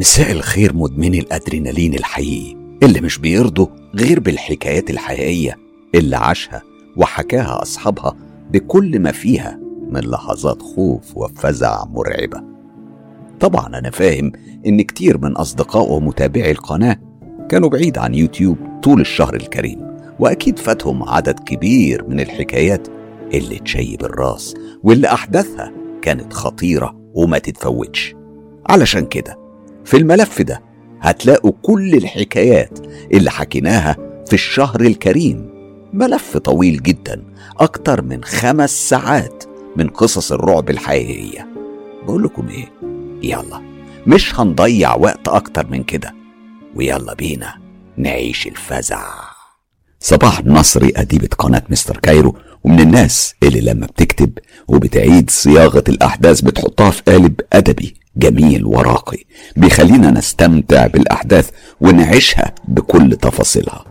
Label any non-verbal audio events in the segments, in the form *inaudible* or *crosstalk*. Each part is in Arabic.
مساء الخير مدمني الأدرينالين الحقيقي. اللي مش بيرضوا غير بالحكايات الحقيقية اللي عاشها وحكاها أصحابها بكل ما فيها من لحظات خوف وفزع مرعبة. طبعا أنا فاهم إن كتير من أصدقاء ومتابعي القناة كانوا بعيد عن يوتيوب طول الشهر الكريم وأكيد فاتهم عدد كبير من الحكايات اللي تشيب الراس واللي أحداثها كانت خطيرة وما تتفوتش. علشان كده في الملف ده هتلاقوا كل الحكايات اللي حكيناها في الشهر الكريم. ملف طويل جدا أكتر من خمس ساعات من قصص الرعب الحقيقية. بقول لكم إيه؟ يلا مش هنضيع وقت أكتر من كده. ويلا بينا نعيش الفزع. صباح نصري أديبة قناة مستر كايرو. ومن الناس اللي لما بتكتب وبتعيد صياغة الأحداث بتحطها في قالب أدبي جميل وراقي بيخلينا نستمتع بالأحداث ونعيشها بكل تفاصيلها.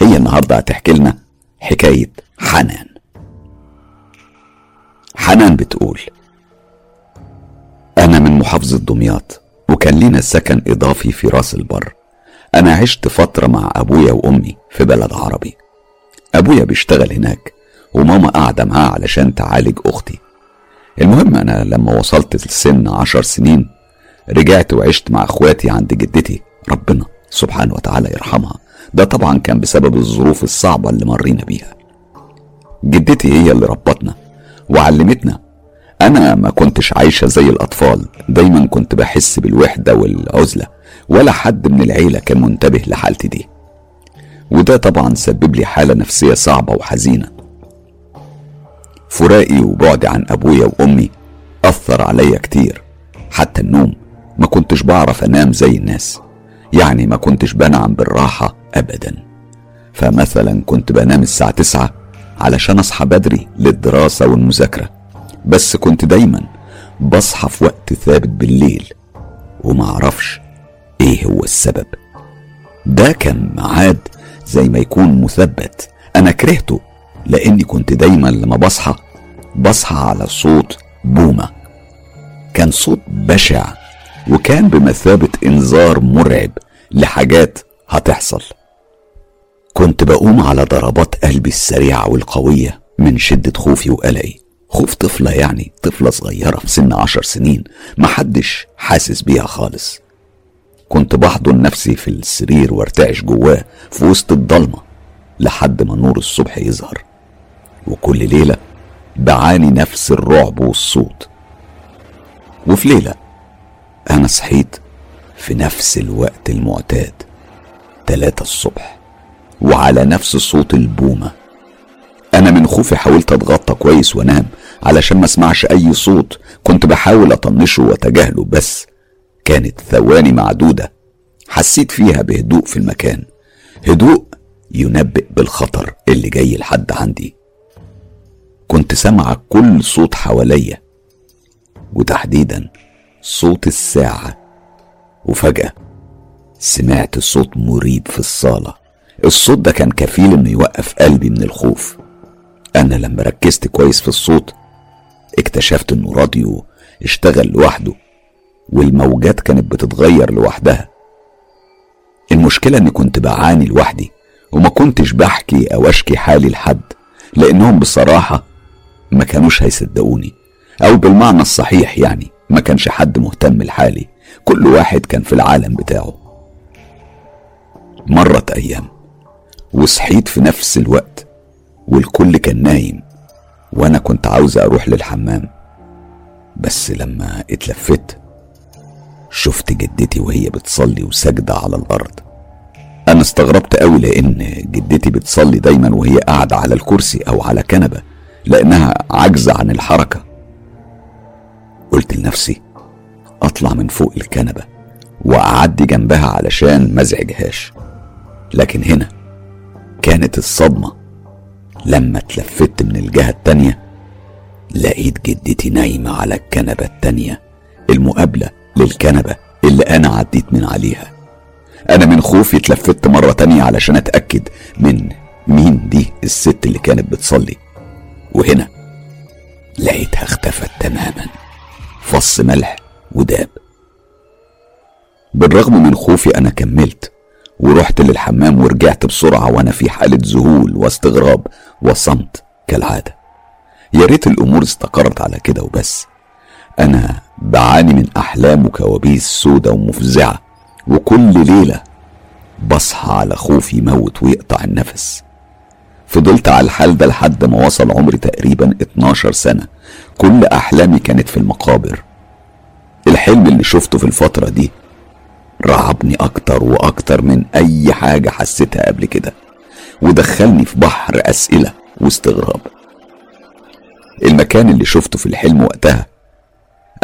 هي النهاردة هتحكي لنا حكاية حنان. حنان بتقول أنا من محافظة دمياط وكان لينا سكن إضافي في راس البر. أنا عشت فترة مع أبويا وأمي في بلد عربي. أبويا بيشتغل هناك وماما قاعدة معاه علشان تعالج أختي. المهم أنا لما وصلت لسن عشر سنين رجعت وعشت مع أخواتي عند جدتي ربنا سبحانه وتعالى يرحمها. ده طبعا كان بسبب الظروف الصعبة اللي مرينا بيها. جدتي هي اللي ربتنا وعلمتنا. أنا ما كنتش عايشة زي الأطفال. دايما كنت بحس بالوحدة والعزلة ولا حد من العيلة كان منتبه لحالتي دي. وده طبعا سبب لي حالة نفسية صعبة وحزينة. فراقي وبعدي عن أبويا وأمي أثر عليا كتير. حتى النوم ما كنتش بعرف أنام زي الناس. يعني ما كنتش بنعم بالراحة أبدا. فمثلا كنت بنام الساعة تسعة علشان أصحى بدري للدراسة والمذاكرة. بس كنت دايما بصحى في وقت ثابت بالليل وما أعرفش إيه هو السبب. ده كان ميعاد زي ما يكون مثبت. أنا كرهته لأني كنت دايما لما بصحى بصحى على صوت بومة. كان صوت بشع وكان بمثابة إنذار مرعب لحاجات هتحصل. كنت بقوم على ضربات قلبي السريعة والقوية من شدة خوفي وقلقي. خوف طفلة يعني طفلة صغيرة في سن عشر سنين محدش حاسس بيها خالص. كنت بحضن نفسي في السرير وارتعش جواه في وسط الضلمة لحد ما نور الصبح يظهر. وكل ليلة بعاني نفس الرعب والصوت. وفي ليلة أنا صحيت في نفس الوقت المعتاد تلاتة الصبح وعلى نفس صوت البومة. أنا من خوفي حاولت أتغطى كويس وأنام علشان ما أسمعش أي صوت كنت بحاول أطنشه وأتجاهله بس كانت ثواني معدودة حسيت فيها بهدوء في المكان. هدوء ينبئ بالخطر اللي جاي لحد عندي. كنت سامعة كل صوت حواليا وتحديدا صوت الساعة. وفجأة سمعت صوت مريب في الصالة. الصوت ده كان كفيل إنه يوقف قلبي من الخوف. أنا لما ركزت كويس في الصوت اكتشفت إنه راديو اشتغل لوحده والموجات كانت بتتغير لوحدها. المشكلة إني كنت بعاني لوحدي وما كنتش بحكي أو أشكي حالي لحد لأنهم بصراحة ما كانوش هيصدقوني. أو بالمعنى الصحيح يعني ما كانش حد مهتم لحالي. كل واحد كان في العالم بتاعه. مرت أيام وصحيت في نفس الوقت والكل كان نايم وأنا كنت عاوز أروح للحمام. بس لما اتلفت شفت جدتي وهي بتصلي وساجدة على الأرض. أنا استغربت أوي لأن جدتي بتصلي دايما وهي قاعدة على الكرسي أو على كنبة. لأنها عاجزة عن الحركة. قلت لنفسي أطلع من فوق الكنبة وأعدي جنبها علشان ما أزعجهاش. لكن هنا كانت الصدمة. لما اتلفت من الجهة التانية لقيت جدتي نايمة على الكنبة التانية المقابلة للكنبة اللي أنا عديت من عليها. أنا من خوفي اتلفت مرة تانية علشان أتأكد من مين دي الست اللي كانت بتصلي. وهنا لقيتها اختفت تماما. فص ملح وداب. بالرغم من خوفي أنا كملت ورحت للحمام ورجعت بسرعة وأنا في حالة ذهول واستغراب وصمت كالعادة. يا ريت الأمور استقرت على كده وبس. أنا بعاني من أحلام وكوابيس سودة ومفزعة وكل ليلة بصحى على خوف يموت ويقطع النفس. فضلت على الحال ده لحد ما وصل عمري تقريبا 12 سنة. كل أحلامي كانت في المقابر. الحلم اللي شفته في الفترة دي رعبني أكتر وأكتر من أي حاجة حسيتها قبل كده ودخلني في بحر أسئلة واستغراب. المكان اللي شفته في الحلم وقتها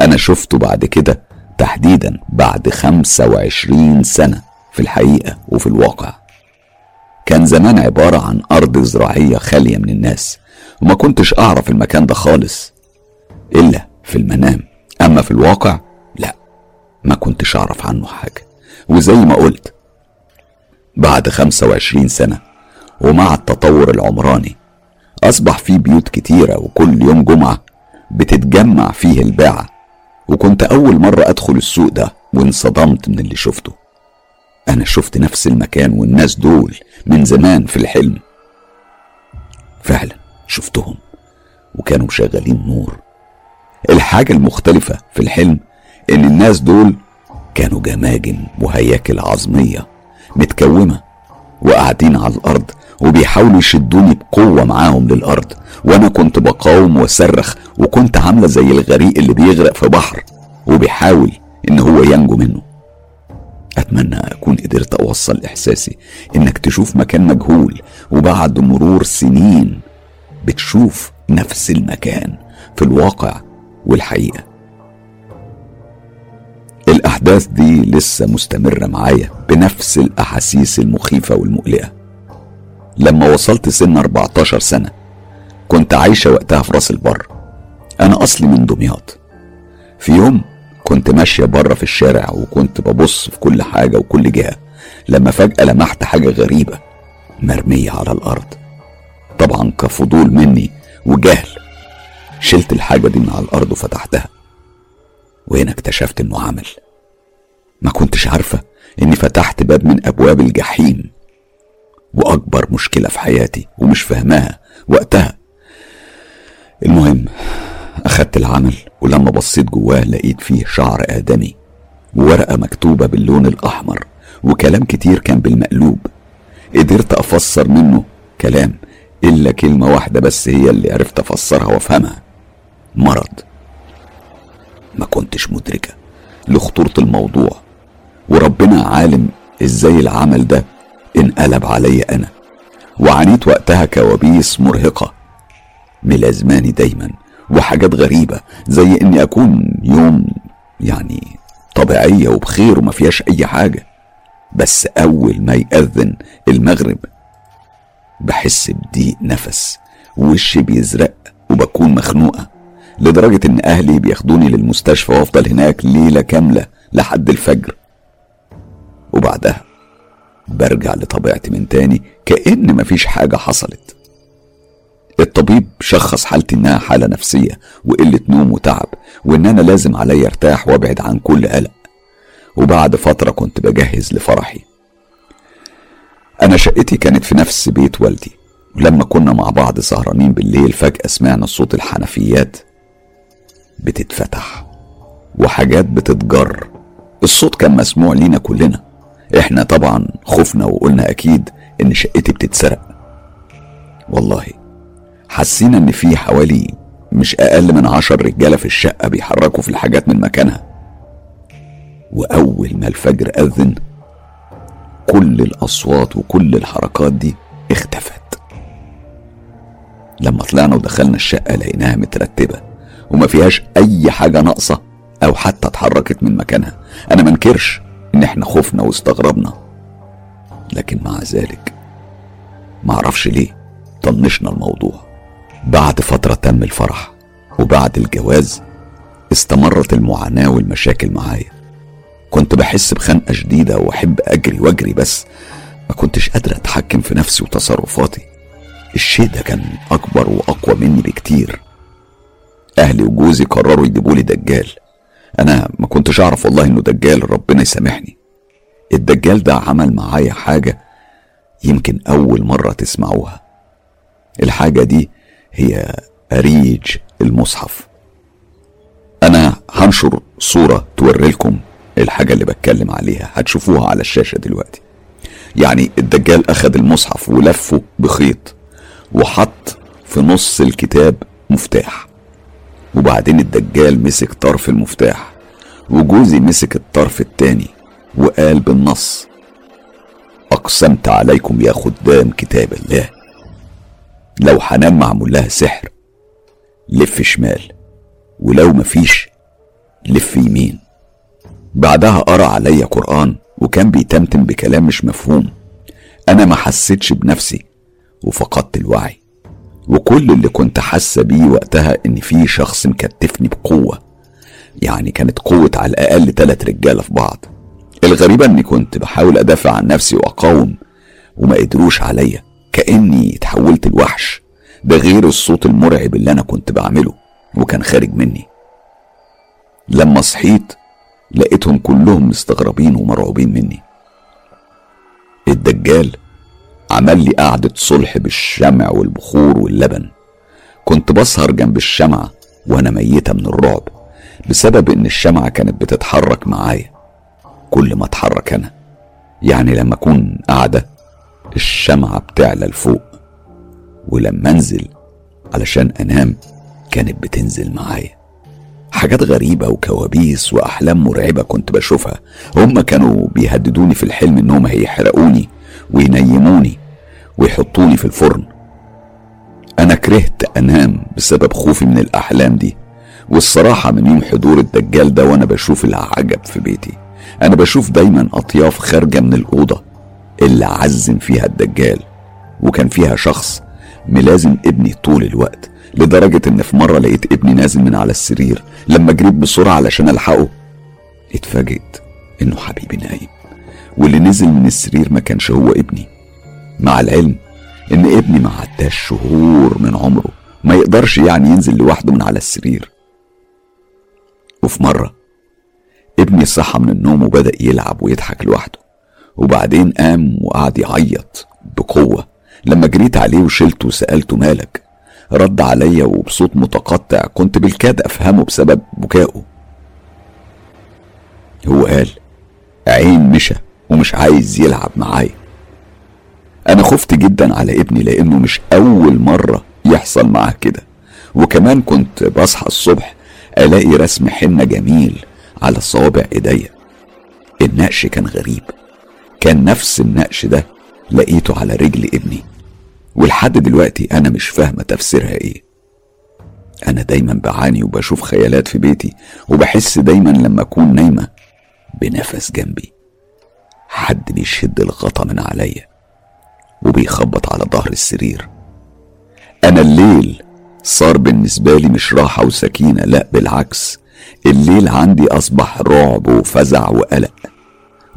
أنا شفته بعد كده تحديدا بعد خمسة وعشرين سنة في الحقيقة وفي الواقع. كان زمان عبارة عن أرض زراعية خالية من الناس وما كنتش أعرف المكان ده خالص إلا في المنام. أما في الواقع لا ما كنتش أعرف عنه حاجة. وزي ما قلت بعد خمسة وعشرين سنة ومع التطور العمراني أصبح في بيوت كتيرة وكل يوم جمعة بتتجمع فيه الباعة وكنت أول مرة أدخل السوق ده وانصدمت من اللي شفته. أنا شفت نفس المكان والناس دول من زمان في الحلم. فعلا شفتهم وكانوا مشغلين نور. الحاجة المختلفة في الحلم إن الناس دول كانوا جماجم وهياكل عظمية متكومة وقاعدين على الأرض وبيحاولوا يشدوني بقوة معاهم للأرض. وأنا كنت بقاوم وصرخ وكنت عاملة زي الغريق اللي بيغرق في بحر وبيحاول إن هو ينجو منه. أتمنى أكون قدرت أوصل إحساسي إنك تشوف مكان مجهول وبعد مرور سنين بتشوف نفس المكان في الواقع والحقيقة. الأحداث دي لسه مستمرة معايا بنفس الأحاسيس المخيفة والمقلقة. لما وصلت سن 14 سنة كنت عايشة وقتها في راس البر. أنا أصلي من دمياط. في يوم كنت ماشية بره في الشارع وكنت ببص في كل حاجة وكل جهة لما فجأة لمحت حاجة غريبة مرمية على الأرض. طبعا كفضول مني وجهل. شلت الحاجة دي من على الأرض وفتحتها. وهنا اكتشفت إنه عمل. ما كنتش عارفة إني فتحت باب من أبواب الجحيم. وأكبر مشكلة في حياتي ومش فاهماها وقتها. المهم أخدت العمل ولما بصيت جواه لقيت فيه شعر آدمي وورقة مكتوبة باللون الأحمر وكلام كتير كان بالمقلوب. قدرت أفسر منه كلام إلا كلمة واحدة بس هي اللي عرفت أفسرها وأفهمها. مرض. ما كنتش مدركة لخطورة الموضوع وربنا عالم إزاي العمل ده انقلب عليا أنا. وعانيت وقتها كوابيس مرهقة. ملازماني دايما. وحاجات غريبة زي إني أكون يوم يعني طبيعية وبخير وما فيهاش أي حاجة. بس أول ما يأذن المغرب بحس بضيق نفس وشي بيزرق وبكون مخنوقة لدرجة إن أهلي بياخدوني للمستشفى وأفضل هناك ليلة كاملة لحد الفجر. وبعدها برجع لطبيعتي من تاني كأن مفيش حاجة حصلت. الطبيب شخص حالتي إنها حالة نفسية وقلة نوم وتعب وإن أنا لازم عليا ارتاح وأبعد عن كل قلق. وبعد فترة كنت بجهز لفرحي. أنا شقتي كانت في نفس بيت والدي. ولما كنا مع بعض سهرانين بالليل فجأة سمعنا صوت الحنفيات بتتفتح وحاجات بتتجر. الصوت كان مسموع لينا كلنا. إحنا طبعا خفنا وقلنا أكيد إن شقتي بتتسرق. والله حسينا إن في حوالي مش أقل من عشر رجالة في الشقة بيحركوا في الحاجات من مكانها. وأول ما الفجر أذن كل الأصوات وكل الحركات دي اختفت. لما طلعنا ودخلنا الشقة لقيناها مترتبة وما فيهاش أي حاجة ناقصة أو حتى اتحركت من مكانها. أنا منكرش إن إحنا خفنا واستغربنا. لكن مع ذلك معرفش ليه طنشنا الموضوع. بعد فترة تم الفرح وبعد الجواز استمرت المعاناة والمشاكل معايا. كنت بحس بخنقة شديدة وأحب أجري وأجري بس ما كنتش قادر أتحكم في نفسي وتصرفاتي. الشيء ده كان أكبر وأقوى مني بكتير. أهلي وجوزي قرروا يجيبوا لي دجال. أنا ما كنتش أعرف والله إنه دجال ربنا يسامحني. الدجال ده عمل معايا حاجة يمكن أول مرة تسمعوها. الحاجة دي هي أريج المصحف. أنا هنشر صورة توري لكم الحاجة اللي بتكلم عليها. هتشوفوها على الشاشة دلوقتي. يعني الدجال أخد المصحف ولفه بخيط وحط في نص الكتاب مفتاح. وبعدين الدجال مسك طرف المفتاح وجوزي مسك الطرف التاني وقال بالنص أقسمت عليكم يا خدام كتاب الله. لو حنان معمول لها سحر لف شمال ولو مفيش لف يمين. بعدها قرأ عليا قرآن وكان بيتمتم بكلام مش مفهوم. أنا ما حسيتش بنفسي وفقدت الوعي. وكل اللي كنت حاسة بيه وقتها إن في شخص مكتفني بقوة. يعني كانت قوة على الأقل تلات رجالة في بعض. الغريبة إني كنت بحاول أدافع عن نفسي وأقاوم وما قدروش عليا. كأني اتحولت لوحش. ده غير الصوت المرعب اللي أنا كنت بعمله وكان خارج مني. لما صحيت لقيتهم كلهم مستغربين ومرعوبين مني. الدجال عمل لي قعدة صلح بالشمع والبخور واللبن. كنت بسهر جنب الشمعة وأنا ميتة من الرعب بسبب إن الشمعة كانت بتتحرك معايا. كل ما أتحرك أنا يعني لما أكون قاعدة الشمعة بتعلى لفوق. ولما أنزل علشان أنام كانت بتنزل معايا. حاجات غريبة وكوابيس وأحلام مرعبة كنت بشوفها. هم كانوا بيهددوني في الحلم إنهم هيحرقوني وينيموني ويحطوني في الفرن. أنا كرهت أنام بسبب خوفي من الأحلام دي. والصراحة من يوم حضور الدجال ده وأنا بشوف العجب في بيتي. أنا بشوف دايما أطياف خارجة من الأوضة. اللي عزم فيها الدجال. وكان فيها شخص ملازم ابني طول الوقت لدرجة إن في مرة لقيت ابني نازل من على السرير لما جريت بسرعة علشان ألحقه اتفاجئت إنه حبيبي نايم. واللي نزل من السرير ما كانش هو ابني. مع العلم إن ابني ما عداش شهور من عمره ما يقدرش يعني ينزل لوحده من على السرير. وفي مرة ابني صحى من النوم وبدأ يلعب ويضحك لوحده. وبعدين قام وقعد يعيط بقوة. لما جريت عليه وشلته وسألته مالك رد عليا وبصوت متقطع كنت بالكاد أفهمه بسبب بكائه. هو قال عين مشى ومش عايز يلعب معايا. أنا خفت جدا على ابني لأنه مش أول مرة يحصل معاه كده. وكمان كنت بصحى الصبح ألاقي رسم حنة جميل على صوابع إيديا. النقش كان غريب. كان نفس النقش ده لقيته على رجل ابني. ولحد دلوقتي أنا مش فاهمة تفسيرها إيه. أنا دايما بعاني وبشوف خيالات في بيتي وبحس دايما لما أكون نايمة بنفس جنبي. حد بيشد الغطا من عليا وبيخبط على ظهر السرير. أنا الليل صار بالنسبة لي مش راحة وسكينة لا بالعكس. الليل عندي أصبح رعب وفزع وقلق.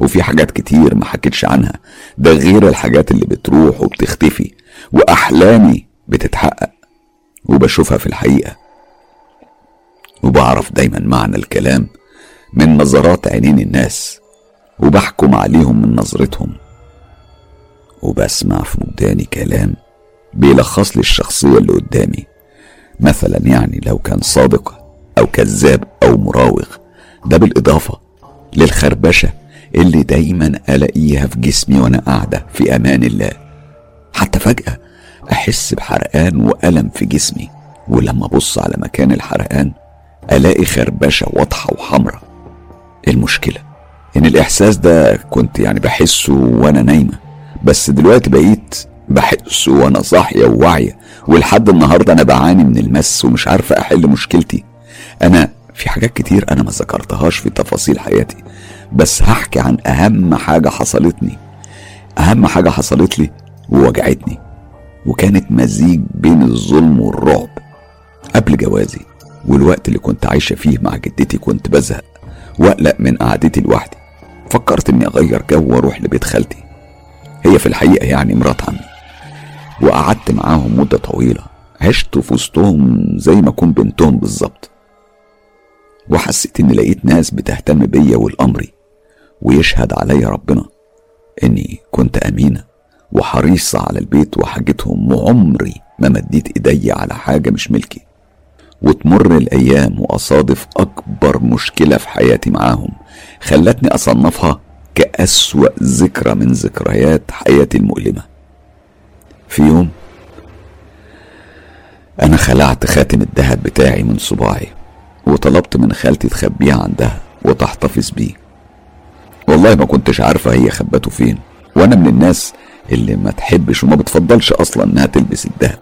وفي حاجات كتير ما حكيتش عنها. ده غير الحاجات اللي بتروح وبتختفي. وأحلامي بتتحقق. وبشوفها في الحقيقة. وبعرف دايما معنى الكلام من نظرات عينين الناس. وبحكم عليهم من نظرتهم. وبسمع في وداني كلام بيلخص لي الشخصية اللي قدامي. مثلا يعني لو كان صادق أو كذاب أو مراوغ. ده بالإضافة للخربشة اللي دايما ألاقيها في جسمي وأنا قاعدة في أمان الله. حتى فجأة أحس بحرقان وألم في جسمي. ولما أبص على مكان الحرقان ألاقي خربشة واضحة وحمرة المشكلة إن الإحساس ده كنت يعني بحسه وأنا نايمة. بس دلوقتي بقيت بحسه وأنا صاحية وواعية. ولحد النهاردة أنا بعاني من المس ومش عارفة أحل مشكلتي. أنا في حاجات كتير أنا ما ذكرتهاش في تفاصيل حياتي. بس هحكي عن أهم حاجة حصلتني. أهم حاجة حصلت لي ووجعتني وكانت مزيج بين الظلم والرعب. قبل جوازي والوقت اللي كنت عايشة فيه مع جدتي كنت بزهق وأقلق من قعدتي لوحدي. فكرت إني أغير جو وأروح لبيت خالتي. هي في الحقيقة يعني مرات عمي وقعدت معاهم مدة طويلة عشت في وسطهم زي ما أكون بنتهم بالظبط. وحسيت إني لقيت ناس بتهتم بيا والامري ويشهد علي ربنا. إني كنت أمينة وحريصة على البيت وحاجتهم وعمري ما مديت إيدي على حاجة مش ملكي. وتمر الأيام وأصادف أكبر مشكلة في حياتي معاهم. خلتني أصنفها كأسوأ ذكرى من ذكريات حياتي المؤلمة. في يوم أنا خلعت خاتم الذهب بتاعي من صباعي وطلبت من خالتي تخبيه عندها وتحتفظ بيه. والله ما كنتش عارفة هي خبته فين. وأنا من الناس اللي ما تحبش وما بتفضلش أصلا إنها تلبس الذهب.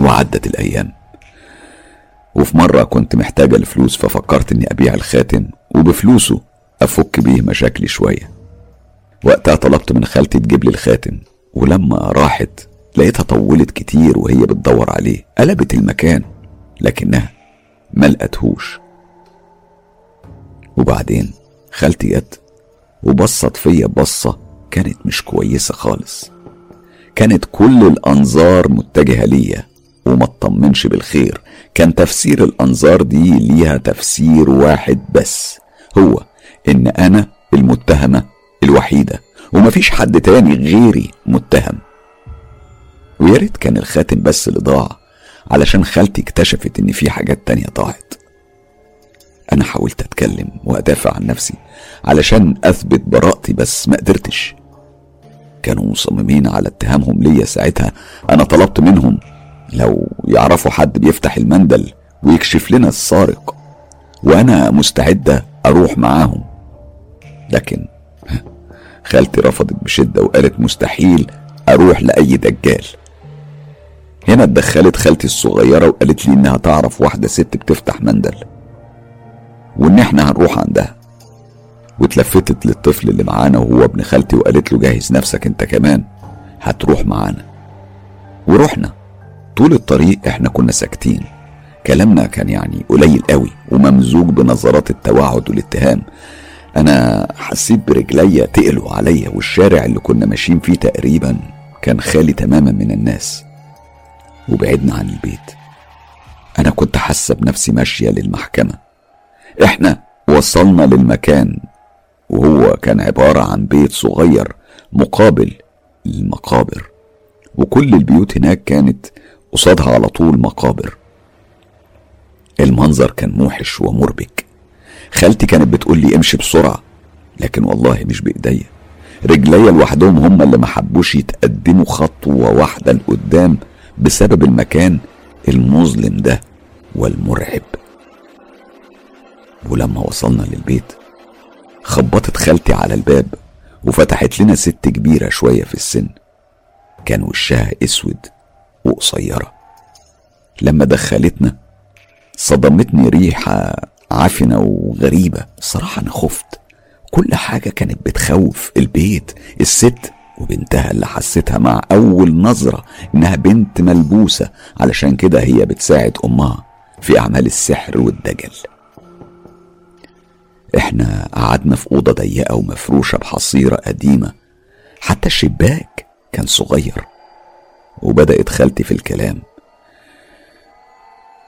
وعدت الأيام. وفي مرة كنت محتاجة لفلوس ففكرت إني أبيع الخاتم وبفلوسه أفك بيه مشاكلي شوية. وقتها طلبت من خالتي تجيب لي الخاتم ولما راحت لقيتها طولت كتير وهي بتدور عليه. قلبت المكان لكنها ما لقتهوش. وبعدين؟ خالتي جت وبصت فيا بصة كانت مش كويسة خالص. كانت كل الأنظار متجهة ليا وما اطمنش بالخير. كان تفسير الأنظار دي ليها تفسير واحد بس هو إن أنا المتهمة الوحيدة ومفيش حد تاني غيري متهم. ويا ريت كان الخاتم بس اللي ضاع علشان خالتي اكتشفت إن في حاجات تانية ضاعت أنا حاولت أتكلم وأدافع عن نفسي علشان أثبت براءتي بس ما قدرتش. كانوا مصممين على اتهامهم ليا ساعتها. أنا طلبت منهم لو يعرفوا حد بيفتح المندل ويكشف لنا السارق وأنا مستعدة أروح معاهم. لكن خالتي رفضت بشدة وقالت مستحيل أروح لأي دجال. هنا اتدخلت خالتي الصغيرة وقالت لي إنها تعرف واحدة ست بتفتح مندل. وإن إحنا هنروح عندها واتلفتت للطفل اللي معانا وهو ابن خالتي وقالت له جهز نفسك أنت كمان. هتروح معانا. ورحنا. طول الطريق إحنا كنا ساكتين. كلامنا كان يعني قليل قوي وممزوج بنظرات التوعد والاتهام. أنا حسيت برجليا تقلوا عليا والشارع اللي كنا ماشيين فيه تقريبا كان خالي تماما من الناس وبعدنا عن البيت. أنا كنت حاسة بنفسي ماشية للمحكمة. إحنا وصلنا للمكان وهو كان عبارة عن بيت صغير مقابل المقابر وكل البيوت هناك كانت قصادها على طول مقابر. المنظر كان موحش ومربك. خالتي كانت بتقول لي امشي بسرعة لكن والله مش بإيديا. رجليا لوحدهم هم اللي ما حبوش يتقدموا خطوة واحدة لقدام بسبب المكان المظلم ده والمرعب. ولما وصلنا للبيت خبطت خالتي على الباب وفتحت لنا ست كبيرة شوية في السن. كان وشها أسود وقصيرة. لما دخلتنا صدمتني ريحة عفنة وغريبة. الصراحة أنا خفت. كل حاجة كانت بتخوف البيت الست وبنتها اللي حسيتها مع أول نظرة إنها بنت ملبوسة. علشان كده هي بتساعد أمها في أعمال السحر والدجل. إحنا قعدنا في أوضة ضيقة ومفروشة بحصيرة قديمة. حتى الشباك كان صغير. وبدأت خالتي في الكلام.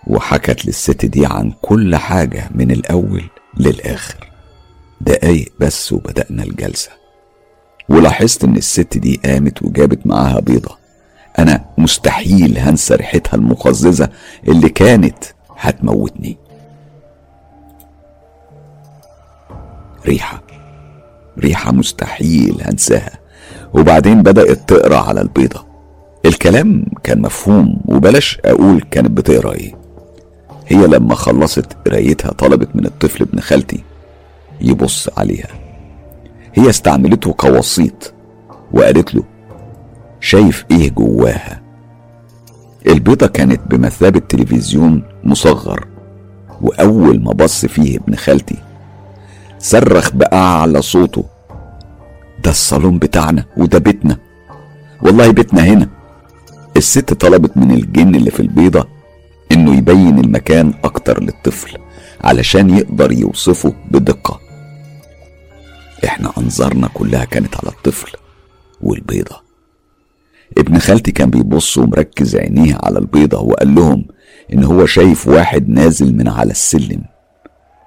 وحكت للست دي عن كل حاجة من الأول للآخر. دقايق بس وبدأنا الجلسة. ولاحظت إن الست دي قامت وجابت معاها بيضة. أنا مستحيل هنسى ريحتها المقززة اللي كانت هتموتني. ريحة. ريحة مستحيل هنساها. وبعدين بدأت تقرأ على البيضة. الكلام كان مفهوم وبلاش أقول كانت بتقرأ إيه. هي لما خلصت قرايتها طلبت من الطفل ابن خالتي يبص عليها. هي استعملته كوسيط وقالت له شايف إيه جواها؟ البيضة كانت بمثابة تلفزيون مصغر وأول ما بص فيه ابن خالتي صرخ بأعلى صوته. ده الصالون بتاعنا وده بيتنا. والله بيتنا هنا. الست طلبت من الجن اللي في البيضة إنه يبين المكان أكتر للطفل علشان يقدر يوصفه بدقة. إحنا أنظارنا كلها كانت على الطفل والبيضة. ابن خالتي كان بيبص ومركز عينيه على البيضة وقال لهم إن هو شايف واحد نازل من على السلم.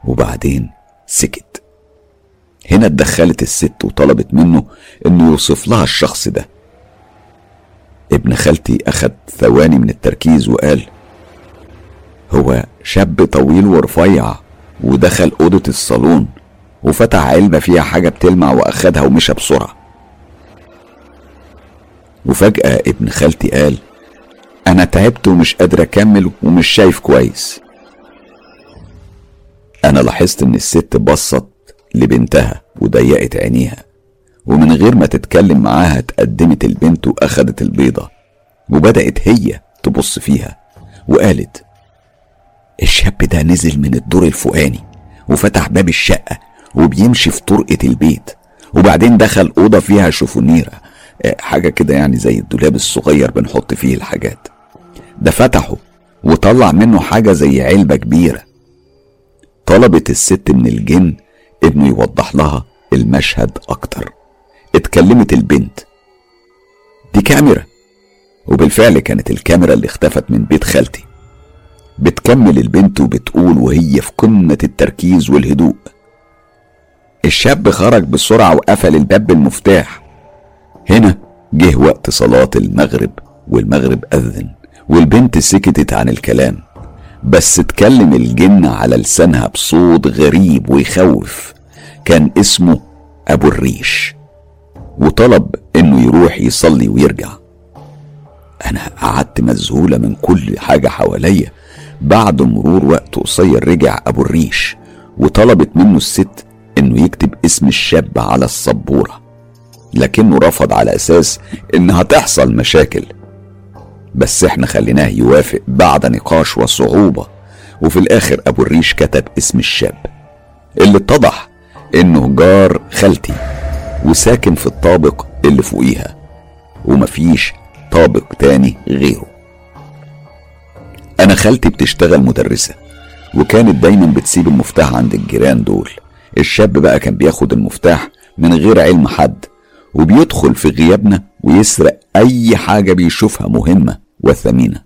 وبعدين سكت. هنا اتدخلت الست وطلبت منه إنه يوصف لها الشخص ده. ابن خالتي أخد ثواني من التركيز وقال هو شاب طويل ورفيع ودخل أوضة الصالون وفتح علبة فيها حاجة بتلمع وأخدها ومشى بسرعة. وفجأة ابن خالتي قال أنا تعبت ومش قادر أكمل ومش شايف كويس. أنا لاحظت إن الست بصت لبنتها وضيقت عينيها ومن غير ما تتكلم معاها اتقدمت البنت وأخدت البيضة وبدأت هي تبص فيها وقالت الشاب ده نزل من الدور الفوقاني وفتح باب الشقة وبيمشي في طرقة البيت وبعدين دخل أوضة فيها شوفونيرة آه، حاجة كده يعني زي الدولاب الصغير بنحط فيه الحاجات. ده فتحه وطلع منه حاجة زي علبة كبيرة. طلبت الست من الجن انه يوضح لها المشهد أكتر. اتكلمت البنت. دي كاميرا. وبالفعل كانت الكاميرا اللي اختفت من بيت خالتي. بتكمل البنت وبتقول وهي في قمة التركيز والهدوء. الشاب خرج بسرعة وقفل الباب بالمفتاح هنا جه وقت صلاة المغرب والمغرب أذن والبنت سكتت عن الكلام. بس تكلم الجن على لسانها بصوت غريب ويخوف. كان اسمه أبو الريش. وطلب إنه يروح يصلي ويرجع. أنا قعدت مذهولة من كل حاجة حواليا. بعد مرور وقت قصير رجع أبو الريش. وطلبت منه الست إنه يكتب اسم الشاب على السبورة. لكنه رفض على أساس إنها تحصل مشاكل. بس إحنا خليناه يوافق بعد نقاش وصعوبة. وفي الآخر أبو الريش كتب اسم الشاب اللي اتضح إنه جار خالتي وساكن في الطابق اللي فوقيها ومفيش طابق تاني غيره. أنا خالتي بتشتغل مدرسة وكانت دايما بتسيب المفتاح عند الجيران دول. الشاب بقى كان بياخد المفتاح من غير علم حد وبيدخل في غيابنا ويسرق أي حاجة بيشوفها مهمة وثمينة.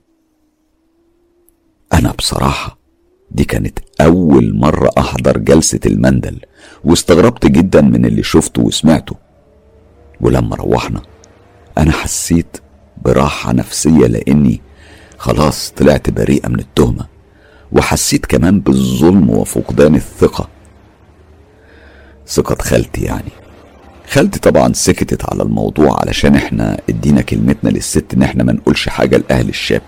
أنا بصراحة دي كانت أول مرة أحضر جلسة المندل واستغربت جدا من اللي شفته وسمعته. ولما روحنا أنا حسيت براحة نفسية لأني خلاص طلعت بريئة من التهمة وحسيت كمان بالظلم وفقدان الثقة. ثقة خالتي يعني. خالتي طبعا سكتت على الموضوع علشان إحنا ادينا كلمتنا للست إن إحنا ما نقولش حاجة لأهل الشاب.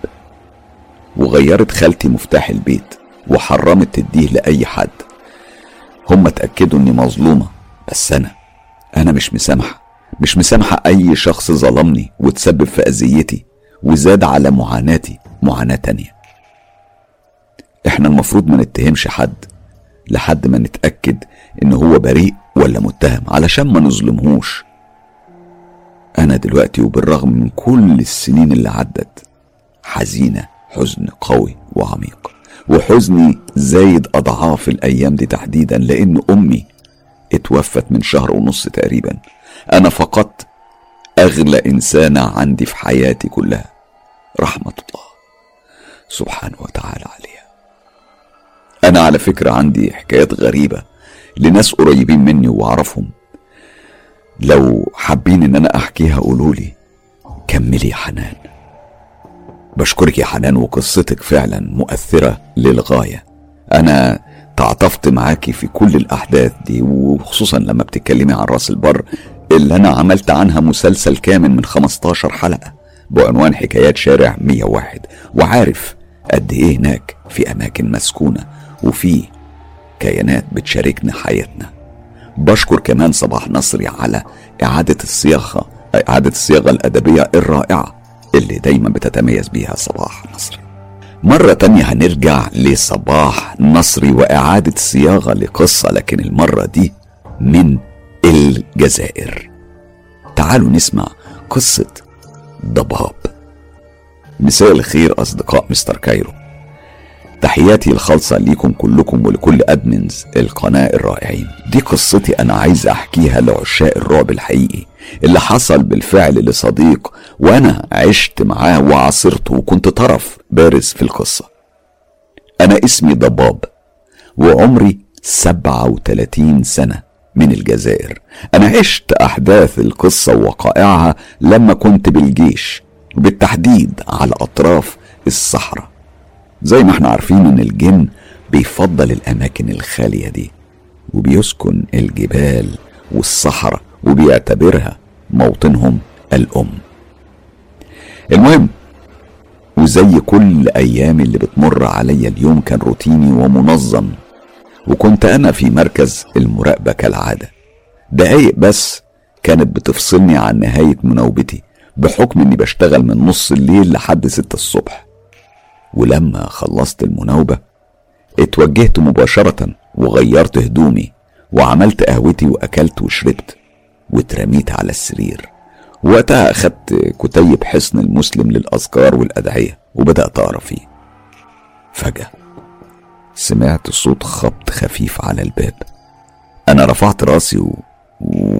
وغيرت خالتي مفتاح البيت وحرمت تديه لأي حد. هم اتأكدوا إني مظلومة بس أنا أنا مش مسامحة. مش مسامحة أي شخص ظلمني وتسبب في أذيتي وزاد على معاناتي معاناة تانية. إحنا المفروض ما نتهمش حد لحد ما نتأكد إن هو بريء ولا متهم علشان ما نظلمهوش. أنا دلوقتي وبالرغم من كل السنين اللي عدت حزينة حزن قوي وعميق. وحزني زايد أضعاف الأيام دي تحديدا لأن أمي اتوفت من شهر ونص تقريبا. أنا فقدت أغلى إنسانة عندي في حياتي كلها. رحمة الله. سبحانه وتعالى عليها. أنا على فكرة عندي حكايات غريبة. لناس قريبين مني وأعرفهم. لو حابين إن أنا أحكيها قولولي كملي يا حنان. بشكرك يا حنان وقصتك فعلا مؤثرة للغاية. أنا تعاطفت معاكي في كل الأحداث دي وخصوصا لما بتتكلمي عن رأس البر اللي أنا عملت عنها مسلسل كامل من 15 حلقة بعنوان حكايات شارع 101 وعارف قد إيه هناك في أماكن مسكونة وفي كيانات بتشاركنا حياتنا. بشكر كمان صباح نصري على إعادة الصياغة إعادة الصياغة الأدبية الرائعة اللي دايما بتتميز بيها صباح نصري. مرة تانية هنرجع لصباح نصري وإعادة صياغة لقصة لكن المرة دي من الجزائر. تعالوا نسمع قصة ضباب. مساء الخير أصدقاء مستر كايرو. تحياتي الخالصة ليكم كلكم ولكل أدمنز القناة الرائعين. دي قصتي أنا عايز أحكيها لعشاق الرعب الحقيقي اللي حصل بالفعل لصديق وأنا عشت معاه وعاصرته وكنت طرف بارز في القصة. أنا اسمي ضباب وعمري سبعة وتلاتين سنة من الجزائر. أنا عشت أحداث القصة ووقائعها لما كنت بالجيش وبالتحديد على أطراف الصحراء. زي ما إحنا عارفين إن الجن بيفضل الأماكن الخالية دي وبيسكن الجبال والصحراء وبيعتبرها موطنهم الأم. المهم وزي كل أيامي اللي بتمر عليا اليوم كان روتيني ومنظم وكنت أنا في مركز المراقبة كالعادة. دقايق بس كانت بتفصلني عن نهاية مناوبتي بحكم إني بشتغل من نص الليل لحد ستة الصبح. ولما خلصت المناوبة اتوجهت مباشرة وغيرت هدومي وعملت قهوتي وأكلت وشربت واترميت على السرير. وقتها أخدت كتيب حصن المسلم للأذكار والأدعية وبدأت أقرأ فيه. فجأة سمعت صوت خبط خفيف على الباب. أنا رفعت راسي و...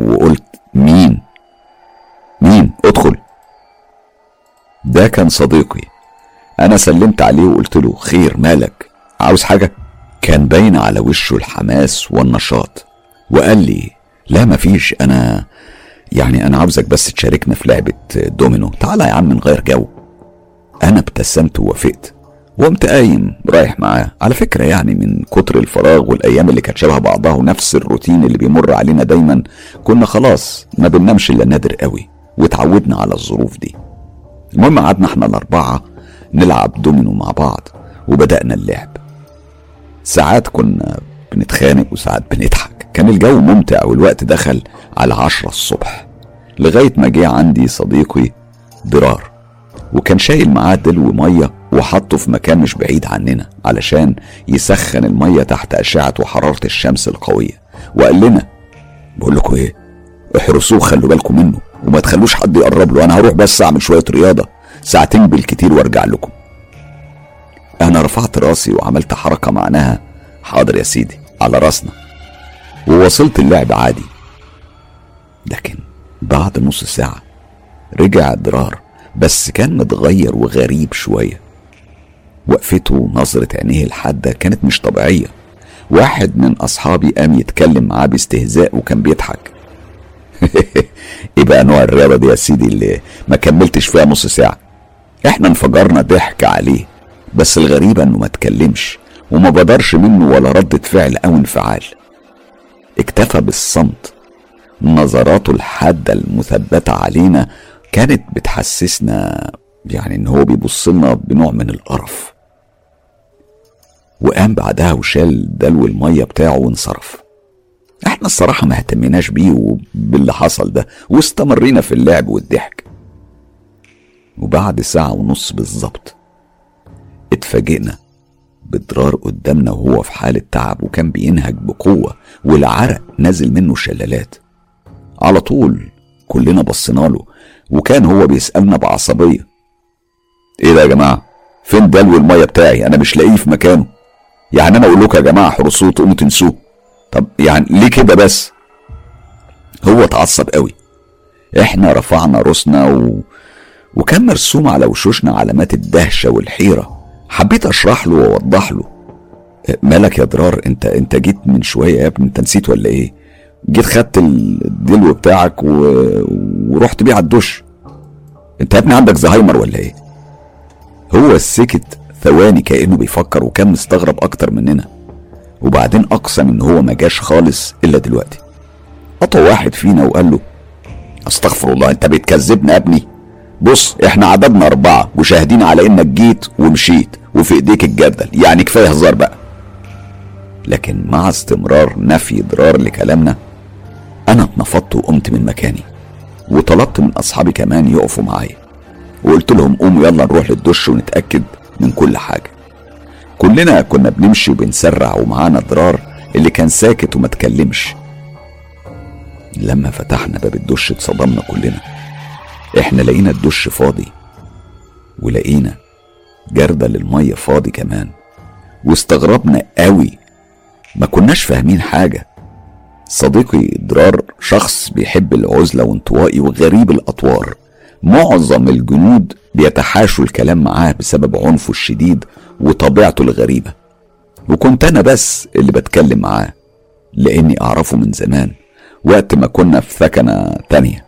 وقلت مين؟ مين؟ ادخل. ده كان صديقي. أنا سلمت عليه وقلت له خير مالك. عاوز حاجة؟ كان باين على وشه الحماس والنشاط وقال لي لا مفيش أنا يعني أنا عاوزك بس تشاركنا في لعبة دومينو. تعالى يا عم نغير جو. أنا ابتسمت ووافقت وقمت قايم رايح معاه. على فكرة يعني من كتر الفراغ والأيام اللي كانت شبه بعضها ونفس الروتين اللي بيمر علينا دايما كنا خلاص ما بننامش إلا نادر قوي واتعودنا على الظروف دي. المهم قعدنا إحنا الأربعة نلعب دومينو مع بعض وبدأنا اللعب. ساعات كنا بنتخانق وساعات بنضحك. كان الجو ممتع والوقت دخل على عشرة الصبح لغاية ما جه عندي صديقي ضرار وكان شايل معاه دلو مية وحطه في مكان مش بعيد عننا علشان يسخن المية تحت أشعة وحرارة الشمس القوية. وقال لنا بقول لكم إيه؟ احرسوه خلوا بالكم منه وما تخلوش حد يقرب له. أنا هروح بس أعمل شوية رياضة. ساعتين بالكتير وارجع لكم. أنا رفعت راسي وعملت حركة معناها حاضر يا سيدي على راسنا. ووصلت اللعب عادي. لكن بعد نص ساعة رجع درار بس كان متغير وغريب شوية. وقفته ونظرة عينيه الحادة كانت مش طبيعية. واحد من أصحابي قام يتكلم معاه باستهزاء وكان بيضحك. *laughs* إيه بقى نوع الرياضة دي يا سيدي اللي ما كملتش فيها نص ساعة؟ إحنا انفجرنا ضحك عليه بس الغريبة انه ما اتكلمش وما بدرش منه ولا ردة فعل أو انفعال. اكتفى بالصمت. نظراته الحادة المثبتة علينا كانت بتحسسنا يعني ان هو بيبص لنا بنوع من القرف. وقام بعدها وشال دلو المية بتاعه وانصرف. إحنا الصراحة ما اهتمناش بيه وباللي حصل ده واستمرينا في اللعب والضحك. وبعد ساعة ونص بالظبط اتفاجئنا بضرار قدامنا وهو في حالة تعب وكان بينهج بقوة والعرق نازل منه شلالات. على طول كلنا بصينا له وكان هو بيسألنا بعصبية. إيه ده يا جماعة؟ فين دلو المية بتاعي؟ أنا مش لاقيه في مكانه. يعني أنا أقول لكم يا جماعة حرسوه تقوموا تنسوه. طب يعني ليه كده بس؟ هو اتعصب قوي. إحنا رفعنا رأسنا و... وكان مرسوم على وشوشنا علامات الدهشة والحيرة. حبيت أشرح له وأوضح له. مالك يا درار أنت أنت جيت من شوية يا ابني أنت نسيت ولا إيه؟ جيت خدت الدلو بتاعك و... ورحت بيه على الدش. أنت يا ابني عندك زهايمر ولا إيه؟ هو سكت ثواني كأنه بيفكر وكان مستغرب أكتر مننا. وبعدين أقسم إن هو ما جاش خالص إلا دلوقتي. قطع واحد فينا وقال له أستغفر الله أنت بتكذبنا يا ابني. بص إحنا عددنا أربعة وشاهدين على إنك جيت ومشيت وفي إيديك الجردل يعني كفاية هزار بقى. لكن مع استمرار نفي ضرار لكلامنا أنا اتنفضت وقمت من مكاني وطلبت من أصحابي كمان يقفوا معايا. وقلت لهم قوموا يلا نروح للدش ونتأكد من كل حاجة. كلنا كنا بنمشي وبنسرع ومعانا ضرار اللي كان ساكت وما تكلمش. لما فتحنا باب الدش اتصدمنا كلنا. إحنا لقينا الدش فاضي ولقينا جردل المية فاضي كمان واستغربنا قوي ما كناش فاهمين حاجة. صديقي درار شخص بيحب العزلة وانطوائي وغريب الأطوار. معظم الجنود بيتحاشوا الكلام معاه بسبب عنفه الشديد وطبيعته الغريبة. وكنت أنا بس اللي بتكلم معاه لأني أعرفه من زمان وقت ما كنا في ثكنة تانية.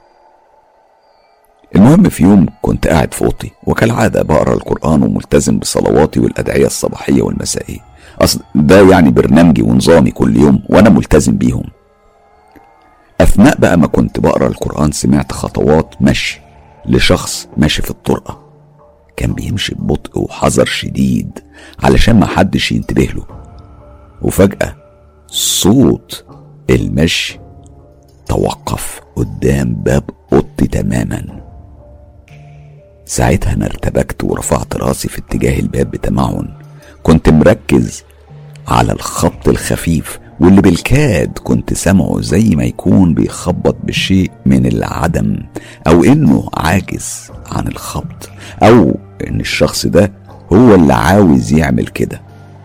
المهم في يوم كنت قاعد في أوضتي وكالعادة بقرأ القرآن وملتزم بصلواتي والأدعية الصباحية والمسائية. أصل ده يعني برنامجي ونظامي كل يوم وأنا ملتزم بيهم. أثناء بقى ما كنت بقرأ القرآن سمعت خطوات مشي لشخص ماشي في الطرقة. كان بيمشي ببطء وحذر شديد علشان ما حدش ينتبه له. وفجأة صوت المشي توقف قدام باب أوضتي تماما. ساعتها أنا ارتبكت ورفعت راسي في اتجاه الباب بتمعن. كنت مركز على الخبط الخفيف واللي بالكاد كنت سامعه زي ما يكون بيخبط بشيء من العدم أو إنه عاجز عن الخبط أو إن الشخص ده هو اللي عاوز يعمل كده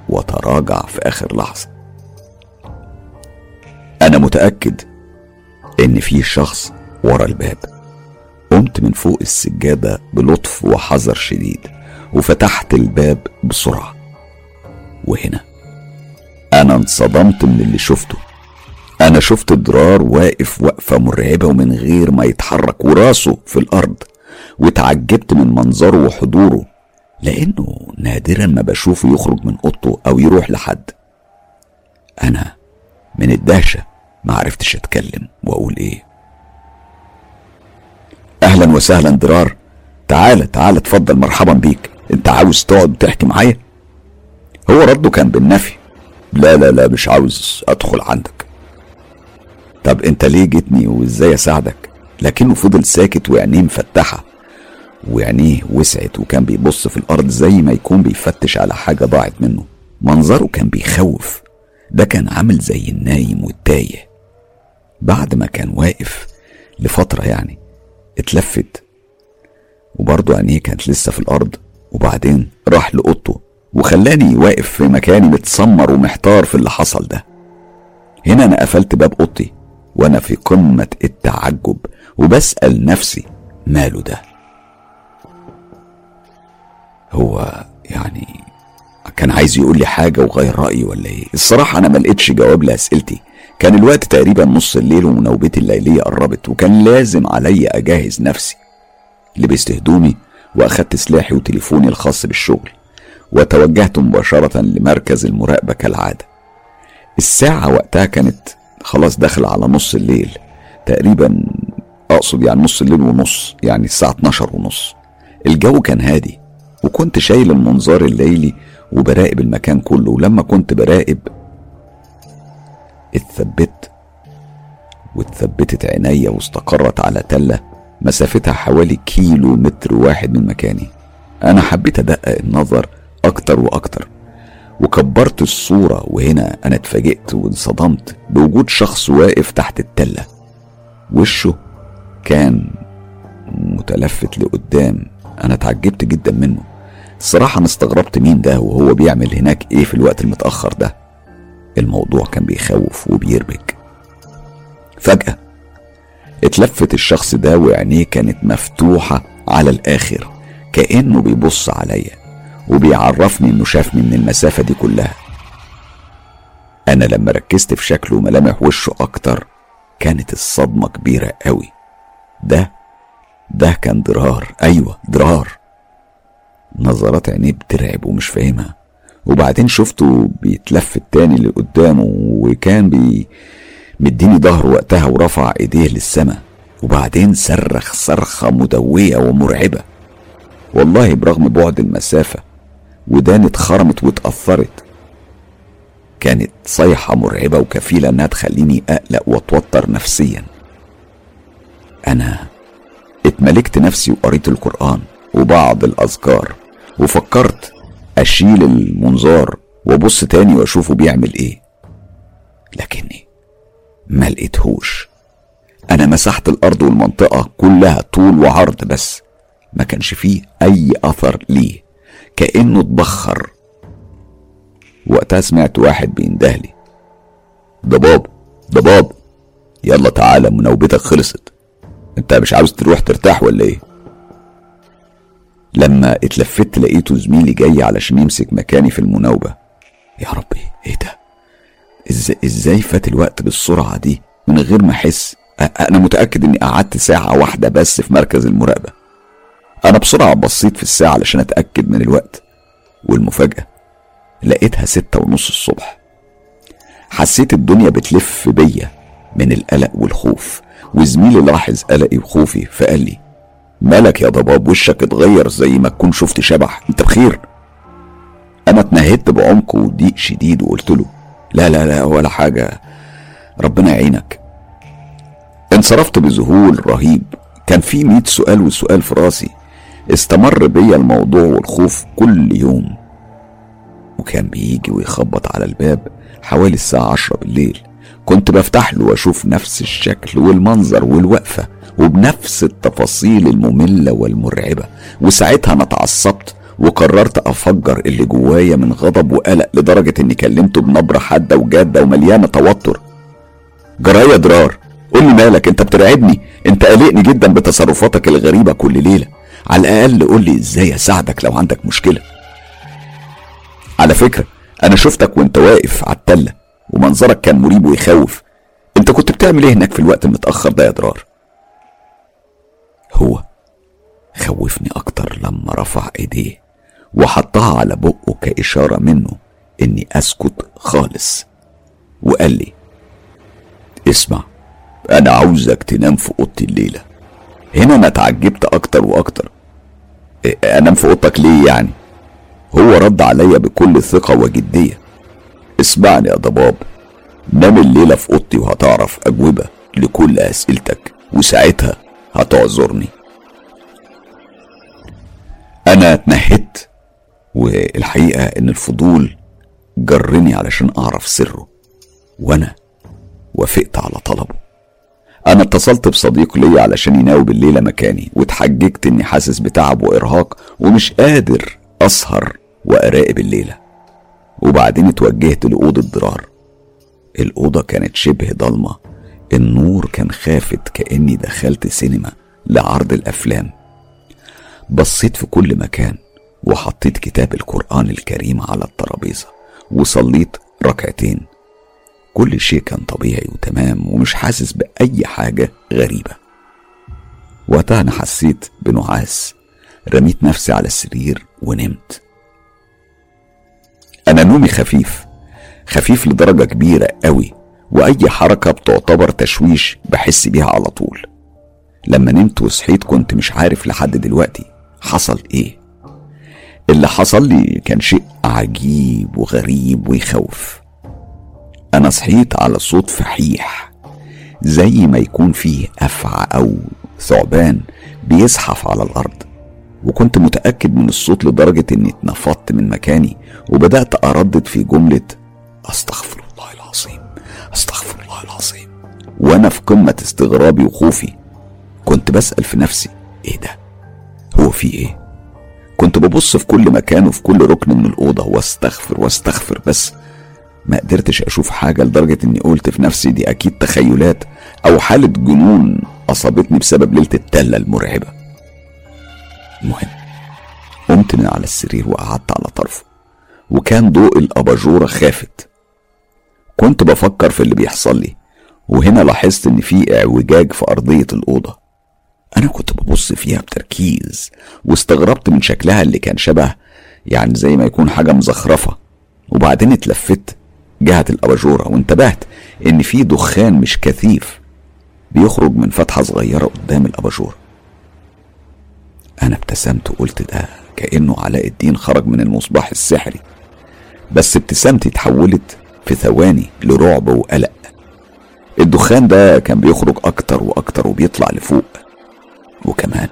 وتراجع في آخر لحظة. أنا متأكد إن في شخص ورا الباب. قمت من فوق السجادة بلطف وحذر شديد وفتحت الباب بسرعة. وهنا أنا انصدمت من اللي شفته. أنا شفت درار واقف وقفة مرعبة ومن غير ما يتحرك وراسه في الأرض وتعجبت من منظره وحضوره لأنه نادرا ما بشوفه يخرج من أوضته أو يروح لحد. أنا من الدهشة ما عرفتش أتكلم وأقول إيه. أهلا وسهلا درار. تعالى تعالى اتفضل مرحبا بيك. أنت عاوز تقعد وتحكي معايا؟ هو رده كان بالنفي. لا لا لا مش عاوز أدخل عندك. طب أنت ليه جيتني وإزاي أساعدك؟ لكنه فضل ساكت وعينيه مفتحة. وعينيه وسعت وكان بيبص في الأرض زي ما يكون بيفتش على حاجة ضاعت منه. منظره كان بيخوف. ده كان عامل زي النايم والتايه. بعد ما كان واقف لفترة يعني اتلفت. وبرضه عينيه كانت لسه في الأرض وبعدين راح لأوضته وخلاني واقف في مكاني متسمر ومحتار في اللي حصل ده. هنا أنا قفلت باب أوضتي وأنا في قمة التعجب وبسأل نفسي ماله ده؟ هو يعني كان عايز يقول لي حاجة وغير رأيي ولا إيه؟ الصراحة أنا ما لقيتش جواب لأسئلتي. كان الوقت تقريبا نص الليل ومناوبتي الليلية قربت وكان لازم عليا أجهز نفسي لبست هدومي وأخدت سلاحي وتليفوني الخاص بالشغل وتوجهت مباشرة لمركز المراقبة كالعادة. الساعة وقتها كانت خلاص داخل على نص الليل تقريبا أقصد يعني نص الليل ونص يعني الساعة 12 ونص. الجو كان هادي وكنت شايل المنظار الليلي وبراقب المكان كله. ولما كنت براقب اتثبت واتثبتت عينيا واستقرت على تلة مسافتها حوالي كيلو متر واحد من مكاني. أنا حبيت أدقق النظر أكتر وأكتر. وكبرت الصورة وهنا أنا اتفاجئت وانصدمت بوجود شخص واقف تحت التلة. وشه كان متلفت لقدام. أنا اتعجبت جدا منه. الصراحة أنا استغربت مين ده وهو بيعمل هناك إيه في الوقت المتأخر ده. الموضوع كان بيخوف وبيربك. فجأة اتلفت الشخص ده وعينيه كانت مفتوحة على الآخر كأنه بيبص عليا وبيعرفني إنه شافني من المسافة دي كلها. أنا لما ركزت في شكله وملامح وشه أكتر كانت الصدمة كبيرة قوي. ده ده كان درار. أيوة درار. نظرات عينيه بترعب ومش فاهمها. وبعدين شفته بيتلف التاني لقدامه وكان بي مديني ظهره وقتها ورفع ايديه للسماء وبعدين صرخ صرخة مدوية ومرعبة. والله برغم بعد المسافة وداني اتخرمت واتأثرت. كانت صيحة مرعبة وكفيلة انها تخليني اقلق واتوتر نفسيا. أنا اتملكت نفسي وقريت القرآن وبعض الأذكار وفكرت أشيل المنظار وأبص تاني وأشوفه بيعمل إيه. لكني ما لقيتهوش. أنا مسحت الأرض والمنطقة كلها طول وعرض بس ما كانش فيه أي أثر ليه. كأنه اتبخر. وقتها سمعت واحد بيندهلي ضباب ضباب يلا تعالى منوبتك خلصت. أنت مش عاوز تروح ترتاح ولا إيه؟ لما اتلفت لقيته زميلي جاي علشان يمسك مكاني في المناوبة. يا ربي إيه ده؟ إزاي, إزاي فات الوقت بالسرعة دي؟ من غير ما أحس. أنا متأكد إني قعدت ساعة واحدة بس في مركز المراقبة. أنا بسرعة بصيت في الساعة علشان أتأكد من الوقت. والمفاجأة لقيتها ستة ونص الصبح. حسيت الدنيا بتلف بيا من القلق والخوف وزميلي لاحظ قلقي وخوفي فقال لي مالك يا ضباب وشك اتغير زي ما تكون شفت شبح. انت بخير. أنا اتنهدت بعمق وضيق شديد وقلت له لا لا لا ولا حاجة. ربنا يعينك. انصرفت بذهول رهيب. كان في ميت سؤال وسؤال في راسي. استمر بيا الموضوع والخوف كل يوم. وكان بيجي ويخبط على الباب حوالي الساعة عشرة بالليل. كنت بفتح له وأشوف نفس الشكل والمنظر والوقفة وبنفس التفاصيل المملة والمرعبة. وساعتها أنا اتعصبت وقررت أفجر اللي جوايا من غضب وقلق لدرجة إني كلمته بنبرة حادة وجادة ومليانة توتر. جرايا درار قول لي مالك أنت بترعبني. أنت قلقني جدا بتصرفاتك الغريبة كل ليلة. على الأقل قول لي إزاي أساعدك لو عندك مشكلة. على فكرة أنا شفتك وأنت واقف على التلة. ومنظرك كان مريب ويخوف. انت كنت بتعمل إيه هناك في الوقت المتأخر ده يا درار هو خوفني أكتر لما رفع إيديه وحطها على بقه كإشارة منه إني أسكت خالص. وقال لي اسمع أنا عاوزك تنام في أوضتي الليلة. هنا أنا اتعجبت أكتر وأكتر. أنام في أوضتك ليه يعني؟ هو رد عليا بكل ثقة وجدية. اسمعني يا ضباب. نام الليلة في أوضتي وهتعرف أجوبة لكل أسئلتك وساعتها هتعذرني. أنا اتنهدت والحقيقة إن الفضول جرني علشان أعرف سره وأنا وافقت على طلبه. أنا اتصلت بصديق ليا علشان يناوب الليلة مكاني واتحججت إني حاسس بتعب وإرهاق ومش قادر أسهر وأراقب الليلة. وبعدين اتوجهت لأوضة ضرار. الأوضة كانت شبه ضلمة. النور كان خافت كأني دخلت سينما لعرض الأفلام. بصيت في كل مكان وحطيت كتاب القرآن الكريم على الترابيزة وصليت ركعتين. كل شيء كان طبيعي وتمام ومش حاسس بأي حاجة غريبة. وقتها أنا حسيت بنعاس. رميت نفسي على السرير ونمت. أنا نومي خفيف خفيف لدرجة كبيرة قوي وأي حركة بتعتبر تشويش بحس بيها على طول. لما نمت وصحيت كنت مش عارف لحد دلوقتي حصل إيه. اللي حصل لي كان شيء عجيب وغريب ويخوف. أنا صحيت على صوت فحيح زي ما يكون فيه أفعى أو ثعبان بيزحف على الأرض. وكنت متأكد من الصوت لدرجة إني اتنفضت من مكاني وبدأت أردد في جملة أستغفر الله العظيم أستغفر الله العظيم. وأنا في قمة استغرابي وخوفي كنت بسأل في نفسي إيه ده؟ هو في إيه؟ كنت ببص في كل مكان وفي كل ركن من الأوضة وأستغفر وأستغفر بس ما قدرتش أشوف حاجة لدرجة إني قلت في نفسي دي أكيد تخيلات أو حالة جنون أصابتني بسبب ليلة التلة المرعبة. المهم قمت من على السرير وقعدت على طرفه وكان ضوء الأباجورة خافت. كنت بفكر في اللي بيحصل لي وهنا لاحظت إن في اعوجاج في أرضية الأوضة. أنا كنت ببص فيها بتركيز واستغربت من شكلها اللي كان شبه يعني زي ما يكون حاجة مزخرفة. وبعدين اتلفت جهة الأباجورة وانتبهت إن في دخان مش كثيف بيخرج من فتحة صغيرة قدام الأباجورة. أنا ابتسمت وقلت ده كأنه علاء الدين خرج من المصباح السحري. بس ابتسامتي اتحولت في ثواني لرعب وقلق. الدخان ده كان بيخرج أكتر وأكتر وبيطلع لفوق. وكمان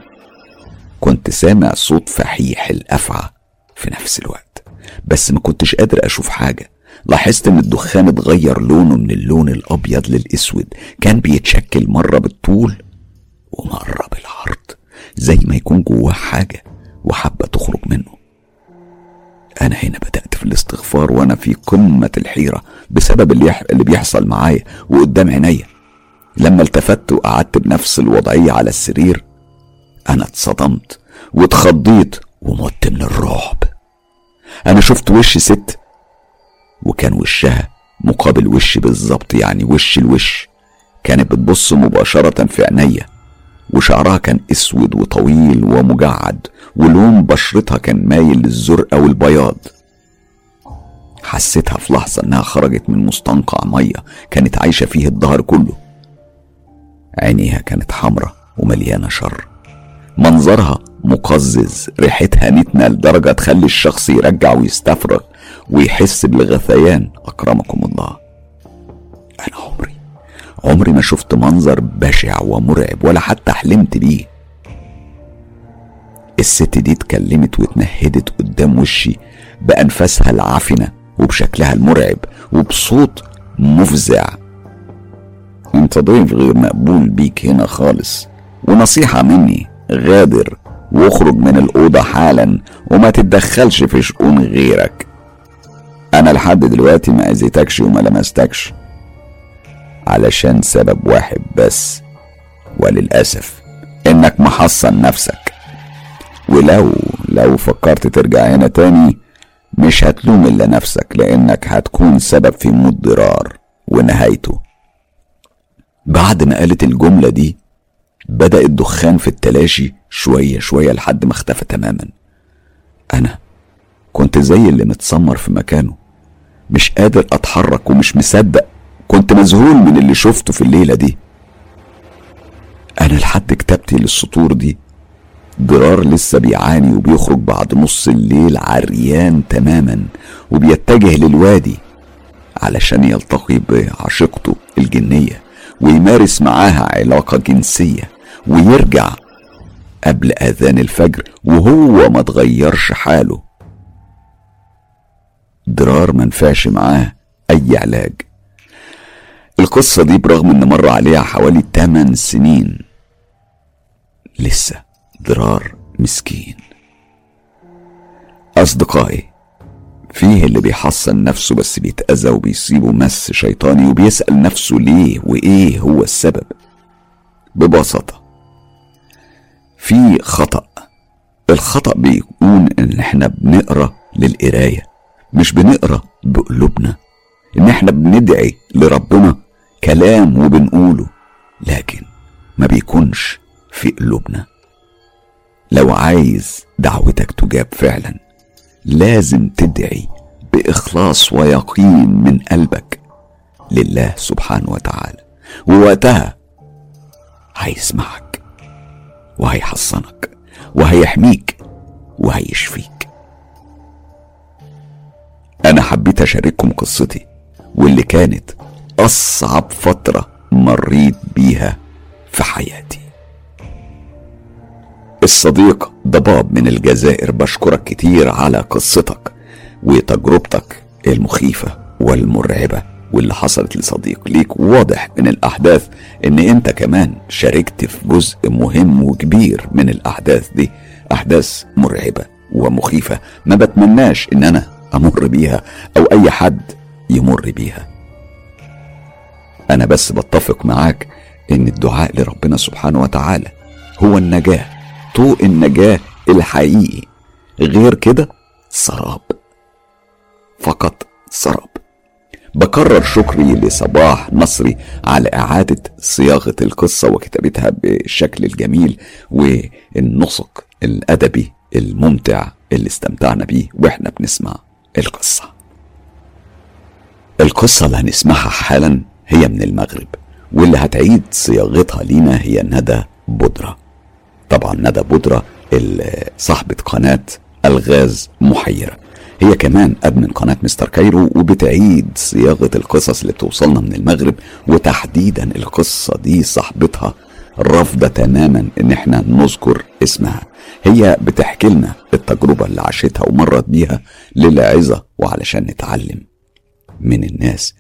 كنت سامع صوت فحيح الأفعى في نفس الوقت. بس ما كنتش قادر أشوف حاجة. لاحظت إن الدخان اتغير لونه من اللون الأبيض للأسود. كان بيتشكل مرة بالطول ومرة بالعرض. زي ما يكون جواه حاجة وحابة تخرج منه. أنا هنا بدأت في الاستغفار وأنا في قمة الحيرة بسبب اللي, يح... اللي بيحصل معايا وقدام عينيا. لما التفت وقعدت بنفس الوضعية على السرير أنا اتصدمت واتخضيت ومت من الرعب. أنا شفت وش ست وكان وشها مقابل وشي بالظبط يعني وش الوش كانت بتبص مباشرة في عينيا. وشعرها كان أسود وطويل ومجعد ولون بشرتها كان مايل للزرقاء والبياض. حسيتها في لحظة إنها خرجت من مستنقع مية كانت عايشة فيه الظهر كله. عينيها كانت حمرة ومليانة شر. منظرها مقزز ريحتها نتنة لدرجة تخلي الشخص يرجع ويستفرغ ويحس بالغثيان. أكرمكم الله. أنا عمري عمري ما شفت منظر بشع ومرعب ولا حتى حلمت بيه. الست دي اتكلمت واتنهدت قدام وشي بأنفاسها العفنة وبشكلها المرعب وبصوت مفزع. انت ضيف غير مقبول بيك هنا خالص ونصيحة مني غادر واخرج من الأوضة حالا وما تتدخلش في شؤون غيرك. أنا لحد دلوقتي ما أذيتكش وما لمستكش. علشان سبب واحد بس وللأسف إنك محصن نفسك. ولو لو فكرت ترجع هنا تاني مش هتلوم إلا نفسك لأنك هتكون سبب في موت ضرار ونهايته. بعد ما قالت الجملة دي بدأ الدخان في التلاشي شوية شوية لحد ما اختفى تماما. أنا كنت زي اللي متسمر في مكانه مش قادر أتحرك ومش مصدق كنت مذهول من اللي شفته في الليلة دي. أنا لحد كتابتي للسطور دي ضرار لسه بيعاني وبيخرج بعد نص الليل عريان تماما وبيتجه للوادي علشان يلتقي بعشيقته الجنية ويمارس معاها علاقة جنسية ويرجع قبل أذان الفجر وهو ما تغيرش حاله. درار منفعش معاه أي علاج. القصة دي برغم إن مر عليها حوالي 8 سنين. لسه درار مسكين. أصدقائي فيه اللي بيحصن نفسه بس بيتأذى وبيصيبه مس شيطاني وبيسأل نفسه ليه وإيه هو السبب. ببساطة في خطأ. الخطأ بيكون إن إحنا بنقرأ للقراية مش بنقرأ بقلوبنا. إن إحنا بندعي لربنا كلام وبنقوله لكن ما بيكونش في قلوبنا. لو عايز دعوتك تجاب فعلا لازم تدعي بإخلاص ويقين من قلبك لله سبحانه وتعالى. ووقتها هيسمعك وهيحصنك وهيحميك وهيشفيك. أنا حبيت أشارككم قصتي واللي كانت أصعب فترة مريت بيها في حياتي. الصديق ضباب من الجزائر بشكرك كتير على قصتك وتجربتك المخيفة والمرعبة واللي حصلت لصديق. ليك واضح من الأحداث إن أنت كمان شاركت في جزء مهم وكبير من الأحداث دي. أحداث مرعبة ومخيفة ما بتمناش إن أنا أمر بيها أو أي حد يمر بيها. أنا بس بتفق معاك إن الدعاء لربنا سبحانه وتعالى هو النجاة طوق النجاة الحقيقي. غير كده سراب. فقط سراب. بكرر شكري لصباح نصري على إعادة صياغة القصة وكتابتها بالشكل الجميل والنسق الأدبي الممتع اللي استمتعنا بيه وإحنا بنسمع القصة. القصة اللي هنسمعها حالا هي من المغرب واللي هتعيد صياغتها لينا هي ندى بودرة. طبعا ندى بودرة صاحبة قناة الغاز محيرة. هي كمان أدمن قناة مستر كايرو وبتعيد صياغة القصص اللي بتوصلنا من المغرب وتحديدا القصة دي صاحبتها رافضة تماما إن إحنا نذكر اسمها. هي بتحكي لنا التجربة اللي عاشتها ومرت بيها للعظة وعلشان نتعلم من الناس.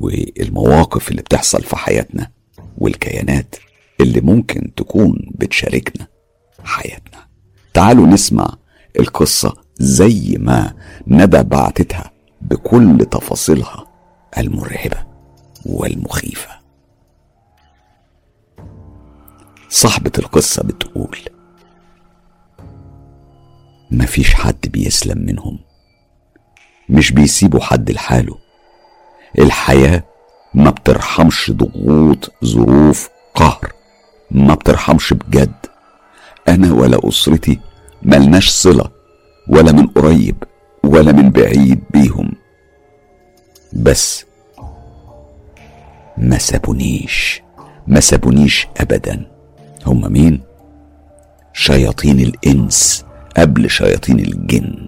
والمواقف اللي بتحصل في حياتنا والكيانات اللي ممكن تكون بتشاركنا حياتنا. تعالوا نسمع القصة زي ما ندى بعتتها بكل تفاصيلها المرعبة والمخيفة. صاحبة القصة بتقول مفيش حد بيسلم منهم مش بيسيبوا حد لحاله الحياة ما بترحمش ضغوط ظروف قهر ما بترحمش بجد. أنا ولا أسرتي ملناش صلة ولا من قريب ولا من بعيد بيهم. بس ما سابونيش ما سابونيش ابدا. هم مين؟ شياطين الإنس قبل شياطين الجن.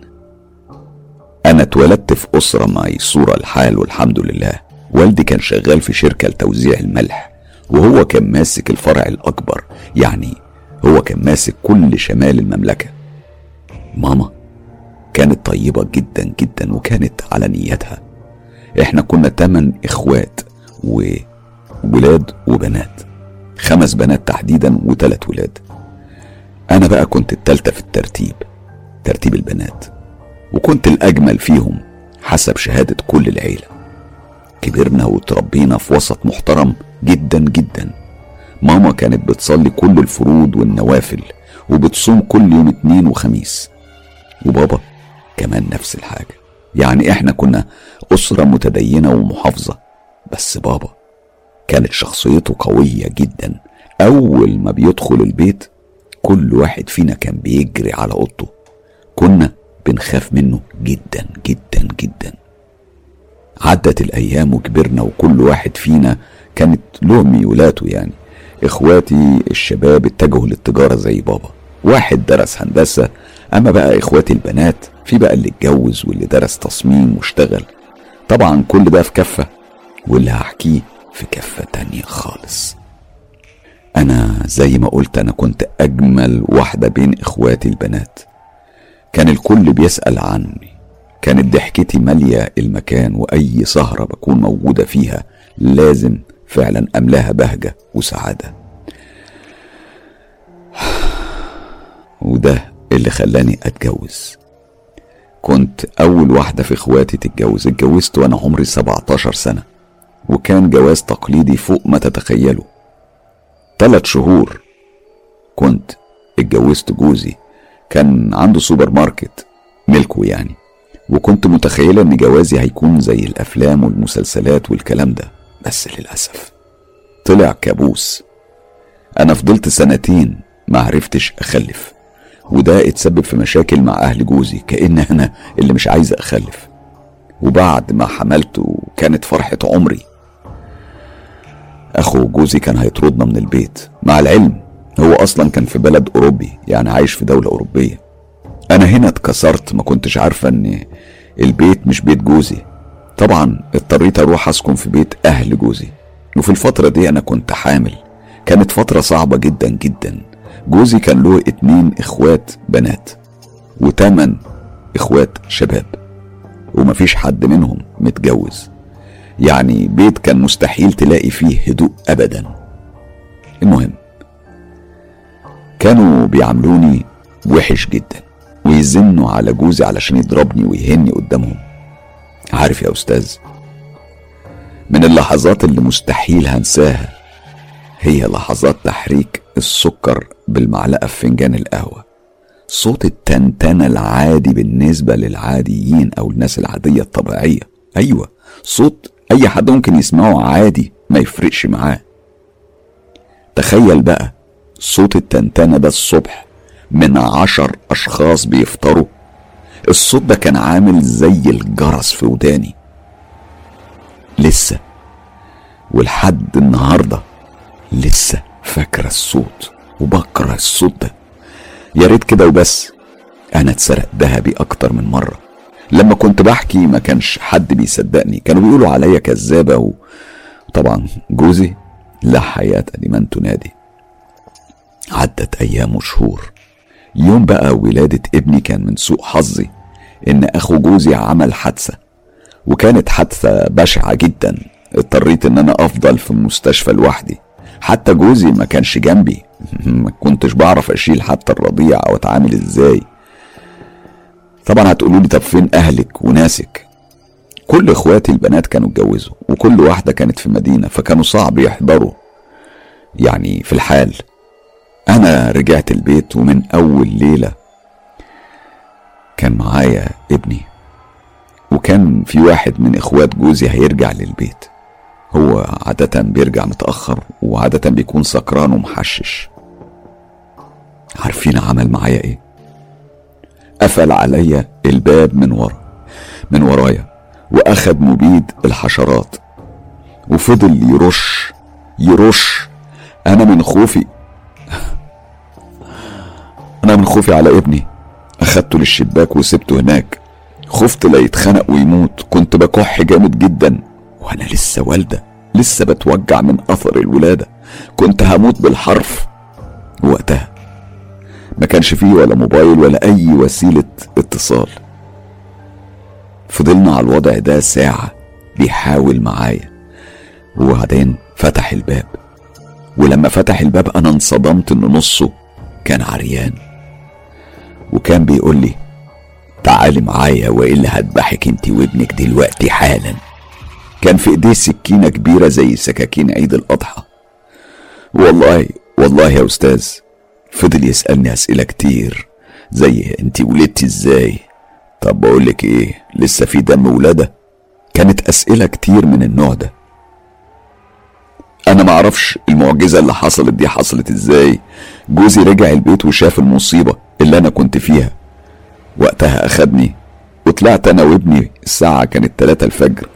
أنا اتولدت في أسرة ميسورة الحال والحمد لله. والدي كان شغال في شركة لتوزيع الملح وهو كان ماسك الفرع الأكبر يعني هو كان ماسك كل شمال المملكة. ماما كانت طيبة جدا جدا وكانت على نيتها. إحنا كنا تمن إخوات وولاد وبنات خمس بنات تحديدا وثلاث ولاد. أنا بقى كنت التالتة في الترتيب ترتيب البنات. وكنت الأجمل فيهم حسب شهادة كل العيلة. كبرنا وتربينا في وسط محترم جدا جدا. ماما كانت بتصلي كل الفروض والنوافل وبتصوم كل يوم اتنين وخميس. وبابا كمان نفس الحاجة. يعني إحنا كنا أسرة متدينة ومحافظة. بس بابا كانت شخصيته قوية جدا. أول ما بيدخل البيت كل واحد فينا كان بيجري على أوضته. كنا بنخاف منه جدا جدا جدا. عدت الأيام وكبرنا وكل واحد فينا كانت له ميولاته يعني. إخواتي الشباب اتجهوا للتجارة زي بابا. واحد درس هندسة أما بقى إخواتي البنات في بقى اللي اتجوز واللي درس تصميم واشتغل. طبعا كل ده في كفة واللي هحكيه في كفة تانية خالص. أنا زي ما قلت أنا كنت أجمل واحدة بين إخواتي البنات. كان الكل بيسأل عني. كانت ضحكتي مالية المكان وأي سهرة بكون موجودة فيها لازم فعلا أملاها بهجة وسعادة. وده اللي خلاني أتجوز. كنت أول واحدة في إخواتي تتجوز. اتجوزت وأنا عمري 17 سنة. وكان جواز تقليدي فوق ما تتخيلوا ثلاث شهور كنت اتجوزت جوزي. كان عنده سوبر ماركت ملكه يعني. وكنت متخيلة إن جوازي هيكون زي الأفلام والمسلسلات والكلام ده بس للأسف. طلع كابوس. أنا فضلت سنتين ما عرفتش أخلف وده اتسبب في مشاكل مع أهل جوزي كأن أنا اللي مش عايز أخلف. وبعد ما حملت كانت فرحة عمري. أخو جوزي كان هيطردنا من البيت مع العلم هو أصلا كان في بلد أوروبي يعني عايش في دولة أوروبية. أنا هنا اتكسرت ما كنتش عارفة إن البيت مش بيت جوزي. طبعا اضطريت أروح أسكن في بيت أهل جوزي. وفي الفترة دي أنا كنت حامل. كانت فترة صعبة جدا جدا. جوزي كان له اتنين إخوات بنات وتمن إخوات شباب. ومفيش حد منهم متجوز. يعني بيت كان مستحيل تلاقي فيه هدوء ابدا. المهم كانوا بيعاملوني وحش جدا ويزنوا على جوزي علشان يضربني ويهني قدامهم. عارف يا أستاذ من اللحظات اللي مستحيل هنساها هي لحظات تحريك السكر بالمعلقة في فنجان القهوة. صوت التنتنة العادي بالنسبة للعاديين أو الناس العادية الطبيعية. أيوه صوت أي حد ممكن يسمعه عادي ما يفرقش معاه. تخيل بقى صوت التنتنة ده الصبح من عشر أشخاص بيفطروا. الصوت ده كان عامل زي الجرس في وداني. لسه. ولحد النهارده لسه فاكرة الصوت وبكره الصوت ده. يا ريت كده وبس. أنا اتسرق ذهبي أكتر من مرة. لما كنت بحكي ما كانش حد بيصدقني. كانوا بيقولوا عليا كذابه وطبعا جوزي لا حياة لمن تنادي عدت أيام وشهور. يوم بقى ولادة ابني كان من سوء حظي إن أخو جوزي عمل حادثة وكانت حادثة بشعة جدا. اضطريت إن أنا أفضل في المستشفى لوحدي. حتى جوزي ما كانش جنبي. *laughs* ما كنتش بعرف أشيل حتى الرضيع أو أتعامل إزاي. طبعا هتقولوا لي طب فين أهلك وناسك؟ كل إخواتي البنات كانوا اتجوزوا وكل واحدة كانت في مدينة فكانوا صعب يحضروا. يعني في الحال. أنا رجعت البيت ومن أول ليلة كان معايا ابني وكان في واحد من إخوات جوزي هيرجع للبيت. هو عادة بيرجع متأخر وعادة بيكون سكران ومحشش. عارفين عمل معايا إيه؟ قفل عليا الباب من ورا من ورايا وأخد مبيد الحشرات وفضل يرش يرش. أنا من خوفي أنا من خوفي على ابني. أخدته للشباك وسبته هناك. خفت لا يتخنق ويموت. كنت بكح جامد جدا. وأنا لسه والدة. لسه بتوجع من أثر الولادة. كنت هموت بالحرف. وقتها ما كانش فيه ولا موبايل ولا أي وسيلة اتصال. فضلنا على الوضع ده ساعة. بيحاول معايا. وبعدين فتح الباب. ولما فتح الباب أنا انصدمت إن نصه كان عريان. وكان بيقول لي تعالي معايا والا هذبحك أنت وابنك دلوقتي حالا. كان في إيديه سكينة كبيرة زي سكاكين عيد الأضحى. والله والله يا أستاذ فضل يسألني أسئلة كتير زي أنت ولدتي إزاي؟ طب بقولك إيه لسه في دم ولادة؟ كانت أسئلة كتير من النوع ده. أنا معرفش المعجزة اللي حصلت دي حصلت إزاي. جوزي رجع البيت وشاف المصيبة. اللي أنا كنت فيها. وقتها أخدني وطلعت أنا وابني الساعة كانت تلاتة الفجر.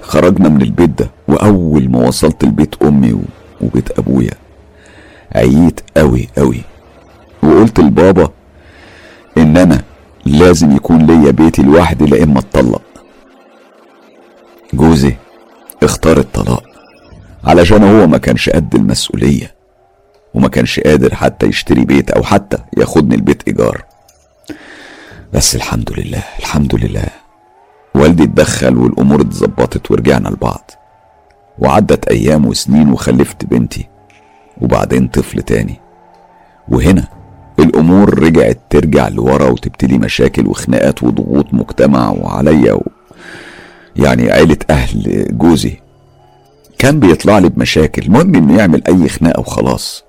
خرجنا من البيت ده وأول ما وصلت البيت أمي وبيت أبويا. عييت قوي قوي وقلت لبابا إن أنا لازم يكون ليا بيتي لوحدي لا إما أتطلق. جوزي اختار الطلاق علشان هو ما كانش قد المسؤولية. وما كانش قادر حتى يشتري بيت أو حتى ياخدني البيت إيجار. بس الحمد لله الحمد لله. والدي اتدخل والأمور اتظبطت ورجعنا لبعض. وعدت أيام وسنين وخلفت بنتي. وبعدين طفل تاني. وهنا الأمور رجعت ترجع لورا وتبتدي مشاكل وخناقات وضغوط مجتمع وعليا و... يعني عيلة أهل جوزي. كان بيطلع لي بمشاكل المهم إنه يعمل أي خناقة وخلاص.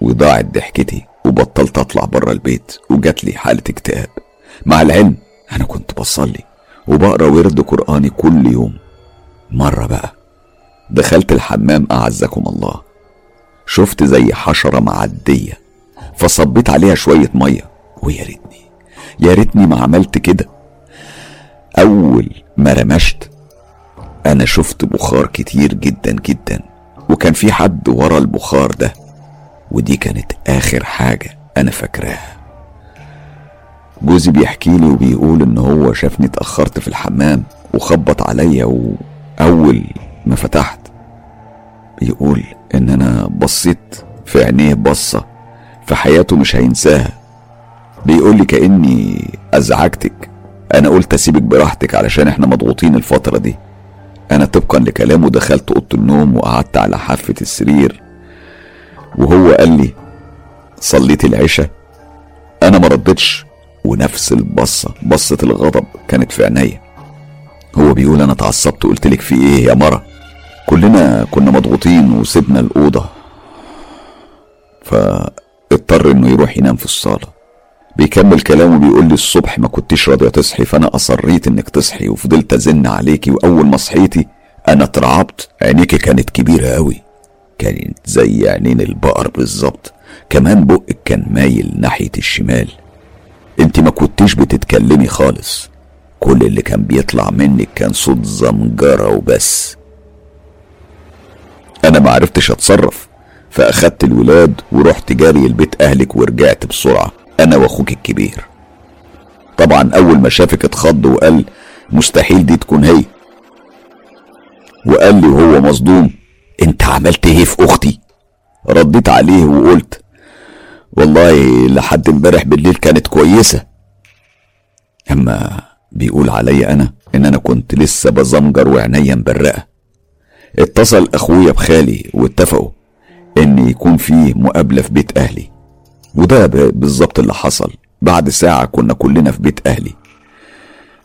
وضاعت ضحكتي وبطلت أطلع بره البيت وجات لي حالة اكتئاب. مع العلم أنا كنت بصلي وبقرأ ورد قرآني كل يوم. مرة بقى دخلت الحمام أعزكم الله. شفت زي حشرة معدية فصبيت عليها شوية مية. ويا ريتني يا ريتني ما عملت كده. أول ما رمشت أنا شفت بخار كتير جدا جدا وكان في حد ورا البخار ده. ودي كانت آخر حاجة أنا فاكراها. جوزي بيحكي لي وبيقول إن هو شافني اتأخرت في الحمام وخبط عليا وأول ما فتحت بيقول إن أنا بصيت في عينيه بصة في حياته مش هينساها. بيقول لي كأني أزعجتك. أنا قلت أسيبك براحتك علشان إحنا مضغوطين الفترة دي. أنا طبقا لكلامه دخلت أوضة النوم وقعدت على حافة السرير وهو قال لي صليت العشاء أنا ما ردتش. ونفس البصة بصة الغضب كانت في عينيا. هو بيقول أنا اتعصبت وقلت لك في إيه يا مرة؟ كلنا كنا مضغوطين وسيبنا الأوضة. فاضطر إنه يروح ينام في الصالة. بيكمل كلامه بيقول لي الصبح ما كنتش راضيه تصحي فأنا أصريت إنك تصحي وفضلت أزن عليكي وأول ما صحيتي أنا اترعبت عينيكي كانت كبيرة قوي كانت زي عينين البقر بالظبط. كمان بقك كان مايل ناحية الشمال. انت ما كنتيش بتتكلمي خالص. كل اللي كان بيطلع منك كان صوت زمجرة وبس. أنا ما عرفتش أتصرف. فأخدت الولاد ورحت جاري البيت أهلك ورجعت بسرعة. أنا وأخوك الكبير. طبعا أول ما شافك اتخض وقال مستحيل دي تكون هي. وقال لي وهو مصدوم. انت عملت إيه في أختي؟ رديت عليه وقلت والله لحد امبارح بالليل كانت كويسة. اما بيقول عليا أنا ان أنا كنت لسه بزمجر وعينيا مبرقة. اتصل اخويا بخالي واتفقوا ان يكون في مقابلة في بيت أهلي. وده بالظبط اللي حصل. بعد ساعة كنا كلنا في بيت أهلي.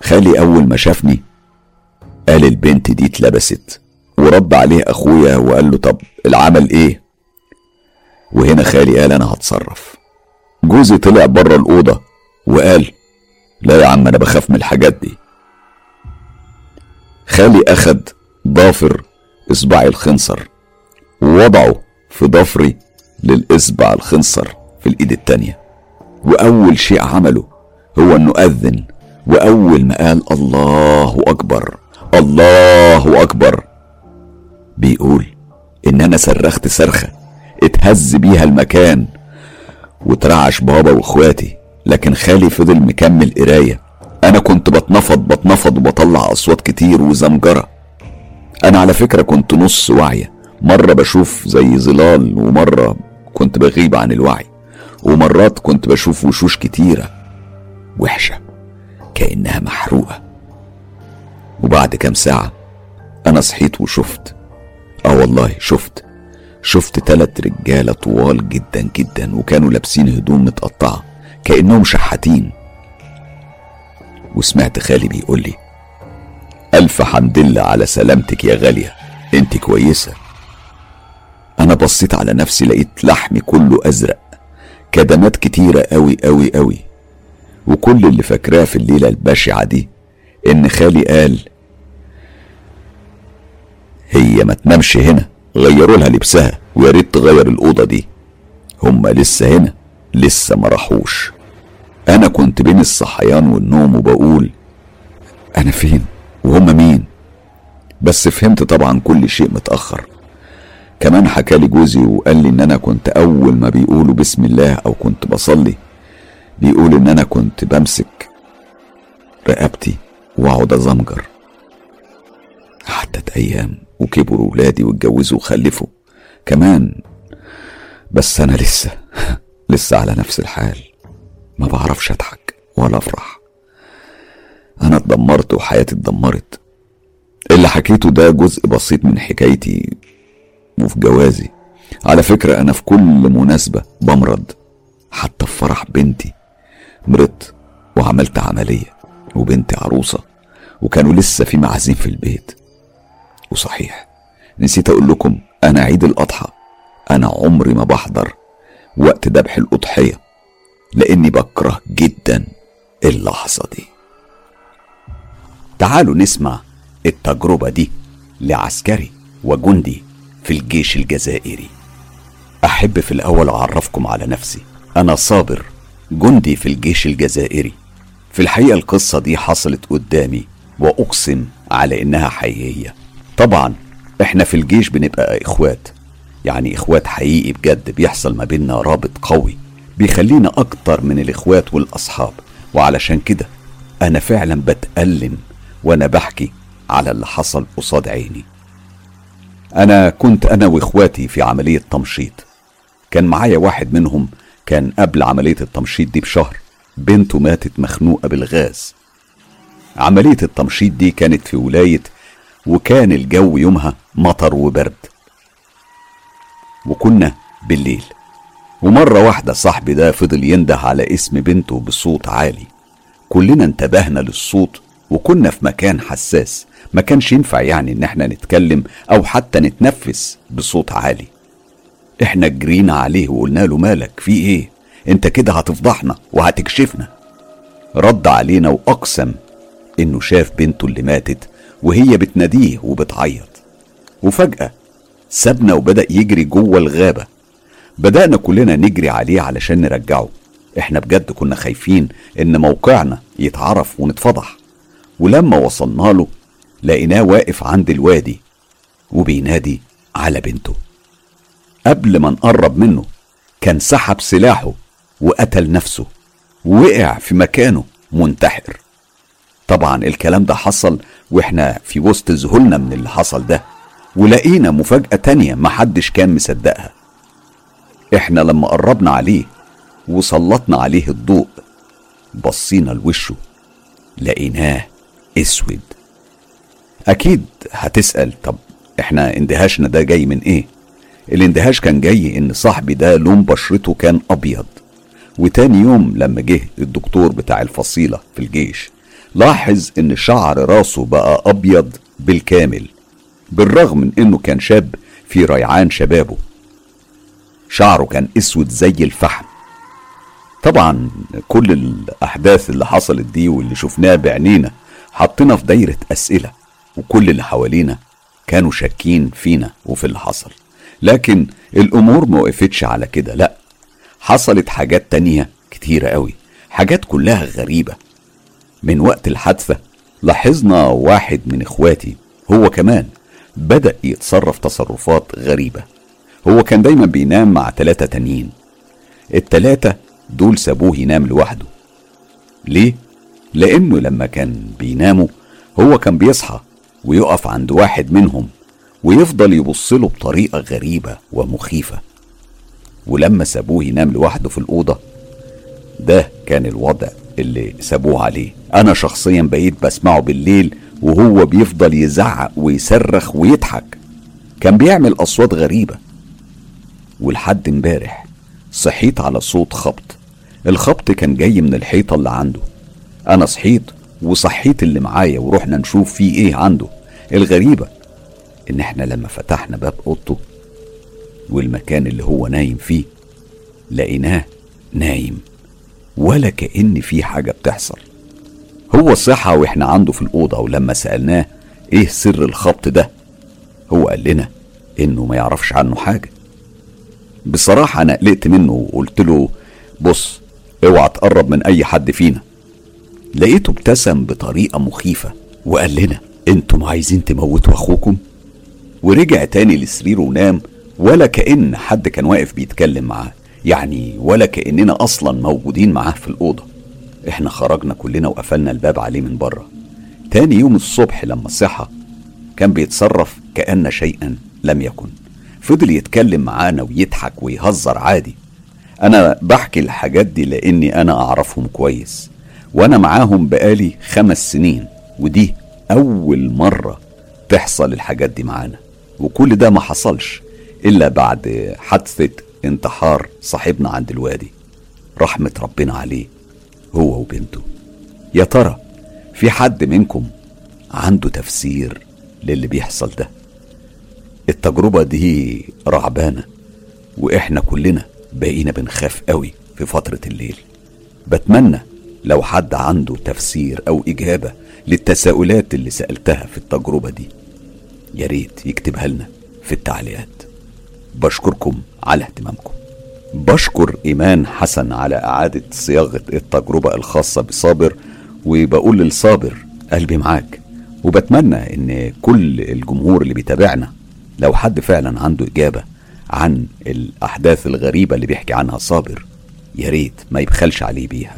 خالي أول ما شافني قال البنت دي اتلبست. ورد عليه أخويا وقال له طب العمل إيه؟ وهنا خالي قال أنا هتصرف. جوزي طلع بره الأوضة وقال لا يا عم أنا بخاف من الحاجات دي. خالي أخد ضافر إصبعي الخنصر ووضعه في ضفري للإصبع الخنصر في الإيد التانية. وأول شيء عمله هو إنه أذن وأول ما قال الله أكبر الله أكبر. بيقول إن أنا صرخت صرخة اتهز بيها المكان وترعش بابا وإخواتي لكن خالي فضل مكمل قراية. أنا كنت بتنفض بتنفض وبطلع أصوات كتير وزمجرة أنا على فكرة كنت نص واعية. مرة بشوف زي ظلال ومرة كنت بغيب عن الوعي. ومرات كنت بشوف وشوش كتيرة وحشة كأنها محروقة. وبعد كام ساعة أنا صحيت وشفت آه والله شفت. شفت تلات رجالة طوال جدا جدا وكانوا لابسين هدوم متقطعة كأنهم شحاتين. وسمعت خالي بيقول لي ألف حمد لله على سلامتك يا غالية. أنت كويسة. أنا بصيت على نفسي لقيت لحمي كله أزرق كدمات كتيرة أوي أوي أوي. وكل اللي فاكراه في الليلة البشعة دي إن خالي قال هي ما تنامش هنا. غيروا لها لبسها. ويا ريت تغير الأوضة دي. هما لسه هنا. لسه ما راحوش. أنا كنت بين الصحيان والنوم وبقول أنا فين؟ وهما مين؟ بس فهمت طبعا كل شيء متأخر. كمان حكالي جوزي وقال لي إن أنا كنت أول ما بيقولوا بسم الله أو كنت بصلي بيقول إن أنا كنت بمسك رقبتي وأقعد أزمجر. عدت أيام. وكبروا ولادي واتجوزوا وخلفوا. كمان بس أنا لسه *laughs* لسه على نفس الحال. ما بعرفش أضحك ولا أفرح. أنا اتدمرت وحياتي اتدمرت. اللي حكيته ده جزء بسيط من حكايتي وفي جوازي. على فكرة أنا في كل مناسبة بمرض. حتى في فرح بنتي. مرضت وعملت عملية. وبنتي عروسة. وكانوا لسه في معازيم في البيت. وصحيح نسيت أقول لكم أنا عيد الأضحى. أنا عمري ما بحضر وقت ذبح الأضحية لأني بكره جدا اللحظة دي. تعالوا نسمع التجربة دي لعسكري وجندي في الجيش الجزائري. أحب في الأول أعرفكم على نفسي. أنا صابر جندي في الجيش الجزائري. في الحقيقة القصة دي حصلت قدامي وأقسم على إنها حقيقية. طبعا إحنا في الجيش بنبقى إخوات يعني إخوات حقيقي بجد بيحصل ما بيننا رابط قوي بيخلينا أكتر من الإخوات والأصحاب. وعلشان كده أنا فعلا بتألم وأنا بحكي على اللي حصل قصاد عيني. أنا كنت أنا وإخواتي في عملية تمشيط. كان معايا واحد منهم كان قبل عملية التمشيط دي بشهر. بنته ماتت مخنوقة بالغاز. عملية التمشيط دي كانت في ولاية وكان الجو يومها مطر وبرد. وكنا بالليل. ومرة واحدة صاحبي ده فضل ينده على اسم بنته بصوت عالي. كلنا انتبهنا للصوت وكنا في مكان حساس. ما كانش ينفع يعني إن إحنا نتكلم أو حتى نتنفس بصوت عالي. إحنا جرينا عليه وقلنا له مالك في إيه؟ أنت كده هتفضحنا وهتكشفنا. رد علينا وأقسم إنه شاف بنته اللي ماتت وهي بتناديه وبتعيط. وفجأة سابنا وبدأ يجري جوه الغابة. بدأنا كلنا نجري عليه علشان نرجعه. إحنا بجد كنا خايفين إن موقعنا يتعرف ونتفضح. ولما وصلنا له لقيناه واقف عند الوادي وبينادي على بنته. قبل ما نقرب منه كان سحب سلاحه وقتل نفسه. ووقع في مكانه منتحر. طبعا الكلام ده حصل وإحنا في وسط ذهولنا من اللي حصل ده ولقينا مفاجأة تانية محدش كان مصدقها. إحنا لما قربنا عليه وسلطنا عليه الضوء بصينا لوشه لقيناه أسود. أكيد هتسأل طب إحنا اندهاشنا ده جاي من إيه؟ الاندهاش كان جاي إن صاحبي ده لون بشرته كان أبيض. وتاني يوم لما جه الدكتور بتاع الفصيلة في الجيش لاحظ إن شعر راسه بقى أبيض بالكامل بالرغم من إنه كان شاب في ريعان شبابه. شعره كان أسود زي الفحم. طبعا كل الأحداث اللي حصلت دي واللي شفناها بعينينا حطينا في دايرة أسئلة وكل اللي حوالينا كانوا شاكين فينا وفي اللي حصل. لكن الأمور ما وقفتش على كده لأ حصلت حاجات تانية كتيرة قوي حاجات كلها غريبة. من وقت الحادثة لاحظنا واحد من إخواتي هو كمان بدأ يتصرف تصرفات غريبة. هو كان دايما بينام مع تلاتة تانيين. التلاتة دول سابوه ينام لوحده. ليه؟ لأنه لما كان بيناموا هو كان بيصحى ويقف عند واحد منهم ويفضل يبصله بطريقة غريبة ومخيفة. ولما سابوه ينام لوحده في الأوضة ده كان الوضع اللي سابوه عليه. أنا شخصيا بقيت بسمعه بالليل وهو بيفضل يزعق ويصرخ ويضحك. كان بيعمل أصوات غريبة. ولحد امبارح صحيت على صوت خبط. الخبط كان جاي من الحيطة اللي عنده. أنا صحيت وصحيت اللي معايا ورحنا نشوف فيه إيه عنده. الغريبة إن إحنا لما فتحنا باب أوضته والمكان اللي هو نايم فيه لقيناه نايم. ولا كأن في حاجة بتحصل. هو صحى وإحنا عنده في الأوضة ولما سألناه إيه سر الخبط ده هو قال لنا إنه ما يعرفش عنه حاجة. بصراحة أنا قلقت منه وقلت له بص اوعى تقرب من أي حد فينا. لقيته ابتسم بطريقة مخيفة وقال لنا أنتم عايزين تموتوا أخوكم؟ ورجع تاني لسريره ونام ولا كأن حد كان واقف بيتكلم معاه. يعني ولا كأننا أصلا موجودين معاه في الأوضة. إحنا خرجنا كلنا وقفلنا الباب عليه من بره. تاني يوم الصبح لما صحى كان بيتصرف كأن شيئا لم يكن. فضل يتكلم معانا ويضحك ويهزر عادي. أنا بحكي الحاجات دي لأني أنا أعرفهم كويس. وأنا معاهم بقالي خمس سنين ودي أول مرة تحصل الحاجات دي معانا. وكل ده ما حصلش إلا بعد حادثة انتحار صاحبنا عند الوادي. رحمة ربنا عليه هو وبنته. يا ترى في حد منكم عنده تفسير للي بيحصل ده؟ التجربة دي رعبانة وإحنا كلنا بقينا بنخاف قوي في فترة الليل. بتمنى لو حد عنده تفسير أو إجابة للتساؤلات اللي سألتها في التجربة دي. يا ريت يكتبها لنا في التعليقات. بشكركم على اهتمامكم. بشكر إيمان حسن على إعادة صياغة التجربة الخاصة بصابر وبقول للصابر قلبي معاك وبتمنى إن كل الجمهور اللي بيتابعنا لو حد فعلا عنده إجابة عن الأحداث الغريبة اللي بيحكي عنها صابر يا ريت ما يبخلش عليه بيها.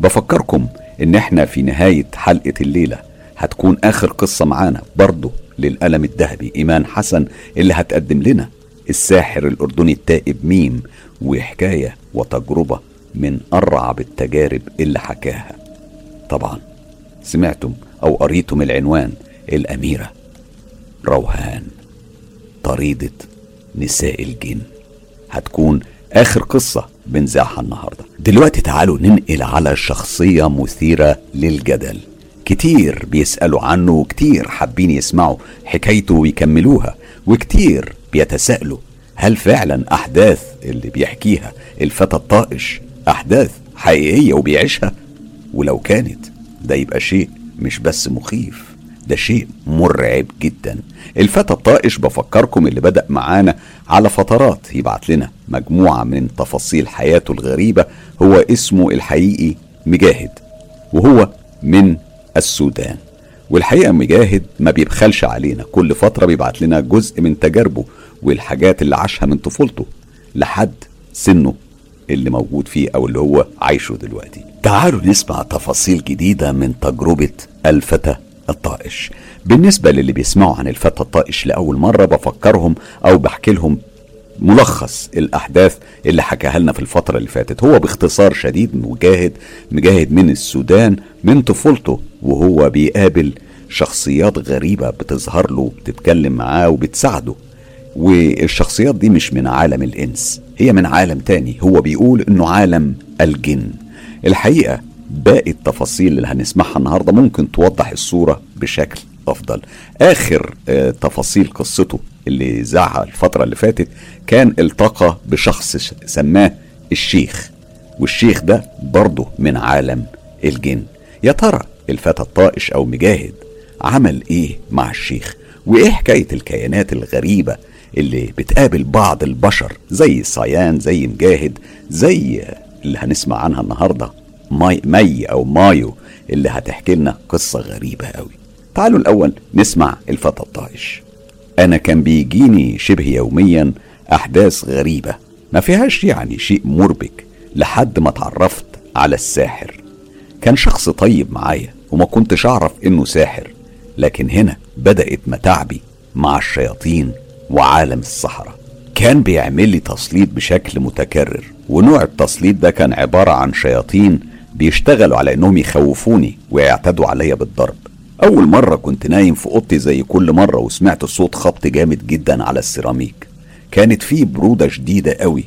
بفكركم إن إحنا في نهاية حلقة الليلة هتكون آخر قصة معانا برضه للقلم الذهبي إيمان حسن اللي هتقدم لنا الساحر الأردني التائب ميم وحكاية وتجربة من أرعب التجارب اللي حكاها. طبعا سمعتم أو قريتم العنوان الأميرة روهان طريدة نساء الجن. هتكون آخر قصة بنزاعها النهاردة. دلوقتي تعالوا ننقل على شخصية مثيرة للجدل. كتير بيسألوا عنه وكتير حابين يسمعوا حكايته ويكملوها وكتير بيتساءلوا هل فعلا أحداث اللي بيحكيها الفتى الطائش أحداث حقيقية وبيعيشها؟ ولو كانت ده يبقى شيء مش بس مخيف ده شيء مرعب جدا. الفتى الطائش بفكركم اللي بدأ معانا على فترات يبعت لنا مجموعة من تفاصيل حياته الغريبة هو اسمه الحقيقي مجاهد وهو من السودان. والحقيقة مجاهد ما بيبخلش علينا كل فترة بيبعت لنا جزء من تجاربه والحاجات اللي عاشها من طفولته لحد سنه اللي موجود فيه أو اللي هو عايشه دلوقتي. تعالوا نسمع تفاصيل جديدة من تجربة الفتى الطائش. بالنسبة للي بيسمعوا عن الفتى الطائش لأول مرة بفكرهم أو بحكي لهم ملخص الأحداث اللي حكاها لنا في الفترة اللي فاتت. هو باختصار شديد مجاهد مجاهد من السودان من طفولته وهو بيقابل شخصيات غريبة بتظهر له بتتكلم معاه وبتساعده والشخصيات دي مش من عالم الإنس هي من عالم تاني. هو بيقول إنه عالم الجن. الحقيقة باقي التفاصيل اللي هنسمعها النهاردة ممكن توضح الصورة بشكل أفضل. آخر آه تفاصيل قصته اللي زعها الفترة اللي فاتت كان التقى بشخص سماه الشيخ. والشيخ ده برضه من عالم الجن. يا ترى الفتى الطائش أو مجاهد عمل إيه مع الشيخ؟ وإيه حكاية الكيانات الغريبة اللي بتقابل بعض البشر زي صيان زي مجاهد زي اللي هنسمع عنها النهاردة ماي, مي أو مايو اللي هتحكي لنا قصة غريبة قوي تعالوا الأول نسمع الفتى الطائش. أنا كان بيجيني شبه يوميا أحداث غريبة ما فيهاش يعني شيء مربك لحد ما اتعرفت على الساحر. كان شخص طيب معايا وما كنتش أعرف إنه ساحر لكن هنا بدأت متاعبي مع الشياطين. وعالم الصحراء كان بيعمل لي تسليط بشكل متكرر ونوع التسليط ده كان عبارة عن شياطين بيشتغلوا على إنهم يخوفوني ويعتدوا عليا بالضرب. أول مرة كنت نايم في أوضتي زي كل مرة وسمعت صوت خبط جامد جدا على السيراميك. كانت فيه برودة شديدة قوي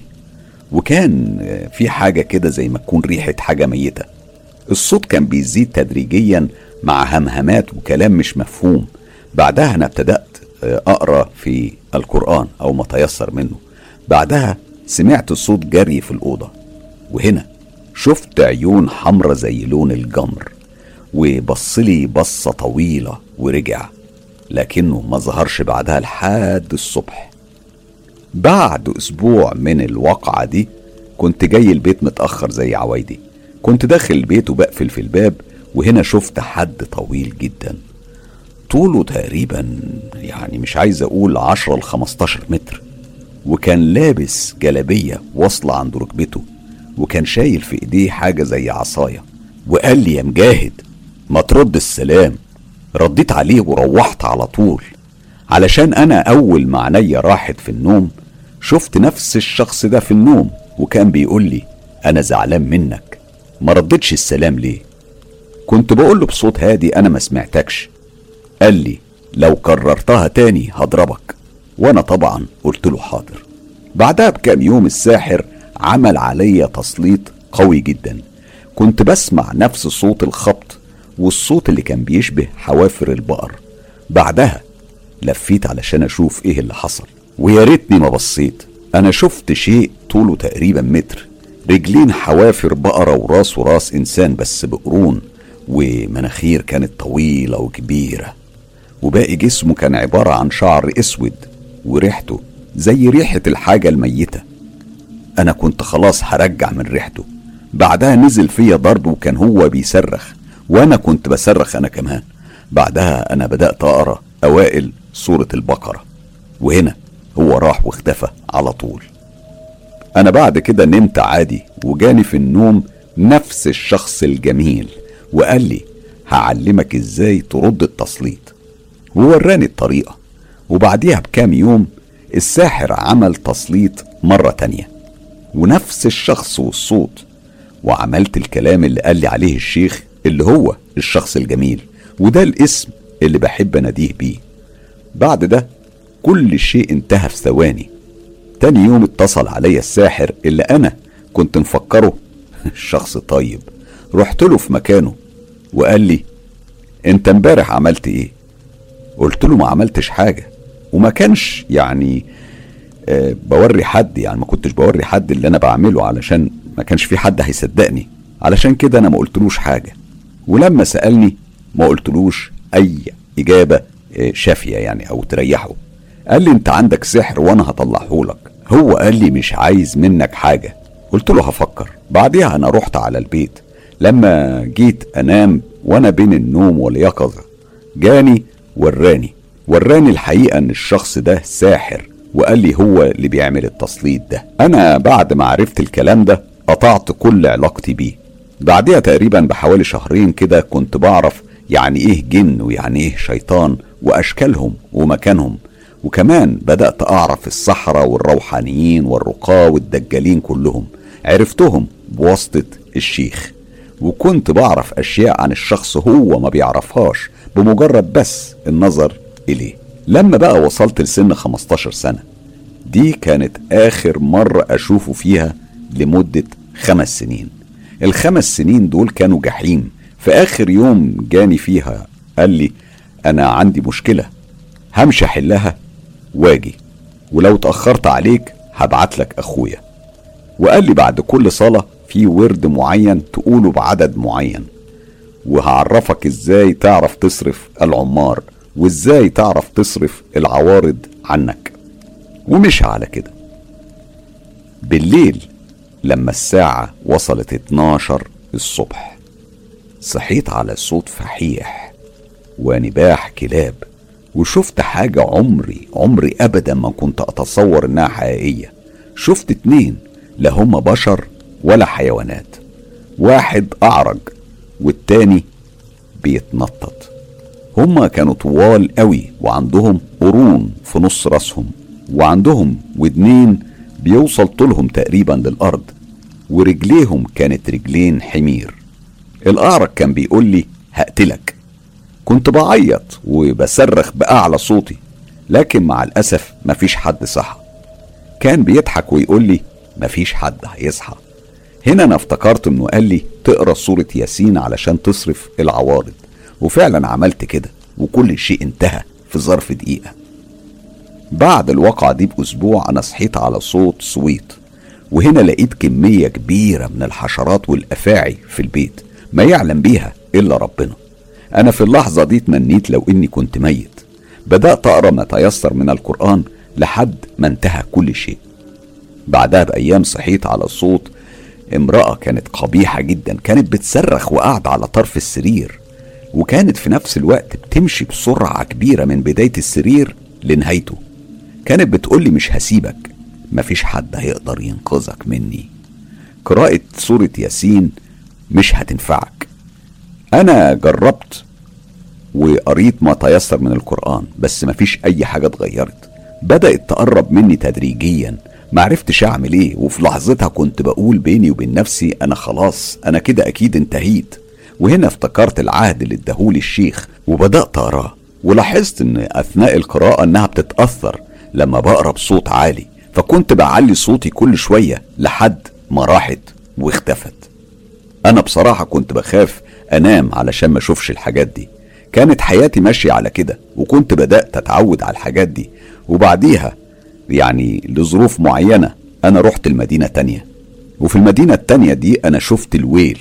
وكان في حاجة كده زي ما تكون ريحة حاجة ميتة. الصوت كان بيزيد تدريجيا مع همهمات وكلام مش مفهوم. بعدها أنا ابتدأت أقرأ في القرآن أو ما تيسر منه. بعدها سمعت صوت جري في الأوضة وهنا شفت عيون حمرة زي لون الجمر وبصلي بصة طويلة ورجع لكنه ما ظهرش بعدها لحد الصبح. بعد أسبوع من الواقعة دي كنت جاي البيت متأخر زي عوايدي. كنت داخل البيت وبقفل في الباب وهنا شفت حد طويل جدا. طوله تقريبا يعني مش عايز أقول عشرة ل 15 متر. وكان لابس جلابية واصلة عند ركبته وكان شايل في إيديه حاجة زي عصاية. وقال لي يا مجاهد ما ترد السلام. رديت عليه وروحت على طول. علشان أنا أول ما عينيا راحت في النوم شفت نفس الشخص ده في النوم وكان بيقول لي أنا زعلان منك. ما ردتش السلام ليه. كنت بقول له بصوت هادي أنا ما سمعتكش. قال لي لو كررتها تاني هضربك. وأنا طبعا قلت له حاضر. بعدها بكام يوم الساحر عمل عليا تسليط قوي جدا. كنت بسمع نفس صوت الخبط والصوت اللي كان بيشبه حوافر البقر. بعدها لفيت علشان أشوف إيه اللي حصل. ويا ريتني ما بصيت. أنا شفت شيء طوله تقريبا متر. رجلين حوافر بقرة وراس وراس إنسان بس بقرون ومناخير كانت طويلة وكبيرة. وباقي جسمه كان عبارة عن شعر أسود وريحته زي ريحة الحاجة الميتة. أنا كنت خلاص هرجع من ريحته. بعدها نزل فيا ضرب وكان هو بيصرخ وأنا كنت بصرخ أنا كمان. بعدها أنا بدأت أقرأ أوائل سورة البقرة وهنا هو راح واختفى على طول. أنا بعد كده نمت عادي وجاني في النوم نفس الشخص الجميل وقال لي هعلمك إزاي ترد التسليط ووراني الطريقة. وبعديها بكام يوم الساحر عمل تسليط مرة تانية. ونفس الشخص والصوت. وعملت الكلام اللي قال لي عليه الشيخ اللي هو الشخص الجميل. وده الاسم اللي بحب اناديه بيه. بعد ده كل شيء انتهى في ثواني. تاني يوم اتصل عليا الساحر اللي أنا كنت مفكره. *laughs* شخص طيب. رحت له في مكانه. وقال لي أنت امبارح عملت إيه؟ قلت له ما عملتش حاجة. وما كانش يعني آه بوري حد يعني ما كنتش بوري حد اللي أنا بعمله علشان ما كانش في حد هيصدقني. علشان كده أنا ما قلتلوش حاجة. ولما سألني ما قلتلوش أي إجابة آه شافية يعني أو تريحه. قال لي أنت عندك سحر وأنا هطلعه لك هو قال لي مش عايز منك حاجة. قلت له هفكر. بعديها أنا رحت على البيت. لما جيت أنام وأنا بين النوم واليقظة جاني وراني. وراني الحقيقة إن الشخص ده ساحر وقال لي هو اللي بيعمل التسليط ده. أنا بعد ما عرفت الكلام ده قطعت كل علاقتي بيه. بعدها تقريبا بحوالي شهرين كده كنت بعرف يعني إيه جن ويعني إيه شيطان وأشكالهم ومكانهم. وكمان بدأت أعرف السحرة والروحانيين والرقاة والدجالين كلهم. عرفتهم بواسطة الشيخ. وكنت بعرف أشياء عن الشخص هو ما بيعرفهاش. بمجرد بس النظر إليه. لما بقى وصلت لسن 15 سنة دي كانت آخر مرة أشوفه فيها لمدة خمس سنين. الخمس سنين دول كانوا جحيم. في آخر يوم جاني فيها قال لي أنا عندي مشكلة همشي أحلها واجي ولو اتأخرت عليك هبعت لك أخويا. وقال لي بعد كل صلاة في ورد معين تقوله بعدد معين. وهعرفك إزاي تعرف تصرف العمار وازاي تعرف تصرف العوارض عنك. ومشى على كده. بالليل لما الساعة وصلت 12 الصبح صحيت على صوت فحيح ونباح كلاب وشفت حاجة عمري عمري أبدا ما كنت أتصور إنها حقيقية. شفت اتنين لا هم بشر ولا حيوانات. واحد أعرج والتاني بيتنطط. هما كانوا طوال قوي وعندهم قرون في نص راسهم وعندهم ودنين بيوصل طولهم تقريبا للأرض ورجليهم كانت رجلين حمير. الأعرج كان بيقول لي هقتلك. كنت بعيط وبصرخ بأعلى صوتي لكن مع الأسف مفيش حد صحى. كان بيضحك ويقول لي مفيش حد هيصحى. هنا أنا افتكرت إنه قال لي تقرأ سورة ياسين علشان تصرف العوارض. وفعلا عملت كده وكل شيء انتهى في ظرف دقيقة. بعد الواقعة دي بأسبوع أنا صحيت على صوت صويت وهنا لقيت كمية كبيرة من الحشرات والأفاعي في البيت ما يعلم بيها إلا ربنا. أنا في اللحظة دي تمنيت لو إني كنت ميت. بدأت أقرأ ما تيسر من القرآن لحد ما انتهى كل شيء. بعدها بأيام صحيت على صوت امرأة كانت قبيحة جدا كانت بتصرخ وقاعدة على طرف السرير وكانت في نفس الوقت بتمشي بسرعة كبيرة من بداية السرير لنهايته. كانت بتقولي مش هسيبك مفيش حد هيقدر ينقذك مني. قراءة سورة ياسين مش هتنفعك. أنا جربت وقريت ما تيسر من القرآن بس مفيش أي حاجة اتغيرت. بدأت تقرب مني تدريجيا. معرفتش أعمل إيه وفي لحظتها كنت بقول بيني وبين نفسي أنا خلاص أنا كده أكيد انتهيت. وهنا افتكرت العهد اللي اداهولي الشيخ وبدأت أقراه ولاحظت إن أثناء القراءة إنها بتتأثر لما بقرأ بصوت عالي. فكنت بعلي صوتي كل شوية لحد ما راحت واختفت. أنا بصراحة كنت بخاف أنام علشان ما أشوفش الحاجات دي. كانت حياتي ماشية على كده وكنت بدأت أتعود على الحاجات دي. وبعديها يعني لظروف معينة. أنا رحت المدينة تانية. وفي المدينة التانية دي أنا شفت الويل.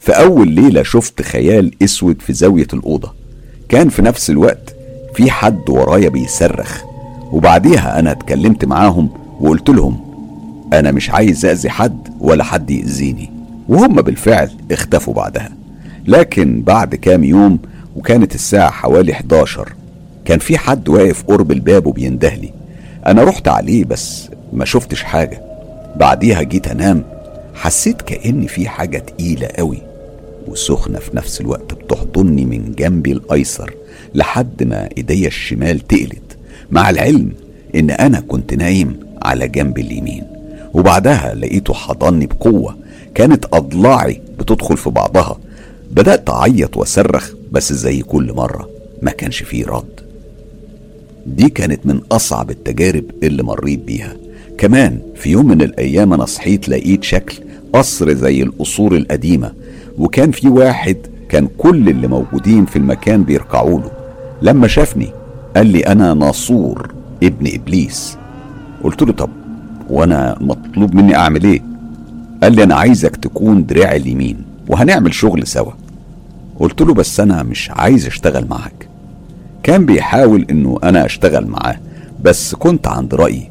في أول ليلة شفت خيال أسود في زاوية الأوضة. كان في نفس الوقت في حد ورايا بيصرخ. وبعديها أنا اتكلمت معاهم وقلت لهم أنا مش عايز أذي حد ولا حد يأذيني. وهم بالفعل اختفوا بعدها. لكن بعد كام يوم وكانت الساعة حوالي 11 كان في حد واقف قرب الباب وبيندهلي. أنا رحت عليه بس ما شفتش حاجة. بعديها جيت أنام. حسيت كأن في حاجة تقيلة قوي وسخنة في نفس الوقت بتحضني من جنبي الأيسر لحد ما إيديا الشمال تقلت. مع العلم إن أنا كنت نايم على جنب اليمين. وبعدها لقيته حضني بقوة. كانت أضلاعي بتدخل في بعضها. بدأت أعيط وأصرخ بس زي كل مرة. ما كانش فيه رد. دي كانت من أصعب التجارب اللي مريت بيها. كمان في يوم من الأيام أنا صحيت لقيت شكل قصر زي القصور القديمة وكان في واحد كان كل اللي موجودين في المكان بيركعوا له. لما شافني قال لي أنا ناصور ابن إبليس. قلت له طب وأنا مطلوب مني أعمل إيه؟ قال لي أنا عايزك تكون دراعي اليمين وهنعمل شغل سوا. قلت له بس أنا مش عايز أشتغل معاك. كان بيحاول إنه أنا أشتغل معاه بس كنت عند رأيي.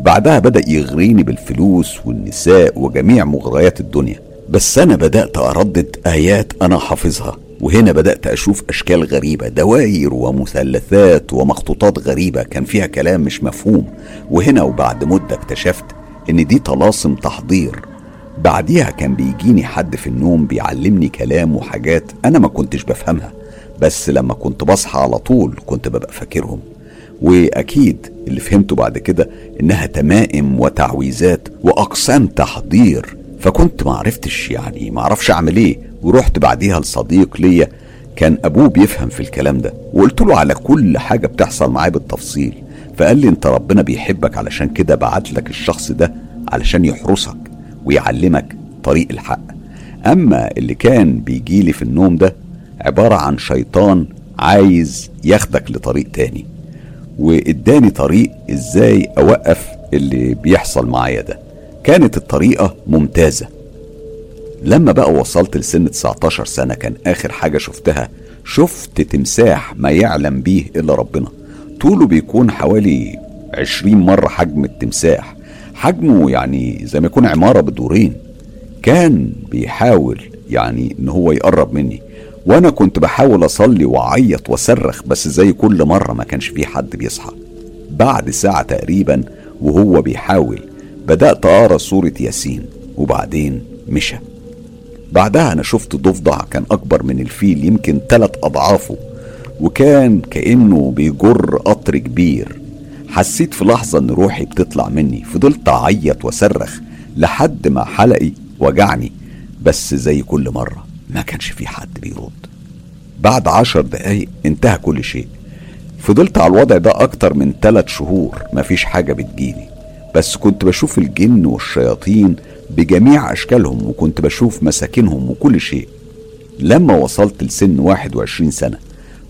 بعدها بدأ يغريني بالفلوس والنساء وجميع مغريات الدنيا. بس أنا بدأت أردد آيات أنا حافظها وهنا بدأت أشوف أشكال غريبة دواير ومثلثات ومخطوطات غريبة كان فيها كلام مش مفهوم. وهنا وبعد مدة اكتشفت إن دي طلاسم تحضير. بعديها كان بيجيني حد في النوم بيعلمني كلام وحاجات أنا ما كنتش بفهمها. بس لما كنت بصحى على طول كنت ببقى فاكرهم. وأكيد اللي فهمته بعد كده إنها تمائم وتعويذات وأقسام تحضير. فكنت معرفتش يعني معرفش أعمل إيه. ورحت بعديها لصديق ليا كان أبوه بيفهم في الكلام ده. وقلت له على كل حاجة بتحصل معايا بالتفصيل. فقال لي أنت ربنا بيحبك علشان كده بعت لك الشخص ده علشان يحرسك ويعلمك طريق الحق. أما اللي كان بيجيلي في النوم ده عبارة عن شيطان عايز ياخدك لطريق تاني. واداني طريق إزاي اوقف اللي بيحصل معايا ده. كانت الطريقة ممتازة. لما بقى وصلت لسن 19 سنة كان آخر حاجة شفتها شفت تمساح ما يعلم بيه إلا ربنا. طوله بيكون حوالي عشرين مرة حجم التمساح. حجمه يعني زي ما يكون عمارة بدورين. كان بيحاول يعني إن هو يقرب مني. وأنا كنت بحاول اصلي واعيط واصرخ بس زي كل مرة ما كانش في حد بيصحى. بعد ساعة تقريبا وهو بيحاول بدأت أقرأ سورة ياسين وبعدين مشى. بعدها أنا شفت ضفدع كان أكبر من الفيل يمكن تلات أضعافه وكان كأنه بيجر قطر كبير. حسيت في لحظة إن روحي بتطلع مني فضلت أعيط وأصرخ لحد ما حلقي وجعني بس زي كل مرة. ما كانش في حد بيرد. بعد عشر دقايق انتهى كل شيء. فضلت على الوضع ده أكتر من ثلاث شهور مفيش حاجة بتجيني بس كنت بشوف الجن والشياطين بجميع أشكالهم وكنت بشوف مساكنهم وكل شيء. لما وصلت لسن 21 سنة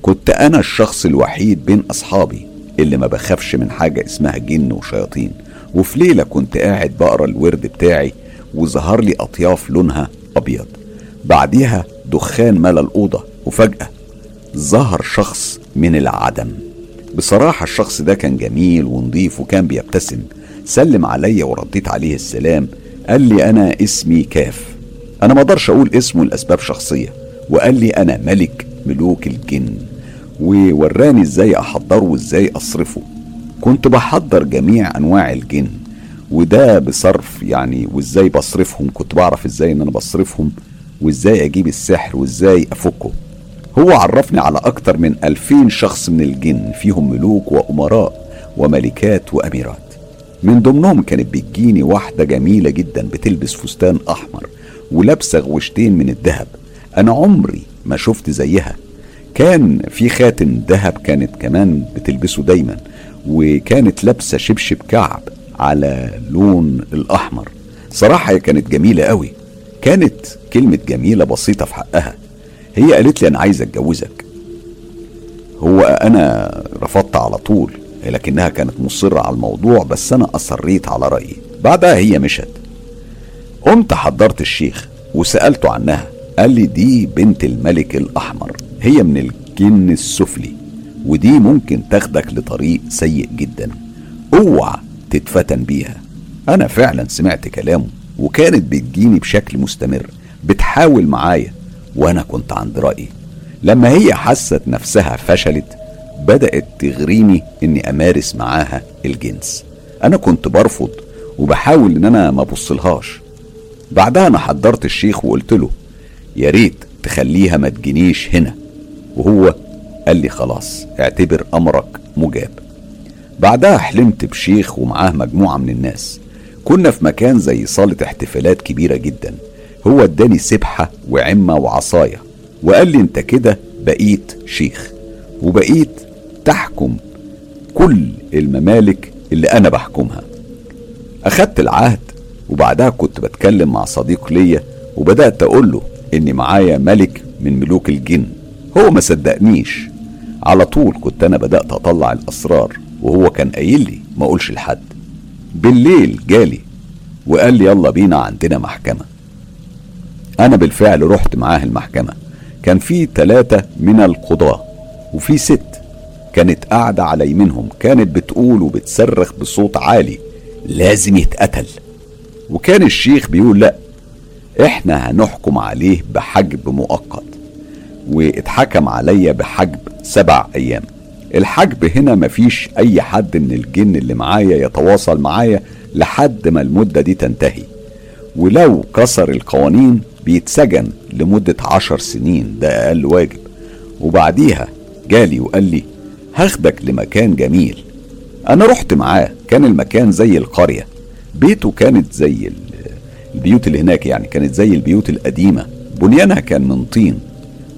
كنت أنا الشخص الوحيد بين أصحابي اللي ما بخافش من حاجة اسمها جن وشياطين. وفي ليلة كنت قاعد بقرأ الورد بتاعي وظهر لي أطياف لونها أبيض. بعديها دخان ملا الأوضة وفجأة ظهر شخص من العدم. بصراحة الشخص ده كان جميل ونضيف وكان بيبتسم. سلم عليا ورديت عليه السلام قال لي أنا اسمي كاف. أنا ما أقدرش أقول اسمه لأسباب شخصية وقال لي أنا ملك ملوك الجن. ووراني إزاي أحضره وإزاي أصرفه. كنت بحضر جميع أنواع الجن وده بصرف يعني وإزاي بصرفهم كنت بعرف إزاي إن أنا بصرفهم. وإزاي أجيب السحر وإزاي أفكه؟ هو عرفني على أكتر من ألفين شخص من الجن فيهم ملوك وأمراء وملكات وأميرات. من ضمنهم كانت بتجيني واحدة جميلة جدا بتلبس فستان أحمر ولابسة غوشتين من الذهب. أنا عمري ما شفت زيها. كان في خاتم ذهب كانت كمان بتلبسه دايما وكانت لابسة شبشب كعب على لون الأحمر. صراحة كانت جميلة قوي. كانت كلمة جميلة بسيطة في حقها. هي قالت لي أنا عايز أتجوزك. هو أنا رفضت على طول لكنها كانت مصرة على الموضوع بس أنا أصريت على رأيي. بعدها هي مشت. قمت حضرت الشيخ وسألته عنها. قال لي دي بنت الملك الأحمر هي من الجن السفلي ودي ممكن تاخدك لطريق سيء جدا. أوعى تتفتن بيها. أنا فعلا سمعت كلامه. وكانت بتجيني بشكل مستمر بتحاول معايا وأنا كنت عند رأيي. لما هي حست نفسها فشلت بدأت تغريني إني أمارس معاها الجنس. أنا كنت برفض وبحاول إن أنا ما بصلهاش بعدها أنا حضرت الشيخ وقلت له يا ريت تخليها ما تجينيش هنا. وهو قال لي خلاص اعتبر أمرك مجاب. بعدها حلمت بشيخ ومعاه مجموعة من الناس. كنا في مكان زي صالة احتفالات كبيرة جدا. هو اداني سبحة وعمة وعصاية وقال لي انت كده بقيت شيخ وبقيت تحكم كل الممالك اللي أنا بحكمها. أخدت العهد وبعدها كنت بتكلم مع صديق ليا وبدأت أقول له اني معايا ملك من ملوك الجن. هو ما صدقنيش. على طول كنت أنا بدأت أطلع الأسرار وهو كان قايل لي ما أقولش لحد. بالليل جالي وقال لي يلا بينا عندنا محكمة. أنا بالفعل رحت معاه المحكمة. كان في ثلاثة من القضاة وفي ست كانت قاعدة على يمينهم كانت بتقول وبتصرخ بصوت عالي لازم يتقتل. وكان الشيخ بيقول لأ إحنا هنحكم عليه بحجب مؤقت. واتحكم عليا بحجب سبع أيام. الحجب هنا مفيش أي حد من الجن اللي معايا يتواصل معايا لحد ما المدة دي تنتهي. ولو كسر القوانين بيتسجن لمدة عشر سنين ده أقل واجب. وبعديها جالي وقال لي هاخدك لمكان جميل. أنا رحت معاه كان المكان زي القرية. بيته كانت زي البيوت اللي هناك يعني كانت زي البيوت القديمة. بنيانها كان من طين.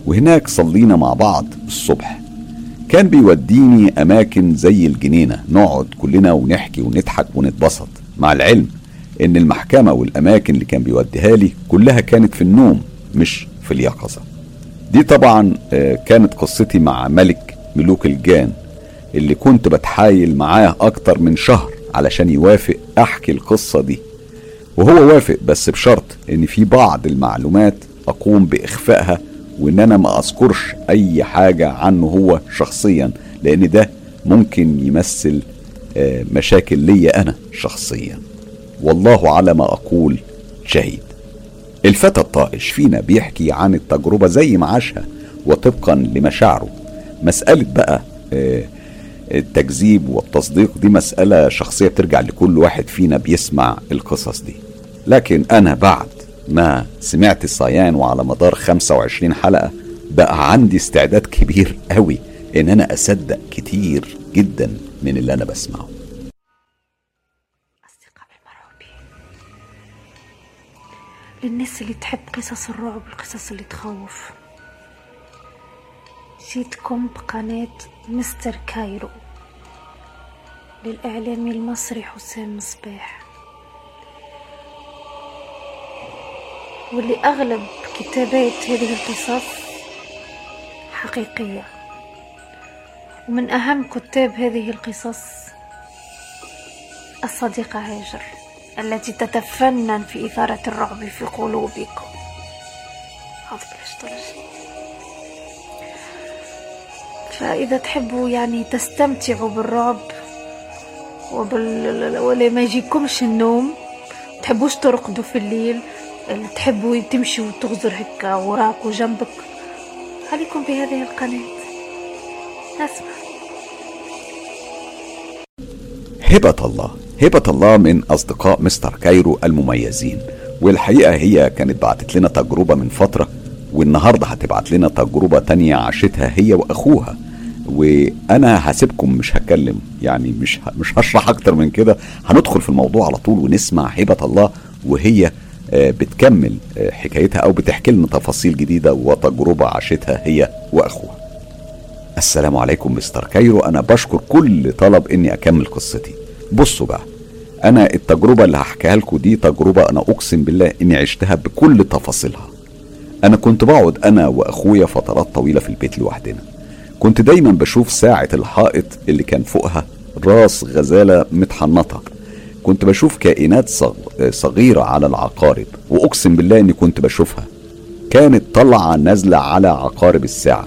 وهناك صلينا مع بعض الصبح. كان بيوديني أماكن زي الجنينة. نقعد كلنا ونحكي ونضحك ونتبسط. مع العلم إن المحكمة والأماكن اللي كان بيوديها لي كلها كانت في النوم مش في اليقظة. دي طبعا كانت قصتي مع ملك ملوك الجان اللي كنت بتحايل معاه أكتر من شهر علشان يوافق أحكي القصة دي. وهو وافق بس بشرط إن في بعض المعلومات أقوم بإخفائها وإن أنا ما أذكرش أي حاجة عنه هو شخصيا لأن ده ممكن يمثل آه، مشاكل ليا أنا شخصيا. والله على ما أقول شهيد. الفتى الطائش فينا بيحكي عن التجربة زي ما عاشها وطبقا لمشاعره. مسألة بقى آه، التكذيب والتصديق دي مسألة شخصية بترجع لكل واحد فينا بيسمع القصص دي. لكن أنا بعد ما سمعت الصيان وعلى مدار 25 حلقة بقى عندي استعداد كبير قوي إن أنا أصدق كتير جدا من اللي أنا بسمعه. أصدقاء المرعوبين للناس اللي تحب قصص الرعب القصص اللي تخوف. جيتكم بقناة مستر كايرو للإعلامي المصري حسام مصباح. واللي أغلب كتابات هذه القصص حقيقية ومن أهم كتاب هذه القصص الصديقة هاجر التي تتفنن في إثارة الرعب في قلوبكم. فإذا تحبوا يعني تستمتعوا بالرعب وبال ولا ما يجيكمش النوم تحبوش ترقدوا في الليل تحبوا تمشوا وتغزر هكا وراك وجنبك. عليكم بهذه القناة. اسمع هبة الله. هبة الله من أصدقاء مستر كايرو المميزين. والحقيقة هي كانت بعتت لنا تجربة من فترة والنهاردة هتبعت لنا تجربة تانية عاشتها هي وأخوها. وأنا هسيبكم مش هتكلم. يعني مش مش هشرح أكتر من كده. هندخل في الموضوع على طول ونسمع هبة الله وهي بتكمل آه، حكايتها أو بتحكي لنا تفاصيل جديدة وتجربة عاشتها هي وأخوها. السلام عليكم مستر كايرو. أنا بشكر كل طلب إني أكمل قصتي. بصوا بقى أنا التجربة اللي هحكيها لكم دي تجربة أنا أقسم بالله إني عشتها بكل تفاصيلها. أنا كنت بقعد أنا وأخويا فترات طويلة في البيت لوحدنا. كنت دايما بشوف ساعة الحائط اللي كان فوقها راس غزالة متحنطة. كنت بشوف كائنات صغ- صغيرة على العقارب وأقسم بالله إني كنت بشوفها. كانت طالعه نازلة على عقارب الساعة.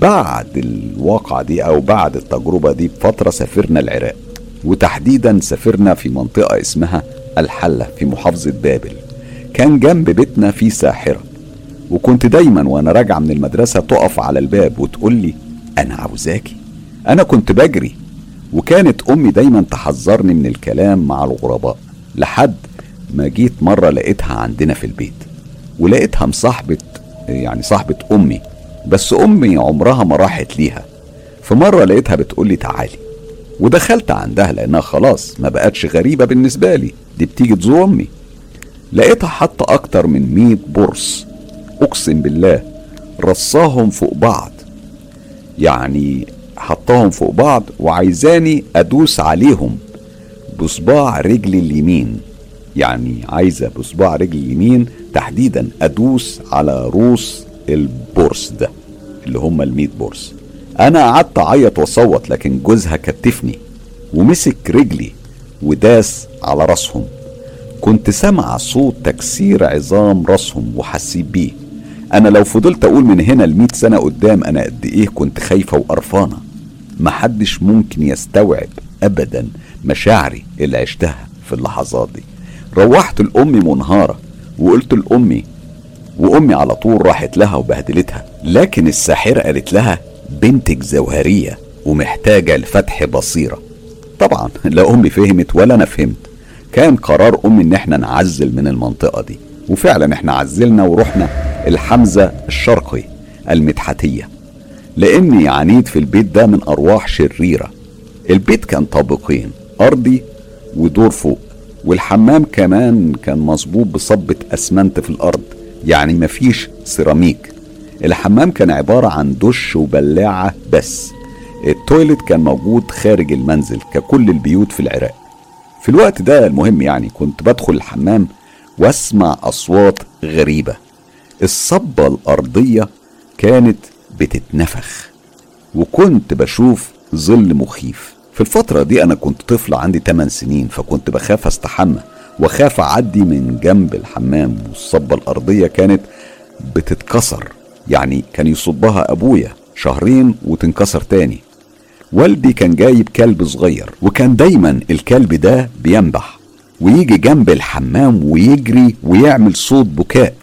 بعد الواقعة دي أو بعد التجربة دي بفترة سافرنا العراق وتحديدا سافرنا في منطقة اسمها الحلة في محافظة بابل. كان جنب بيتنا في ساحرة وكنت دايما وأنا راجعة من المدرسة تقف على الباب وتقول لي أنا عاوزاكي؟ أنا كنت بجري. وكانت أمي دايما تحذرني من الكلام مع الغرباء لحد ما جيت مرة لقيتها عندنا في البيت ولقيتها مصاحبة يعني صاحبة أمي بس أمي عمرها ما راحت ليها. في مرة لقيتها بتقولي تعالي ودخلت عندها لأنها خلاص ما بقتش غريبة بالنسبة لي دي بتيجي تزور أمي. لقيتها حاطة أكتر من مية برص أقسم بالله رصاهم فوق بعض. يعني حطاهم فوق بعض وعايزاني أدوس عليهم. بصباع رجلي اليمين. يعني عايزة بصباع رجلي اليمين تحديدا أدوس على روس البورس ده اللي هم الميت بورس. أنا قعدت أعيط وأصوت لكن جوزها كتفني ومسك رجلي وداس على راسهم. كنت سامع صوت تكسير عظام راسهم وحسيت بيه. أنا لو فضلت أقول من هنا لمئة سنة قدام أنا قد إيه كنت خايفة وقرفانة. محدش ممكن يستوعب ابدا مشاعري اللي عشتها في اللحظات دي. روحت لامي منهارة وقلت لأمي وأمي على طول راحت لها وبهدلتها. لكن الساحرة قالت لها بنتك زوهرية ومحتاجة لفتح بصيرة. طبعا لا أمي فهمت ولا أنا فهمت. كان قرار أمي إن إحنا نعزل من المنطقة دي. وفعلا إحنا عزلنا ورحنا الحمزة الشرقي المدحتية لأني عانيت في البيت ده من أرواح شريرة. البيت كان طابقين أرضي ودور فوق والحمام كمان كان مصبوب بصبة أسمنت في الأرض يعني مفيش سيراميك. الحمام كان عبارة عن دش وبلاعة بس. ال toilet كان موجود خارج المنزل ككل البيوت في العراق. في الوقت ده المهم يعني كنت بدخل الحمام واسمع أصوات غريبة. الصبة الأرضية كانت بتتنفخ وكنت بشوف ظل مخيف. في الفترة دي أنا كنت طفل عندي 8 سنين فكنت بخاف أستحمى وخاف أعدي من جنب الحمام والصبة الأرضية كانت بتتكسر يعني كان يصبها أبويا شهرين وتنكسر تاني. والدي كان جايب كلب صغير وكان دايما الكلب ده بينبح. ويجي جنب الحمام ويجري ويعمل صوت بكاء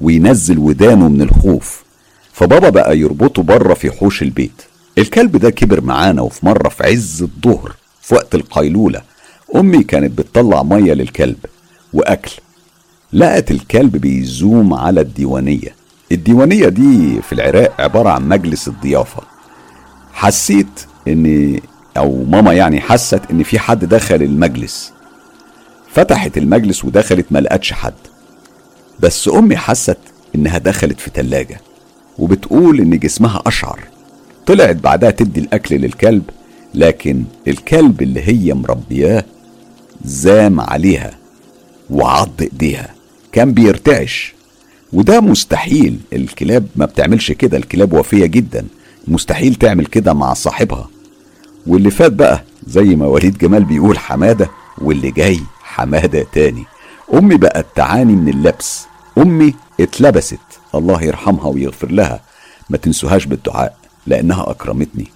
وينزل ودانه من الخوف. فبابا بقى يربطه بره في حوش البيت. الكلب ده كبر معانا وفي مرة في عز الظهر في وقت القيلولة أمي كانت بتطلع مية للكلب وأكل. لقت الكلب بيزوم على الديوانية. الديوانية دي في العراق عبارة عن مجلس الضيافة. حسيت ان أو ماما يعني حست إن في حد دخل المجلس. فتحت المجلس ودخلت ما لقتش حد. بس أمي حست إنها دخلت في تلاجة وبتقول إن جسمها أشعر. طلعت بعدها تدي الأكل للكلب لكن الكلب اللي هي مربياه زام عليها وعض إيديها. كان بيرتعش وده مستحيل. الكلاب ما بتعملش كده الكلاب وفية جدا. مستحيل تعمل كده مع صاحبها. واللي فات بقى زي ما وليد جمال بيقول حمادة واللي جاي حمادة تاني. أمي بقت تعاني من اللبس. أمي اتلبست. الله يرحمها ويغفر لها. ما تنسوهاش بالدعاء لأنها أكرمتني.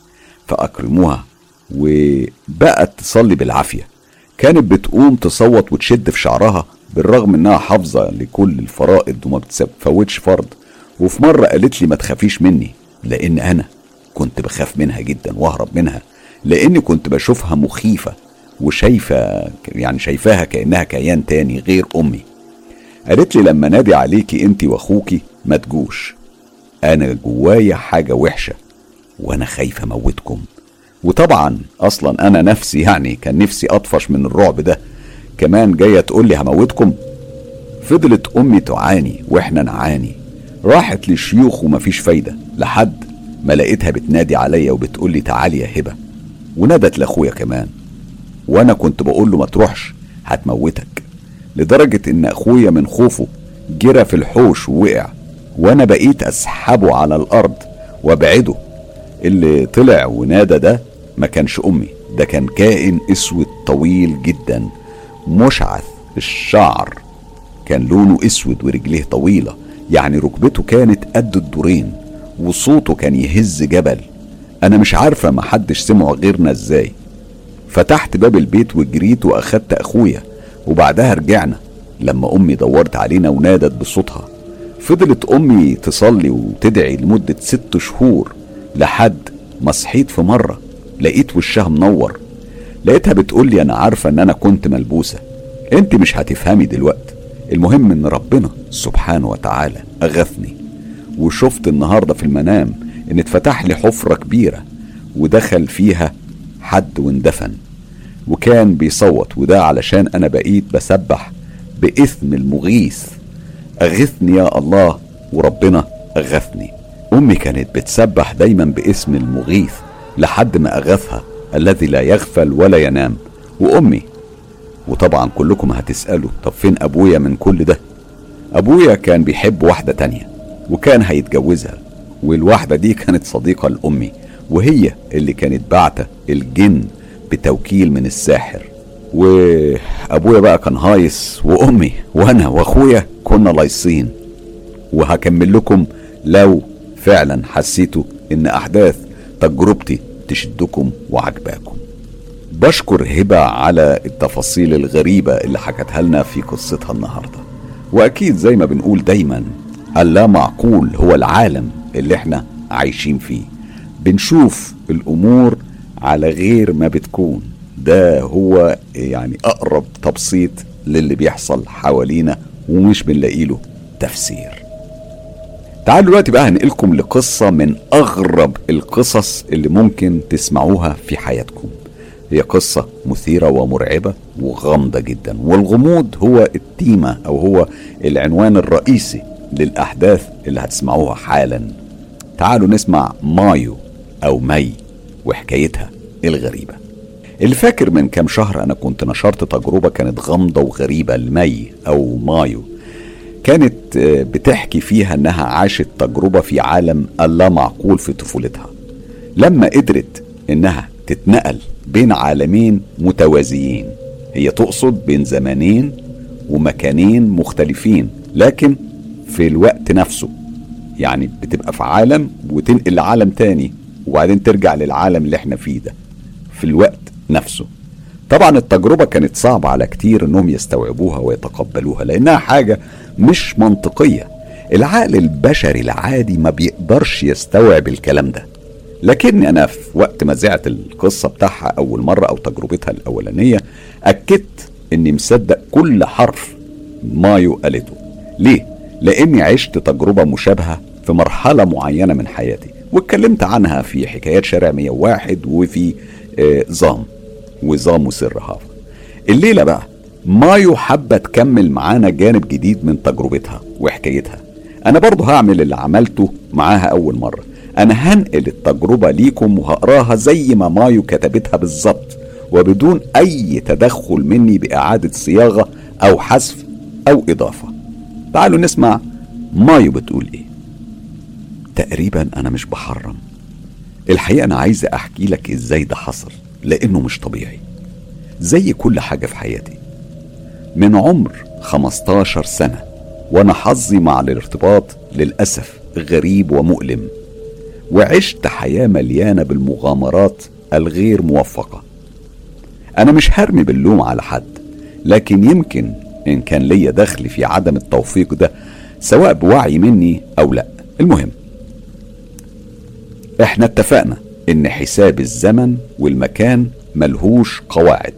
فأكرموها. وبقت تصلي بالعافية. كانت بتقوم تصوت وتشد في شعرها بالرغم إنها حافظة لكل الفرائض وما بتفوتش فرض. وفي مرة قالت لي ما تخافيش مني لأن أنا كنت بخاف منها جدا وأهرب منها لأني كنت بشوفها مخيفة. وشايفة يعني شايفاها كأنها كيان تاني غير أمي. قالت لي لما نادي عليكي انت وأخوكي ما تجوش. أنا جوايا حاجة وحشة وأنا خايفة أموتكم. وطبعا أصلا أنا نفسي يعني كان نفسي أطفش من الرعب ده. كمان جاية تقول لي هموتكم. فضلت أمي تعاني وإحنا نعاني. راحت للشيوخ ومفيش فايدة. لحد ما لقيتها بتنادي عليا وبتقول لي تعالي يا هبة. ونادت لأخويا كمان. وأنا كنت بقول له ما تروحش هتموتك. لدرجة إن أخويا من خوفه جرى في الحوش ووقع وأنا بقيت أسحبه على الأرض وأبعده. اللي طلع ونادى ده ما كانش أمي ده كان كائن أسود طويل جدا مشعث الشعر. كان لونه أسود ورجليه طويلة يعني ركبته كانت قد الدورين وصوته كان يهز جبل. أنا مش عارفة ما حدش سمعه غيرنا إزاي. فتحت باب البيت وجريت وأخدت أخويا وبعدها رجعنا. لما أمي دورت علينا ونادت بصوتها. فضلت أمي تصلي وتدعي لمدة ست شهور لحد ما صحيت في مرة لقيت وشها منور. لقيتها بتقول لي أنا عارفة إن أنا كنت ملبوسة. أنت مش هتفهمي دلوقتي. المهم إن ربنا سبحانه وتعالى أغثني. وشفت النهارده في المنام إن اتفتح لي حفرة كبيرة ودخل فيها حد واندفن. وكان بيصوت وده علشان أنا بقيت بسبح باسم المغيث. أغثني يا الله وربنا أغثني. أمي كانت بتسبح دايما باسم المغيث لحد ما أغثها الذي لا يغفل ولا ينام. وأمي وطبعا كلكم هتسألوا طب فين أبويا من كل ده؟ أبويا كان بيحب واحدة تانية وكان هيتجوزها. والواحدة دي كانت صديقة لأمي. وهي اللي كانت بعته الجن بتوكيل من الساحر. وأبويا بقى كان هايص وأمي وأنا وأخويا كنا لايصين. وهكمل لكم لو فعلا حسيتوا إن أحداث تجربتي تشدكم وعجباكم. بشكر هبة على التفاصيل الغريبة اللي حكتها لنا في قصتها النهاردة. وأكيد زي ما بنقول دايما اللا معقول هو العالم اللي إحنا عايشين فيه. بنشوف الأمور على غير ما بتكون. ده هو يعني أقرب تبسيط للي بيحصل حوالينا ومش بنلاقي له تفسير. تعالوا دلوقتي بقى هنقلكم لقصة من أغرب القصص اللي ممكن تسمعوها في حياتكم. هي قصة مثيرة ومرعبة وغامضة جدا. والغموض هو التيمة أو هو العنوان الرئيسي للأحداث اللي هتسمعوها حالا. تعالوا نسمع مايو. أو مي وحكايتها الغريبة. اللي فاكر من كام شهر أنا كنت نشرت تجربة كانت غامضة وغريبة لمي أو مايو. كانت بتحكي فيها إنها عاشت تجربة في عالم اللا معقول في طفولتها. لما قدرت إنها تتنقل بين عالمين متوازيين هي تقصد بين زمانين ومكانين مختلفين لكن في الوقت نفسه. يعني بتبقى في عالم وتنقل لعالم تاني. وبعدين ترجع للعالم اللي إحنا فيه ده في الوقت نفسه. طبعا التجربة كانت صعبة على كتير إنهم يستوعبوها ويتقبلوها لأنها حاجة مش منطقية. العقل البشري العادي ما بيقدرش يستوعب الكلام ده. لكني أنا في وقت ما زعت القصة بتاعها أول مرة أو تجربتها الأولانية أكدت إني مصدق كل حرف مايو قالته ليه؟ لأني عشت تجربة مشابهة في مرحلة معينة من حياتي. واتكلمت عنها في حكايات شارع 101 وفي آه زام وزام وسر هافا الليلة بقى مايو حابة تكمل معانا جانب جديد من تجربتها وحكايتها. أنا برضه هعمل اللي عملته معاها أول مرة. أنا هنقل التجربة ليكم وهقراها زي ما مايو كتبتها بالظبط وبدون أي تدخل مني بإعادة صياغة أو حذف أو إضافة. تعالوا نسمع مايو بتقول إيه. تقريبا أنا مش بحرم. الحقيقة أنا عايز أحكي لك إزاي ده حصل لأنه مش طبيعي. زي كل حاجة في حياتي. من عمر 15 سنة وأنا حظي مع الارتباط للأسف غريب ومؤلم. وعشت حياة مليانة بالمغامرات الغير موفقة. أنا مش هرمي باللوم على حد لكن يمكن إن كان ليا دخل في عدم التوفيق ده سواء بوعي مني أو لأ. المهم إحنا اتفقنا إن حساب الزمن والمكان ملهوش قواعد.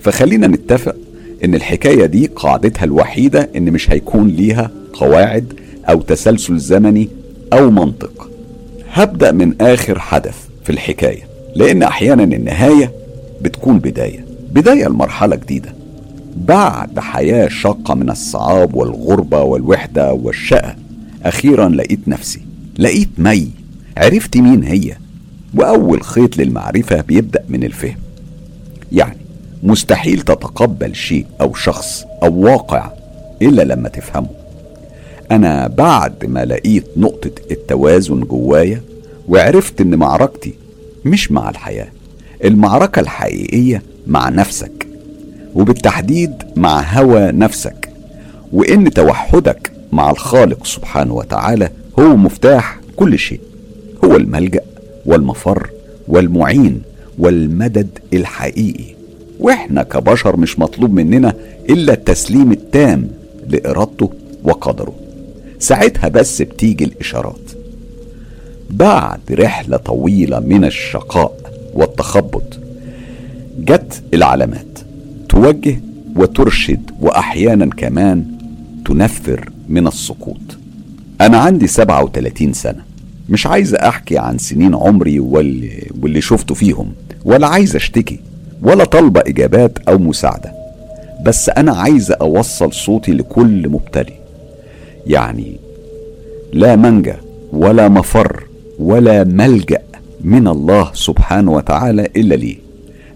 فخلينا نتفق إن الحكاية دي قاعدتها الوحيدة إن مش هيكون ليها قواعد أو تسلسل زمني أو منطق. هبدأ من آخر حدث في الحكاية لأن أحيانا النهاية بتكون بداية بداية لمرحلة جديدة. بعد حياة شاقة من الصعاب والغربة والوحدة والشقة أخيرا لقيت نفسي لقيت مي. عرفت مين هي. وأول خيط للمعرفة بيبدأ من الفهم. يعني مستحيل تتقبل شيء أو شخص أو واقع إلا لما تفهمه. أنا بعد ما لقيت نقطة التوازن جوايا وعرفت إن معركتي مش مع الحياة. المعركة الحقيقية مع نفسك وبالتحديد مع هوى نفسك وإن توحدك مع الخالق سبحانه وتعالى هو مفتاح كل شيء. هو الملجأ والمفر والمعين والمدد الحقيقي. وإحنا كبشر مش مطلوب مننا إلا التسليم التام لإرادته وقدره. ساعتها بس بتيجي الإشارات. بعد رحلة طويلة من الشقاء والتخبط جت العلامات توجه وترشد وأحيانا كمان تنفر من السقوط. أنا عندي 37 سنة. مش عايز احكي عن سنين عمري واللي, واللي شفته فيهم ولا عايز اشتكي ولا طالبة اجابات أو مساعدة. بس أنا عايز اوصل صوتي لكل مبتلي يعني لا منجا ولا مفر ولا ملجأ من الله سبحانه وتعالى إلا ليه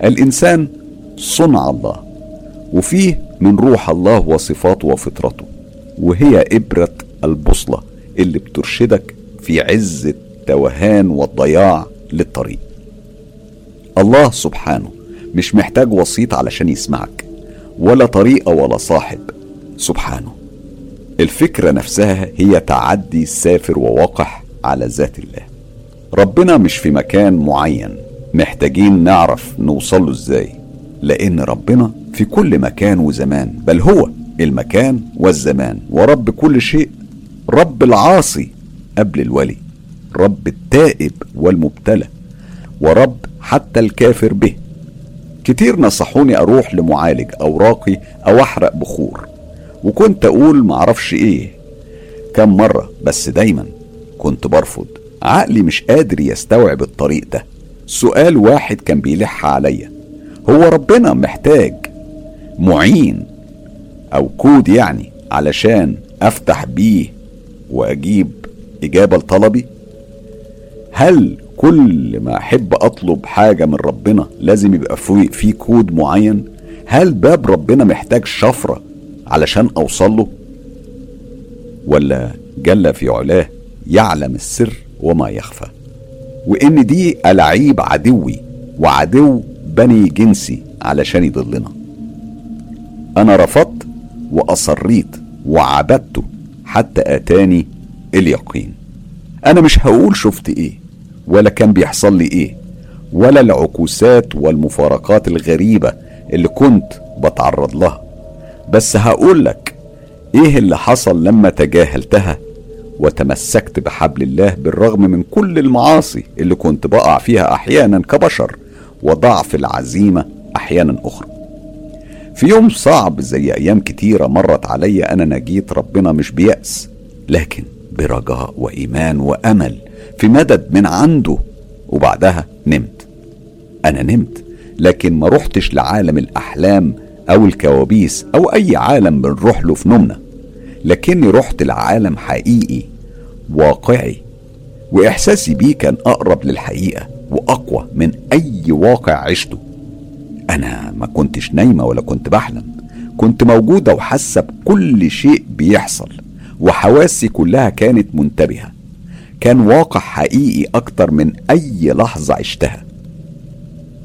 الإنسان صنع الله وفيه من روح الله وصفاته وفطرته وهي إبرة البوصلة اللي بترشدك في عز التوهان والضياع للطريق. الله سبحانه مش محتاج وسيط علشان يسمعك ولا طريقة ولا صاحب. سبحانه. الفكرة نفسها هي تعدي سافر ووقح على ذات الله. ربنا مش في مكان معين محتاجين نعرف نوصله إزاي. لأن ربنا في كل مكان وزمان بل هو المكان والزمان. ورب كل شيء رب العاصي. قبل الولي رب التائب والمبتلى ورب حتى الكافر به. كتير نصحوني أروح لمعالج أو راقي أو أحرق بخور وكنت أقول معرفش إيه. كم مرة بس دايما كنت برفض. عقلي مش قادر يستوعب الطريق ده. سؤال واحد كان بيلح عليا. هو ربنا محتاج معين أو كود يعني علشان أفتح بيه وأجيب إجابة لطلبي هل كل ما أحب أطلب حاجة من ربنا لازم يبقى في في كود معين؟ هل باب ربنا محتاج شفرة علشان أوصل له؟ ولا جل في علاه يعلم السر وما يخفى؟ وإن دي العيب عدوي وعدو بني جنسي علشان يضلنا. أنا رفضت وأصريت وعبدته حتى آتاني اليقين. أنا مش هقول شفت إيه ولا كان بيحصل لي إيه ولا العكوسات والمفارقات الغريبة اللي كنت بتعرض لها. بس هقول لك إيه اللي حصل لما تجاهلتها وتمسكت بحبل الله بالرغم من كل المعاصي اللي كنت بقع فيها أحيانا كبشر وضعف العزيمة أحيانا أخرى. في يوم صعب زي أيام كتيرة مرت عليا أنا نجيت ربنا مش بيأس لكن برجاء وإيمان وأمل في مدد من عنده وبعدها نمت. أنا نمت لكن ما رحتش لعالم الأحلام أو الكوابيس أو أي عالم بنروح له في نومنا لكني رحت لعالم حقيقي واقعي. وإحساسي بيه كان أقرب للحقيقة وأقوى من أي واقع عشته. أنا ما كنتش نايمة ولا كنت بحلم كنت موجودة وحاسة بكل شيء بيحصل. وحواسي كلها كانت منتبهة. كان واقع حقيقي أكتر من أي لحظة عشتها.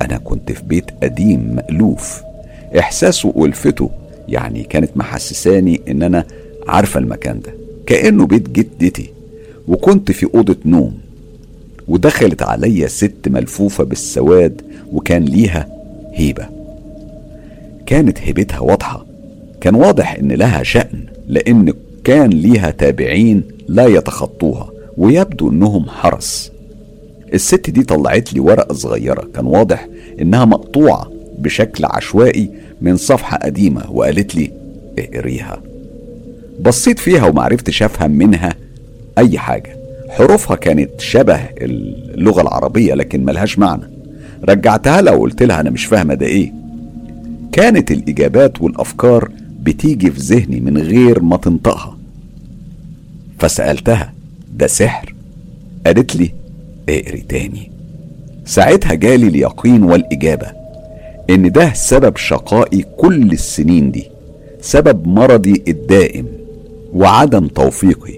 أنا كنت في بيت قديم مألوف. إحساسه وألفته يعني كانت محسساني إن أنا عارفة المكان ده. كأنه بيت جدتي. وكنت في أوضة نوم. ودخلت عليا ست ملفوفة بالسواد وكان ليها هيبة. كانت هيبتها واضحة. كان واضح إن لها شأن لأن كان ليها تابعين لا يتخطوها ويبدو إنهم حرس. الست دي طلعت لي ورقة صغيرة كان واضح إنها مقطوعة بشكل عشوائي من صفحة قديمة وقالت لي اقريها. بصيت فيها ومعرفتش أفهم منها أي حاجة. حروفها كانت شبه اللغة العربية لكن ملهاش معنى. رجعتها لها وقلت لها أنا مش فاهمة ده إيه. كانت الإجابات والأفكار بتيجي في ذهني من غير ما تنطقها. فسألتها ده سحر؟ قالت لي اقري تاني. ساعتها جالي اليقين والإجابة إن ده سبب شقائي كل السنين دي سبب مرضي الدائم وعدم توفيقي.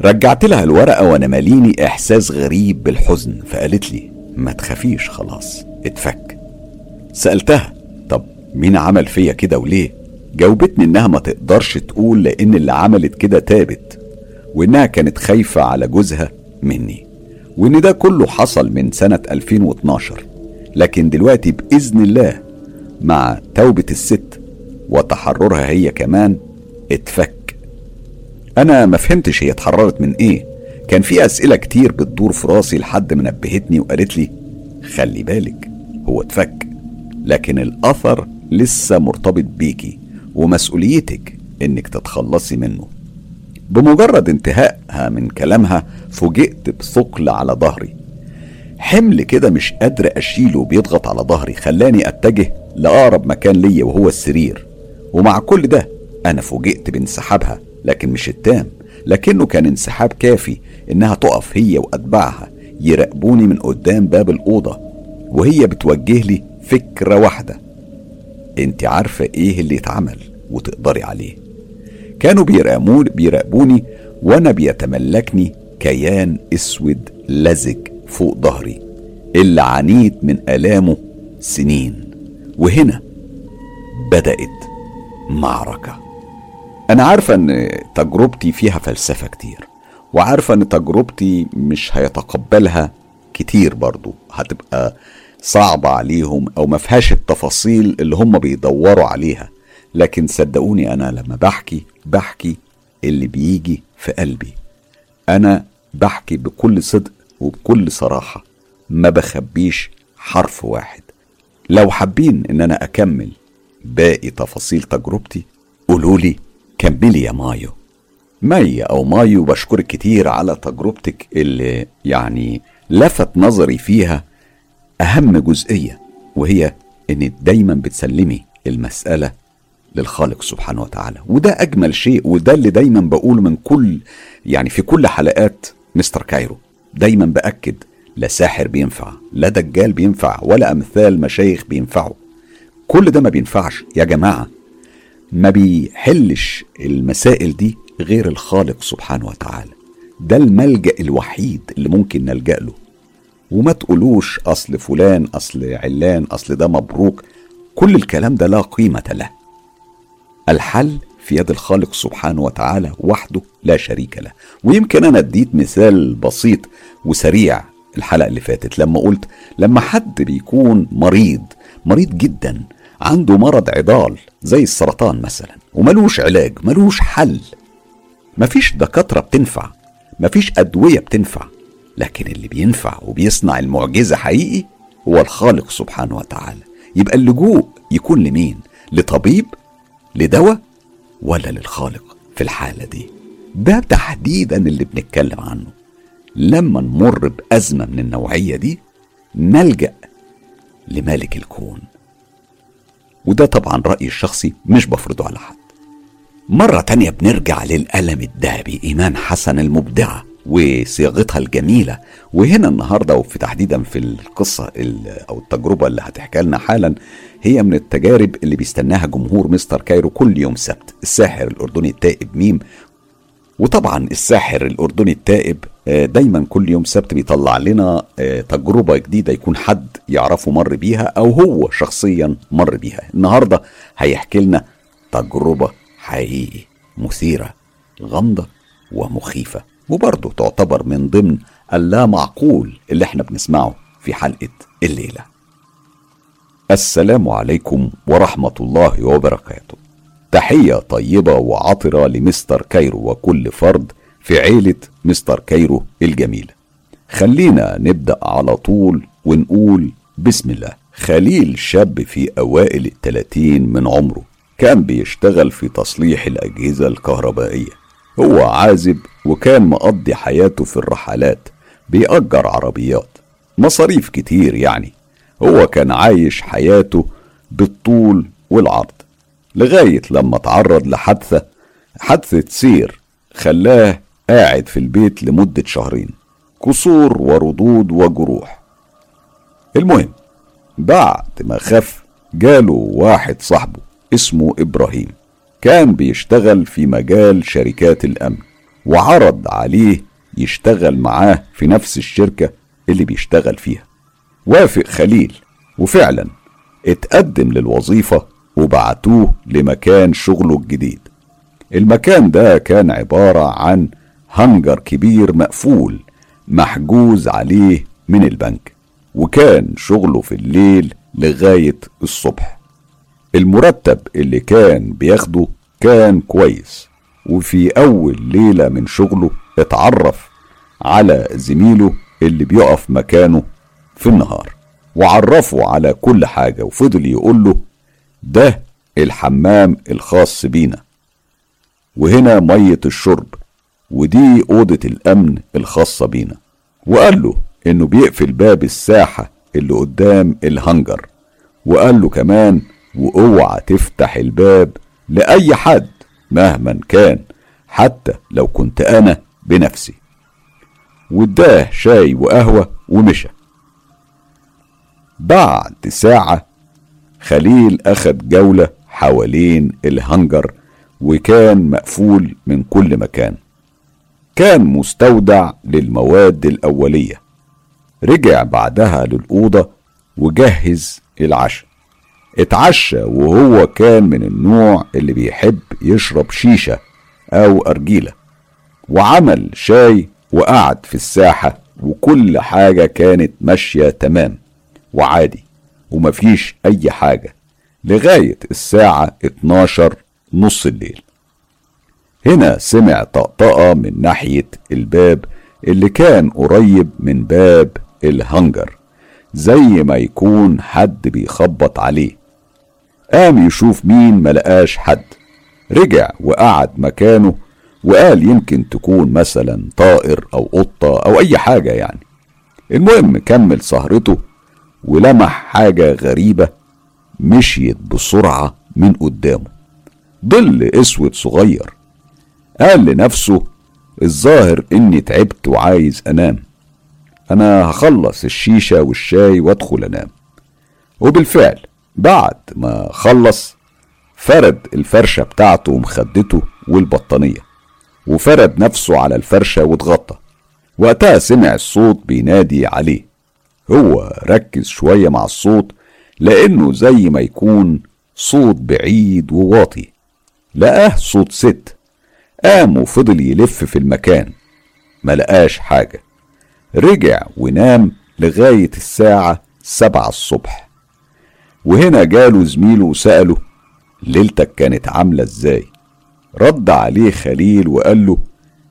رجعت لها الورقة وأنا ماليني إحساس غريب بالحزن فقالت لي ما تخافيش خلاص اتفك. سألتها طب مين عمل فيا كده وليه؟ جاوبتني إنها ما تقدرش تقول لأن اللي عملت كده تابت وإنها كانت خايفة على جوزها مني وإن ده كله حصل من سنة 2012 لكن دلوقتي بإذن الله مع توبة الست وتحررها هي كمان اتفك. أنا ما فهمتش هي اتحررت من إيه؟ كان في أسئلة كتير بتدور في راسي لحد ما نبهتني وقالت لي خلي بالك هو اتفك لكن الأثر لسه مرتبط بيكي. ومسؤوليتك إنك تتخلصي منه. بمجرد انتهائها من كلامها فوجئت بثقل على ظهري. حمل كده مش قادر أشيله بيضغط على ظهري خلاني أتجه لأقرب مكان ليا وهو السرير. ومع كل ده أنا فوجئت بانسحابها لكن مش التام لكنه كان انسحاب كافي إنها تقف هي وأتباعها يراقبوني من قدام باب الأوضة وهي بتوجه لي فكرة واحدة. انت عارفة إيه اللي اتعمل وتقدري عليه. كانوا بيراقبوني بيراقبوني وأنا بيتملكني كيان اسود لزج فوق ظهري اللي عانيت من آلامه سنين. وهنا بدأت معركة. أنا عارفة إن تجربتي فيها فلسفة كتير وعارفة إن تجربتي مش هيتقبلها كتير برضو هتبقى صعبة عليهم أو ما فيهاش التفاصيل اللي هم بيدوروا عليها. لكن صدقوني أنا لما بحكي بحكي اللي بيجي في قلبي. أنا بحكي بكل صدق وبكل صراحة ما بخبيش حرف واحد. لو حابين إن أنا أكمل باقي تفاصيل تجربتي قولولي كملي يا مايو. مي أو مايو بشكرك كتير على تجربتك اللي يعني لفت نظري فيها أهم جزئية وهي إن دايما بتسلمي المسألة للخالق سبحانه وتعالى. وده أجمل شيء وده اللي دايما بقوله من كل يعني في كل حلقات مستر كايرو. دايما بأكد لا ساحر بينفع لا دجال بينفع ولا أمثال مشايخ بينفعوا. كل ده ما بينفعش. يا جماعة ما بيحلش المسائل دي غير الخالق سبحانه وتعالى. ده الملجأ الوحيد اللي ممكن نلجأ له. وما تقولوش أصل فلان أصل علان أصل ده مبروك. كل الكلام ده لا قيمة له. الحل في يد الخالق سبحانه وتعالى وحده لا شريك له. ويمكن أنا أديت مثال بسيط وسريع الحلقة اللي فاتت. لما قلت لما حد بيكون مريض مريض جدا عنده مرض عضال زي السرطان مثلا وملوش علاج ملوش حل مفيش دكاترة بتنفع مفيش أدوية بتنفع لكن اللي بينفع وبيصنع المعجزة حقيقي هو الخالق سبحانه وتعالى. يبقى اللجوء يكون لمين؟ لطبيب؟ لدواء؟ ولا للخالق في الحالة دي؟ ده تحديدا اللي بنتكلم عنه. لما نمر بأزمة من النوعية دي نلجأ لمالك الكون. وده طبعا رأيي الشخصي مش بفرضه على حد. مرة تانية بنرجع للألم الذهبي إيمان حسن المبدعة. وصياغتها الجميلة. وهنا النهاردة وفي تحديدا في القصة أو التجربة اللي هتحكي لنا حالا هي من التجارب اللي بيستناها جمهور مستر كايرو كل يوم سبت الساحر الأردني التائب ميم. وطبعا الساحر الأردني التائب آه، دايما كل يوم سبت بيطلع لنا آه، تجربة جديدة يكون حد يعرفه مر بيها أو هو شخصيا مر بيها. النهاردة هيحكي لنا تجربة حقيقي مثيرة غامضة ومخيفة. وبرضه تعتبر من ضمن اللا معقول اللي إحنا بنسمعه في حلقة الليلة. السلام عليكم ورحمة الله وبركاته. تحية طيبة وعطرة لمستر كايرو وكل فرد في عيلة مستر كايرو الجميلة خلينا نبدأ على طول ونقول بسم الله. خليل شاب في أوائل الثلاثين من عمره كان بيشتغل في تصليح الأجهزة الكهربائية. هو عازب وكان مقضي حياته في الرحلات بيأجر عربيات مصاريف كتير يعني. هو كان عايش حياته بالطول والعرض لغاية لما تعرض لحادثة حادثة سير خلاه قاعد في البيت لمدة شهرين كسور وردود وجروح. المهم بعد ما خف جاله واحد صاحبه اسمه إبراهيم. كان بيشتغل في مجال شركات الأمن وعرض عليه يشتغل معاه في نفس الشركة اللي بيشتغل فيها. وافق خليل وفعلا اتقدم للوظيفة وبعتوه لمكان شغله الجديد. المكان ده كان عبارة عن هنجر كبير مقفول محجوز عليه من البنك وكان شغله في الليل لغاية الصبح. المرتب اللي كان بياخده كان كويس. وفي أول ليلة من شغله اتعرف على زميله اللي بيقف مكانه في النهار. وعرفه على كل حاجة وفضل يقول له ده الحمام الخاص بينا. وهنا مية الشرب ودي أوضة الأمن الخاصة بينا. وقال له إنه بيقفل باب الساحة اللي قدام الهنجر وقال له كمان وأوعى تفتح الباب لأي حد مهما كان حتى لو كنت أنا بنفسي. واداه شاي وقهوة ومشى بعد ساعة خليل أخد جولة حوالين الهنجر وكان مقفول من كل مكان. كان مستودع للمواد الأولية. رجع بعدها للأوضة وجهز العشاء. اتعشى وهو كان من النوع اللي بيحب يشرب شيشة أو أرجيلة وعمل شاي وقعد في الساحة وكل حاجة كانت ماشية تمام وعادي ومفيش أي حاجة لغاية الساعة 12 نص الليل. هنا سمع طقطقة من ناحية الباب اللي كان قريب من باب الهنجر زي ما يكون حد بيخبط عليه. قام يشوف مين ملقاش حد. رجع وقعد مكانه وقال يمكن تكون مثلا طائر أو قطة أو أي حاجة يعني. المهم كمل سهرته ولمح حاجة غريبة مشيت بسرعة من قدامه. ظل أسود صغير. قال لنفسه الظاهر إني تعبت وعايز أنام. أنا هخلص الشيشة والشاي وأدخل أنام. وبالفعل بعد ما خلص فرد الفرشة بتاعته ومخدته والبطانية وفرد نفسه على الفرشة واتغطى. وقتها سمع الصوت بينادي عليه. هو ركز شوية مع الصوت لأنه زي ما يكون صوت بعيد وواطي. لقاه صوت ست. قام وفضل يلف في المكان. ما لقاش حاجة. رجع ونام لغاية الساعة سبعة الصبح. وهنا جاله زميله وسأله ليلتك كانت عاملة إزاي؟ رد عليه خليل وقال له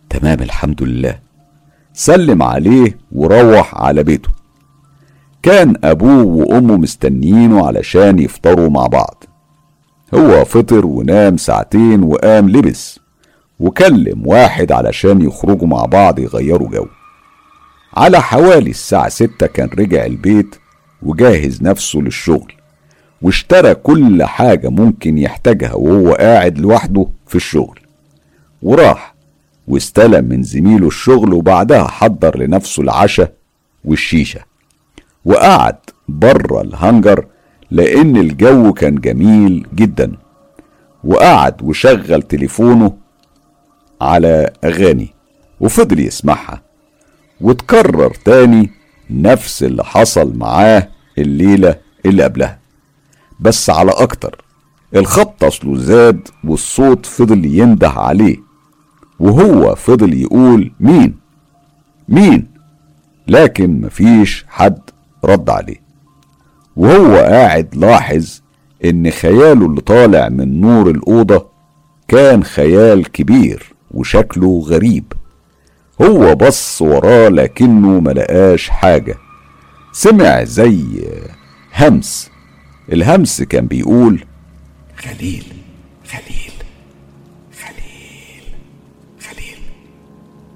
تمام الحمد لله. سلم عليه وروح على بيته. كان أبوه وأمه مستنيينه علشان يفطروا مع بعض. هو فطر ونام ساعتين وقام لبس وكلم واحد علشان يخرجوا مع بعض يغيروا جو. على حوالي الساعة ستة كان رجع البيت وجاهز نفسه للشغل. واشترى كل حاجة ممكن يحتاجها وهو قاعد لوحده في الشغل. وراح واستلم من زميله الشغل وبعدها حضر لنفسه العشاء والشيشة. وقعد بره الهنجر لأن الجو كان جميل جدا. وقعد وشغل تليفونه على أغاني وفضل يسمعها. وتكرر تاني نفس اللي حصل معاه الليلة اللي قبلها. بس على أكتر. الخبط أصله زاد والصوت فضل ينده عليه. وهو فضل يقول مين؟ مين؟ لكن مفيش حد رد عليه. وهو قاعد لاحظ إن خياله اللي طالع من نور الأوضة كان خيال كبير وشكله غريب. هو بص وراه لكنه ملقاش حاجة. سمع زي همس الهمس كان بيقول خليل خليل خليل خليل.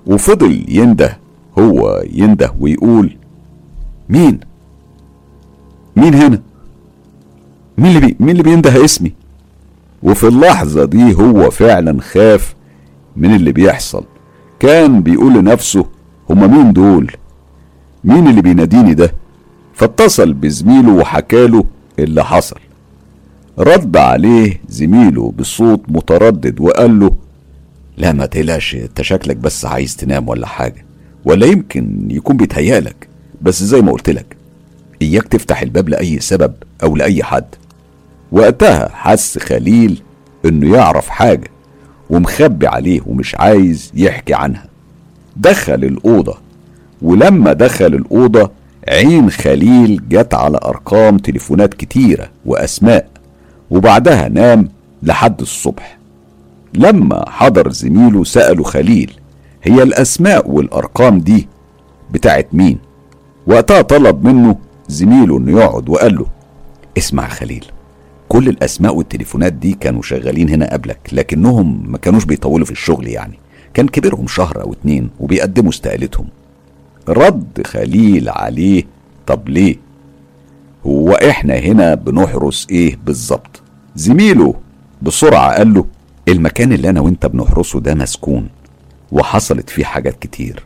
وفضل ينده هو ينده ويقول مين؟ مين هنا؟ مين اللي بي... مين اللي بينده اسمي؟ وفي اللحظة دي هو فعلا خاف من اللي بيحصل. كان بيقول لنفسه هما مين دول؟ مين اللي بيناديني ده؟ فاتصل بزميله وحكاله اللي حصل. رد عليه زميله بصوت متردد وقال له لا ما تقلقش انت شكلك بس عايز تنام ولا حاجة ولا يمكن يكون بيتهيألك بس زي ما قلت لك إياك تفتح الباب لأي سبب أو لأي حد. وقتها حس خليل إنه يعرف حاجة ومخبي عليه ومش عايز يحكي عنها. دخل الأوضة ولما دخل الأوضة عين خليل جت على أرقام تليفونات كتيرة وأسماء وبعدها نام لحد الصبح. لما حضر زميله سأله خليل هي الأسماء والأرقام دي بتاعت مين؟ وقتها طلب منه زميله إنه يقعد وقال له اسمع خليل كل الأسماء والتليفونات دي كانوا شغالين هنا قبلك لكنهم ما كانوش بيطولوا في الشغل يعني. كان كبيرهم شهر أو اتنين وبيقدموا استقالتهم. رد خليل عليه. طب ليه؟ هو إحنا هنا بنحرس إيه بالظبط؟ زميله بسرعة قال له المكان اللي أنا وأنت بنحرسه ده مسكون وحصلت فيه حاجات كتير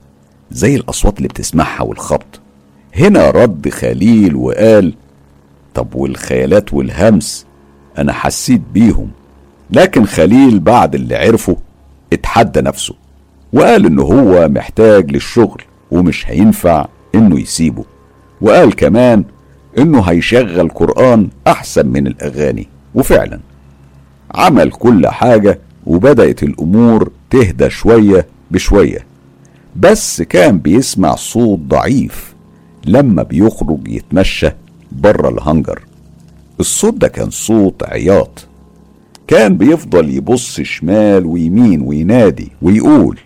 زي الأصوات اللي بتسمعها والخبط. هنا رد خليل وقال طب والخيالات والهمس؟ أنا حسيت بيهم. لكن خليل بعد اللي عرفه اتحدى نفسه وقال انه هو محتاج للشغل. ومش هينفع إنه يسيبه. وقال كمان إنه هيشغل قرآن أحسن من الأغاني. وفعلا عمل كل حاجة وبدأت الأمور تهدى شوية بشوية. بس كان بيسمع صوت ضعيف لما بيخرج يتمشى بره الهنجر الصوت ده كان صوت عياط. كان بيفضل يبص شمال ويمين وينادي ويقول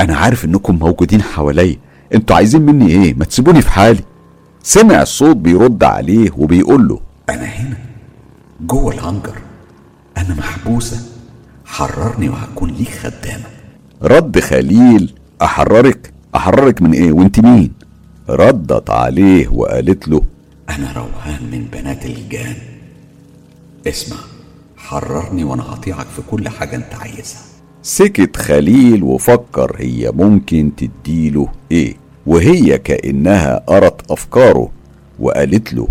أنا عارف إنكم موجودين حواليا. أنتوا عايزين مني إيه؟ ما تسيبوني في حالي. سمع الصوت بيرد عليه وبيقول له أنا هنا جوه الهنجر أنا محبوسة. حررني وهكون ليك خدامة. رد خليل أحررك؟ أحررك من إيه؟ وأنت مين؟ ردت عليه وقالت له أنا روحان من بنات الجان. اسمع حررني وأنا هطيعك في كل حاجة أنت عايزها. سكت خليل وفكر هي ممكن تديله إيه وهي كأنها قرت أفكاره وقالت له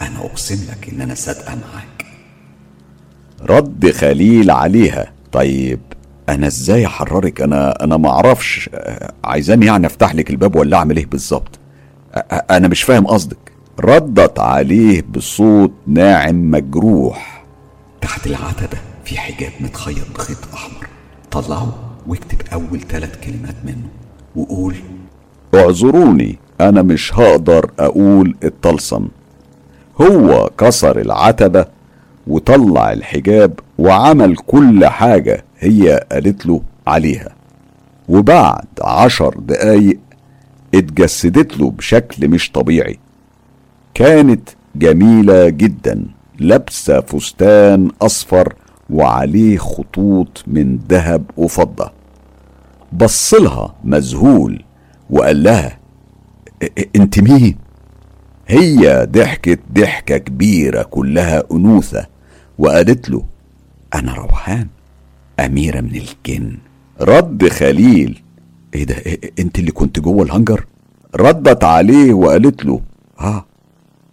أنا أقسم لك إن أنا صادقة معاك. رد خليل عليها طيب أنا إزاي أحررك؟ أنا أنا ما أعرفش آه، عايزاني يعني أفتح لك الباب ولا أعمل إيه بالظبط؟ أنا مش فاهم قصدك. ردت عليه بصوت ناعم مجروح. تحت العتبة في حجاب متخيط بخيط أحمر. طلعه واكتب أول ثلاث كلمات منه وقول اعذروني أنا مش هقدر أقول الطلسم. هو كسر العتبة وطلع الحجاب وعمل كل حاجة هي قالت له عليها. وبعد عشر دقايق اتجسدت له بشكل مش طبيعي. كانت جميلة جدا لابسة فستان أصفر وعليه خطوط من ذهب وفضة. بصلها مذهول وقال لها انت مين؟ هي ضحكت ضحكة كبيرة كلها أنوثة وقالت له أنا روحان أميرة من الجن. رد خليل إيه ده إيه انت اللي كنت جوه الهنجر ردت عليه وقالت له آه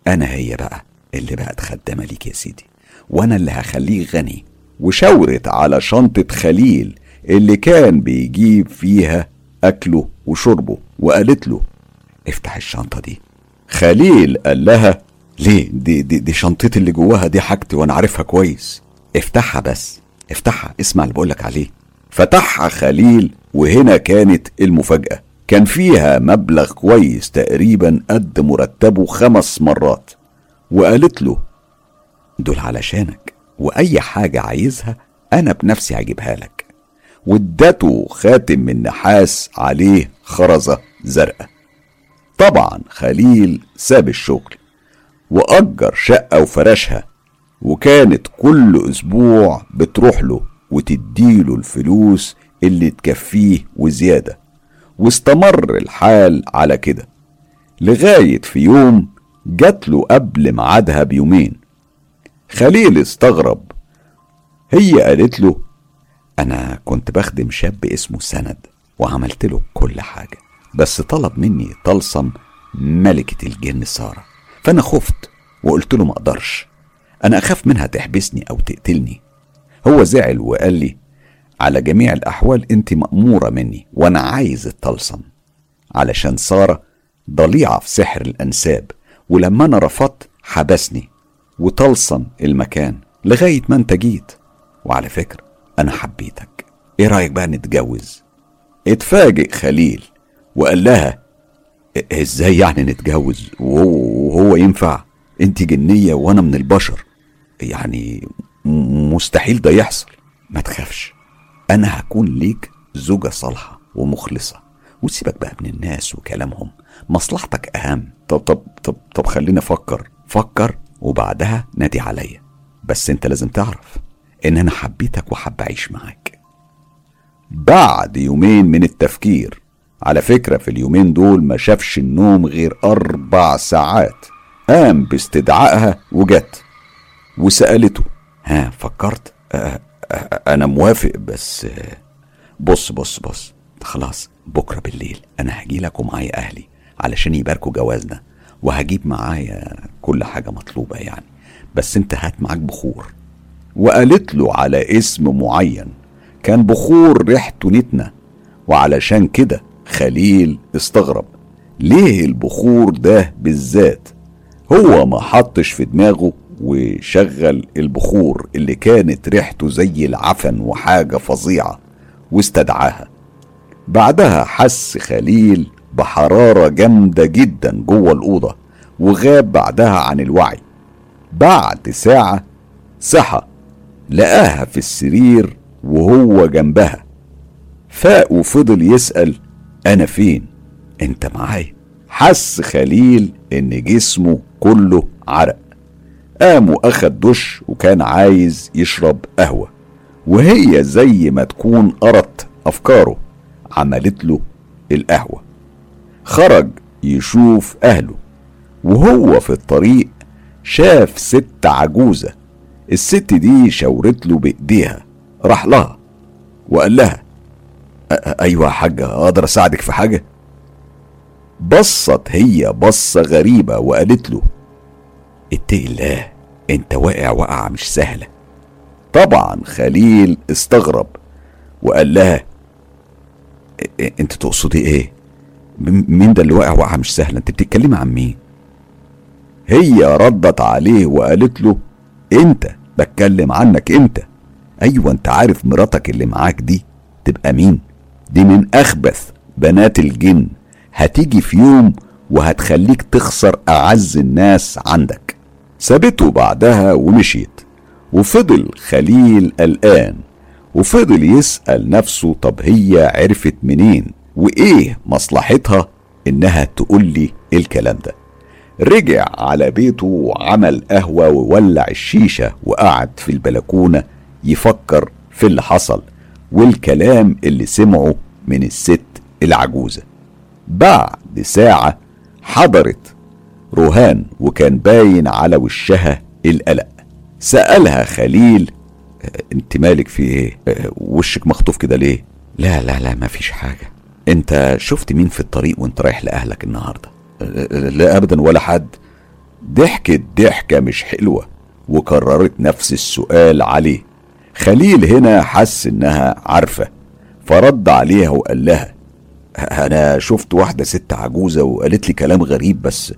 أنا هي بقى اللي بقت خدامة ليك يا سيدي وأنا اللي هخليه غني. وشاورت على شنطة خليل اللي كان بيجيب فيها أكله وشربه وقالت له افتح الشنطة دي. خليل قال لها ليه؟ دي, دي, دي شنطتي اللي جواها دي حاجتي وأنا عارفها كويس. افتحها بس افتحها اسمع اللي بقولك عليه. فتحها خليل وهنا كانت المفاجأة. كان فيها مبلغ كويس تقريبا قد مرتبه خمس مرات. وقالت له دول علشانك. وأي حاجة عايزها أنا بنفسي هجيبها لك. وادته خاتم من نحاس عليه خرزة زرقاء. طبعا خليل ساب الشغل وأجر شقة وفرشها وكانت كل أسبوع بتروح له وتديله الفلوس اللي تكفيه وزيادة. واستمر الحال على كده لغاية في يوم جات له قبل ميعادها بيومين. خليل استغرب. هي قالت له أنا كنت بخدم شاب اسمه سند وعملت له كل حاجة بس طلب مني طلسم ملكة الجن سارة. فأنا خفت وقلت له مقدرش أنا أخاف منها تحبسني أو تقتلني. هو زعل وقال لي على جميع الأحوال أنت مأمورة مني وأنا عايز الطلسم علشان سارة ضليعة في سحر الأنساب ولما أنا رفضت حبسني وطلسم المكان لغاية ما أنت جيت. وعلى فكرة أنا حبيتك. إيه رأيك بقى نتجوز؟ اتفاجئ خليل وقال لها إزاي يعني نتجوز؟ وهو ينفع؟ أنت جنية وأنا من البشر. يعني مستحيل ده يحصل. ما تخافش أنا هكون ليك زوجة صالحة ومخلصة. وسيبك بقى من الناس وكلامهم مصلحتك أهم. طب طب طب طب خليني أفكر. فكر وبعدها نادي عليا. بس انت لازم تعرف ان أنا حبيتك وحب اعيش معاك. بعد يومين من التفكير على فكرة في اليومين دول ما شافش النوم غير أربع ساعات. قام باستدعائها وجت وسألته ها فكرت؟ أه أه أنا موافق بس بص بص بص خلاص بكرة بالليل أنا هجيلك ومعايا أهلي علشان يباركوا جوازنا. وهجيب معايا كل حاجة مطلوبة يعني. بس انت هات معاك بخور. وقالت له على اسم معين كان بخور ريحته نتنة. وعلشان كده خليل استغرب ليه البخور ده بالذات؟ هو ما حطش في دماغه وشغل البخور اللي كانت ريحته زي العفن وحاجة فظيعة واستدعاها. بعدها حس خليل بحرارة جامدة جدا جوه الأوضة وغاب بعدها عن الوعي. بعد ساعة صحى لقاها في السرير وهو جنبها. فاق وفضل يسأل أنا فين؟ أنت معايا. حس خليل إن جسمه كله عرق. قام وأخد دش وكان عايز يشرب قهوة وهي زي ما تكون قرت أفكاره عملت له القهوة. خرج يشوف أهله وهو في الطريق شاف ست عجوزة. الست دي شاورت له بإيديها راح لها وقال لها أيوة يا حاجة أقدر أساعدك في حاجة؟ بصت هي بصة غريبة وقالت له اتقي الله أنت واقع وقعة مش سهلة. طبعا خليل استغرب وقال لها انت تقصدي إيه؟ مين ده اللي واقع؟ وقعة مش سهلة انت بتتكلمي عن مين؟ هي ردت عليه وقالت له انت بتكلم عنك انت. أيوه انت عارف مراتك اللي معاك دي تبقى مين؟ دي من أخبث بنات الجن. هتيجي في يوم وهتخليك تخسر أعز الناس عندك. سابته بعدها ومشيت. وفضل خليل قلقان وفضل يسأل نفسه طب هي عرفت منين؟ وإيه مصلحتها إنها تقول لي الكلام ده. رجع على بيته وعمل قهوة وولع الشيشة وقعد في البلكونة يفكر في اللي حصل والكلام اللي سمعه من الست العجوزة. بعد ساعة حضرت روهان وكان باين على وشها القلق. سألها خليل أنت مالك في إيه؟ وشك مخطوف كده ليه؟ لا لا لا مفيش حاجة. انت شفت مين في الطريق وانت رايح لأهلك النهاردة؟ لا أبدا ولا حد. ضحكت ضحكة مش حلوة وكررت نفس السؤال عليه. خليل هنا حس إنها عارفة فرد عليها وقال لها أنا شفت واحدة ست عجوزة وقالت لي كلام غريب بس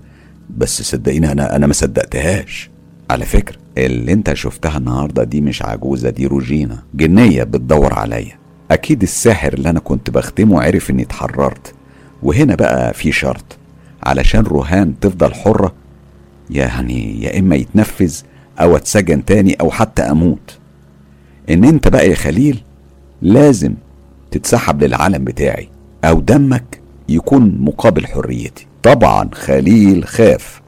بس صدقيني أنا أنا ما صدقتهاش. على فكرة اللي أنت شفتها النهاردة دي مش عجوزة دي روجينا. جنية بتدور عليا. أكيد الساحر اللي أنا كنت بختمه عرف إني اتحررت. وهنا بقى في شرط. علشان روهان تفضل حرة يعني يا إما يتنفذ أو أتسجن تاني أو حتى أموت. إن أنت بقى يا خليل لازم تتسحب للعالم بتاعي أو دمك يكون مقابل حريتي. طبعا خليل خاف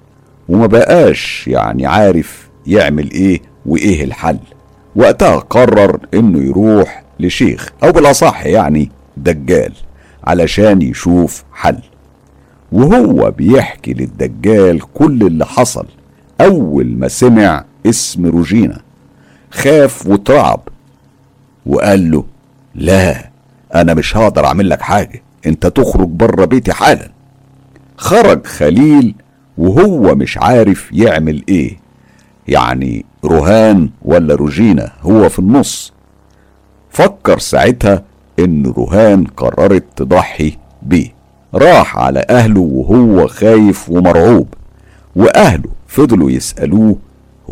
وما بقاش يعني عارف يعمل إيه وإيه الحل. وقتها قرر إنه يروح لشيخ أو بالأصح يعني دجال علشان يشوف حل. وهو بيحكي للدجال كل اللي حصل أول ما سمع اسم روجينا خاف وترعب وقال له لا أنا مش هقدر أعمل لك حاجة أنت تخرج بره بيتي حالا. خرج خليل وهو مش عارف يعمل إيه. يعني روهان ولا روجينا هو في النص. فكر ساعتها إن روهان قررت تضحي بيه. راح على أهله وهو خايف ومرعوب وأهله فضلوا يسألوه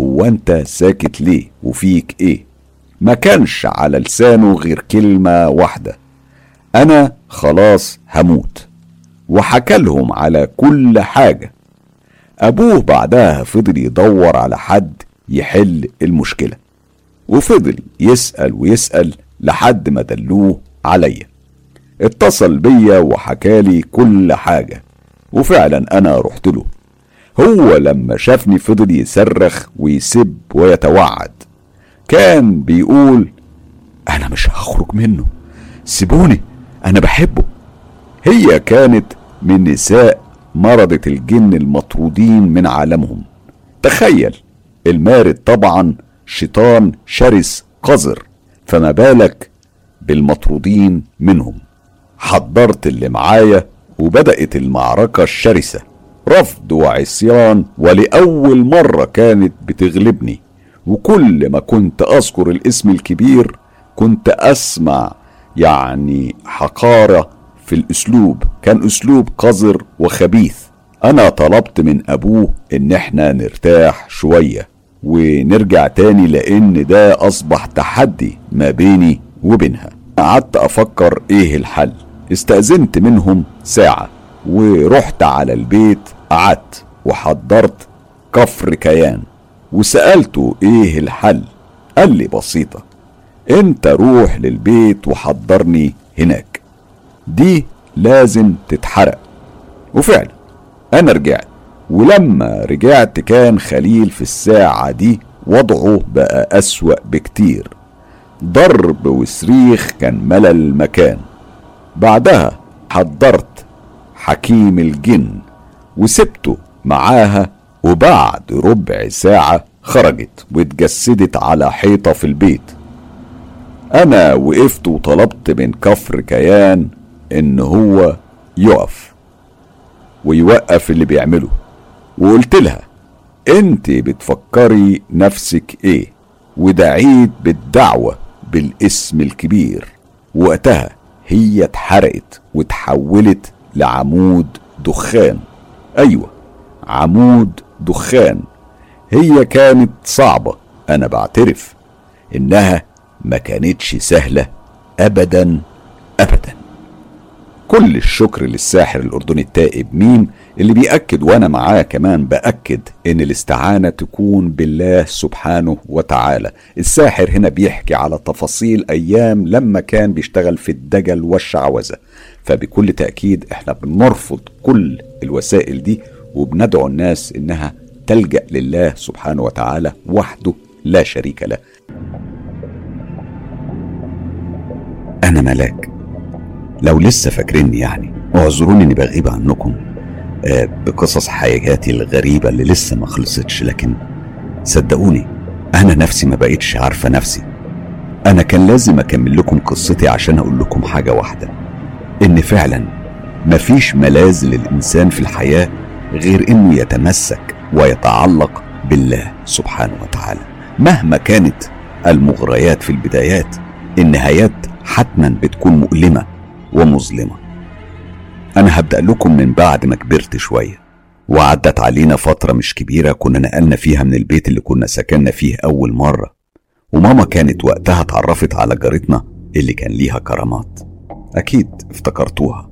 هو أنت ساكت ليه؟ وفيك إيه؟ ما كانش على لسانه غير كلمة واحدة أنا خلاص هموت. وحكى لهم على كل حاجة. أبوه بعدها فضل يدور على حد يحل المشكلة وفضل يسأل ويسأل لحد ما دلوه عليا اتصل بيا وحكالي كل حاجة وفعلا أنا رحت له. هو لما شافني فضل يصرخ ويسب ويتوعد. كان بيقول أنا مش هخرج منه. سيبوني أنا بحبه. هي كانت من نساء مرضة الجن المطرودين من عالمهم. تخيل المارد طبعا شيطان شرس قذر. فما بالك بالمطرودين منهم. حضرت اللي معايا وبدأت المعركة الشرسة. رفض وعصيان ولأول مرة كانت بتغلبني. وكل ما كنت أذكر الاسم الكبير كنت أسمع يعني حقارة في الأسلوب. كان أسلوب قذر وخبيث. أنا طلبت من أبوه إن إحنا نرتاح شوية. ونرجع تاني لأن ده أصبح تحدي ما بيني وبينها. قعدت أفكر إيه الحل. استأذنت منهم ساعة ورحت على البيت قعدت وحضرت كفر كيان وسألته إيه الحل. قال لي بسيطة انت روح للبيت وحضرني هناك؟ دي لازم تتحرق. وفعلا أنا رجعت. ولما رجعت كان خليل في الساعة دي وضعه بقى أسوأ بكتير. ضرب وصريخ كان ملى المكان. بعدها حضرت حكيم الجن وسبته معاها وبعد ربع ساعة خرجت واتجسدت على حيطة في البيت. أنا وقفت وطلبت من كفر كيان إن هو يقف ويوقف اللي بيعمله. وقلت لها انت بتفكري نفسك إيه؟ ودعيت بالدعوة بالاسم الكبير. وقتها هي اتحرقت وتحولت لعمود دخان. أيوه عمود دخان. هي كانت صعبة أنا بعترف إنها ما كانتش سهلة أبدا أبدا. كل الشكر للساحر الأردني التائب ميم اللي بيأكد وأنا معاه كمان بأكد إن الاستعانة تكون بالله سبحانه وتعالى. الساحر هنا بيحكي على تفاصيل أيام لما كان بيشتغل في الدجل والشعوذة. فبكل تأكيد إحنا بنرفض كل الوسائل دي وبندعو الناس إنها تلجأ لله سبحانه وتعالى وحده لا شريك له. أنا ملاك. لو لسه فاكريني يعني اعذروني إني بغيب عنكم. بقصص حياتي الغريبة اللي لسه ما خلصتش. لكن صدقوني أنا نفسي ما بقيتش عارفة نفسي. أنا كان لازم أكمل لكم قصتي عشان أقول لكم حاجة واحدة إن فعلا مفيش ملاذ للإنسان في الحياة غير إنه يتمسك ويتعلق بالله سبحانه وتعالى. مهما كانت المغريات في البدايات النهايات حتما بتكون مؤلمة ومظلمة. أنا هبدأ لكم من بعد ما كبرت شوية. وعدت علينا فترة مش كبيرة كنا نقلنا فيها من البيت اللي كنا سكننا فيه أول مرة. وماما كانت وقتها اتعرفت على جارتنا اللي كان ليها كرامات. أكيد افتكرتوها.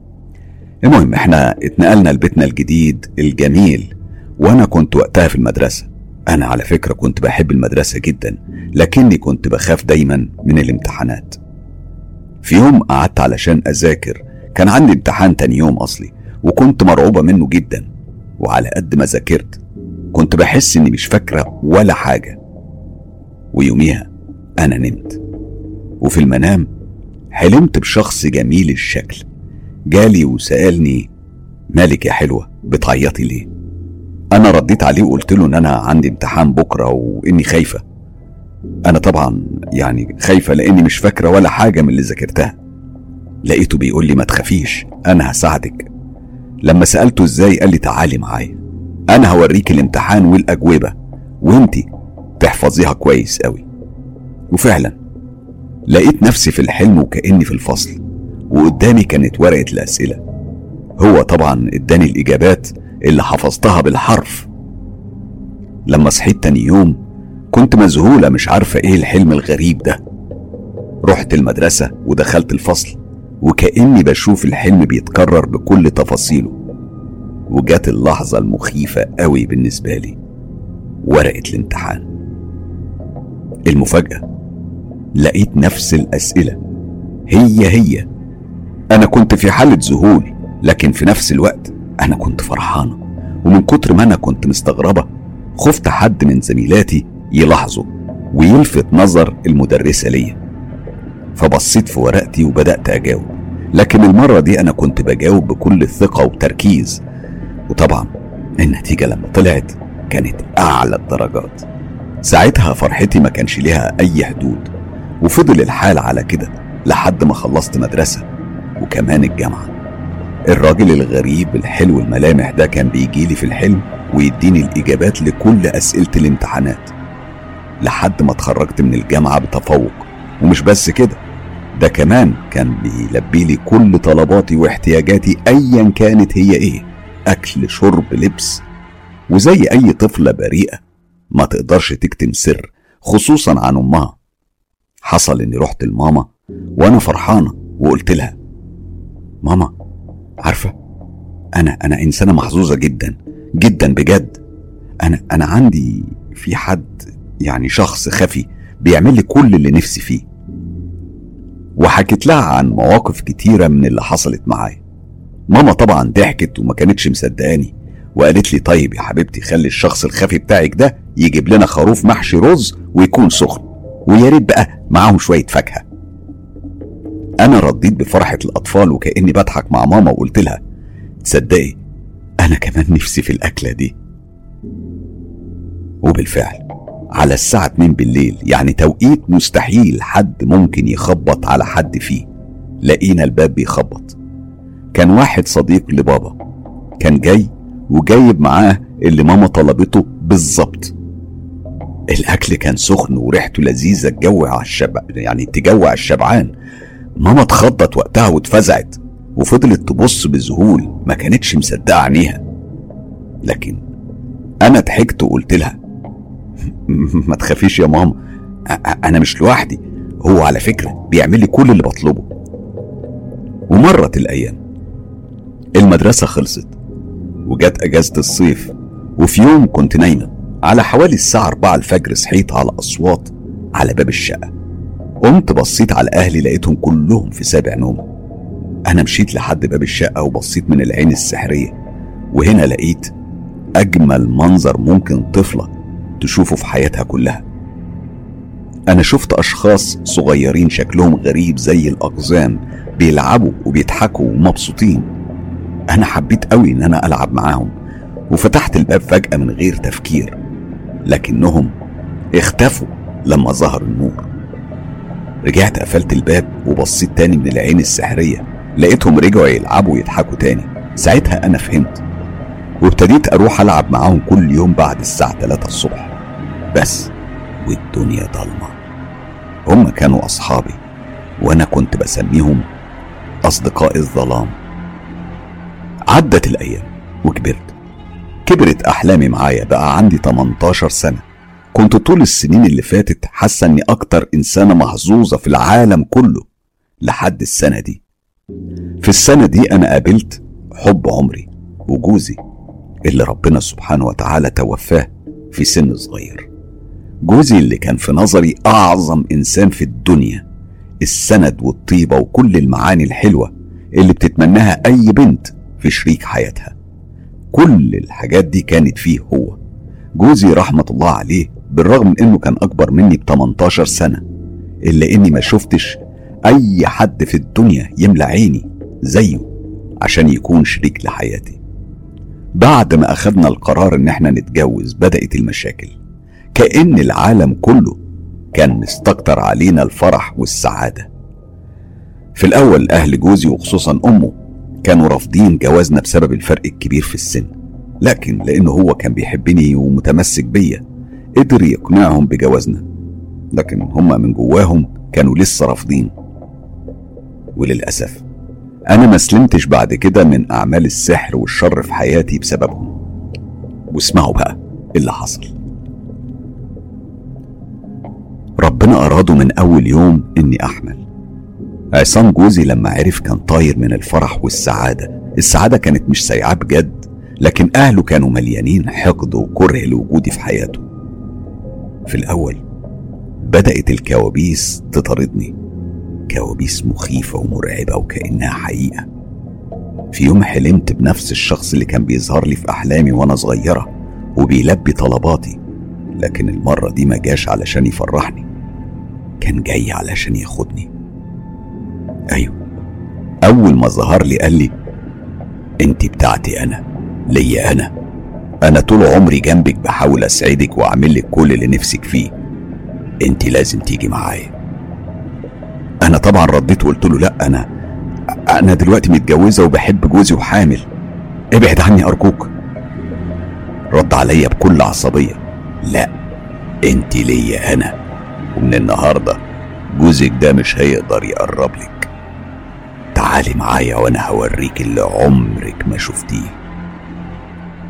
المهم إحنا اتنقلنا لبيتنا الجديد الجميل وأنا كنت وقتها في المدرسة. أنا على فكرة كنت بحب المدرسة جدا لكني كنت بخاف دايما من الامتحانات. في يوم قعدت علشان أذاكر كان عندي امتحان تاني يوم أصلي وكنت مرعوبة منه جدا وعلى قد ما ذاكرت كنت بحس إني مش فاكرة ولا حاجة. ويوميها أنا نمت وفي المنام حلمت بشخص جميل الشكل. جالي وسألني مالك يا حلوة بتعيطي ليه؟ أنا رديت عليه وقلت له إن أنا عندي امتحان بكرة وإني خايفة. أنا طبعا يعني خايفة لأني مش فاكرة ولا حاجة من اللي ذاكرتها. لقيته بيقول لي ما تخافيش أنا هساعدك. لما سألته إزاي قال لي تعالي معايا. أنا هوريك الامتحان والأجوبة وإنتي تحفظيها كويس قوي وفعلا لقيت نفسي في الحلم وكأني في الفصل وقدامي كانت ورقة الأسئلة. هو طبعا إداني الإجابات اللي حفظتها بالحرف. لما صحيت تاني يوم كنت مذهولة مش عارفة إيه الحلم الغريب ده. رحت المدرسة ودخلت الفصل. وكأني بشوف الحلم بيتكرر بكل تفاصيله. وجات اللحظة المخيفة قوي بالنسبة لي. ورقة الامتحان. المفاجأة لقيت نفس الأسئلة. هي هي. أنا كنت في حالة ذهول لكن في نفس الوقت أنا كنت فرحانة. ومن كتر ما أنا كنت مستغربة خفت حد من زميلاتي يلاحظه ويلفت نظر المدرسة ليا. فبصيت في ورقتي وبدأت أجاوب. لكن المرة دي أنا كنت بجاوب بكل ثقة وتركيز وطبعا النتيجة لما طلعت كانت أعلى الدرجات. ساعتها فرحتي ما كانش ليها أي حدود. وفضل الحال على كده لحد ما خلصت مدرسة وكمان الجامعة. الراجل الغريب الحلو الملامح ده كان بيجيلي في الحلم ويديني الإجابات لكل أسئلة الامتحانات. لحد ما اتخرجت من الجامعة بتفوق. ومش بس كده ده كمان كان بيلبي لي كل طلباتي واحتياجاتي ايا كانت هي إيه أكل شرب لبس. وزي أي طفلة بريئة ما تقدرش تكتم سر خصوصا عن أمها. حصل إني رحت لماما وأنا فرحانة وقلت لها ماما عارفة أنا أنا إنسانة محظوظة جدا جدا بجد. أنا أنا عندي في حد يعني شخص خفي بيعمل لي كل اللي نفسي فيه. وحكيت لها عن مواقف كتيرة من اللي حصلت معايا. ماما طبعا ضحكت وما كانتش مصدقاني وقالت لي طيب يا حبيبتي خلي الشخص الخفي بتاعك ده يجيب لنا خروف محشي رز ويكون سخن ويا ريت بقى معاهم شوية فاكهة. أنا رديت بفرحة الأطفال وكأني بضحك مع ماما وقلت لها تصدقي أنا كمان نفسي في الأكلة دي. وبالفعل على الساعة 2 بالليل. يعني توقيت مستحيل حد ممكن يخبط على حد فيه. لقينا الباب بيخبط. كان واحد صديق لبابا. كان جاي وجايب معاه اللي ماما طلبته بالظبط. الأكل كان سخن وريحته لذيذة. تجوع الشبع يعني تجوع الشبعان. ماما اتخضت وقتها واتفزعت. وفضلت تبص بذهول. ما كانتش مصدقة عينيها. لكن أنا ضحكت وقلت لها *laughs* ما تخافيش يا ماما. أنا مش لوحدي. هو على فكرة بيعمل لي كل اللي بطلبه. ومرت الأيام. المدرسة خلصت وجت أجازة الصيف وفي يوم كنت نايمة على حوالي الساعة 4 الفجر صحيت على أصوات على باب الشقة. قمت بصيت على أهلي لقيتهم كلهم في سابع نوم أنا مشيت لحد باب الشقة وبصيت من العين السحرية وهنا لقيت أجمل منظر ممكن طفلة تشوفه في حياتها كلها. أنا شفت أشخاص صغيرين شكلهم غريب زي الأقزام بيلعبوا وبيضحكوا ومبسوطين. أنا حبيت قوي إن أنا ألعب معاهم وفتحت الباب فجأة من غير تفكير لكنهم اختفوا لما ظهر النور. رجعت قفلت الباب وبصيت تاني من العين السحرية لقيتهم رجعوا يلعبوا ويضحكوا تاني. ساعتها أنا فهمت وابتديت أروح ألعب معاهم كل يوم بعد الساعة 3 الصبح. بس والدنيا ضلمة. هم كانوا أصحابي وأنا كنت بسميهم أصدقاء الظلام. عدت الأيام وكبرت. كبرت أحلامي معايا بقى عندي 18 سنة. كنت طول السنين اللي فاتت حاسة إني أكتر إنسانة محظوظة في العالم كله. لحد السنة دي. في السنة دي أنا قابلت حب عمري وجوزي اللي ربنا سبحانه وتعالى توفاه في سن صغير. جوزي اللي كان في نظري أعظم إنسان في الدنيا السند والطيبة وكل المعاني الحلوة اللي بتتمناها أي بنت في شريك حياتها. كل الحاجات دي كانت فيه هو. جوزي رحمة الله عليه بالرغم من إنه كان أكبر مني ب 18 سنة إلا إني ما شفتش أي حد في الدنيا يملى عيني زيه عشان يكون شريك لحياتي. بعد ما اخدنا القرار إن إحنا نتجوز بدأت المشاكل. كأن العالم كله كان مستكتر علينا الفرح والسعادة. في الأول أهل جوزي وخصوصا أمه كانوا رافضين جوازنا بسبب الفرق الكبير في السن لكن لأنه هو كان بيحبني ومتمسك بيا قدر يقنعهم بجوازنا. لكن هم من جواهم كانوا لسه رافضين. وللأسف أنا ما سلمتش بعد كده من أعمال السحر والشر في حياتي بسببهم. واسمعوا بقى اللي حصل. ربنا أراده من أول يوم إني أحمل. عصام جوزي لما عرف كان طاير من الفرح والسعادة. السعادة كانت مش سايعاه بجد لكن أهله كانوا مليانين حقد وكره لوجودي في حياته. في الأول بدأت الكوابيس تطاردني. كوابيس مخيفة ومرعبة وكأنها حقيقة. في يوم حلمت بنفس الشخص اللي كان بيظهر لي في أحلامي وأنا صغيرة وبيلبي طلباتي. لكن المرة دي ما جاش علشان يفرحني. كان جاي علشان ياخدني. أيوة. أول ما ظهر لي قال لي أنت بتاعتي أنا ليا أنا. أنا طول عمري جنبك بحاول أسعدك وأعمل لك كل اللي نفسك فيه. أنت لازم تيجي معايا. أنا طبعا رديت وقلت له لا أنا أنا دلوقتي متجوزة وبحب جوزي وحامل. ابعد عني أرجوك. رد عليا بكل عصبية. لا. انت ليا أنا. ومن النهارده جوزك ده مش هيقدر يقرب لك. تعالي معايا وأنا هوريك اللي عمرك ما شفتيه.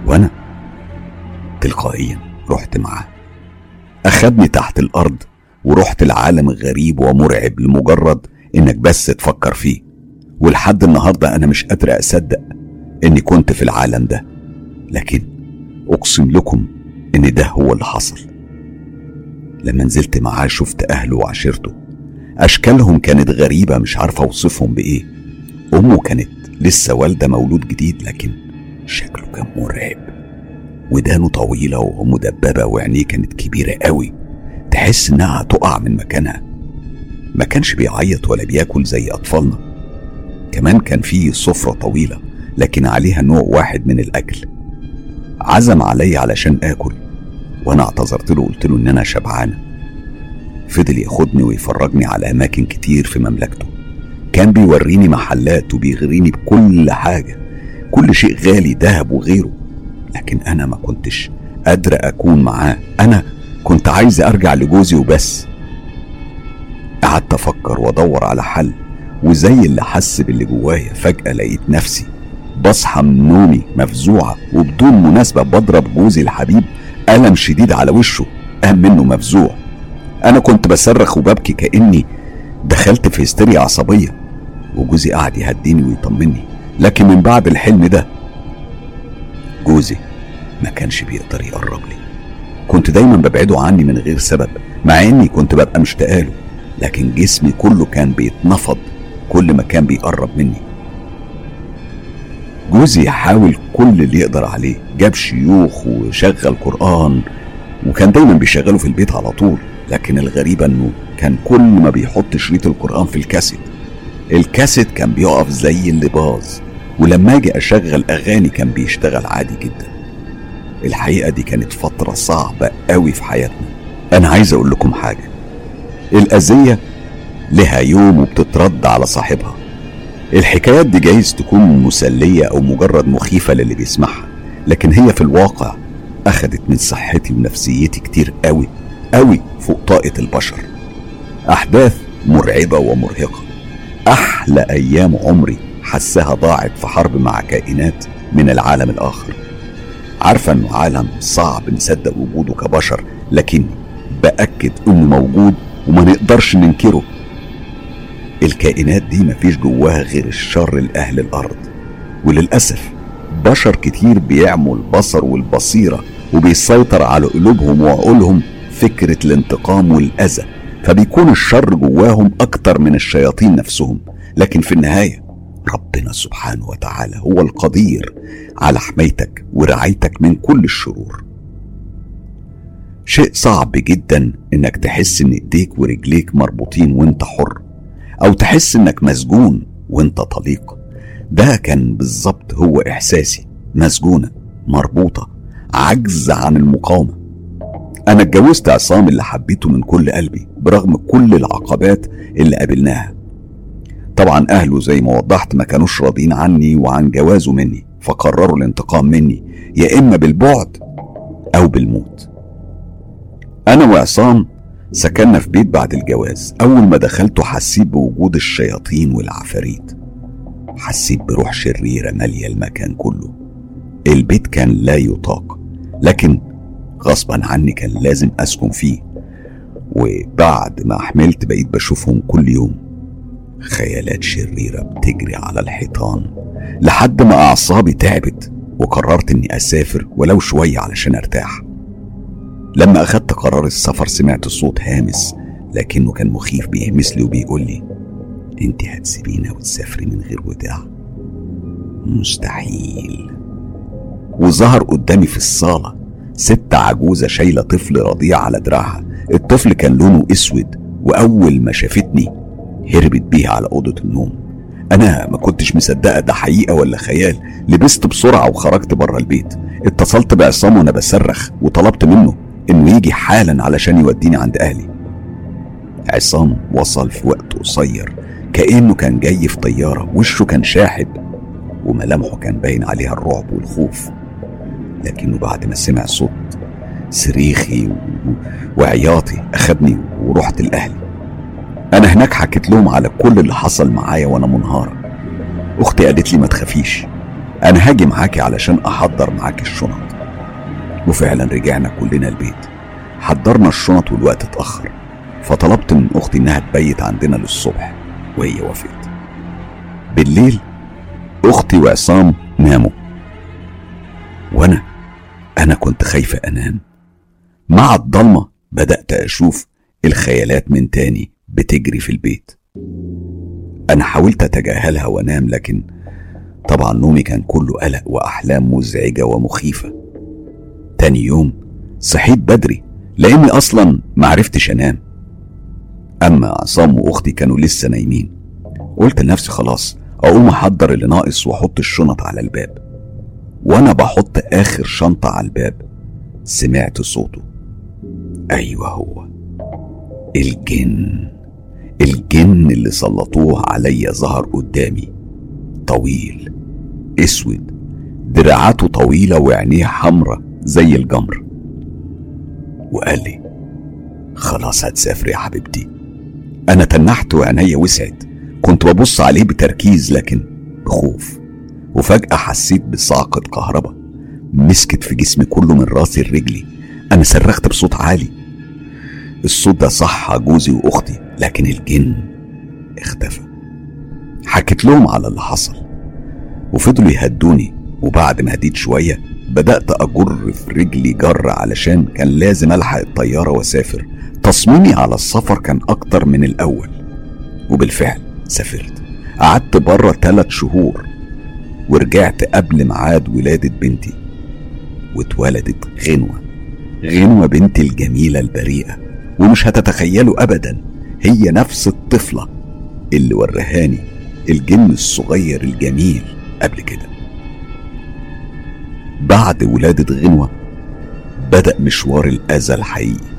وأنا تلقائيا رحت معاه. أخدني تحت الأرض ورحت لعالم غريب ومرعب لمجرد إنك بس تفكر فيه. ولحد النهارده أنا مش قادر أصدق إني كنت في العالم ده. لكن أقسم لكم إن ده هو اللي حصل. لما نزلت معاه شفت أهله وعشيرته. أشكالهم كانت غريبة مش عارفة أوصفهم بإيه. أمه كانت لسه والدة مولود جديد لكن شكله كان مرعب. ودانه طويلة ومدببه وعينيه كانت كبيرة قوي. تحس إنها هتقع من مكانها. ما كانش بيعيط ولا بياكل زي أطفالنا. كمان كان فيه سفرة طويلة لكن عليها نوع واحد من الأكل. عزم علي علشان آكل. وأنا اعتذرت له وقلت له إن أنا شبعانة فضل ياخدني ويفرجني على أماكن كتير في مملكته. كان بيوريني محلات وبيغريني بكل حاجة. كل شيء غالي ذهب وغيره. لكن أنا ما كنتش قادرة أكون معاه. أنا كنت عايز أرجع لجوزي وبس. قعدت أفكر وأدور على حل. وزي اللي حس باللي جوايا فجأة لقيت نفسي بصحى من نومي مفزوعة وبدون مناسبة بضرب جوزي الحبيب. ألم شديد على وشه قام منه مفزوع. أنا كنت بصرخ وببكي كأني دخلت في هستيريا عصبية وجوزي قعد يهديني ويطمني. لكن من بعد الحلم ده جوزي ما كانش بيقدر يقرب لي. كنت دايما ببعده عني من غير سبب مع إني كنت ببقى مشتاقله لكن جسمي كله كان بيتنفض كل ما كان بيقرب مني. جوزي حاول كل اللي يقدر عليه. جاب شيوخ وشغل قرآن وكان دايما بيشغله في البيت على طول لكن الغريبة إنه كان كل ما بيحط شريط القرآن في الكاسيت الكاسيت كان بيقف زي اللي باظ ولما أجي أشغل أغاني كان بيشتغل عادي جدا. الحقيقة دي كانت فترة صعبة قوي في حياتنا. أنا عايز أقول لكم حاجة الأذية لها يوم وبتترد على صاحبها. الحكايات دي جايز تكون مسلية أو مجرد مخيفة للي بيسمعها لكن هي في الواقع أخدت من صحتي ونفسيتي كتير قوي قوي فوق طاقة البشر. أحداث مرعبة ومرهقة. أحلى أيام عمري حسها ضاعت في حرب مع كائنات من العالم الآخر. عارفة إنه عالم صعب نصدق وجوده كبشر لكني بأكد إنه موجود وما نقدرش ننكره. الكائنات دي مفيش جواها غير الشر لأهل الأرض. وللأسف بشر كتير بيعموا البصر والبصيرة وبيسيطر على قلوبهم وعقولهم فكرة الانتقام والأذى فبيكون الشر جواهم أكتر من الشياطين نفسهم. لكن في النهاية ربنا سبحانه وتعالى هو القدير على حمايتك ورعايتك من كل الشرور. شيء صعب جدا إنك تحس إن إيديك ورجليك مربوطين وإنت حر. أو تحس إنك مسجون وإنت طليق. ده كان بالظبط هو إحساسي. مسجونة مربوطة عجز عن المقاومة. أنا اتجوزت عصام اللي حبيته من كل قلبي برغم كل العقبات اللي قابلناها. طبعا أهله زي ما وضحت ما كانوش راضيين عني وعن جوازه مني فقرروا الانتقام مني يا إما بالبعد أو بالموت. أنا وعصام سكننا في بيت بعد الجواز. أول ما دخلته حسيت بوجود الشياطين والعفاريت. حسيت بروح شريرة مالية المكان كله. البيت كان لا يطاق لكن غصبا عني كان لازم أسكن فيه. وبعد ما حملت بقيت بشوفهم كل يوم. خيالات شريرة بتجري على الحيطان. لحد ما أعصابي تعبت وقررت إني أسافر ولو شوية علشان أرتاح. لما اخدت قرار السفر سمعت صوت هامس لكنه كان مخيف بيهمس لي وبيقول لي أنت هتسيبينا وتسافري من غير وداع. مستحيل. وظهر قدامي في الصالة ست عجوزة شايلة طفل رضيع على دراعها. الطفل كان لونه أسود وأول ما شافتني هربت بيه على أوضة النوم. أنا ما كنتش مصدقة ده حقيقة ولا خيال. لبست بسرعة وخرجت بره البيت. اتصلت بعصام وأنا بصرخ وطلبت منه إنه يجي حالا علشان يوديني عند أهلي. عصام وصل في وقت قصير كأنه كان جاي في طيارة وشه كان شاحب وملامحه كان باين عليها الرعب والخوف. لكنه بعد ما سمع صوت صريخي وعياطي اخدني ورحت لأهلي. أنا هناك حكيت لهم على كل اللي حصل معايا وأنا منهارة أختي قالت لي ما تخافيش أنا هاجي معاكي علشان أحضر معاكي الشنط. وفعلا رجعنا كلنا البيت. حضرنا الشنط والوقت اتأخر. فطلبت من أختي إنها تبيت عندنا للصبح وهي وافقت. بالليل أختي وعصام ناموا. وأنا أنا كنت خايفة أنام. مع الضلمة بدأت أشوف الخيالات من تاني بتجري في البيت. أنا حاولت أتجاهلها وأنام لكن طبعا نومي كان كله قلق وأحلام مزعجة ومخيفة. تاني يوم صحيت بدري لأني أصلا معرفتش أنام. أما عصام وأختي كانوا لسه نايمين. قلت لنفسي خلاص أقوم أحضر اللي ناقص وأحط الشنط على الباب. وأنا بحط آخر شنطة على الباب. سمعت صوته. أيوه هو. الجن. الجن اللي سلطوه عليا ظهر قدامي. طويل أسود. دراعاته طويلة وعينيه حمرة زي الجمر. وقال لي خلاص هتسافر يا حبيبتي. أنا تنحت وعينيا وسعت. كنت ببص عليه بتركيز لكن بخوف. وفجأة حسيت بصعقة كهرباء مسكت في جسمي كله من راسي لرجلي. أنا صرخت بصوت عالي. الصوت ده صح جوزي وأختي لكن الجن اختفى. حكيت لهم على اللي حصل. وفضلوا يهدوني وبعد ما هديت شوية بدأت أجر في رجلي جر علشان كان لازم ألحق الطيارة وأسافر. تصميمي على السفر كان أكتر من الأول وبالفعل سافرت. قعدت بره ثلاث شهور ورجعت قبل ميعاد ولادة بنتي واتولدت غنوة. غنوة بنتي الجميلة البريئة ومش هتتخيلوا أبدا هي نفس الطفلة اللي ورهاني الجن الصغير الجميل قبل كده. بعد ولادة غنوة بدأ مشوار الأذى الحقيقي.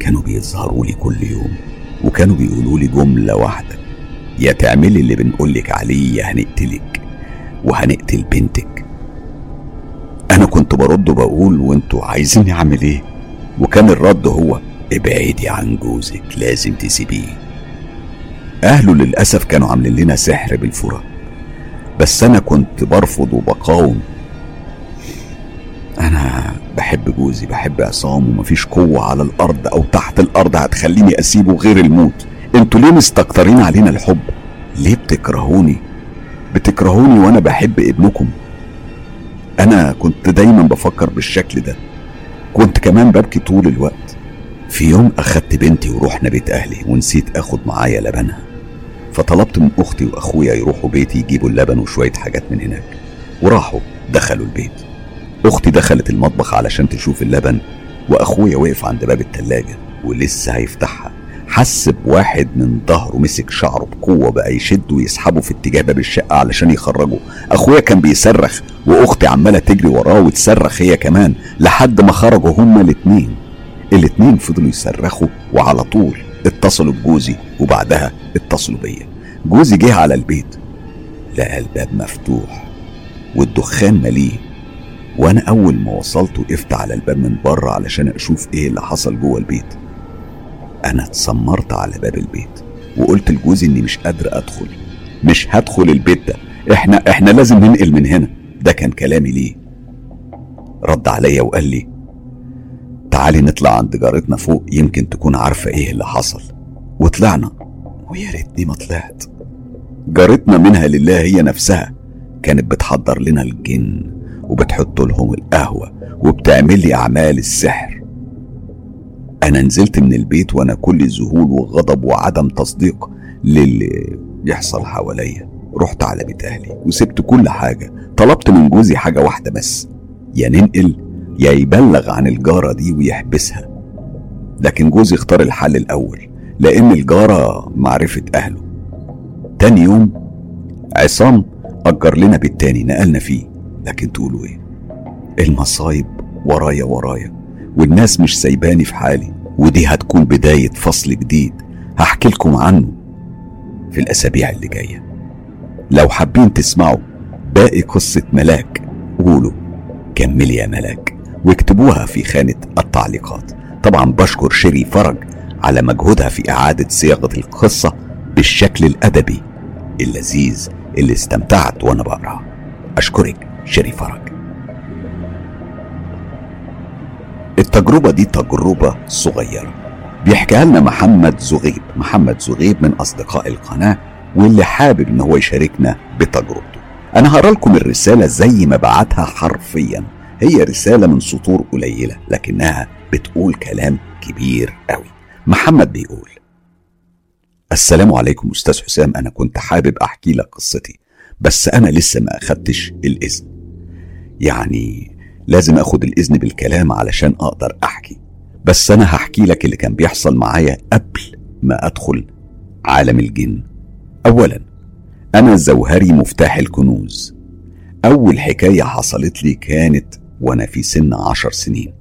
كانوا بيظهروا لي كل يوم وكانوا بيقولوا لي جملة واحدة يا تعملي اللي بنقولك عليه يا هنقتلك وهنقتل بنتك. أنا كنت برد وبقول وانتوا عايزيني أعمل إيه؟ وكان الرد هو ابعدي عن جوزك لازم تسيبيه. أهله للأسف كانوا عاملين لنا سحر بالفرة بس أنا كنت برفض وبقاوم أنا بحب جوزي بحب عصام ومفيش قوة على الأرض أو تحت الأرض هتخليني أسيبه غير الموت. أنتوا ليه مستكترين علينا الحب؟ ليه بتكرهوني؟ بتكرهوني وأنا بحب ابنكم. أنا كنت دايما بفكر بالشكل ده. كنت كمان ببكي طول الوقت. في يوم أخدت بنتي ورحنا بيت أهلي ونسيت أخد معايا لبنها. فطلبت من أختي وأخويا يروحوا بيتي يجيبوا اللبن وشوية حاجات من هناك. وراحوا دخلوا البيت. أختي دخلت المطبخ علشان تشوف اللبن وأخويا وقف عند باب التلاجة ولسه هيفتحها. حس بواحد من ظهره مسك شعره بقوة بقى يشده ويسحبه في اتجاه باب الشقة علشان يخرجه. أخويا كان بيصرخ وأختي عمالة تجري وراه وتصرخ هي كمان لحد ما خرجوا هما الاتنين. الاتنين فضلوا يصرخوا وعلى طول اتصلوا بجوزي وبعدها اتصلوا بيا. جوزي جه على البيت لقى الباب مفتوح والدخان مليه وأنا أول ما وصلت وقفت على الباب من بره علشان أشوف إيه اللي حصل جوه البيت. أنا اتسمرت على باب البيت وقلت لجوزي إني مش قادر أدخل. مش هدخل البيت ده. إحنا إحنا لازم ننقل من هنا. ده كان كلامي ليه. رد عليا وقال لي تعالي نطلع عند جارتنا فوق يمكن تكون عارفة إيه اللي حصل. وطلعنا. ويا ريتني ما طلعت. جارتنا منها لله هي نفسها كانت بتحضر لنا الجن. وبتحط لهم القهوة وبتعمل لي أعمال السحر. أنا نزلت من البيت وأنا كل ذهول وغضب وعدم تصديق للي يحصل حواليا. رحت على بيت أهلي وسبت كل حاجة. طلبت من جوزي حاجة واحدة بس يا ننقل يا يبلغ عن الجارة دي ويحبسها. لكن جوزي اختار الحل الأول لأن الجارة معرفة أهله. تاني يوم عصام أجر لنا بيت تاني نقلنا فيه. لكن تقولوا إيه؟ المصايب ورايا ورايا والناس مش سايباني في حالي ودي هتكون بداية فصل جديد. هحكي لكم عنه في الأسابيع اللي جاية. لو حابين تسمعوا باقي قصة ملاك قولوا كملي يا ملاك واكتبوها في خانة التعليقات. طبعا بشكر شيري فرج على مجهودها في إعادة صياغة القصة بالشكل الأدبي اللذيذ اللي استمتعت وأنا بقرأ أشكرك. شيري فرج. التجربة دي تجربة صغيرة. بيحكيها لنا محمد زغيب. محمد زغيب من أصدقاء القناة واللي حابب إن هو يشاركنا بتجربته. أنا هقرأ لكم الرسالة زي ما بعتها حرفيا. هي رسالة من سطور قليلة لكنها بتقول كلام كبير قوي. محمد بيقول السلام عليكم أستاذ حسام. أنا كنت حابب أحكي لك قصتي بس أنا لسه ما أخدتش الإذن يعني لازم أخد الإذن بالكلام علشان أقدر أحكي. بس أنا هحكي لك اللي كان بيحصل معايا قبل ما أدخل عالم الجن. أولا أنا زوهري مفتاح الكنوز. أول حكاية حصلت لي كانت وأنا في سن عشر سنين.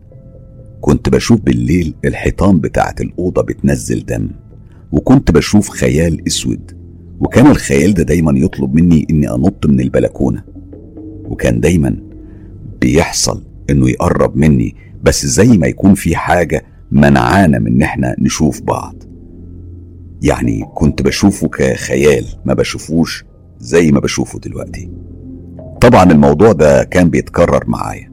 كنت بشوف بالليل الحيطان بتاعت الأوضة بتنزل دم وكنت بشوف خيال أسود. وكان الخيال ده دايما يطلب مني إني أنط من البلكونة. وكان دايما بيحصل إنه يقرب مني بس زي ما يكون في حاجة منعانا من إن إحنا نشوف بعض. يعني كنت بشوفه كخيال ما بشوفوش زي ما بشوفه دلوقتي. طبعا الموضوع ده كان بيتكرر معايا.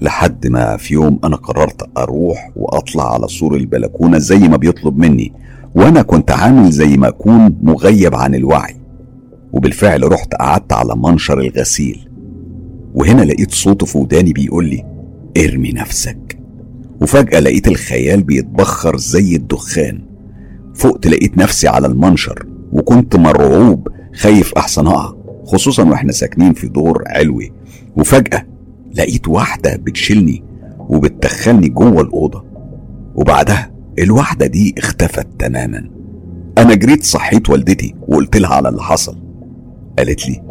لحد ما في يوم أنا قررت أروح وأطلع على سور البلكونة زي ما بيطلب مني وأنا كنت عامل زي ما أكون مغيب عن الوعي. وبالفعل رحت قعدت على منشر الغسيل. وهنا لقيت صوته في وداني بيقول لي ارمي نفسك. وفجأة لقيت الخيال بيتبخر زي الدخان. فقت لقيت نفسي على المنشر وكنت مرعوب خايف أحسن أقع خصوصا وإحنا ساكنين في دور علوي. وفجأة لقيت واحدة بتشيلني وبتدخلني جوه الأوضة. وبعدها الواحدة دي اختفت تماما. أنا جريت صحيت والدتي وقلت لها على اللي حصل. قالت لي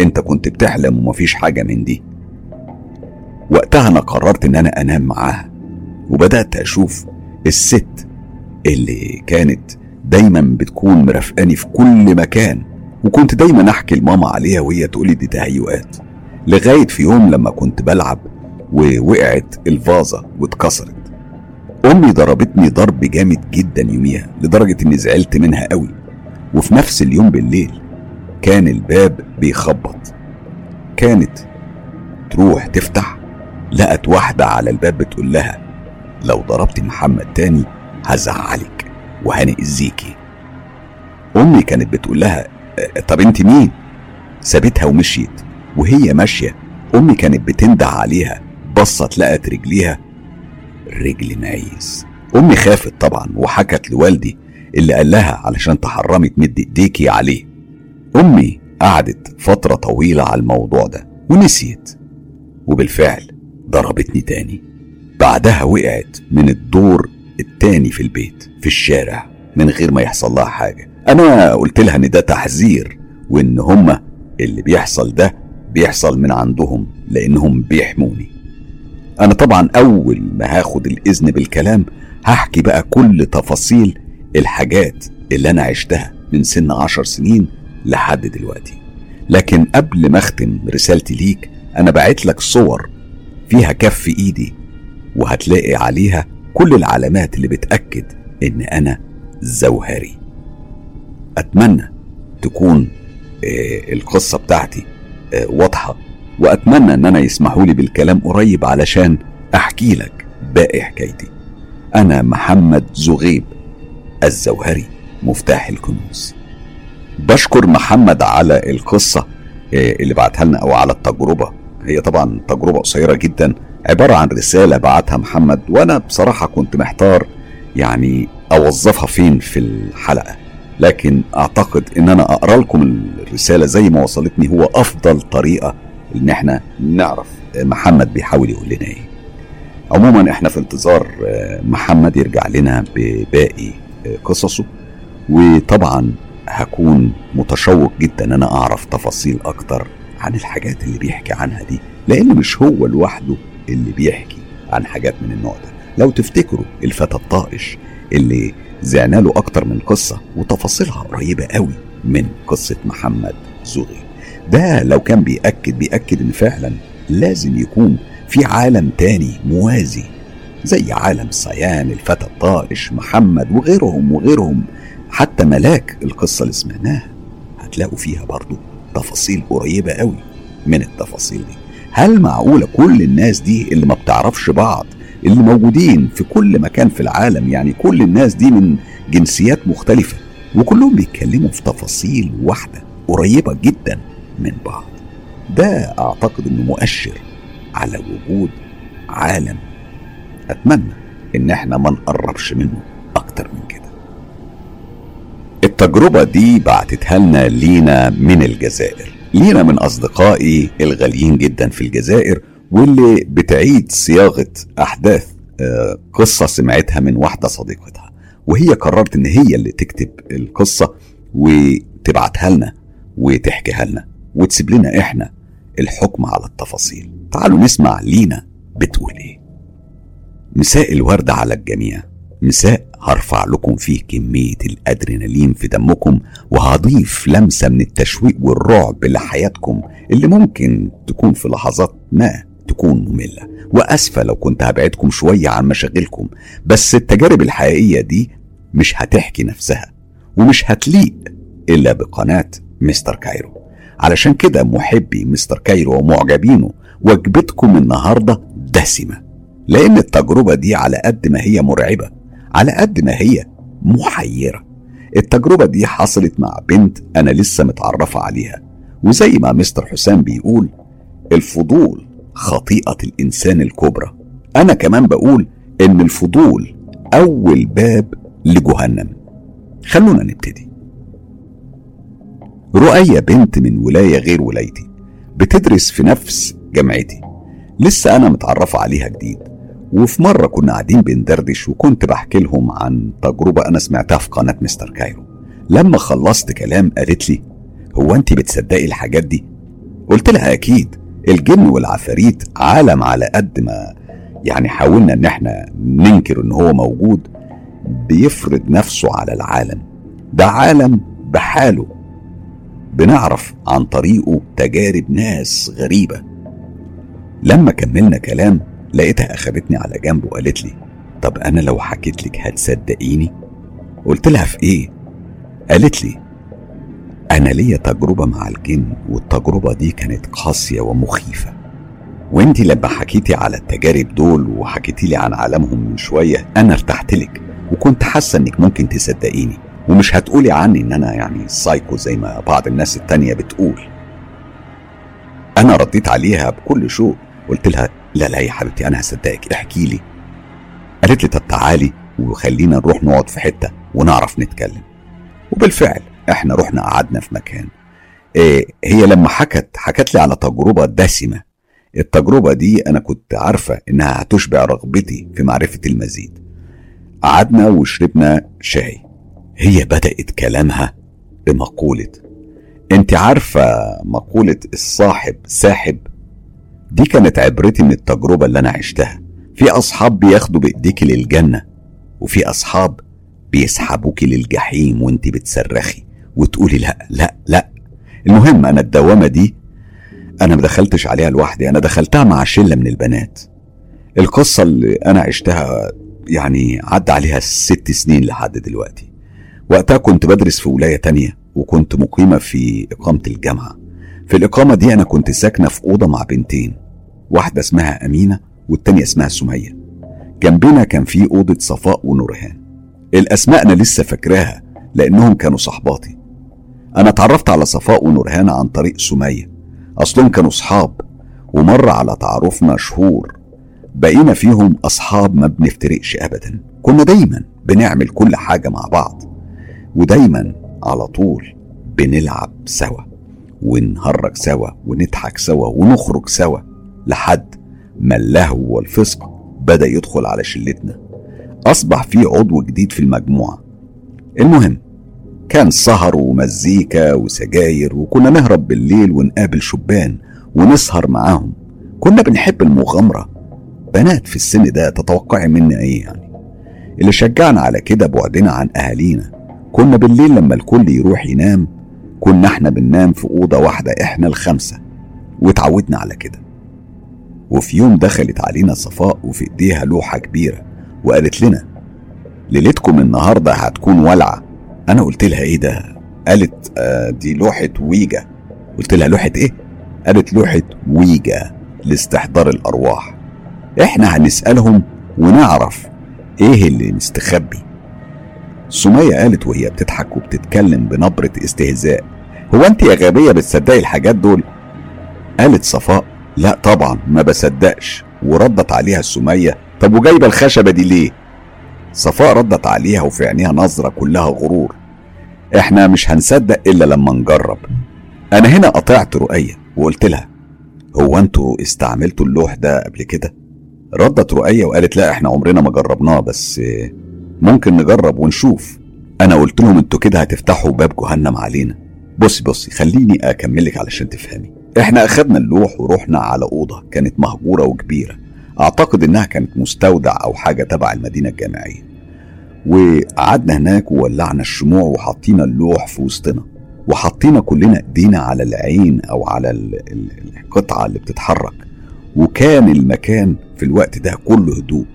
أنت كنت بتحلم ومفيش حاجة من دي. وقتها أنا قررت إن أنا أنام معاها وبدأت أشوف الست اللي كانت دايما بتكون مرافقاني في كل مكان وكنت دايما أحكي لماما عليها وهي تقولي دي تهيؤات. لغاية في يوم لما كنت بلعب ووقعت الفازة واتكسرت أمي ضربتني ضرب جامد جدا يوميها لدرجة إني زعلت منها قوي. وفي نفس اليوم بالليل كان الباب بيخبط. كانت تروح تفتح لقت واحدة على الباب بتقول لها لو ضربت محمد تاني هزعلك وهنأذيكي أمي كانت بتقول لها طب أنت مين؟ سابتها ومشيت وهي ماشية. أمي كانت بتنده عليها بصت لقت رجليها رجل معيز أمي خافت طبعا وحكت لوالدي اللي قال لها علشان تحرمي تمد إيديكي عليه. أمي قعدت فترة طويلة على الموضوع ده ونسيت. وبالفعل ضربتني تاني. بعدها وقعت من الدور التاني في البيت في الشارع من غير ما يحصل لها حاجة. أنا قلت لها إن ده تحذير وإن هما اللي بيحصل ده بيحصل من عندهم لأنهم بيحموني. أنا طبعا أول ما هاخد الإذن بالكلام هحكي بقى كل تفاصيل الحاجات اللي أنا عشتها من سن عشر سنين لحد دلوقتي. لكن قبل ما أختم رسالتي ليك أنا بعت لك صور فيها كف إيدي وهتلاقي عليها كل العلامات اللي بتأكد إن أنا زوهري. أتمنى تكون آه، القصة بتاعتي آه، واضحة وأتمنى إن أنا يسمحوا لي بالكلام قريب علشان أحكي لك باقي حكايتي. أنا محمد زغيب الزوهري مفتاح الكنوز. بشكر محمد على القصة آه، اللي بعتها لنا أو على التجربة. هي طبعا تجربة قصيرة جدا عبارة عن رسالة بعتها محمد وأنا بصراحة كنت محتار يعني أوظفها فين في الحلقة. لكن أعتقد إن أنا أقرأ لكم الرسالة زي ما وصلتني هو أفضل طريقة إن إحنا نعرف محمد بيحاول يقول لنا إيه. عموما إحنا في انتظار محمد يرجع لنا بباقي قصصه. وطبعا هكون متشوق جدا إن أنا أعرف تفاصيل أكتر عن الحاجات اللي بيحكي عنها دي لأن مش هو لوحده اللي بيحكي عن حاجات من النوع ده. لو تفتكروا الفتى الطائش اللي زعنا له أكتر من قصة وتفاصيلها قريبة قوي من قصة محمد زغي ده لو كان بيأكد بيأكد إن فعلا لازم يكون في عالم تاني موازي زي عالم صيان الفتى الطائش محمد وغيرهم وغيرهم حتى ملاك القصة اللي سمعناها هتلاقوا فيها برضو تفاصيل قريبة قوي من التفاصيل دي. هل معقولة كل الناس دي اللي ما بتعرفش بعض اللي موجودين في كل مكان في العالم يعني كل الناس دي من جنسيات مختلفة وكلهم بيتكلموا في تفاصيل واحدة قريبة جدا من بعض؟ ده أعتقد إنه مؤشر على وجود عالم أتمنى إن إحنا ما نقربش منه أكتر من كده. التجربة دي بعتتها لنا لينا من الجزائر. لينا من أصدقائي الغاليين جدا في الجزائر واللي بتعيد صياغة أحداث آه، قصة سمعتها من واحدة صديقتها وهي قررت إن هي اللي تكتب القصة وتبعتها لنا وتحكيها لنا وتسيب لنا إحنا الحكم على التفاصيل. تعالوا نسمع لينا بتقول إيه. مساء الورد على الجميع. مساء هرفع لكم فيه كمية الأدرينالين في دمكم وهضيف لمسة من التشويق والرعب لحياتكم اللي ممكن تكون في لحظات ما تكون مملة. وأسفة لو كنت هبعدكم شوية عن مشاغلكم بس التجارب الحقيقية دي مش هتحكي نفسها ومش هتليق إلا بقناة مستر كايرو. علشان كده محبي مستر كايرو ومعجبينه وجبتكم النهاردة دسمة لأن التجربة دي على قد ما هي مرعبة. على قد ما هي محيرة. التجربة دي حصلت مع بنت أنا لسه متعرفة عليها وزي ما مستر حسام بيقول الفضول خطيئة الإنسان الكبرى. أنا كمان بقول إن الفضول أول باب لجهنم. خلونا نبتدي. رؤية بنت من ولاية غير ولايتي بتدرس في نفس جامعتي. لسه أنا متعرفة عليها جديد. وفي مرة كنا قاعدين بندردش وكنت بحكي لهم عن تجربة أنا سمعتها في قناة مستر كايرو. لما خلصت كلام قالت لي هو أنت بتصدقي الحاجات دي؟ قلت لها أكيد. الجن والعفاريت عالم على قد ما يعني حاولنا إن إحنا ننكر إن هو موجود بيفرض نفسه على العالم. ده عالم بحاله. بنعرف عن طريقه تجارب ناس غريبة. لما كملنا كلام لقيتها أخدتني على جنب وقالت لي طب أنا لو حكيت لك هتصدقيني؟ قلت لها في إيه؟ قالت لي أنا ليا تجربة مع الجن والتجربة دي كانت قاسية ومخيفة وانت لما حكيتي على التجارب دول وحكيتي لي عن عالمهم من شوية أنا ارتحت لك وكنت حاسة إنك ممكن تصدقيني ومش هتقولي عني إن أنا يعني سايكو زي ما بعض الناس التانية بتقول أنا رديت عليها بكل شوق قلت لها لا لا يا حبيبتي أنا هصدقك. احكي لي. قالت لي طب تعالي وخلينا نروح نقعد في حتة ونعرف نتكلم. وبالفعل إحنا رحنا قعدنا في مكان. إيه هي لما حكت حكت لي على تجربة دسمة. التجربة دي أنا كنت عارفة إنها هتشبع رغبتي في معرفة المزيد. قعدنا وشربنا شاي. هي بدأت كلامها بمقولة. أنت عارفة مقولة الصاحب ساحب؟ دي كانت عبرتي من التجربة اللي أنا عشتها. في أصحاب بياخدوا بإيديك للجنة وفي أصحاب بيسحبوك للجحيم وانت بتصرخي وتقولي لا لا لا. المهم أنا الدوامة دي أنا ما دخلتش عليها لوحدي أنا دخلتها مع شلة من البنات. القصة اللي أنا عشتها يعني عدى عليها ست سنين لحد دلوقتي. وقتها كنت بدرس في ولاية تانية وكنت مقيمة في إقامة الجامعة. في الإقامة دي أنا كنت ساكنة في أوضة مع بنتين. واحدة اسمها أمينة والتانية اسمها سمية. جنبنا كان في أوضة صفاء ونورهان. الأسماء أنا لسه فاكراها لأنهم كانوا صحباتي. أنا اتعرفت على صفاء ونورهان عن طريق سمية. أصلهم كانوا صحاب. ومر على تعارفنا شهور بقينا فيهم أصحاب ما بنفترقش أبدا. كنا دايما بنعمل كل حاجة مع بعض. ودايما على طول بنلعب سوا. ونهرج سوا ونضحك سوا ونخرج سوا. لحد ما اللهو والفسق بدأ يدخل على شلتنا. أصبح في عضو جديد في المجموعة. المهم كان سهر ومزيكا وسجاير وكنا نهرب بالليل ونقابل شبان ونسهر معاهم. كنا بنحب المغامرة. بنات في السن ده تتوقعي منا إيه يعني؟ اللي شجعنا على كده بعدنا عن أهالينا. كنا بالليل لما الكل يروح ينام كنا إحنا بننام في أوضة واحدة إحنا الخمسة واتعودنا على كده. وفي يوم دخلت علينا صفاء وفي إيديها لوحة كبيرة وقالت لنا ليلتكم النهارده هتكون ولعة. أنا قلت لها إيه ده؟ قالت آه دي لوحة ويجا. قلت لها لوحة إيه؟ قالت لوحة ويجا لاستحضار الأرواح. إحنا هنسألهم ونعرف إيه اللي مستخبي. سمية قالت وهي بتضحك وبتتكلم بنبرة استهزاء. هو أنت يا غبية بتصدقي الحاجات دول؟ قالت صفاء لا طبعا ما بصدقش. وردت عليها سمية طب وجايبة الخشبة دي ليه؟ صفاء ردت عليها وفي عينيها نظرة كلها غرور. إحنا مش هنصدق إلا لما نجرب. أنا هنا قطعت رؤية وقلت لها هو أنتوا استعملتوا اللوح ده قبل كده؟ ردت رؤية وقالت لا إحنا عمرنا ما جربناه بس ممكن نجرب ونشوف. أنا قلت لهم أنتوا كده هتفتحوا باب جهنم علينا. بصي بصي خليني اكملك علشان تفهمي. إحنا اخدنا اللوح ورحنا على أوضة كانت مهجورة وكبيرة. أعتقد إنها كانت مستودع أو حاجة تبع المدينة الجامعية. وقعدنا هناك وولعنا الشموع وحطينا اللوح في وسطنا. وحطينا كلنا إيدينا على العين أو على القطعة اللي بتتحرك. وكان المكان في الوقت ده كله هدوء.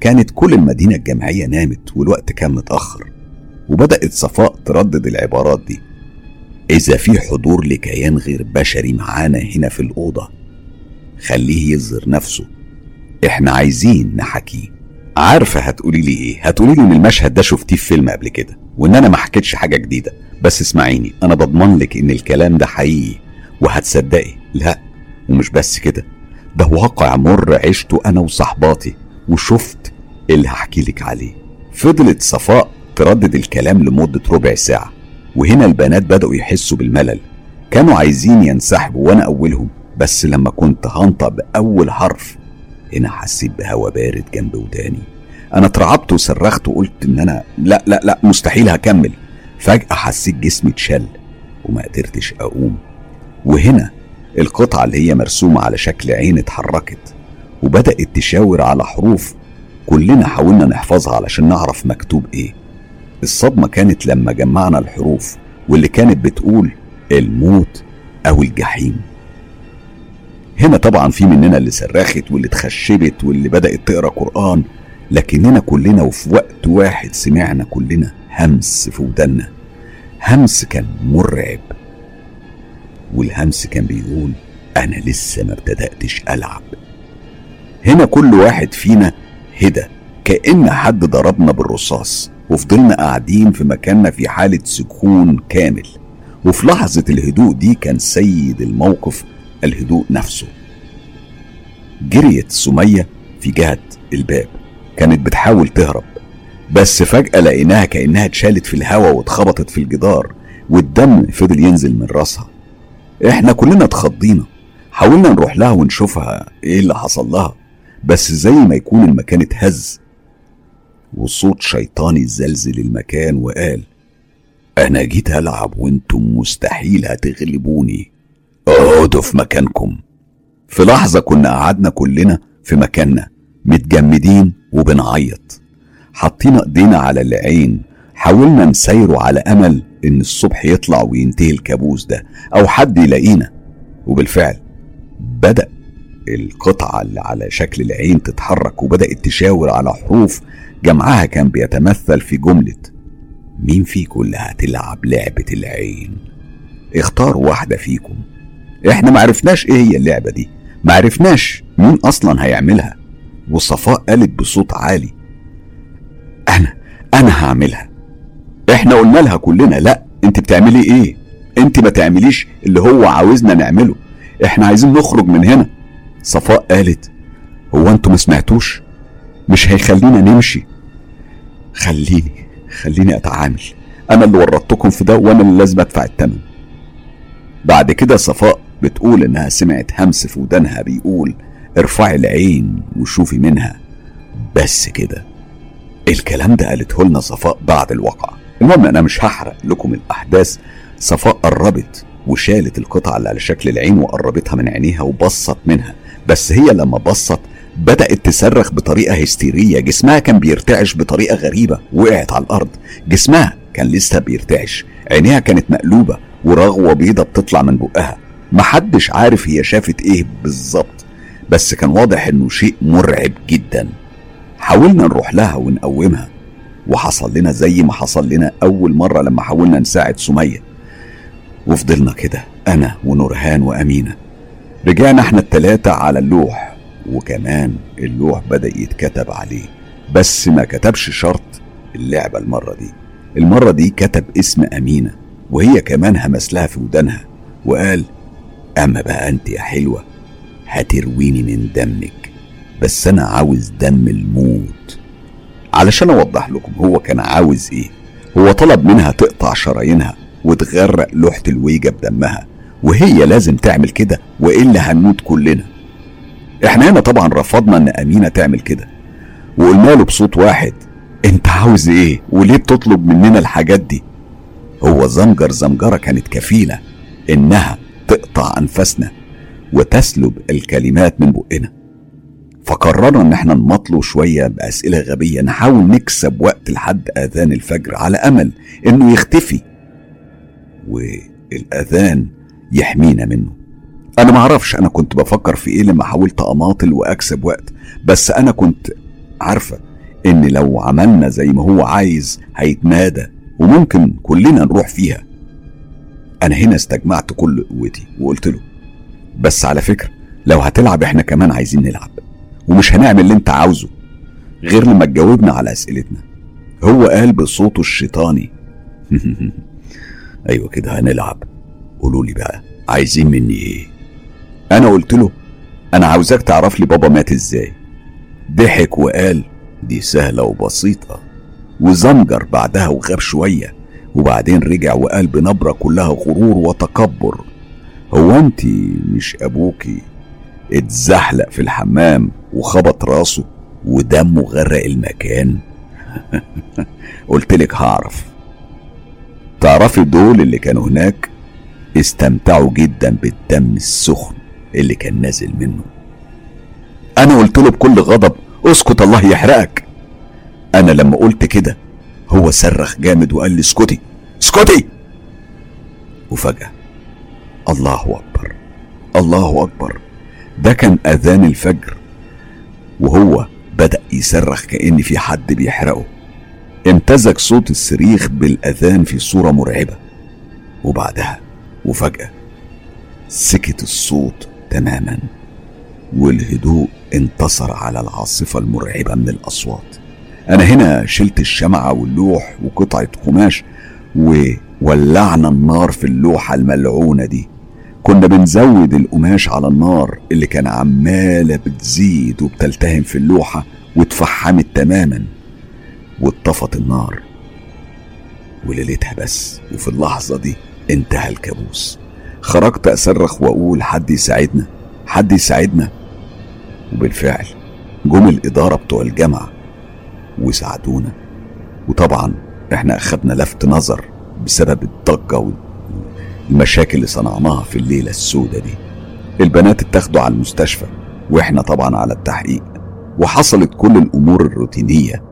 كانت كل المدينة الجامعية نامت والوقت كان متأخر. وبدأت صفاء تردد العبارات دي. إذا في حضور لكيان غير بشري معانا هنا في الأوضة خليه يظهر نفسه. إحنا عايزين نحكيه عارفة هتقولي لي إيه؟ هتقولي لي إن المشهد ده شفتيه في فيلم قبل كده وإن أنا ما حكيتش حاجة جديدة. بس اسمعيني أنا بضمن لك إن الكلام ده حقيقي. وهتصدقي لا ومش بس كده. ده واقع مر عشته أنا وصحباتي وشفت اللي هحكي لك عليه. فضلت صفاء تردد الكلام لمدة ربع ساعة. وهنا البنات بدأوا يحسوا بالملل. كانوا عايزين ينسحبوا وأنا أولهم بس لما كنت هنطق بأول حرف هنا حسيت بهوا بارد جنب وداني. أنا اترعبت وصرخت وقلت إن أنا لا لا لا مستحيل هكمل. فجأة حسيت جسمي اتشل وما قدرتش أقوم. وهنا القطعة اللي هي مرسومة على شكل عين اتحركت وبدأت تشاور على حروف كلنا حاولنا نحفظها علشان نعرف مكتوب إيه. الصدمة كانت لما جمعنا الحروف واللي كانت بتقول الموت أو الجحيم. هنا طبعا في مننا اللي صرخت واللي اتخشبت واللي بدأت تقرأ قرآن لكننا كلنا وفي وقت واحد سمعنا كلنا همس في ودنا همس كان مرعب والهمس كان بيقول أنا لسه ما ابتدأتش ألعب. هنا كل واحد فينا هدى كأن حد ضربنا بالرصاص. وفضلنا قاعدين في مكاننا في حالة سكون كامل. وفي لحظة الهدوء دي كان سيد الموقف الهدوء نفسه. جريت سمية في جهة الباب. كانت بتحاول تهرب بس فجأة لقيناها كأنها اتشالت في الهوا واتخبطت في الجدار والدم فضل ينزل من راسها. إحنا كلنا اتخضينا. حاولنا نروح لها ونشوفها إيه اللي حصل لها بس زي ما يكون المكان اتهز وصوت شيطاني زلزل المكان وقال أنا جيت ألعب وأنتم مستحيل هتغلبوني. اقعدوا في مكانكم. في لحظة كنا قعدنا كلنا في مكاننا متجمدين وبنعيط. حاطين إيدينا على العين حاولنا نسيره على أمل إن الصبح يطلع وينتهي الكابوس ده أو حد يلاقينا. وبالفعل بدأ القطعة اللي على شكل العين تتحرك وبدأت تشاور على حروف جمعها كان بيتمثل في جملة مين فيكم اللي هتلعب لعبة العين؟ اختاروا واحدة فيكم. إحنا معرفناش إيه هي اللعبة دي. معرفناش مين أصلا هيعملها. وصفاء قالت بصوت عالي. أنا أنا هعملها. إحنا قلنا لها كلنا لا انت بتعملي إيه؟ انت ما تعمليش اللي هو عاوزنا نعمله. إحنا عايزين نخرج من هنا. صفاء قالت هو أنتوا ما سمعتوش؟ مش هيخلينا نمشي. خليني خليني أتعامل. أنا اللي ورطتكم في ده وأنا اللي لازم أدفع الثمن بعد كده صفاء بتقول إنها سمعت همس في ودانها بيقول ارفعي العين وشوفي منها. بس كده الكلام ده قالته لنا صفاء بعد الواقع المهم أنا مش هحرق لكم الأحداث. صفاء قربت وشالت القطعة اللي على شكل العين وقربتها من عينيها وبصت منها. بس هي لما بصت بدأت تصرخ بطريقة هستيرية. جسمها كان بيرتعش بطريقة غريبة. وقعت على الأرض. جسمها كان لسه بيرتعش. عينيها كانت مقلوبة ورغوة بيضة بتطلع من بقها. محدش عارف هي شافت إيه بالظبط. بس كان واضح إنه شيء مرعب جدا. حاولنا نروح لها ونقومها. وحصل لنا زي ما حصل لنا أول مرة لما حاولنا نساعد سمية. وفضلنا كده أنا ونورهان وأمينة. رجعنا إحنا التلاتة على اللوح. وكمان اللوح بدأ يتكتب عليه بس ما كتبش شرط اللعبة المرة دي. المرة دي كتب اسم أمينة وهي كمان همس لها في ودانها وقال أما بقى أنت يا حلوة هترويني من دمك بس أنا عاوز دم الموت. علشان أوضح لكم هو كان عاوز إيه هو طلب منها تقطع شرايينها وتغرق لوحة الويجة بدمها وهي لازم تعمل كده وإلا هنموت كلنا. إحنا هنا طبعا رفضنا إن أمينة تعمل كده. وقلنا له بصوت واحد أنت عاوز إيه؟ وليه بتطلب مننا الحاجات دي؟ هو زمجر زمجرة كانت كفيلة إنها تقطع أنفاسنا وتسلب الكلمات من بقنا. فقررنا إن إحنا نمطله شوية بأسئلة غبية نحاول نكسب وقت لحد أذان الفجر على أمل إنه يختفي. والأذان يحمينا منه. أنا معرفش أنا كنت بفكر في إيه لما حاولت أماطل وأكسب وقت بس أنا كنت عارفة إن لو عملنا زي ما هو عايز هيتمادى وممكن كلنا نروح فيها. أنا هنا استجمعت كل قوتي وقلت له بس على فكرة لو هتلعب إحنا كمان عايزين نلعب ومش هنعمل اللي أنت عاوزه. غير لما تجاوبنا على أسئلتنا. هو قال بصوته الشيطاني *laughs* أيوه كده هنلعب. قولوا لي بقى عايزين مني إيه؟ أنا قلت له أنا عاوزك تعرف لي بابا مات إزاي. ضحك وقال دي سهلة وبسيطة وزمجر بعدها وغاب شوية وبعدين رجع وقال بنبرة كلها غرور وتكبر. هو أنت مش أبوكي؟ اتزحلق في الحمام وخبط راسه ودمه غرق المكان. *laughs* قلت لك هعرف. تعرفي دول اللي كانوا هناك؟ استمتعوا جدا بالدم السخن اللي كان نازل منه. أنا قلت له بكل غضب أسكت الله يحرقك. أنا لما قلت كده هو صرخ جامد وقال لي اسكتي اسكتي. وفجأة الله أكبر الله أكبر. ده كان أذان الفجر وهو بدأ يصرخ كأن في حد بيحرقه. امتزج صوت الصريخ بالأذان في صورة مرعبة. وبعدها وفجأة سكت الصوت تماما والهدوء انتصر على العاصفة المرعبة من الأصوات. أنا هنا شلت الشمعة واللوح وقطعة قماش وولعنا النار في اللوحة الملعونة دي. كنا بنزود القماش على النار اللي كان عمالة بتزيد وبتلتهم في اللوحة واتفحمت تماما. واتطفت النار وليلتها بس. وفي اللحظة دي انتهى الكابوس. خرجت أصرخ وأقول حد يساعدنا؟ حد يساعدنا؟ وبالفعل جم الإدارة بتوع الجامعة وساعدونا. وطبعا إحنا أخدنا لفت نظر بسبب الضجة والمشاكل اللي صنعناها في الليلة السوداء دي. البنات اتاخدوا على المستشفى وإحنا طبعا على التحقيق. وحصلت كل الأمور الروتينية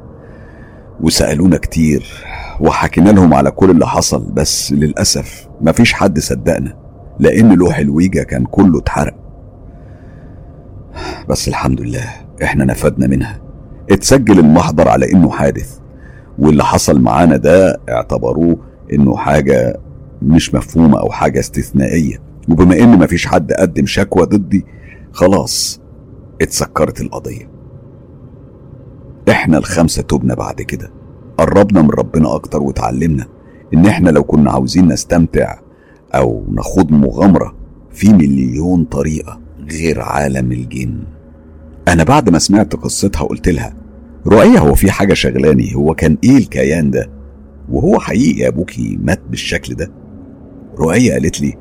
وسألونا كتير وحكينا لهم على كل اللي حصل بس للأسف مفيش حد صدقنا لأن لوح الويجا كان كله اتحرق. بس الحمد لله إحنا نفدنا منها. اتسجل المحضر على إنه حادث واللي حصل معانا ده اعتبروه إنه حاجة مش مفهومة أو حاجة استثنائية. وبما إن مفيش حد قدم شكوى ضدي خلاص اتسكرت القضية. إحنا الخمسة تبنا بعد كده. قربنا من ربنا أكتر وتعلمنا إن إحنا لو كنا عاوزين نستمتع أو نخوض مغامرة في مليون طريقة غير عالم الجن. أنا بعد ما سمعت قصتها قلت لها رؤية هو في حاجة شغلاني هو كان إيه الكيان ده؟ وهو حقيقي أبوكي مات بالشكل ده؟ رؤية قالت لي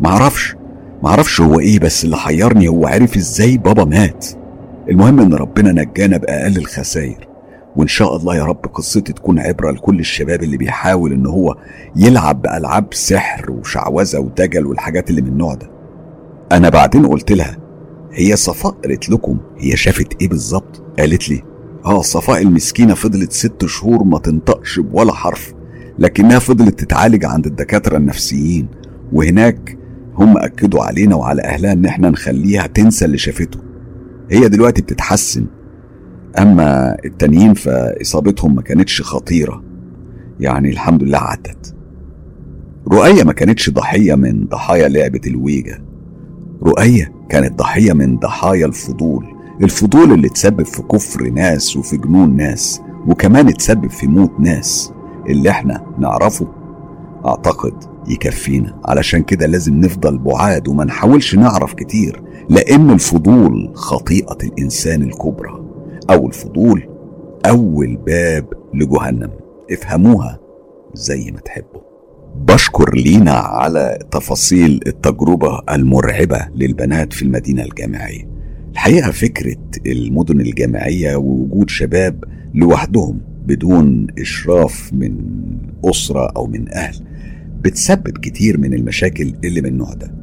معرفش معرفش هو إيه بس اللي حيرني هو عرف إزاي بابا مات. المهم إن ربنا نجانا بأقل الخسائر. وإن شاء الله يا رب قصتي تكون عبرة لكل الشباب اللي بيحاول إن هو يلعب بألعاب سحر وشعوذة ودجل والحاجات اللي من النوع ده. أنا بعدين قلت لها هي صفاء؟ قالت لكم هي شافت إيه بالظبط؟ قالت لي آه صفاء المسكينة فضلت ست شهور ما تنطقش بولا حرف لكنها فضلت تتعالج عند الدكاترة النفسيين. وهناك هم أكدوا علينا وعلى أهلها إن إحنا نخليها تنسى اللي شافته. هي دلوقتي بتتحسن أما التانيين فإصابتهم ما كانتش خطيرة. يعني الحمد لله عدت. رؤية ما كانتش ضحية من ضحايا لعبة الويجا. رؤية كانت ضحية من ضحايا الفضول. الفضول اللي تسبب في كفر ناس وفي جنون ناس وكمان تسبب في موت ناس. اللي إحنا نعرفه أعتقد يكفينا. علشان كده لازم نفضل بعاد وما نحاولش نعرف كتير لأن الفضول خطيئة الإنسان الكبرى. أو الفضول أول باب لجهنم. افهموها زي ما تحبوا. بشكر لينا على تفاصيل التجربة المرعبة للبنات في المدينة الجامعية. الحقيقة فكرة المدن الجامعية ووجود شباب لوحدهم بدون إشراف من أسرة أو من أهل بتسبب كتير من المشاكل اللي من النوع ده.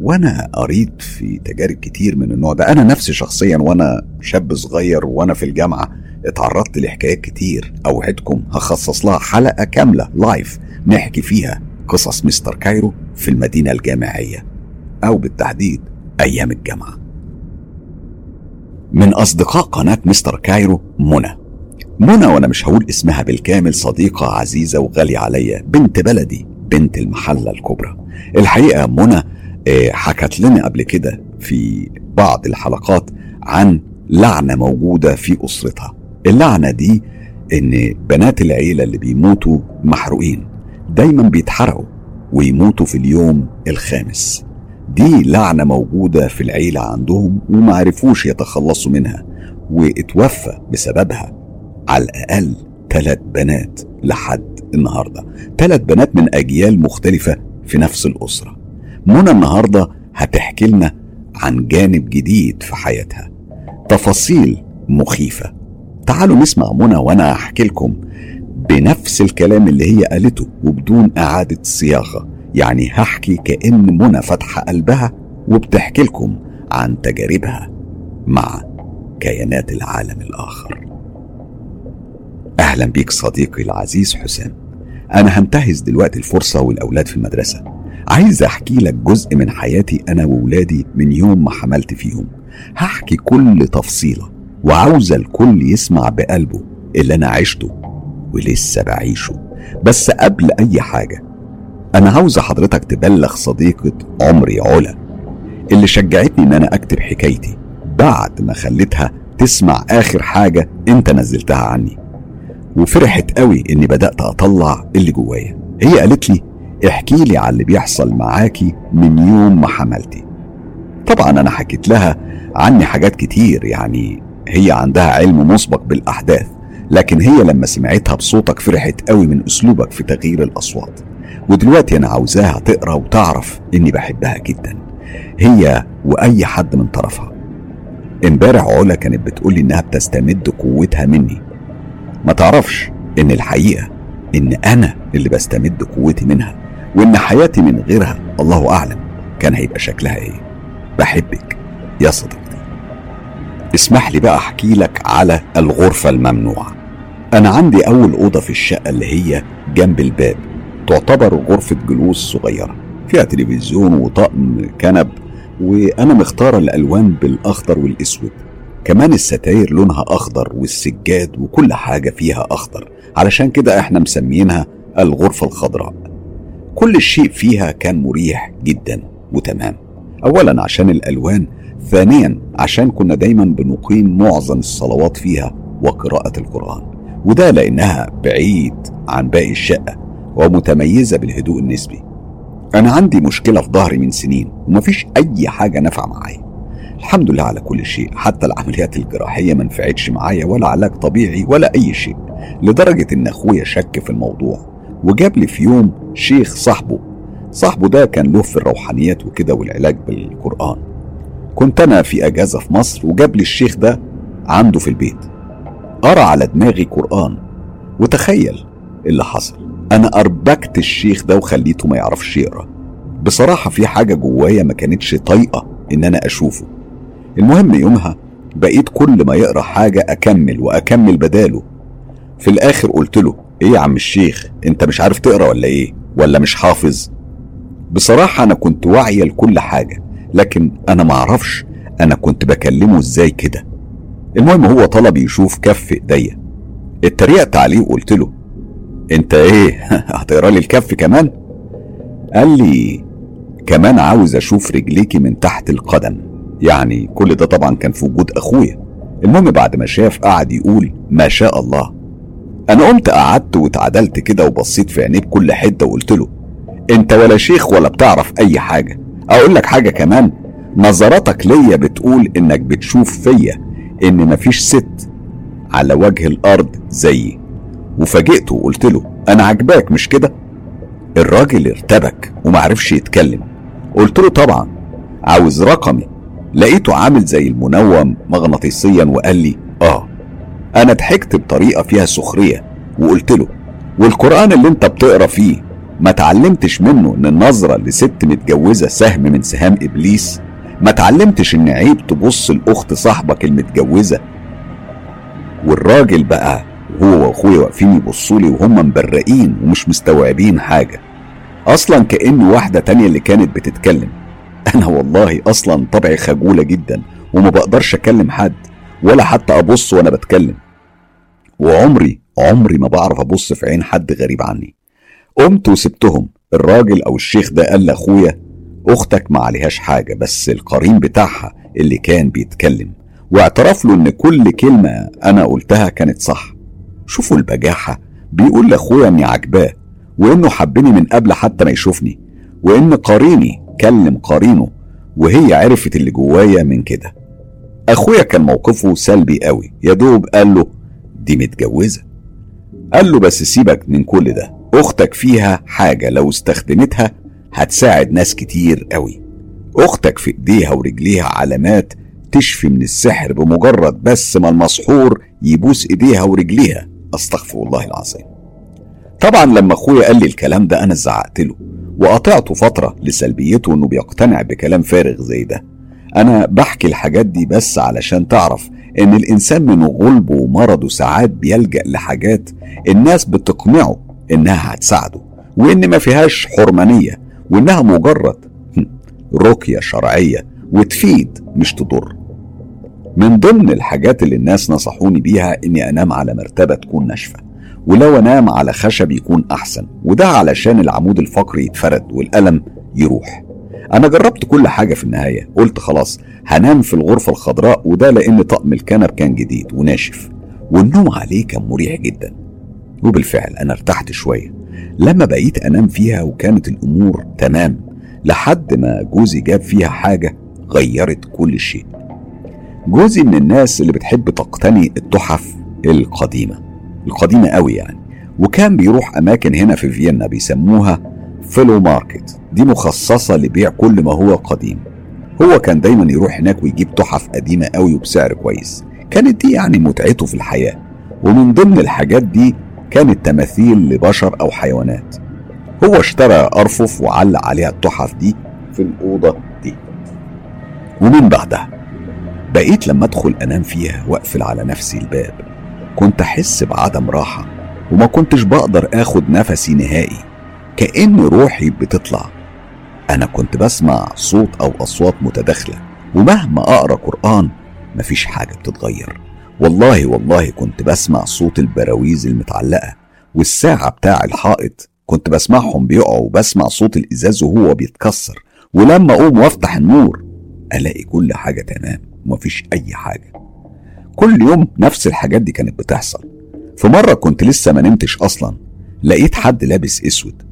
وأنا قريت في تجارب كتير من النوع ده. أنا نفسي شخصيا وأنا شاب صغير وأنا في الجامعة اتعرضت لحكايات كتير أوعدكم. هخصص لها حلقة كاملة live نحكي فيها قصص مستر كايرو في المدينة الجامعية أو بالتحديد أيام الجامعة. من أصدقاء قناة مستر كايرو منى. منى وأنا مش هقول اسمها بالكامل صديقة عزيزة وغالية عليا بنت بلدي. بنت المحلة الكبرى. الحقيقة منى حكت لنا قبل كده في بعض الحلقات عن لعنة موجودة في أسرتها. اللعنة دي إن بنات العيلة اللي بيموتوا محروقين دايما بيتحرقوا ويموتوا في اليوم الخامس. دي لعنة موجودة في العيلة عندهم ومعرفوش يتخلصوا منها واتوفى بسببها على الأقل ثلاث بنات لحد النهاردة. ثلاث بنات من أجيال مختلفة في نفس الأسرة. منى النهاردة هتحكي لنا عن جانب جديد في حياتها. تفاصيل مخيفة. تعالوا نسمع منى وأنا أحكي لكم بنفس الكلام اللي هي قالته وبدون إعادة صياغة. يعني هحكي كأن منى فاتحة قلبها وبتحكي لكم عن تجاربها مع كيانات العالم الآخر. أهلا بيك صديقي العزيز حسام. أنا هنتهز دلوقتي الفرصة والأولاد في المدرسة. عايز أحكي لك جزء من حياتي أنا وولادي من يوم ما حملت فيهم. هحكي كل تفصيلة وعاوز الكل يسمع بقلبه اللي أنا عشته ولسه بعيشه. بس قبل أي حاجة أنا عاوز حضرتك تبلغ صديقة عمري علا اللي شجعتني إن أنا أكتب حكايتي بعد ما خليتها تسمع آخر حاجة أنت نزلتها عني. وفرحت قوي إني بدأت أطلع اللي جوايا. هي قالت لي احكي لي على اللي بيحصل معاكي من يوم ما حملتي. طبعا أنا حكيت لها عني حاجات كتير يعني هي عندها علم مسبق بالأحداث لكن هي لما سمعتها بصوتك فرحت قوي من أسلوبك في تغيير الأصوات. ودلوقتي أنا عاوزاها تقرأ وتعرف إني بحبها جدا هي وأي حد من طرفها. امبارح علا كانت بتقولي إنها بتستمد قوتها مني. ما تعرفش إن الحقيقة إن أنا اللي بستمد قوتي منها وإن حياتي من غيرها الله أعلم كان هيبقى شكلها إيه. بحبك يا صديقتي. اسمح لي بقى أحكي لك على الغرفة الممنوعة. أنا عندي أول أوضة في الشقة اللي هي جنب الباب. تعتبر غرفة جلوس صغيرة. فيها تلفزيون وطقم كنب وأنا مختارة الألوان بالأخضر والأسود. كمان الستاير لونها أخضر والسجاد وكل حاجة فيها أخضر. علشان كده إحنا مسمينها الغرفة الخضراء. كل شيء فيها كان مريح جدا وتمام. أولا عشان الألوان ثانيا عشان كنا دايما بنقيم معظم الصلوات فيها وقراءة القرآن. وده لأنها بعيد عن باقي الشقة ومتميزة بالهدوء النسبي. أنا عندي مشكلة في ظهري من سنين ومفيش أي حاجة نافعة معايا. الحمد لله على كل شيء. حتى العمليات الجراحية ما نفعتش معايا ولا علاج طبيعي ولا أي شيء. لدرجة إن أخويا شك في الموضوع وجاب لي في يوم شيخ صاحبه. صاحبه ده كان له في الروحانيات وكده والعلاج بالقرآن. كنت أنا في أجازة في مصر وجاب لي الشيخ ده عنده في البيت. قرأ على دماغي قرآن. وتخيل اللي حصل. أنا أربكت الشيخ ده وخليته ما يعرفش يقرأ. بصراحة في حاجة جوايا ما كانتش طايقة إن أنا أشوفه. المهم يومها بقيت كل ما يقرأ حاجة أكمل وأكمل بداله. في الآخر قلت له إيه يا عم الشيخ أنت مش عارف تقرأ ولا إيه؟ ولا مش حافظ؟ بصراحة أنا كنت واعية لكل حاجة لكن أنا معرفش أنا كنت بكلمه إزاي كده. المهم هو طلب يشوف كف إيديا. اتريقت عليه وقلت له أنت إيه؟ *laughs* هتقرأ لي الكف كمان؟ قال لي كمان عاوز أشوف رجليكي من تحت القدم. يعني كل ده طبعا كان في وجود أخويا. المهم بعد ما شاف قعد يقول ما شاء الله. أنا قمت قعدت واتعدلت كده وبصيت في عينيه بكل حده وقلت له أنت ولا شيخ ولا بتعرف أي حاجة. أقول لك حاجة كمان نظراتك ليا بتقول إنك بتشوف فيا إن مفيش ست على وجه الأرض زيي. وفاجئته وقلت له أنا عجباك مش كده؟ الراجل ارتبك ومعرفش يتكلم. قلت له طبعا عاوز رقمي. لقيته عامل زي المنوم مغناطيسيا وقال لي آه أنا ضحكت بطريقة فيها سخرية. وقلت له والقرآن اللي أنت بتقرأ فيه ما تعلمتش منه إن النظرة لست متجوزة سهم من سهام إبليس؟ ما تعلمتش إن عيب تبص لأخت صاحبك المتجوزة؟ والراجل بقى هو وأخويا واقفين يبصوا لي وهم مبرقين ومش مستوعبين حاجة. أصلا كاني واحدة تانية اللي كانت بتتكلم. أنا والله أصلا طبعي خجولة جدا وما بقدرش أكلم حد ولا حتى أبص وأنا بتكلم. وعمري عمري ما بعرف أبص في عين حد غريب عني. قمت وسبتهم. الراجل أو الشيخ ده قال لأخويا أختك ما عليهاش حاجة بس القرين بتاعها اللي كان بيتكلم. واعترف له إن كل كلمة أنا قلتها كانت صح. شوفوا البجاحة. بيقول لأخويا إني عجباه وإنه حبني من قبل حتى ما يشوفني وإن قريني كلم قرينه وهي عرفت اللي جوايا من كده. أخويا كان موقفه سلبي قوي يا دوب قال له دي متجوزة. قال له بس سيبك من كل ده أختك فيها حاجة لو استخدمتها هتساعد ناس كتير قوي. أختك في إيديها ورجليها علامات تشفي من السحر بمجرد بس ما المسحور يبوس إيديها ورجليها. أستغفر الله العظيم. طبعا لما أخويا قال لي الكلام ده أنا زعقت له. وقطعته فترة لسلبيته إنه بيقتنع بكلام فارغ زي ده. أنا بحكي الحاجات دي بس علشان تعرف إن الإنسان من غلبه ومرضه ساعات بيلجأ لحاجات الناس بتقنعه إنها هتساعده وإن ما فيهاش حرمانية وإنها مجرد *laughs* رقية شرعية وتفيد مش تضر. من ضمن الحاجات اللي الناس نصحوني بيها إني أنام على مرتبة تكون ناشفة. ولو انام على خشب يكون أحسن وده علشان العمود الفقري يتفرد والألم يروح. أنا جربت كل حاجة في النهاية قلت خلاص هنام في الغرفة الخضراء وده لأن طقم الكنب كان جديد وناشف. والنوم عليه كان مريح جدا. وبالفعل أنا ارتحت شوية. لما بقيت أنام فيها وكانت الأمور تمام لحد ما جوزي جاب فيها حاجة غيرت كل شيء. جوزي من الناس اللي بتحب تقتني التحف القديمة. القديمة قوي يعني. وكان بيروح أماكن هنا في فيينا بيسموها Flohmarkt. دي مخصصة لبيع كل ما هو قديم. هو كان دايما يروح هناك ويجيب تحف قديمة قوي وبسعر كويس. كانت دي يعني متعته في الحياة. ومن ضمن الحاجات دي كانت تماثيل لبشر أو حيوانات. هو اشترى أرفف وعلق عليها التحف دي في الأوضة دي. ومن بعدها بقيت لما أدخل أنام فيها وأقفل على نفسي الباب. كنت أحس بعدم راحة وما كنتش بقدر آخد نفسي نهائي. كأن روحي بتطلع. أنا كنت بسمع صوت أو أصوات متداخلة ومهما أقرأ قرآن مفيش حاجة بتتغير. والله والله كنت بسمع صوت البراويز المتعلقة والساعة بتاع الحائط كنت بسمعهم بيقعوا وبسمع صوت الإزاز وهو بيتكسر. ولما أقوم وأفتح النور ألاقي كل حاجة تمام ومفيش أي حاجة. كل يوم نفس الحاجات دي كانت بتحصل. في مرة كنت لسه ما نمتش أصلا لقيت حد لابس أسود.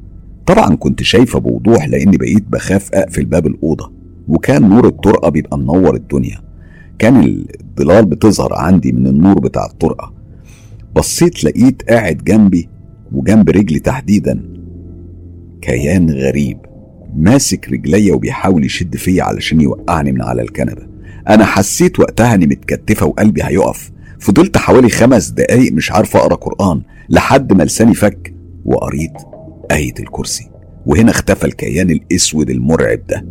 طبعا كنت شايفة بوضوح لأني بقيت بخاف أقفل باب الأوضة وكان نور الطرقة بيبقى منور الدنيا. كان الظلال بتظهر عندي من النور بتاع الطرقة. بصيت لقيت قاعد جنبي وجنب رجلي تحديدا. كيان غريب ماسك رجليا وبيحاول يشد فيا علشان يوقعني من على الكنبة. أنا حسيت وقتها إني متكتفة وقلبي هيقف. فضلت حوالي خمس دقايق مش عارف أقرأ قرآن لحد ما لساني فك وقريت آية الكرسي. وهنا اختفى الكيان الأسود المرعب ده.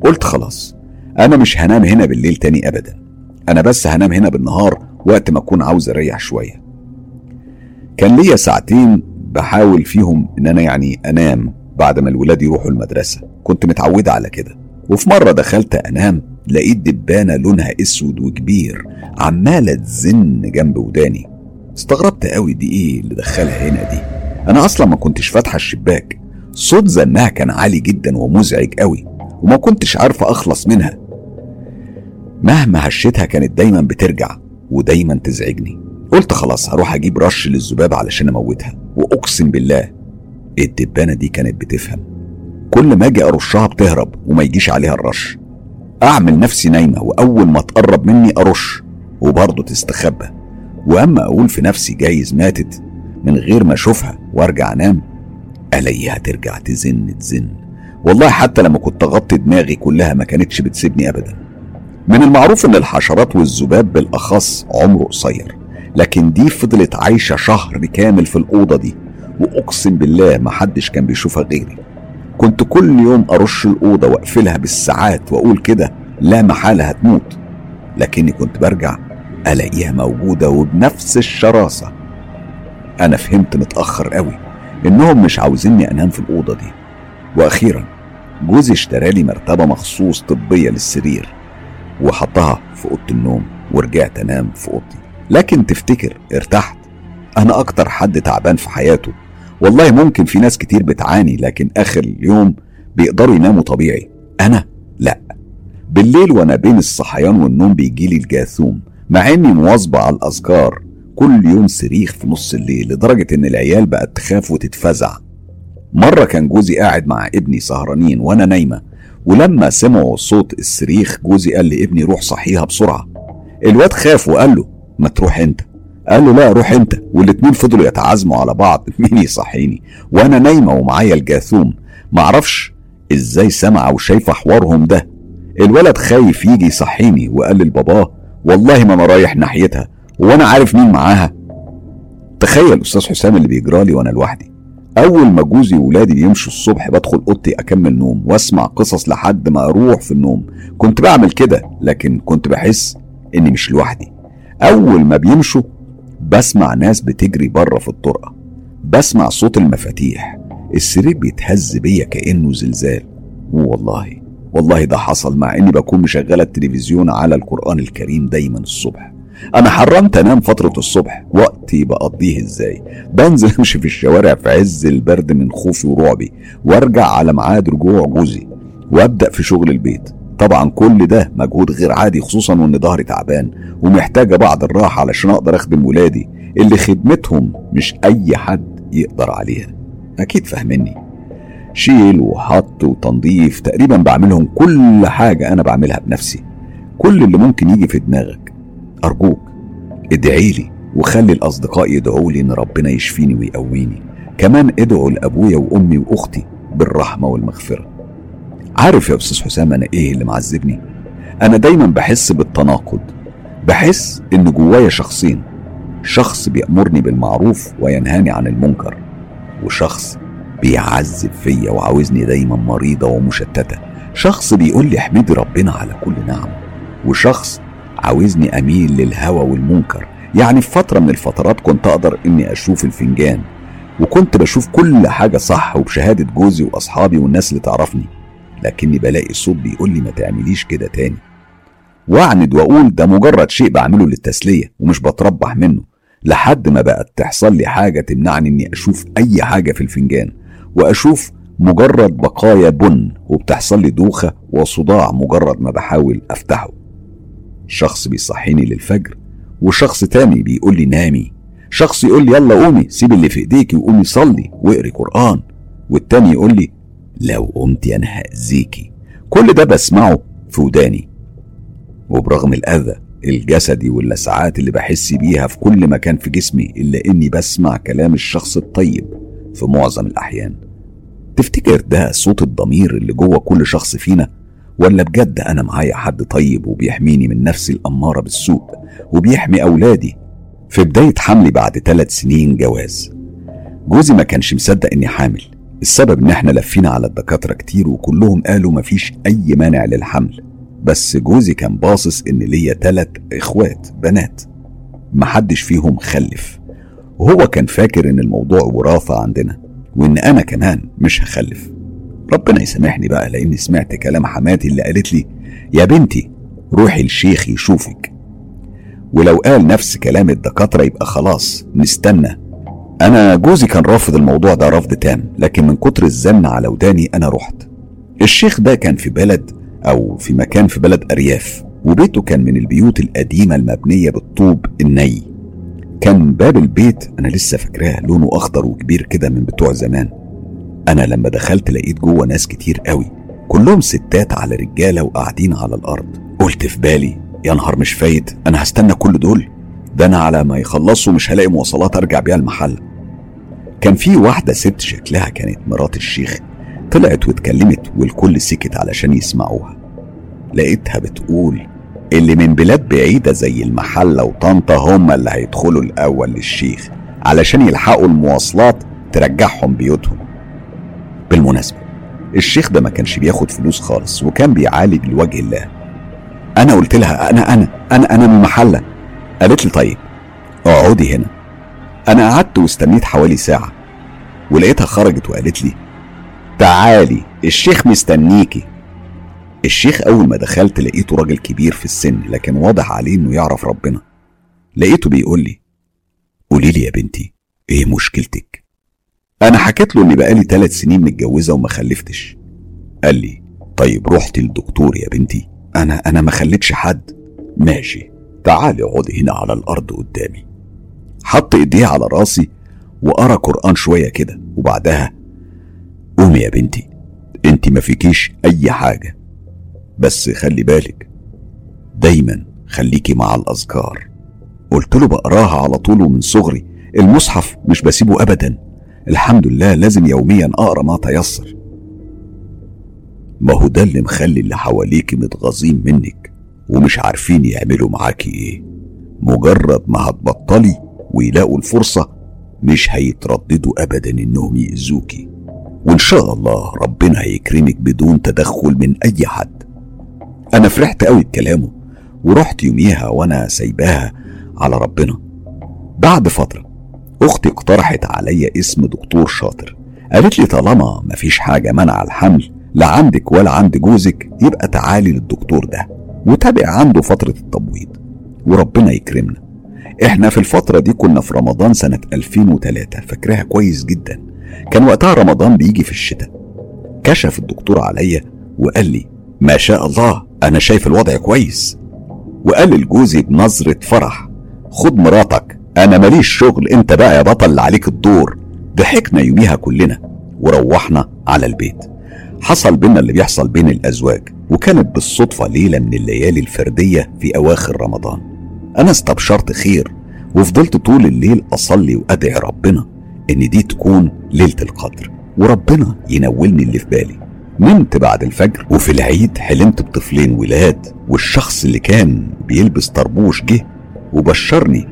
قلت خلاص أنا مش هنام هنا بالليل تاني أبدا. أنا بس هنام هنا بالنهار وقت ما أكون عاوز أريح شوية. كان ليا ساعتين بحاول فيهم إن أنا يعني أنام بعد ما الولاد يروحوا المدرسة. كنت متعودة على كده. وفي مرة دخلت أنام لقيت دبانة لونها أسود وكبير عمالة تزن جنب وداني. استغربت قوي دي إيه اللي دخلها هنا دي. أنا أصلا ما كنتش فاتحة الشباك. صوت زنها كان عالي جدا ومزعج قوي وما كنتش عارفة أخلص منها. مهما هشيتها كانت دايما بترجع ودايما تزعجني. قلت خلاص هروح أجيب رش للذباب علشان أموتها وأقسم بالله الدبانة دي كانت بتفهم. كل ما أجي أرشها بتهرب وما يجيش عليها الرش. أعمل نفسي نايمة وأول ما تقرب مني أرش وبرضه تستخبى. وأما أقول في نفسي جايز ماتت من غير ما أشوفها وأرجع أنام ألاقيها ترجع تزن تزن. والله حتى لما كنت أغطي دماغي كلها ما كانتش بتسيبني ابدا. من المعروف إن الحشرات والذباب بالأخص عمره قصير لكن دي فضلت عايشة شهر كامل في الأوضة دي وأقسم بالله ما حدش كان بيشوفها غيري. كنت كل يوم أرش الأوضة وأقفلها بالساعات وأقول كده لا محالة هتموت. لكني كنت برجع ألاقيها موجودة وبنفس الشراسة. أنا فهمت متأخر قوي إنهم مش عاوزيني أنام في الأوضة دي. وأخيرا جوزي اشترى لي مرتبة مخصوص طبية للسرير وحطها في أوضة النوم ورجعت أنام في أوضتي. لكن تفتكر ارتحت. أنا أكتر حد تعبان في حياته والله ممكن في ناس كتير بتعاني لكن آخر اليوم بيقدروا يناموا طبيعي. أنا؟ لا. بالليل وأنا بين الصحيان والنوم بيجيلي الجاثوم مع إني مواظبة على الأذكار. كل يوم صريخ في نص الليل لدرجة إن العيال بقت تخاف وتتفزع. مرة كان جوزي قاعد مع ابني سهرانين وأنا نايمة ولما سمعوا صوت الصريخ جوزي قال لابني روح صحيها بسرعة. الواد خاف وقال له ما تروح أنت. قال له لا روح انت. والاتنين فضلوا يتعازموا على بعض. *laughs* مين يصحيني؟ وأنا نايمة ومعايا الجاثوم. معرفش إزاي سمع وشايفة حوارهم ده. الولد خايف يجي يصحيني وقال لباباه والله ما أنا رايح ناحيتها وأنا عارف مين معاها. تخيل أستاذ حسام اللي بيجرالي وأنا لوحدي. أول ما جوزي وولادي بيمشوا الصبح بدخل أوضتي أكمل نوم وأسمع قصص لحد ما أروح في النوم. كنت بعمل كده لكن كنت بحس إني مش لوحدي. أول ما بيمشوا بسمع ناس بتجري بره في الطرقة. بسمع صوت المفاتيح. السرير بيتهز بيا كأنه زلزال. والله والله ده حصل مع إني بكون مشغله التلفزيون على القرآن الكريم دايما الصبح. أنا حرمت أنام فترة الصبح. وقتي بقضيه إزاي؟ بنزل *laughs* أمشي في الشوارع في عز البرد من خوفي ورعبي وأرجع على ميعاد رجوع جوزي وأبدأ في شغل البيت. طبعا كل ده مجهود غير عادي خصوصا وإن ظهري تعبان ومحتاجة بعض الراحة علشان أقدر أخدم ولادي اللي خدمتهم مش أي حد يقدر عليها. أكيد فاهمني. شيل وحط وتنظيف تقريبا بعملهم كل حاجة أنا بعملها بنفسي. كل اللي ممكن يجي في دماغك أرجوك ادعي لي وخلي الأصدقاء يدعوا لي إن ربنا يشفيني ويقويني. كمان ادعوا لأبويا وأمي وأختي بالرحمة والمغفرة. عارف يا أستاذ حسام أنا إيه اللي معذبني؟ أنا دايما بحس بالتناقض بحس إن جوايا شخصين شخص بيأمرني بالمعروف وينهاني عن المنكر وشخص بيعذب فيا وعاوزني دايما مريضة ومشتتة شخص بيقول لي احمدي ربنا على كل نعم وشخص عاوزني أميل للهوى والمنكر. يعني في فترة من الفترات كنت أقدر إني أشوف الفنجان وكنت بشوف كل حاجة صح وبشهادة جوزي وأصحابي والناس اللي تعرفني. لكني بلاقي صوت بيقول لي ما تعمليش كده تاني. واعند واقول ده مجرد شيء بعمله للتسلية ومش بتربح منه لحد ما بقت تحصل لي حاجة تمنعني إني أشوف أي حاجة في الفنجان وأشوف مجرد بقايا بن وبتحصل لي دوخة وصداع مجرد ما بحاول أفتحه. شخص بيصحيني للفجر وشخص تاني بيقول لي نامي. شخص يقول لي يلا قومي سيب اللي في إيديكي وقومي صلي واقري قرآن. والتاني يقول لي لو قمتي أنا هأذيكي كل ده بسمعه في وداني. وبرغم الأذى الجسدي واللسعات اللي بحس بيها في كل مكان في جسمي إلا إني بسمع كلام الشخص الطيب في معظم الأحيان. تفتكر ده صوت الضمير اللي جوه كل شخص فينا؟ ولا بجد أنا معايا حد طيب وبيحميني من نفسي الأمارة بالسوء وبيحمي أولادي في بداية حملي بعد ثلاث سنين جواز؟ جوزي ما كانش مصدق إني حامل. السبب إن إحنا لفينا على الدكاترة كتير وكلهم قالوا مفيش أي مانع للحمل بس جوزي كان باصص إن ليا تلات إخوات بنات محدش فيهم خلف. وهو كان فاكر إن الموضوع وراثة عندنا وإن أنا كمان مش هخلف. ربنا يسامحني بقى لإني سمعت كلام حماتي اللي قالت لي يا بنتي روحي الشيخ يشوفك. ولو قال نفس كلام الدكاترة يبقى خلاص نستنى. أنا جوزي كان رافض الموضوع ده رفض تام لكن من كتر الزن على وداني أنا رحت. الشيخ ده كان في بلد أو في مكان في بلد أرياف وبيته كان من البيوت القديمة المبنية بالطوب الني. كان باب البيت أنا لسه فاكراه لونه أخضر وكبير كده من بتوع زمان. أنا لما دخلت لقيت جوه ناس كتير قوي كلهم ستات على رجالة وقاعدين على الأرض. قلت في بالي يا نهار مش فايت أنا هستنى كل دول. ده أنا على ما يخلصوا مش هلاقي مواصلات أرجع بيها المحل. كان في واحدة ست شكلها كانت مرات الشيخ طلعت واتكلمت والكل سكت علشان يسمعوها. لقيتها بتقول اللي من بلاد بعيدة زي المحلة وطنطا هم اللي هيدخلوا الأول للشيخ علشان يلحقوا المواصلات ترجعهم بيوتهم. بالمناسبة الشيخ ده ما كانش بياخد فلوس خالص وكان بيعالج لوجه الله. أنا قلت لها أنا أنا أنا أنا من المحلة. قالت لي طيب اقعدي هنا. أنا قعدت واستنيت حوالي ساعة ولقيتها خرجت وقالت لي تعالي الشيخ مستنيكي. الشيخ أول ما دخلت لقيته راجل كبير في السن لكن واضح عليه إنه يعرف ربنا. لقيته بيقول لي قولي لي يا بنتي إيه مشكلتك؟ أنا حكيت له إني بقالي ثلاث سنين متجوزة وما خلفتش. قال لي طيب رحت للدكتور يا بنتي أنا أنا ما خليتش حد. ماشي. تعالي اقعدي هنا على الأرض قدامي. حط إيديه على راسي وقرا قرآن شوية كده وبعدها قومي يا بنتي انت ما فيكيش أي حاجة. بس خلي بالك دايما خليكي مع الأذكار. قلت له بقراها على طول ومن صغري. المصحف مش بسيبه ابدا. الحمد لله لازم يوميا أقرأ ما تيسر. ما هو ده اللي مخلي اللي حواليكي متغاظين منك. ومش عارفين يعملوا معاكي إيه. مجرد ما هتبطلي ويلاقوا الفرصة مش هيترددوا أبدا إنهم يأذوكي. وإن شاء الله ربنا هيكرمك بدون تدخل من أي حد. أنا فرحت قوي بكلامه ورحت يوميها وأنا سايباها على ربنا. بعد فترة أختي اقترحت عليا اسم دكتور شاطر. قالت لي طالما مفيش حاجة منع الحمل لا عندك ولا عند جوزك يبقى تعالي للدكتور ده. وتابع عنده فترة التبويض. وربنا يكرمنا. إحنا في الفترة دي كنا في رمضان سنة 2003 فاكراها كويس جدا. كان وقتها رمضان بيجي في الشتاء. كشف الدكتور عليا وقال لي ما شاء الله أنا شايف الوضع كويس. وقال لجوزي بنظرة فرح خد مراتك أنا ماليش شغل أنت بقى يا بطل اللي عليك الدور. ضحكنا يوميها كلنا وروحنا على البيت. حصل بينا اللي بيحصل بين الأزواج وكانت بالصدفة ليلة من الليالي الفردية في أواخر رمضان. أنا استبشرت خير وفضلت طول الليل أصلي وأدعي ربنا إن دي تكون ليلة القدر وربنا ينولني اللي في بالي. نمت بعد الفجر وفي العيد حلمت بطفلين ولاد والشخص اللي كان بيلبس طربوش جه وبشرني.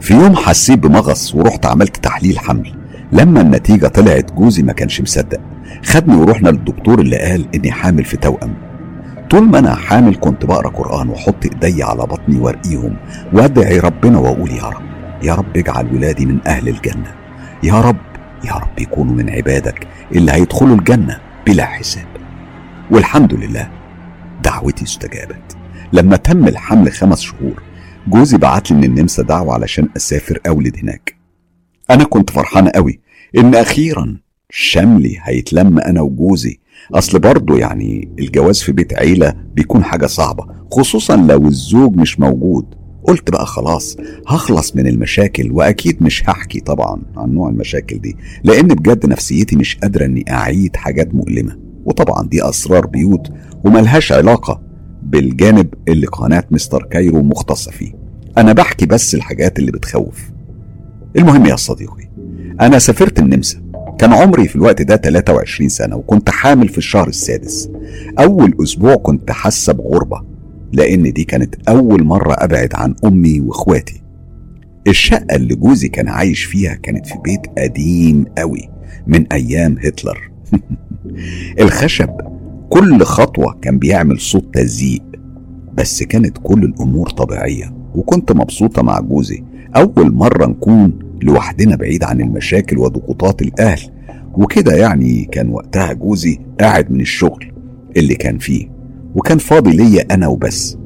في يوم حسيت بمغص ورحت عملت تحليل حمل. لما النتيجة طلعت جوزي ما كانش مصدق. خدني ورحنا للدكتور اللي قال إني حامل في توأم. طول ما أنا حامل كنت بقرأ قرآن وأحط إيدي على بطني وأرقيهم وأدعي ربنا وأقول يا رب يا رب اجعل ولادي من أهل الجنة. يا رب يا رب يكونوا من عبادك اللي هيدخلوا الجنة بلا حساب. والحمد لله دعوتي استجابت. لما تم الحمل خمس شهور جوزي بعت لي من النمسا دعوة علشان أسافر أولد هناك. أنا كنت فرحان قوي إن أخيرا شملي هيتلم أنا وجوزي. أصل برضه يعني الجواز في بيت عيلة بيكون حاجة صعبة خصوصا لو الزوج مش موجود. قلت بقى خلاص هخلص من المشاكل وأكيد مش هحكي طبعا عن نوع المشاكل دي لأن بجد نفسيتي مش قادرة إني أعيد حاجات مؤلمة. وطبعا دي أسرار بيوت وملهاش علاقة بالجانب اللي قناة مستر كايرو مختصة فيه. أنا بحكي بس الحاجات اللي بتخوف. المهم يا صديقي أنا سافرت النمسا. كان عمري في الوقت ده 23 سنة وكنت حامل في الشهر السادس. أول أسبوع كنت حاسة بغربة لأن دي كانت أول مرة أبعد عن أمي وإخواتي. الشقة اللي جوزي كان عايش فيها كانت في بيت قديم قوي من أيام هتلر. *laughs* الخشب كل خطوة كان بيعمل صوت تزييق بس كانت كل الأمور طبيعية وكنت مبسوطة مع جوزي. أول مرة نكون لوحدنا بعيد عن المشاكل وضغوطات الأهل. وكده يعني كان وقتها جوزي قاعد من الشغل اللي كان فيه وكان فاضي ليا أنا وبس.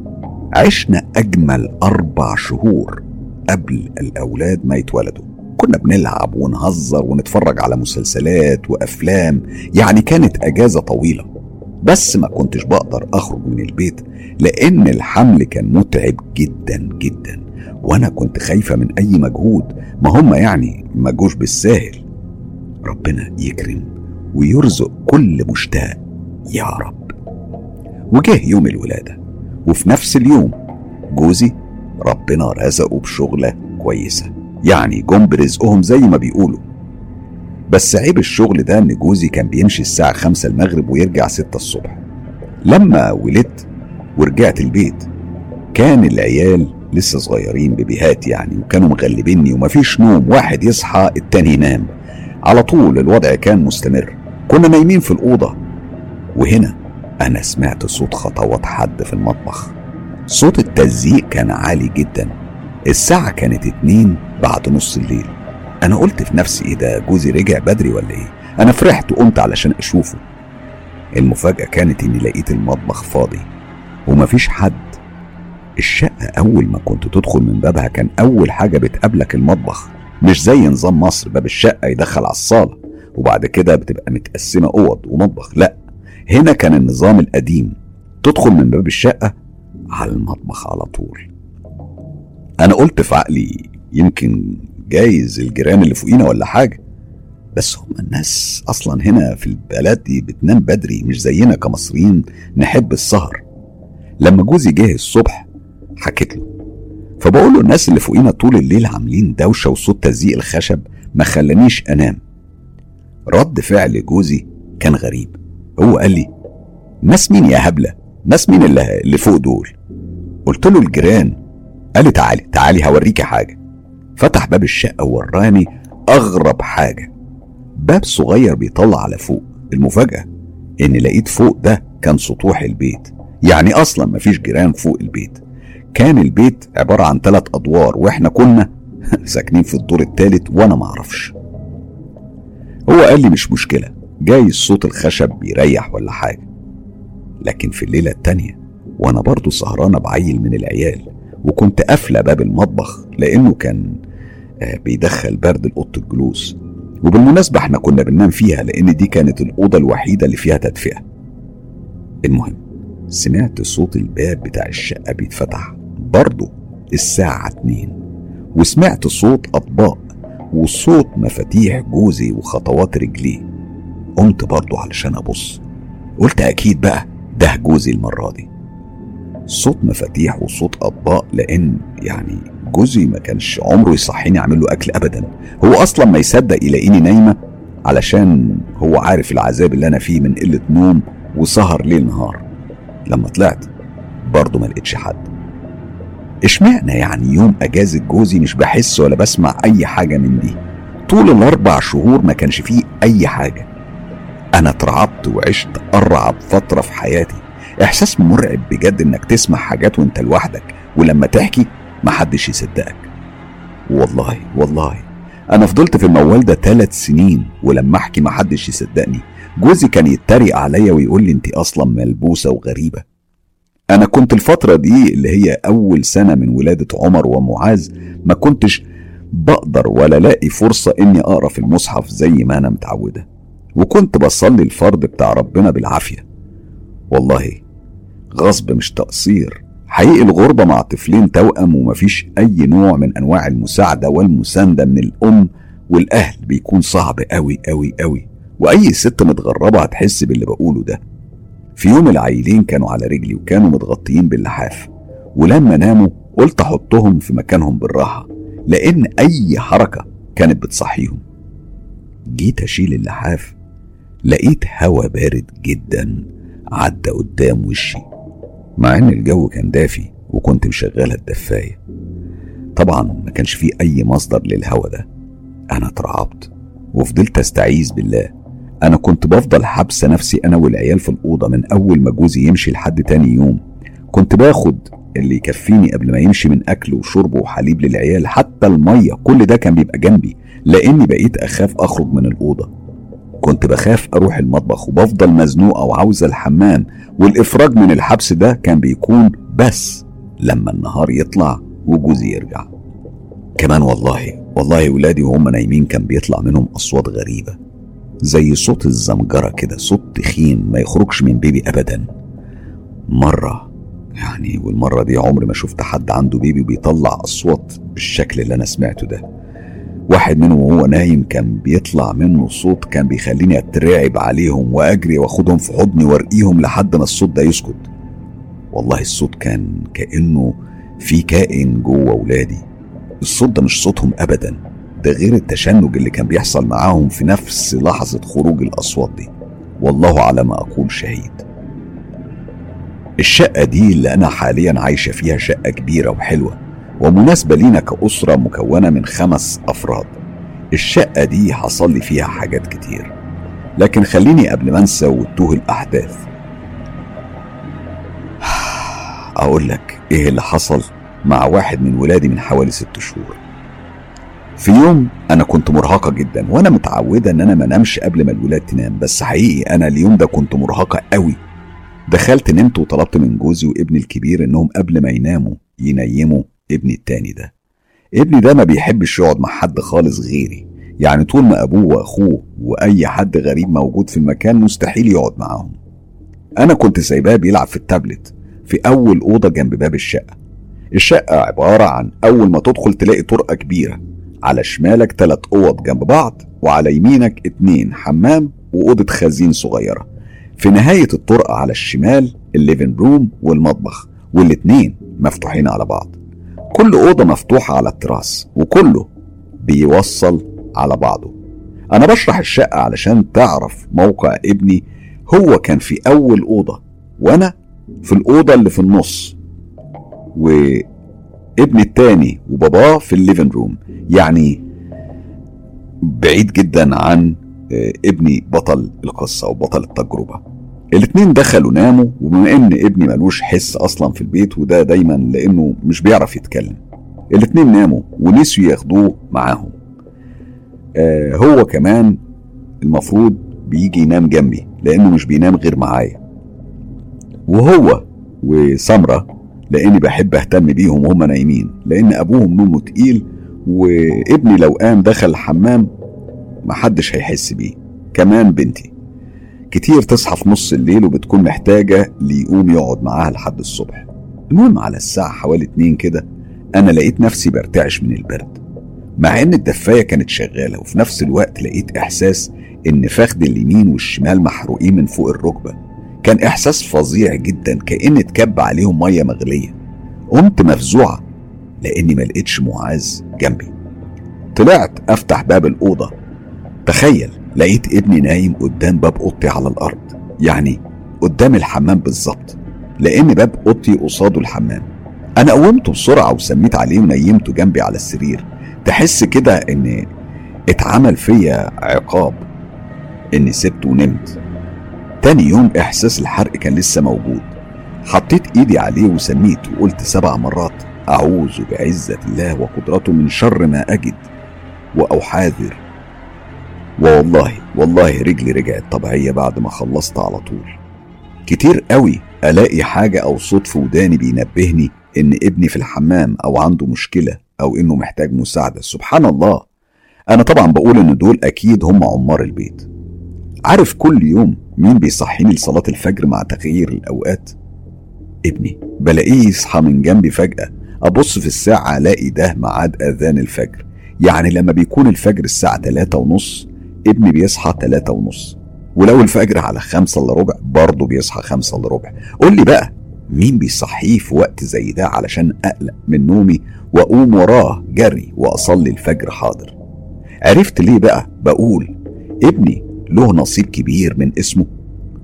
عشنا أجمل أربع شهور قبل الأولاد ما يتولدوا. كنا بنلعب ونهزر ونتفرج على مسلسلات وأفلام يعني كانت أجازة طويلة. بس ما كنتش بقدر أخرج من البيت لأن الحمل كان متعب جدا جدا. وأنا كنت خايفة من أي مجهود. ما هم يعني ما جوش بالساهل. ربنا يكرم ويرزق كل مشتاق. يا رب. وجه يوم الولادة. وفي نفس اليوم جوزي ربنا رزقه بشغلة كويسة. يعني جم برزقهم زي ما بيقولوا. بس عيب الشغل ده إن جوزي كان بيمشي الساعة خمسة المغرب ويرجع ستة الصبح. لما ولدت ورجعت البيت كان العيال لسه صغيرين بيبيهات يعني وكانوا مغلبيني ومفيش نوم واحد يصحى التاني ينام. على طول الوضع كان مستمر. كنا نايمين في الأوضة. وهنا أنا سمعت صوت خطوات حد في المطبخ. صوت التزييق كان عالي جدا. الساعة كانت اتنين بعد نص الليل. أنا قلت في نفسي إيه ده جوزي رجع بدري ولا إيه؟ أنا فرحت وقمت علشان أشوفه. المفاجأة كانت إني لقيت المطبخ فاضي ومفيش حد الشقة أول ما كنت تدخل من بابها كان أول حاجة بتقابلك المطبخ. مش زي نظام مصر باب الشقة يدخل على الصالة وبعد كده بتبقى متقسمة أوض ومطبخ. لأ هنا كان النظام القديم. تدخل من باب الشقة على المطبخ على طول. أنا قلت في عقلي يمكن جايز الجيران اللي فوقينا ولا حاجة بس هم الناس أصلا هنا في البلد دي بتنام بدري مش زينا كمصريين نحب السهر. لما جوزي جه الصبح حكيت له. فبقول له الناس اللي فوقينا طول الليل عاملين دوشة وصوت تزييق الخشب ما خلانيش أنام. رد فعل جوزي كان غريب. هو قال لي ناس مين يا هبلة؟ ناس مين اللي, اللي فوق دول؟ قلت له الجيران. قال لي تعالي تعالي هوريكي حاجة. فتح باب الشقة ووراني أغرب حاجة. باب صغير بيطلع على فوق. المفاجأة إن لقيت فوق ده كان سطوح البيت. يعني أصلا مفيش جيران فوق البيت. كان البيت عبارة عن ثلاث أدوار وإحنا كنا *laughs* ساكنين في الدور الثالث وأنا معرفش هو قال لي مش مشكلة جاي صوت الخشب بيريح ولا حاجة. لكن في الليلة التانية وأنا برضو سهرانة بعيل من العيال وكنت قافلة باب المطبخ لأنه كان آه، بيدخل برد لأوضة الجلوس. وبالمناسبة إحنا كنا بننام فيها لأن دي كانت الأوضة الوحيدة اللي فيها تدفئة. المهم سمعت صوت الباب بتاع الشقة بيتفتح. برضه الساعة اتنين. وسمعت صوت أطباق وصوت مفاتيح جوزي وخطوات رجليه. قمت برضه علشان أبص. قلت أكيد بقى ده جوزي المرة دي. صوت مفاتيح وصوت أطباق لأن يعني جوزي ما كانش عمره يصحيني أعمل له أكل أبدا. هو أصلا ما يصدق يلاقيني نايمة علشان هو عارف العذاب اللي أنا فيه من قلة نوم وسهر ليل نهار. لما طلعت برضه ما لقيتش حد. اشمعنى يعني يوم أجازة جوزي مش بحس ولا بسمع أي حاجة من دي؟ طول الأربع شهور ما كانش فيه أي حاجة. أنا اترعبت وعشت أرعب فترة في حياتي. إحساس مرعب بجد إنك تسمع حاجات وأنت لوحدك ولما تحكي محدش يصدقك. والله والله. أنا فضلت في الموال ده ثلاث سنين ولما أحكي محدش يصدقني. جوزي كان يتريق عليا ويقول لي انت أصلا ملبوسة وغريبة. أنا كنت الفترة دي اللي هي أول سنة من ولادة عمر ومعاذ ما كنتش بقدر ولا لاقي فرصة إني أقرأ في المصحف زي ما أنا متعودة. وكنت بصلي الفرض بتاع ربنا بالعافية. والله غصب مش تقصير. حقيقي الغربة مع طفلين توأم ومفيش أي نوع من أنواع المساعدة والمساندة من الأم والأهل بيكون صعب أوي أوي أوي. وأي ست متغربة هتحس باللي بقوله ده. في يوم العيلين كانوا على رجلي وكانوا متغطيين باللحاف ولما ناموا قلت أحطهم في مكانهم بالراحة لأن أي حركة كانت بتصحيهم. جيت أشيل اللحاف لقيت هوا بارد جدا عدى قدام وشي مع إن الجو كان دافي وكنت مشغله الدفاية. طبعا ما كانش فيه أي مصدر للهوا ده. أنا اترعبت وفضلت أستعيذ بالله. أنا كنت بفضل حبس نفسي أنا والعيال في الأوضة من أول ما جوزي يمشي لحد تاني يوم. كنت باخد اللي يكفيني قبل ما يمشي من أكل وشرب وحليب للعيال حتى المية كل ده كان بيبقى جنبي لأني بقيت أخاف أخرج من الأوضة. كنت بخاف أروح المطبخ وبفضل مزنوقه وعاوزه الحمام والإفراج من الحبس ده كان بيكون بس لما النهار يطلع وجوزي يرجع. كمان والله والله ولادي وهم نايمين كان بيطلع منهم أصوات غريبة. زي صوت الزمجرة كده صوت تخين ما يخرجش من بيبي ابدا. مرة يعني والمرة دي عمري ما شفت حد عنده بيبي بيطلع أصوات بالشكل اللي أنا سمعته ده. واحد منهم وهو نايم كان بيطلع منه صوت كان بيخليني أترعب عليهم وأجري وأخدهم في حضني وأرقيهم لحد ما الصوت ده يسكت. والله الصوت كان كأنه في كائن جوه ولادي. الصوت ده مش صوتهم ابدا. ده غير التشنج اللي كان بيحصل معاهم في نفس لحظة خروج الأصوات دي. والله على ما أقول شهيد. الشقة دي اللي أنا حاليا عايشة فيها شقة كبيرة وحلوة ومناسبة لينا كأسرة مكونة من خمس أفراد. الشقة دي حصل لي فيها حاجات كتير. لكن خليني قبل ما أنسى وتوه الأحداث. *sighs* أقول لك إيه اللي حصل مع واحد من ولادي من حوالي ست شهور. في يوم أنا كنت مرهقة جدا وأنا متعودة إن أنا ما نامش قبل ما الولاد تنام بس حقيقي أنا اليوم ده كنت مرهقة قوي. دخلت نمت وطلبت من جوزي وابني الكبير إنهم قبل ما يناموا ينيموا ابني التاني ده. ابني ده ما بيحبش يقعد مع حد خالص غيري. يعني طول ما أبوه وأخوه وأي حد غريب موجود في المكان مستحيل يقعد معاهم. أنا كنت سايباه بيلعب في التابلت في أول أوضة جنب باب الشقة. الشقة عبارة عن أول ما تدخل تلاقي طرقة كبيرة. على شمالك تلات أوض جنب بعض وعلى يمينك اتنين حمام وأوضة خزين صغيرة. في نهاية الطرقة على الشمال الليفن روم والمطبخ والاتنين مفتوحين على بعض. كل أوضة مفتوحة على التراس وكله بيوصل على بعضه. أنا بشرح الشقة علشان تعرف موقع ابني هو كان في أول أوضة وأنا في الأوضة اللي في النص وابني التاني وباباه في ال living room. يعني بعيد جدا عن آه، ابني بطل القصة وبطل التجربة. الاتنين دخلوا ناموا وبما إن ابني ملوش حس أصلا في البيت وده دايما لإنه مش بيعرف يتكلم. الاتنين ناموا ونسيوا ياخدوه معاهم. آه هو كمان المفروض بيجي ينام جنبي لإنه مش بينام غير معايا. وهو وسمرة لإني بحب أهتم بيهم وهم نايمين لإن أبوهم نومه تقيل وابني لو قام دخل الحمام محدش هيحس بيه كمان بنتي. كتير تصحى في نص الليل وبتكون محتاجة ليقوم يقعد معاها لحد الصبح. المهم على الساعة حوالي اتنين كده أنا لقيت نفسي برتعش من البرد. مع إن الدفاية كانت شغالة وفي نفس الوقت لقيت إحساس إن فخد اليمين والشمال محروقين من فوق الركبة. كان إحساس فظيع جدا كأن اتكب عليهم مية مغلية. قمت مفزوعة. لأني ما لقيتش معاذ جنبي. طلعت أفتح باب الأوضة. تخيل لقيت ابني نايم قدام باب اوضتي على الأرض. يعني قدام الحمام بالظبط. لأن باب اوضتي قصاده الحمام. أنا قومته بسرعة وسميت عليه ونيمته جنبي على السرير. تحس كده ان اتعمل فيا عقاب. اني سبته ونمت. تاني يوم احساس الحرق كان لسه موجود. حطيت ايدي عليه وسميت وقلت سبع مرات أعوذ بعزة الله وقدرته من شر ما أجد وأحاذر. والله والله رجلي رجعت طبيعية بعد ما خلصت على طول. كتير قوي ألاقي حاجة أو صوت في وداني بينبهني إن ابني في الحمام أو عنده مشكلة أو إنه محتاج مساعدة. سبحان الله! أنا طبعا بقول إن دول أكيد هم عمار البيت. عارف كل يوم مين بيصحيني لصلاة الفجر مع تغيير الأوقات؟ ابني. بلاقيه يصحى من جنبي فجأة أبص في الساعة ألاقي ده ميعاد أذان الفجر. يعني لما بيكون الفجر الساعة تلاتة ونص ابني بيصحى تلاتة ونص. ولو الفجر على خمسة إلا ربع برضه بيصحى خمسة إلا ربع. قول لي بقى مين بيصحيه في وقت زي ده علشان أقلق من نومي وأقوم وراه جري وأصلي الفجر حاضر؟ عرفت ليه بقى بقول ابني له نصيب كبير من اسمه؟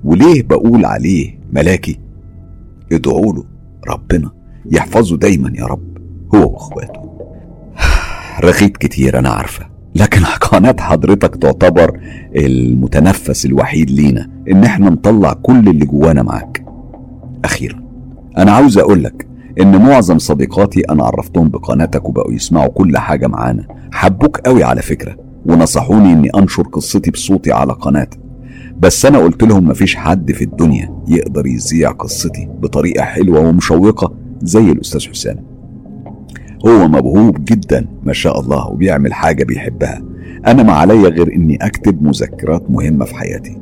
وليه بقول عليه ملاكي؟ ادعوا له ربنا. يحفظه دايما يا رب هو وأخواته. رغيت كتير أنا عارفة لكن *laughs* قناة حضرتك تعتبر المتنفس الوحيد لينا إن إحنا نطلع كل اللي جوانا معاك. أخيرا أنا عاوز أقول لك إن معظم صديقاتي أنا عرفتهم بقناتك وبقوا يسمعوا كل حاجة معانا. حبوك قوي على فكرة ونصحوني إني أنشر قصتي بصوتي على قناتك بس أنا قلت لهم مفيش حد في الدنيا يقدر يذيع قصتي بطريقة حلوة ومشوقة زي الأستاذ حسام هو موهوب جدا ما شاء الله وبيعمل حاجة بيحبها. أنا ما عليا غير إني أكتب مذكرات مهمة في حياتي.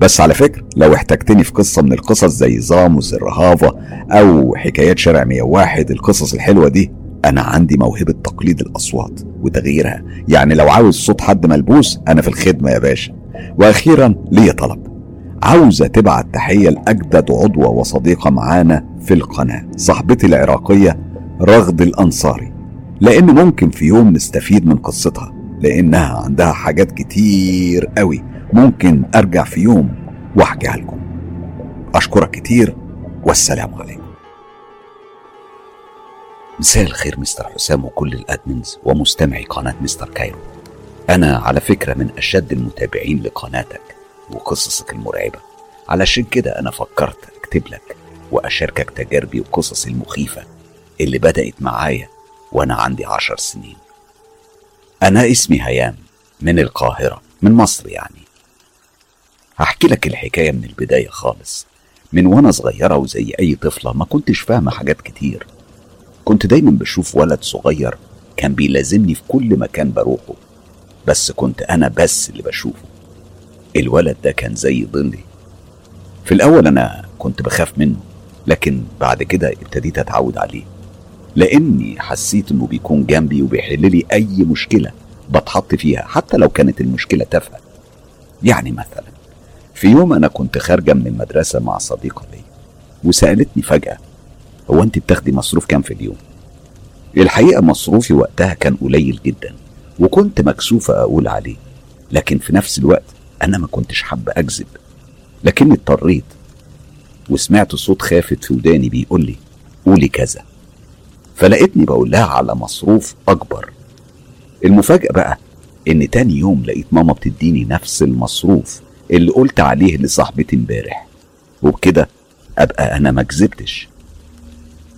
بس على فكرة لو احتجتني في قصة من القصص زي زام والزرهافة أو حكايات شارع 101 القصص الحلوة دي أنا عندي موهبة تقليد الأصوات وتغييرها. يعني لو عاوز صوت حد ملبوس أنا في الخدمة يا باشا. وأخيرا ليا طلب. عاوزة تبعت تحية لأجدد عضوة وصديقة معانا في القناة صاحبتي العراقية رغد الأنصاري. لأن ممكن في يوم نستفيد من قصتها لأنها عندها حاجات كتير قوي ممكن أرجع في يوم وأحكيها لكم. أشكرك كتير والسلام عليكم. مساء الخير مستر حسام وكل ال admins ومستمعي قناة مستر كايرو. أنا على فكرة من أشد المتابعين لقناتك. وقصصك المرعبة. علشان كده أنا فكرت أكتب لك وأشاركك تجاربي وقصصي المخيفة اللي بدأت معايا وأنا عندي عشر سنين. أنا اسمي هيام من القاهرة من مصر يعني. هحكي لك الحكاية من البداية خالص. من وأنا صغيرة وزي أي طفلة ما كنتش فاهمة حاجات كتير. كنت دايما بشوف ولد صغير كان بيلازمني في كل مكان بروحه. بس كنت أنا بس اللي بشوفه. الولد ده كان زي ظلي في الأول أنا كنت بخاف منه لكن بعد كده ابتديت أتعود عليه. لأني حسيت إنه بيكون جنبي وبيحل لي أي مشكلة بتحط فيها حتى لو كانت المشكلة تافهة. يعني مثلا في يوم أنا كنت خارجة من المدرسة مع صديقة لي وسألتني فجأة هو أنت بتاخدي مصروف كام في اليوم؟ الحقيقة مصروفي وقتها كان قليل جدا وكنت مكسوفة أقول عليه لكن في نفس الوقت أنا ما كنتش حابة أكذب لكني اضطريت وسمعت صوت خافت في وداني بيقول لي قولي كذا. فلقيتني بقول لها على مصروف أكبر. المفاجأة بقى إن تاني يوم لقيت ماما بتديني نفس المصروف اللي قلت عليه لصاحبتي امبارح وبكده أبقى أنا ما كذبتش.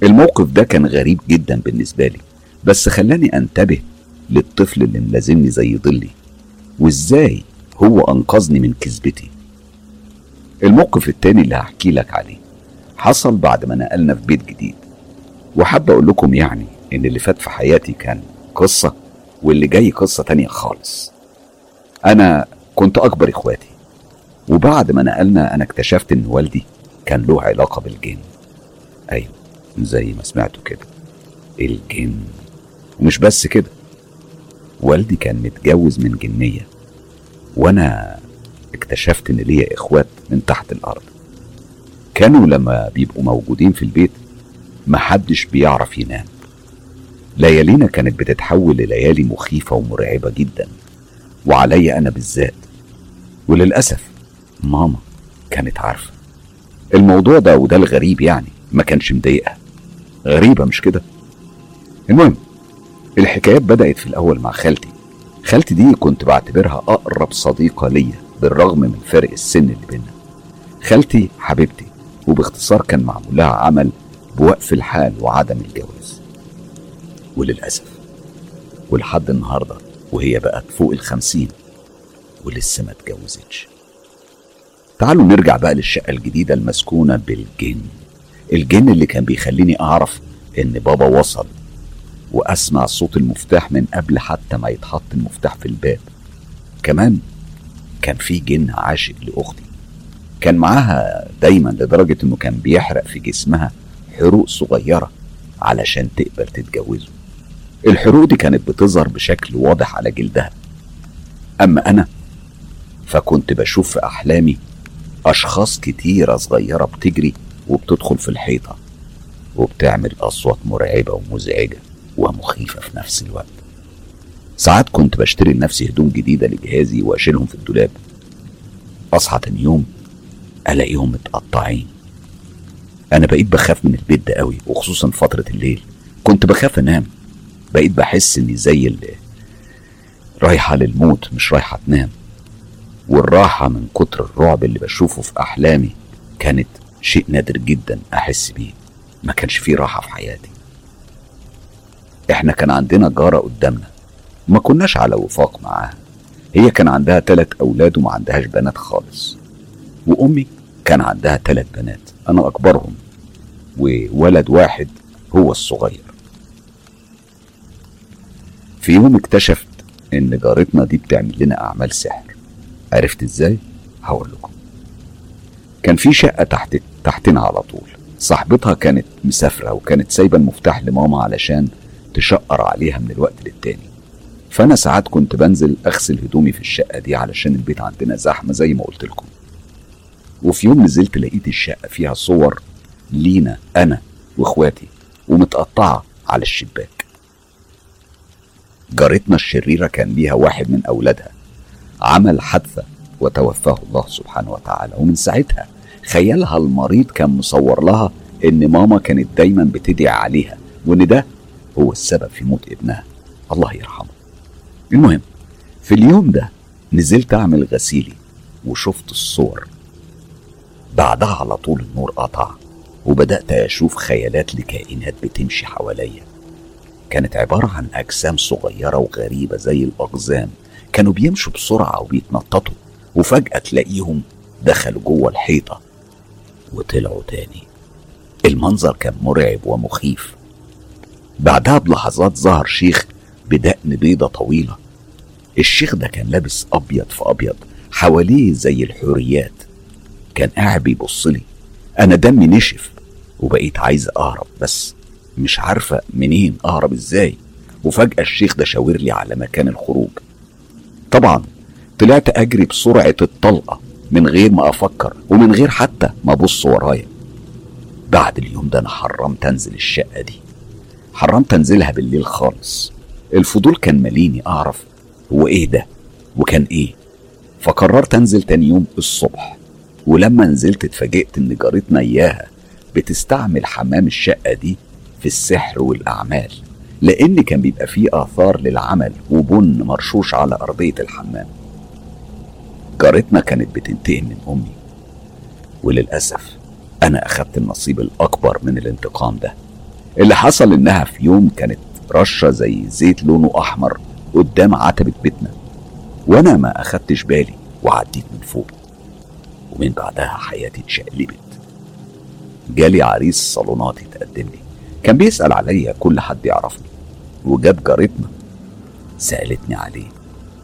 الموقف ده كان غريب جدا بالنسبة لي بس خلاني أنتبه للطفل اللي ملازمني زي ظلي وإزاي هو أنقذني من كذبتي. الموقف التاني اللي هحكي لك عليه حصل بعد ما نقلنا في بيت جديد. وحابة أقول لكم يعني إن اللي فات في حياتي كان قصة واللي جاي قصة تانية خالص. أنا كنت أكبر إخواتي. وبعد ما نقلنا أنا اكتشفت إن والدي كان له علاقة بالجن. أيوه زي ما سمعتوا كده. الجن. ومش بس كده. والدي كان متجوز من جنية. وأنا اكتشفت إن ليا إخوات من تحت الأرض. كانوا لما بيبقوا موجودين في البيت محدش بيعرف ينام. ليالينا كانت بتتحول لليالي مخيفة ومرعبة جدا وعليا أنا بالذات. وللأسف ماما كانت عارفة. الموضوع ده وده الغريب يعني ما كانش مضايقها. غريبة مش كده؟ المهم الحكايات بدأت في الأول مع خالتي. خالتي دي كنت بعتبرها أقرب صديقة ليا بالرغم من فرق السن اللي بينا خالتي حبيبتي وباختصار كان معمول لها عمل بوقف الحال وعدم الجواز. وللأسف ولحد النهاردة وهي بقت فوق الخمسين ولسه ما اتجوزتش. تعالوا نرجع بقى للشقة الجديدة المسكونة بالجن. الجن اللي كان بيخليني أعرف إن بابا وصل وأسمع صوت المفتاح من قبل حتى ما يتحط المفتاح في الباب. كمان كان في جن عاشق لأختي. كان معاها دايما لدرجة إنه كان بيحرق في جسمها حروق صغيرة علشان تقبل تتجوزه. الحروق دي كانت بتظهر بشكل واضح على جلدها. أما أنا فكنت بشوف في أحلامي أشخاص كتيرة صغيرة بتجري وبتدخل في الحيطة وبتعمل أصوات مرعبة ومزعجة. ومخيفة في نفس الوقت. ساعات كنت بشتري لنفسي هدوم جديدة لجهازي وأشيلهم في الدولاب. أصحى تاني يوم ألاقيهم متقطعين. أنا بقيت بخاف من البيت ده قوي وخصوصا فترة الليل. كنت بخاف أنام. بقيت بحس إني زي اللي رايحة للموت مش رايحة تنام. والراحة من كتر الرعب اللي بشوفه في أحلامي كانت شيء نادر جدا أحس بيه. ما كانش فيه راحة في حياتي. إحنا كان عندنا جارة قدامنا ما كناش على وفاق معاها. هي كان عندها تلات أولاد وما عندهاش بنات خالص. وأمي كان عندها تلات بنات أنا أكبرهم وولد واحد هو الصغير. في يوم اكتشفت إن جارتنا دي بتعمل لنا أعمال سحر. عرفت إزاي؟ هقول لكم. كان في شقة تحت تحتنا على طول. صاحبتها كانت مسافرة وكانت سايبة المفتاح لماما علشان تشقر عليها من الوقت للتاني. فأنا ساعات كنت بنزل أغسل هدومي في الشقة دي علشان البيت عندنا زحمة زي ما قلت لكم. وفي يوم نزلت لقيت الشقة فيها صور لينا أنا وإخواتي ومتقطعة على الشباك. جارتنا الشريرة كان ليها واحد من أولادها. عمل حادثة وتوفاه الله سبحانه وتعالى. ومن ساعتها خيالها المريض كان مصور لها إن ماما كانت دايما بتدعي عليها وإن ده هو السبب في موت ابنها. الله يرحمه. المهم في اليوم ده نزلت أعمل غسيلي وشفت الصور. بعدها على طول النور قطع وبدأت أشوف خيالات لكائنات بتمشي حواليا. كانت عبارة عن أجسام صغيرة وغريبة زي الأقزام. كانوا بيمشوا بسرعة وبيتنططوا وفجأة تلاقيهم دخلوا جوه الحيطة وطلعوا تاني. المنظر كان مرعب ومخيف. بعدها بلحظات ظهر شيخ بدقن بيضة طويلة. الشيخ ده كان لابس أبيض في أبيض حواليه زي الحوريات. كان قاعد بيبص لي. أنا دمي نشف وبقيت عايز أهرب بس مش عارفة منين أهرب إزاي. وفجأة الشيخ ده شاور لي على مكان الخروج. طبعا طلعت أجري بسرعة الطلقة من غير ما أفكر ومن غير حتى ما أبص ورايا. بعد اليوم ده أنا حرمت أنزل الشقة دي. حرمت انزلها بالليل خالص. الفضول كان ماليني أعرف. هو إيه ده؟ وكان إيه؟ فقررت أنزل تاني يوم الصبح. ولما نزلت اتفاجئت إن جارتنا إياها بتستعمل حمام الشقة دي في السحر والأعمال لأن كان بيبقى فيه آثار للعمل وبن مرشوش على أرضية الحمام. جارتنا كانت بتنتقم من أمي. وللأسف أنا أخدت النصيب الأكبر من الانتقام ده. اللي حصل إنها في يوم كانت رشة زي زيت لونه أحمر قدام عتبة بيتنا. وأنا ما أخدتش بالي وعديت من فوق. ومن بعدها حياتي اتشقلبت. جالي عريس صالونات يتقدم لي. كان بيسأل عليا كل حد يعرفني. وجاب جارتنا سألتني عليه.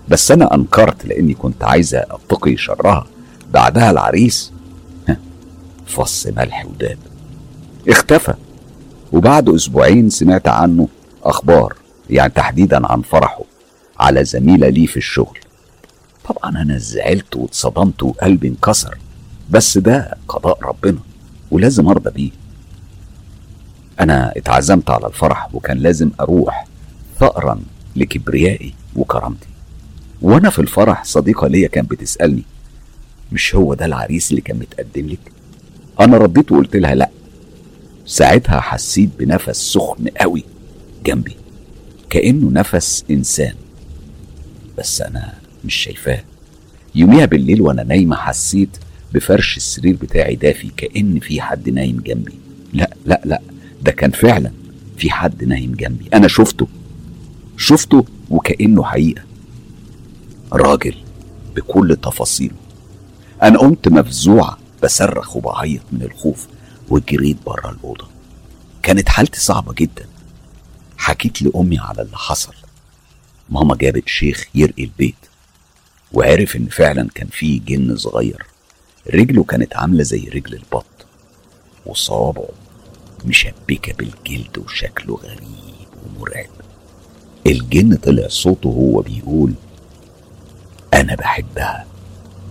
بس أنا أنكرت لأني كنت عايزة أتقي شرها. بعدها العريس فص ملح وداب. اختفى. وبعد أسبوعين سمعت عنه أخبار يعني تحديدا عن فرحه على زميلة لي في الشغل. طبعا أنا زعلت واتصدمت وقلبي انكسر بس ده قضاء ربنا ولازم أرضى بيه. أنا اتعزمت على الفرح وكان لازم أروح ثأرا لكبريائي وكرامتي. وأنا في الفرح صديقة ليا كانت بتسألني مش هو ده العريس اللي كان متقدم لك؟ أنا رديت وقلت لها لأ. ساعتها حسيت بنفس سخن قوي جنبي كأنه نفس إنسان. بس أنا مش شايفاه. يوميها بالليل وأنا نايمة حسيت بفرش السرير بتاعي دافي كأن في حد نايم جنبي. لا لا لا ده كان فعلا في حد نايم جنبي. أنا شفته شفته وكأنه حقيقة. راجل بكل تفاصيله. أنا قمت مفزوعة بصرخ وبعيط من الخوف. وجريت بره الأوضة. كانت حالتي صعبة جدا. حكيت لأمي على اللي حصل. ماما جابت شيخ يرقي البيت وعرف إن فعلا كان في جن صغير. رجله كانت عاملة زي رجل البط. وصوابعه مشبكة بالجلد وشكله غريب ومرعب. الجن طلع صوته وهو بيقول أنا بحبها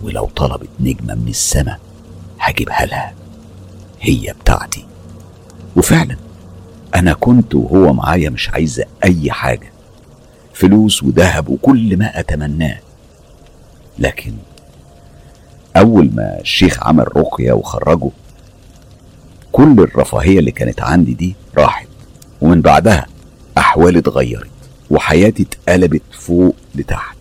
ولو طلبت نجمة من السماء هجيبها لها. هي بتاعتي. وفعلا أنا كنت وهو معايا مش عايزة أي حاجة. فلوس وذهب وكل ما أتمناه. لكن أول ما الشيخ عمل رقية وخرجه كل الرفاهية اللي كانت عندي دي راحت. ومن بعدها أحوالي اتغيرت وحياتي اتقلبت فوق لتحت.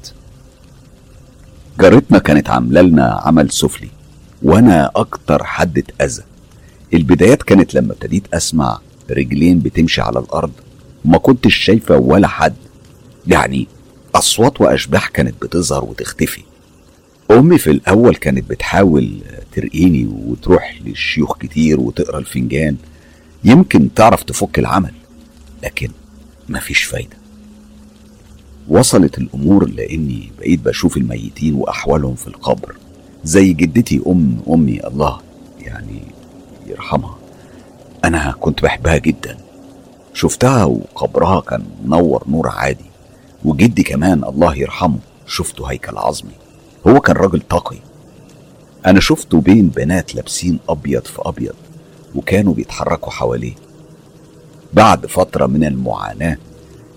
جارتنا كانت عاملة لنا عمل سفلي وأنا أكتر حد اتأذى. البدايات كانت لما ابتديت أسمع رجلين بتمشي على الأرض وما كنتش شايفة ولا حد. يعني أصوات وأشباح كانت بتظهر وتختفي. أمي في الأول كانت بتحاول ترقيني وتروح للشيوخ كتير وتقرأ الفنجان يمكن تعرف تفك العمل لكن مفيش فايدة. وصلت الأمور لأني بقيت بشوف الميتين وأحوالهم في القبر زي جدتي أم أمي الله يعني يرحمها. أنا كنت بحبها جدا. شفتها وقبرها كان منور نور عادي. وجدي كمان الله يرحمه شفته هيكل عظمي. هو كان راجل تقي أنا شفته بين بنات لابسين أبيض في أبيض وكانوا بيتحركوا حواليه. بعد فترة من المعاناة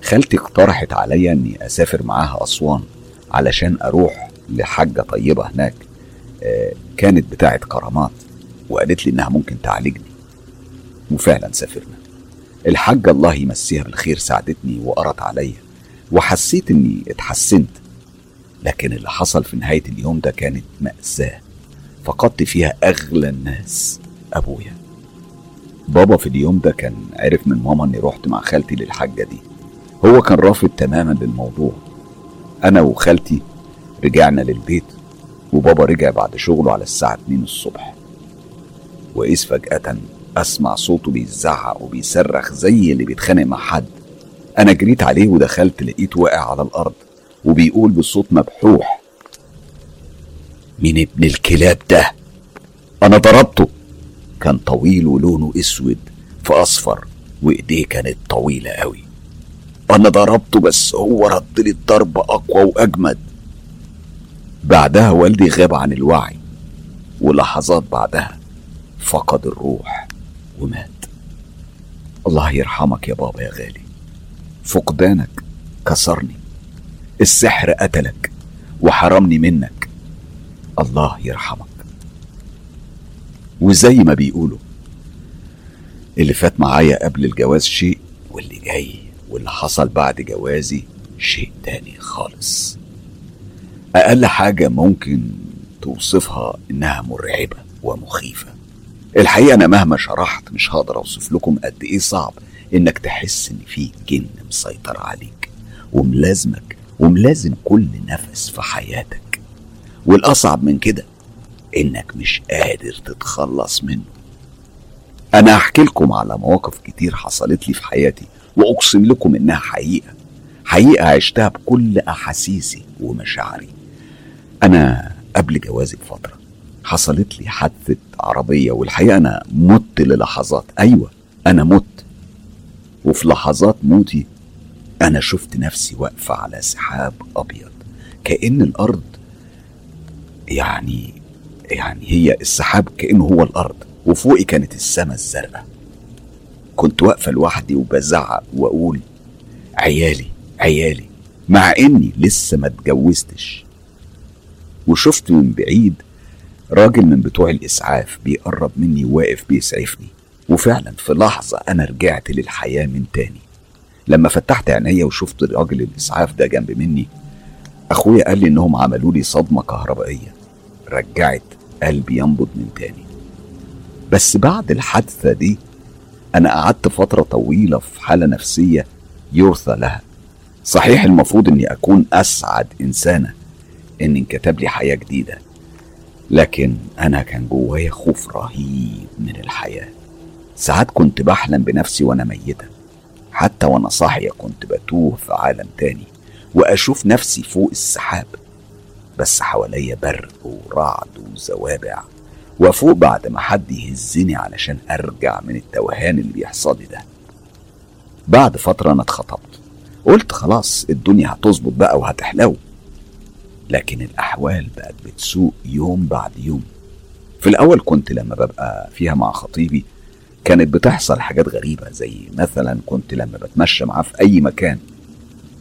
خالتي اقترحت عليا إني أسافر معاها أسوان علشان أروح لحاجة طيبة هناك. آه، كانت بتاعة كرامات. وقالت لي إنها ممكن تعالجني. وفعلا سافرنا. الحاجة الله يمسيها بالخير ساعدتني وقرت عليا وحسيت إني اتحسنت. لكن اللي حصل في نهاية اليوم ده كانت مأساة. فقدت فيها أغلى الناس أبويا. بابا في اليوم ده كان عرف من ماما إني رحت مع خالتي للحاجة دي. هو كان رافض تماما للموضوع. أنا وخالتي رجعنا للبيت وبابا رجع بعد شغله على الساعة 2 الصبح. وإذ فجأة أسمع صوته بيزعق وبيصرخ زي اللي بيتخانق مع حد. أنا جريت عليه ودخلت لقيته واقع على الأرض وبيقول بصوت مبحوح مين ابن الكلاب ده؟ أنا ضربته. كان طويل ولونه أسود في اصفر وإيديه كانت طويلة قوي أنا ضربته بس هو رد لي الضرب أقوى وأجمد. بعدها والدي غاب عن الوعي ولحظات بعدها فقد الروح ومات. الله يرحمك يا بابا يا غالي. فقدانك كسرني. السحر قتلك وحرمني منك. الله يرحمك. وزي ما بيقولوا اللي فات معايا قبل الجواز شيء واللي جاي واللي حصل بعد جوازي شيء تاني خالص. أقل حاجة ممكن توصفها إنها مرعبة ومخيفة. الحقيقة أنا مهما شرحت مش هقدر أوصف لكم قد إيه صعب إنك تحس إن في جن مسيطر عليك. وملازمك وملازم كل نفس في حياتك. والأصعب من كده إنك مش قادر تتخلص منه. أنا هحكي لكم على مواقف كتير حصلت لي في حياتي وأقسم لكم إنها حقيقة. حقيقة عشتها بكل أحاسيسي ومشاعري. أنا قبل جوازي بفترة حصلت لي حادثة عربية والحقيقة أنا مت للحظات. أيوة أنا مت. وفي لحظات موتي أنا شفت نفسي واقفة على سحاب أبيض. كأن الأرض يعني يعني هي السحاب كأنه هو الأرض وفوقي كانت السماء الزرقاء. كنت واقفة لوحدي وبزعق وأقول عيالي عيالي. مع إني لسه ما اتجوزتش. وشفت من بعيد راجل من بتوع الإسعاف بيقرب مني واقف بيسعفني. وفعلا في لحظة أنا رجعت للحياة من تاني. لما فتحت عينيا وشفت راجل الإسعاف ده جنب مني أخويا قال لي إنهم عملوا لي صدمة كهربائية. رجعت قلبي ينبض من تاني. بس بعد الحادثة دي أنا قعدت فترة طويلة في حالة نفسية يرثى لها. صحيح المفروض إني أكون أسعد إنسانة إن انكتب لي حياة جديدة. لكن أنا كان جوايا خوف رهيب من الحياة. ساعات كنت بحلم بنفسي وأنا ميتة. حتى وأنا صاحية كنت بتوه في عالم تاني وأشوف نفسي فوق السحاب. بس حواليا برق ورعد وزوابع وافوق بعد ما حد يهزني علشان أرجع من التوهان اللي بيحصل لي ده. بعد فترة أنا اتخطبت. قلت خلاص الدنيا هتظبط بقى وهتحلو. لكن الأحوال بقت بتسوء يوم بعد يوم. في الأول كنت لما ببقى فيها مع خطيبي كانت بتحصل حاجات غريبة زي مثلا كنت لما بتمشى معاه في أي مكان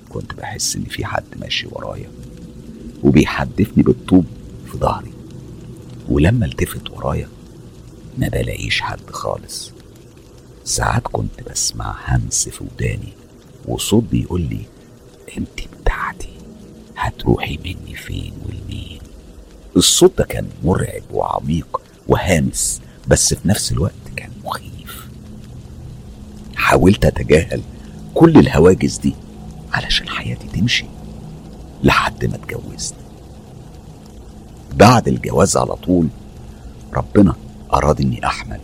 كنت بحس إن في حد ماشي ورايا وبيحدفني بالطوب في ظهري. ولما التفت ورايا ما بلاقيش حد خالص. ساعات كنت بسمع همس في وداني وصوت بيقول لي انت بتاعتي. هتروحي مني فين والمين؟ الصوت ده كان مرعب وعميق وهامس بس في نفس الوقت كان مخيف. حاولت أتجاهل كل الهواجس دي علشان حياتي تمشي لحد ما اتجوزت. بعد الجواز على طول ربنا أراد إني أحمل.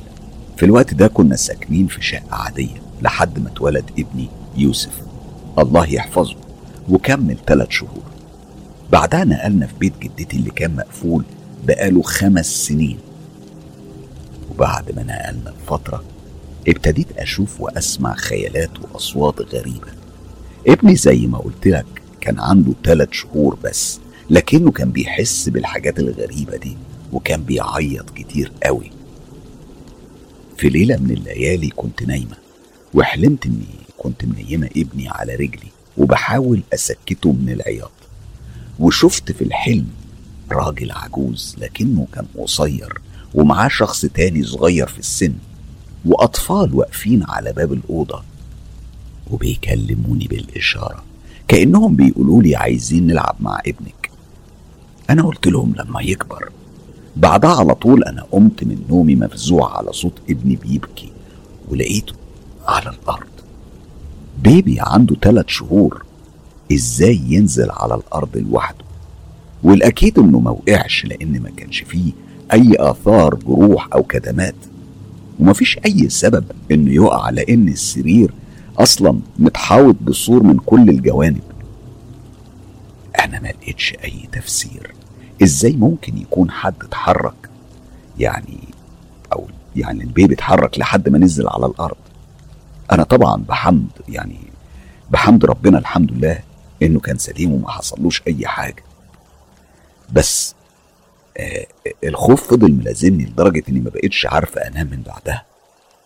في الوقت ده كنا ساكنين في شقة عادية لحد ما اتولد ابني يوسف. الله يحفظه وكمل ثلاث شهور. بعدها نقلنا في بيت جدتي اللي كان مقفول بقاله خمس سنين. وبعد ما نقلنا بفترة ابتديت أشوف وأسمع خيالات وأصوات غريبة. ابني زي ما قلت لك كان عنده ثلاث شهور بس لكنه كان بيحس بالحاجات الغريبة دي وكان بيعيط كتير قوي. في ليلة من الليالي كنت نايمة وحلمت إني كنت منيمة ابني على رجلي وبحاول أسكته من العياط. وشفت في الحلم راجل عجوز لكنه كان قصير ومعاه شخص تاني صغير في السن وأطفال واقفين على باب الأوضة وبيكلموني بالإشارة كأنهم بيقولوا لي عايزين نلعب مع ابنك. أنا قلت لهم لما يكبر. بعدها على طول أنا قمت من نومي مفزوع على صوت ابني بيبكي ولقيته على الأرض. بيبي عنده ثلاث شهور. إزاي ينزل على الأرض لوحده. والأكيد إنه ما وقعش لأن ما كانش فيه أي آثار جروح أو كدمات. ومفيش أي سبب إنه يقع لأن السرير أصلا متحاوط بسور من كل الجوانب. أنا ما لقيتش أي تفسير. إزاي ممكن يكون حد اتحرك؟ يعني أو يعني البيبي اتحرك لحد ما نزل على الأرض. أنا طبعا بحمد يعني بحمد ربنا الحمد لله إنه كان سليم وما حصلوش أي حاجة. بس آه الخوف فضل ملازمني لدرجة إني ما بقتش عارفة أنام من بعدها.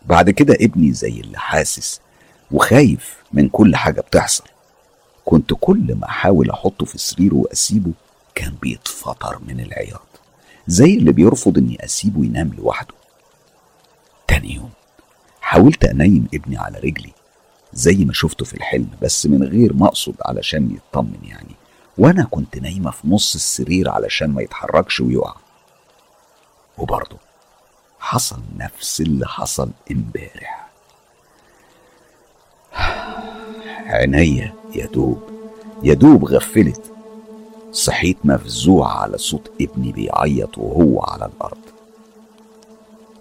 بعد كده ابني زي اللي حاسس وخايف من كل حاجة بتحصل. كنت كل ما أحاول أحطه في سريره وأسيبه كان بيتفطر من العياط زي اللي بيرفض إني أسيبه ينام لوحده. تاني يوم حاولت أنيم ابني على رجلي زي ما شفته في الحلم بس من غير ما أقصد علشان يطمن يعني. وأنا كنت نايمة في نص السرير علشان ما يتحركش ويقع. وبرضه حصل نفس اللي حصل امبارح. عينيا يا دوب يا دوب غفلت. صحيت مفزوع على صوت ابني بيعيط وهو على الأرض.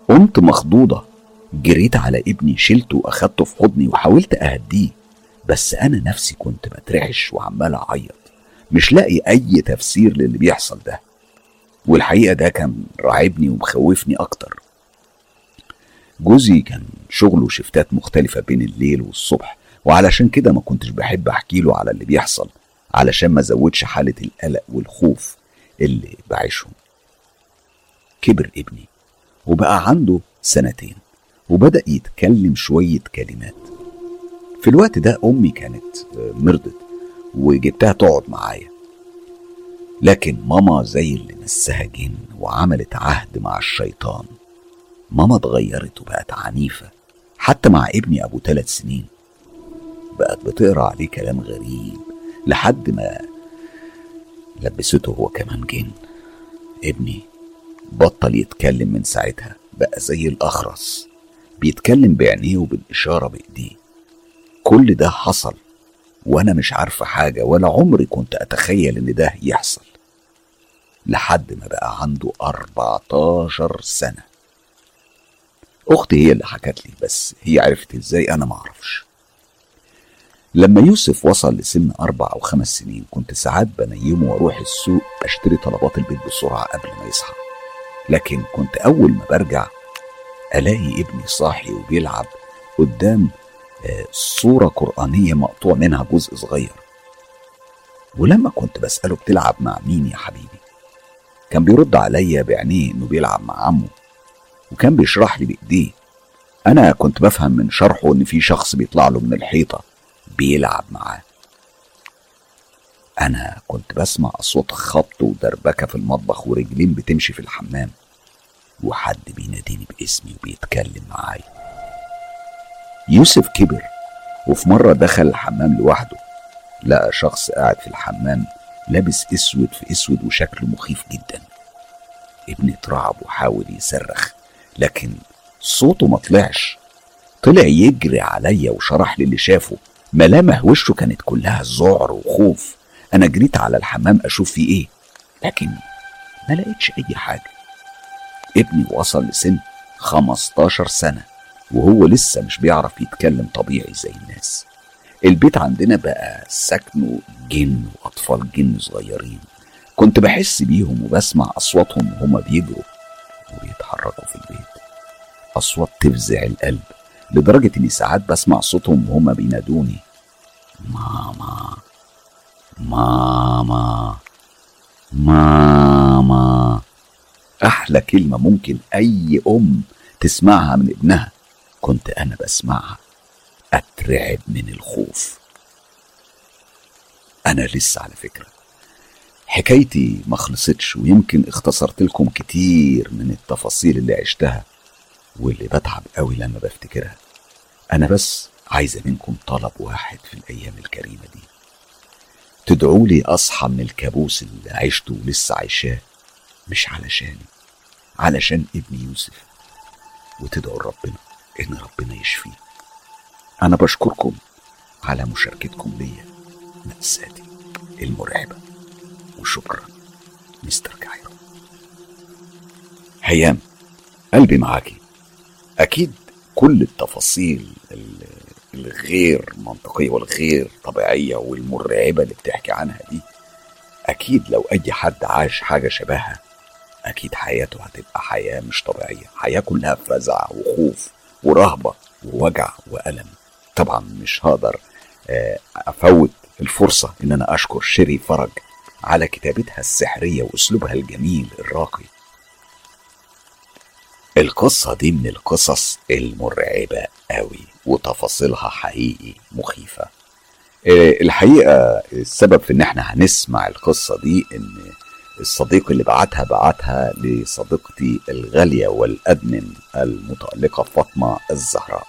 قمت مخضوضة. جريت على ابني شلته واخدته في حضني وحاولت اهديه بس أنا نفسي كنت بترعش وعمال اعيط. مش لاقي اي تفسير للي بيحصل ده. والحقيقة ده كان راعبني ومخوفني أكتر. جوزي كان شغله شفتات مختلفة بين الليل والصبح وعلشان كده ما كنتش بحب احكي له على اللي بيحصل علشان ما زودش حالة القلق والخوف اللي بعيشهم. كبر ابني وبقى عنده سنتين. وبدأ يتكلم شوية كلمات. في الوقت ده أمي كانت مرضت وجبتها تقعد معايا. لكن ماما زي اللي مسها جن وعملت عهد مع الشيطان. ماما اتغيرت وبقت عنيفة حتى مع ابني أبو ثلاث سنين. بقت بتقرأ عليه كلام غريب لحد ما لبسته هو كمان جن. ابني بطل يتكلم من ساعتها بقى زي الأخرس. بيتكلم بعينيه وبالإشارة بإيديه. كل ده حصل وأنا مش عارفة حاجة ولا عمري كنت أتخيل إن ده يحصل. لحد ما بقى عنده 14 سنة. أختي هي اللي حكت لي بس هي عرفت إزاي أنا معرفش لما يوسف وصل لسن أربع أو خمس سنين كنت ساعات بنيمه وأروح السوق أشتري طلبات البيت بسرعة قبل ما يصحى. لكن كنت أول ما برجع ألاقي ابني صاحي وبيلعب قدام صورة قرآنية مقطوع منها جزء صغير. ولما كنت بسأله بتلعب مع مين يا حبيبي كان بيرد عليا بعينيه إنه بيلعب مع عمه وكان بيشرح لي بإيديه. أنا كنت بفهم من شرحه إن في شخص بيطلع له من الحيطة بيلعب معاه. أنا كنت بسمع أصوات خبط ودربكة في المطبخ ورجلين بتمشي في الحمام. وحد بيناديني باسمي وبيتكلم معايا. يوسف كبر وفي مرة دخل الحمام لوحده لقى شخص قاعد في الحمام لابس أسود في أسود وشكله مخيف جدا. ابني اترعب وحاول يصرخ لكن صوته ما طلعش. طلع يجري عليا وشرح لي اللي شافه. ملامح وشه كانت كلها ذعر وخوف. أنا جريت على الحمام أشوف فيه إيه لكن ما لقيتش أي حاجة. ابني وصل لسن 15 سنة وهو لسه مش بيعرف يتكلم طبيعي زي الناس. البيت عندنا بقى سكنه جن وأطفال جن صغيرين. كنت بحس بيهم وبسمع أصواتهم وهما بيجروا وبيتحركوا في البيت. أصوات تفزع القلب لدرجة إني ساعات بسمع صوتهم وهما بينادوني ماما ماما ماما. أحلى كلمة ممكن أي أم تسمعها من ابنها. كنت أنا بسمعها أترعب من الخوف. أنا لسه على فكرة. حكايتي ما خلصتش ويمكن اختصرت لكم كتير من التفاصيل اللي عشتها واللي بتعب قوي لما بفتكرها. أنا بس عايزة منكم طلب واحد في الأيام الكريمة دي. تدعوا لي أصحى من الكابوس اللي عشته ولسه عايشاه مش علشاني. علشان ابني يوسف. وتدعوا ربنا إن ربنا يشفيه. أنا بشكركم على مشاركتكم ليا. مأساتي المرعبة. وشكرا مستر كايرو هيام قلبي معاكي. أكيد كل التفاصيل الغير منطقية والغير طبيعية والمرعبة اللي بتحكي عنها دي أكيد لو أي حد عاش حاجة شبهها أكيد حياته هتبقى حياة مش طبيعية. حياة كلها فزع وخوف ورهبة ووجع وألم. طبعا مش هقدر آه، أفوت الفرصة إن أنا أشكر شيري فرج على كتابتها السحرية وأسلوبها الجميل الراقي. القصة دي من القصص المرعبة قوي وتفاصيلها حقيقي مخيفة. آه، الحقيقة السبب في إن إحنا هنسمع القصة دي إن الصديق اللي بعتها بعتها لصديقتي الغالية والأدمن المتألقة فاطمة الزهراء.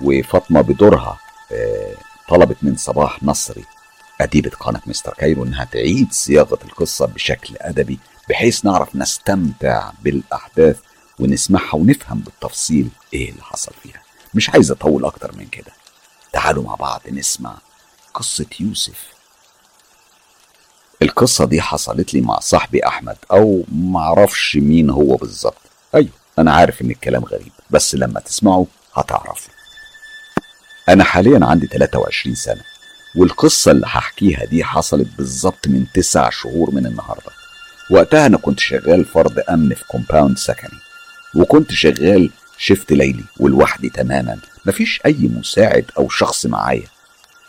وفاطمة بدورها آه، طلبت من صباح نصري أديبة قناة مستر كايرو إنها تعيد صياغة القصة بشكل أدبي بحيث نعرف نستمتع بالأحداث ونسمعها ونفهم بالتفصيل إيه اللي حصل فيها. مش عايز أطول أكتر من كده. تعالوا مع بعض نسمع قصة يوسف القصة دي حصلت لي مع صاحبي أحمد أو معرفش مين هو بالظبط. أيوه أنا عارف إن الكلام غريب بس لما تسمعوا هتعرفوا أنا حاليا عندي 23 سنة والقصة اللي هحكيها دي حصلت بالظبط من تسع شهور من النهاردة. وقتها أنا كنت شغال فرد أمن في كومباوند سكني وكنت شغال شفت ليلي ولوحدي تماما. مفيش أي مساعد أو شخص معايا.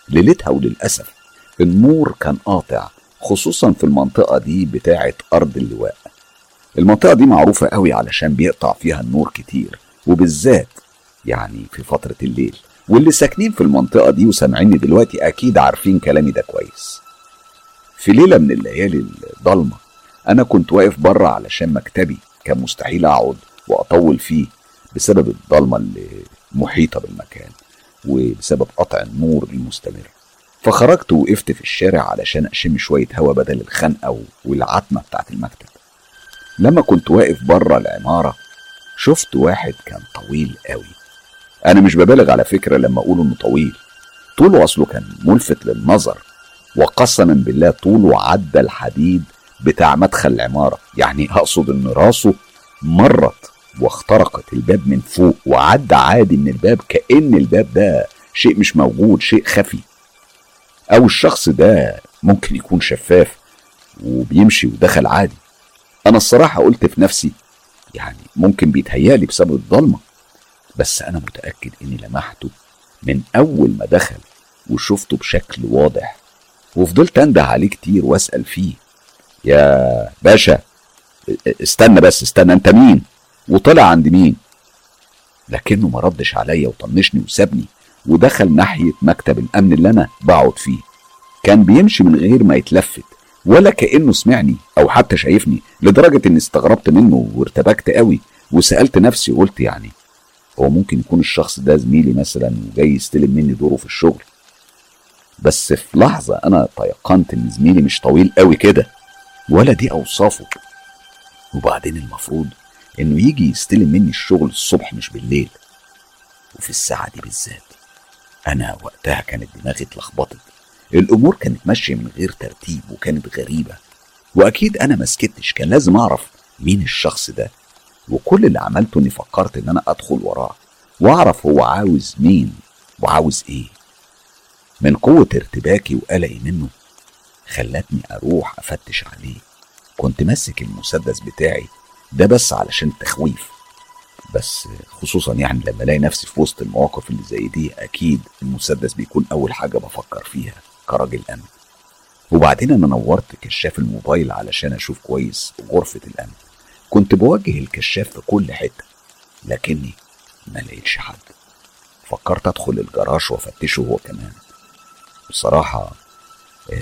ليلتها وللأسف النور كان قاطع خصوصا في المنطقة دي بتاعة أرض اللواء. المنطقة دي معروفة قوي علشان بيقطع فيها النور كتير وبالذات يعني في فترة الليل. واللي ساكنين في المنطقة دي وسامعيني دلوقتي أكيد عارفين كلامي ده كويس. في ليلة من الليالي الضلمة أنا كنت واقف بره علشان مكتبي كان مستحيل أقعد وأطول فيه بسبب الضلمة اللي محيطة بالمكان وبسبب قطع النور المستمر. فخرجت وقفت في الشارع علشان أشم شوية هوا بدل الخنقة والعتمة بتاعت المكتب. لما كنت واقف بره العمارة شفت واحد كان طويل قوي. أنا مش ببالغ على فكرة لما أقول إنه طويل. طوله أصله كان ملفت للنظر وقسما بالله طوله عدى الحديد بتاع مدخل العمارة. يعني أقصد إن راسه مرت واخترقت الباب من فوق وعدى عادي من الباب كأن الباب ده شيء مش موجود شيء خفي. أو الشخص ده ممكن يكون شفاف وبيمشي ودخل عادي. أنا الصراحة قلت في نفسي يعني ممكن بيتهيألي بسبب الضلمة بس أنا متأكد إني لمحته من أول ما دخل وشفته بشكل واضح. وفضلت أنده عليه كتير وأسأل فيه يا باشا استنى بس استنى أنت مين؟ وطلع عند مين؟ لكنه ما ردش عليا وطنشني وسابني. ودخل ناحية مكتب الأمن اللي أنا بقعد فيه. كان بيمشي من غير ما يتلفت ولا كأنه سمعني أو حتى شايفني لدرجة إني استغربت منه وارتبكت قوي وسألت نفسي وقلت يعني هو ممكن يكون الشخص ده زميلي مثلا وجاي يستلم مني دوره في الشغل؟ بس في لحظة أنا تيقنت إن زميلي مش طويل قوي كده ولا دي أوصافه. وبعدين المفروض إنه يجي يستلم مني الشغل الصبح مش بالليل. وفي الساعة دي بالذات. أنا وقتها كانت دماغي اتلخبطت. الأمور كانت ماشية من غير ترتيب وكانت غريبة. وأكيد أنا ما سكتش كان لازم أعرف مين الشخص ده. وكل اللي عملته إني فكرت إن أنا أدخل وراه. وأعرف هو عاوز مين وعاوز إيه. من قوة ارتباكي وقلقي منه خلتني أروح أفتش عليه. كنت ماسك المسدس بتاعي ده بس علشان التخويف بس خصوصا يعني لما ألاقي نفسي في وسط المواقف اللي زي دي أكيد المسدس بيكون أول حاجة بفكر فيها كراجل أمن. وبعدين أنا نورت كشاف الموبايل علشان أشوف كويس غرفة الأمن. كنت بوجه الكشاف في كل حتة لكني ما لقيتش حد. فكرت أدخل الجراج وأفتشه هو كمان. بصراحة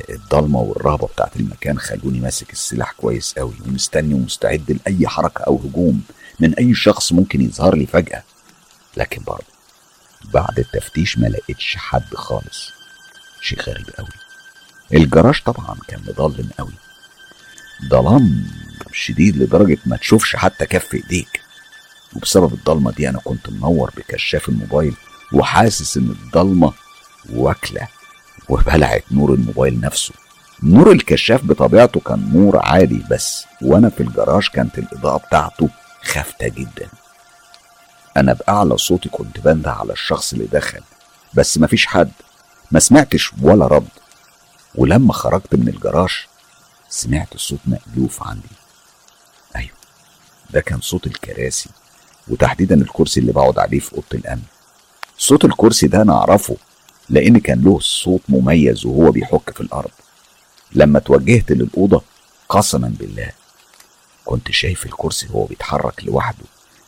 الضلمة والرهبة بتاعت المكان خلوني ماسك السلاح كويس قوي ومستني ومستعد لأي حركة أو هجوم. من أي شخص ممكن يظهر لي فجأة. لكن برضه بعد التفتيش ما لقيتش حد خالص. شيء غريب قوي. الجراج طبعا كان مظلم قوي. ظلام شديد لدرجة ما تشوفش حتى كف إيديك. وبسبب الضلمة دي أنا كنت منور بكشاف الموبايل وحاسس إن الضلمة واكلة وبلعت نور الموبايل نفسه. نور الكشاف بطبيعته كان نور عادي بس وأنا في الجراج كانت الإضاءة بتاعته خافتة جدا. أنا بأعلى صوتي كنت بنده على الشخص اللي دخل بس مفيش حد. ما سمعتش ولا رد. ولما خرجت من الجراج سمعت صوت مألوف عندي. أيوه ده كان صوت الكراسي وتحديدا الكرسي اللي بقعد عليه في أوضة الأمن. صوت الكرسي ده أنا أعرفه لأن كان له صوت مميز وهو بيحك في الأرض. لما توجهت للأوضة قسما بالله كنت شايف الكرسي وهو بيتحرك لوحده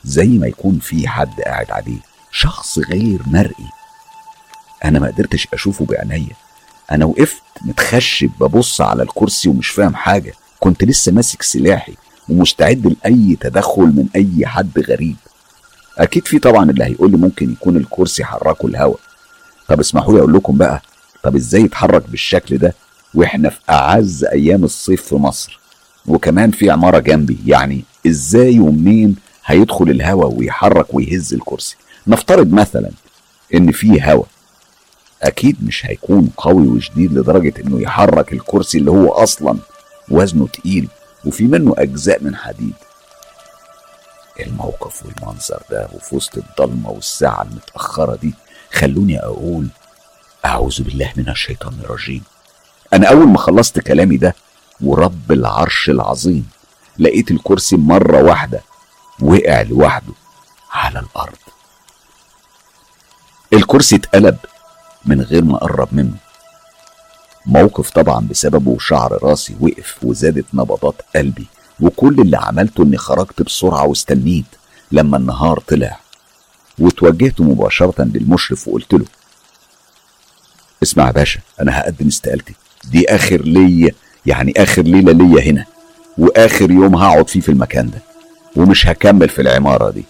زي ما يكون في حد قاعد عليه شخص غير مرئي. أنا ما قدرتش أشوفه بعينيا أنا وقفت متخشب ببص على الكرسي ومش فاهم حاجة. كنت لسه ماسك سلاحي ومستعد لأي تدخل من أي حد غريب. أكيد في طبعا اللي هيقول لي ممكن يكون الكرسي حركه الهوا. طب اسمحوا لي أقول لكم بقى طب إزاي يتحرك بالشكل ده وإحنا في أعز أيام الصيف في مصر؟ وكمان في عمارة جنبي. يعني إزاي ومنين هيدخل الهوا ويحرك ويهز الكرسي؟ نفترض مثلا إن في هوا. أكيد مش هيكون قوي وشديد لدرجة إنه يحرك الكرسي اللي هو أصلا وزنه تقيل وفي منه أجزاء من حديد. الموقف والمنظر ده وفي وسط الضلمة والساعة المتأخرة دي خلوني أقول أعوذ بالله من الشيطان الرجيم. أنا أول ما خلصت كلامي ده ورب العرش العظيم. لقيت الكرسي مرة واحدة وقع لوحده على الأرض. الكرسي اتقلب من غير ما أقرب منه. موقف طبعا بسببه شعر راسي وقف وزادت نبضات قلبي وكل اللي عملته إني خرجت بسرعة واستنيت لما النهار طلع. وتوجهت مباشرة للمشرف وقلت له اسمع يا باشا أنا هقدم استقالتي. دي آخر ليا يعني آخر ليلة ليا هنا وآخر يوم هقعد فيه في المكان ده ومش هكمل في العمارة دي.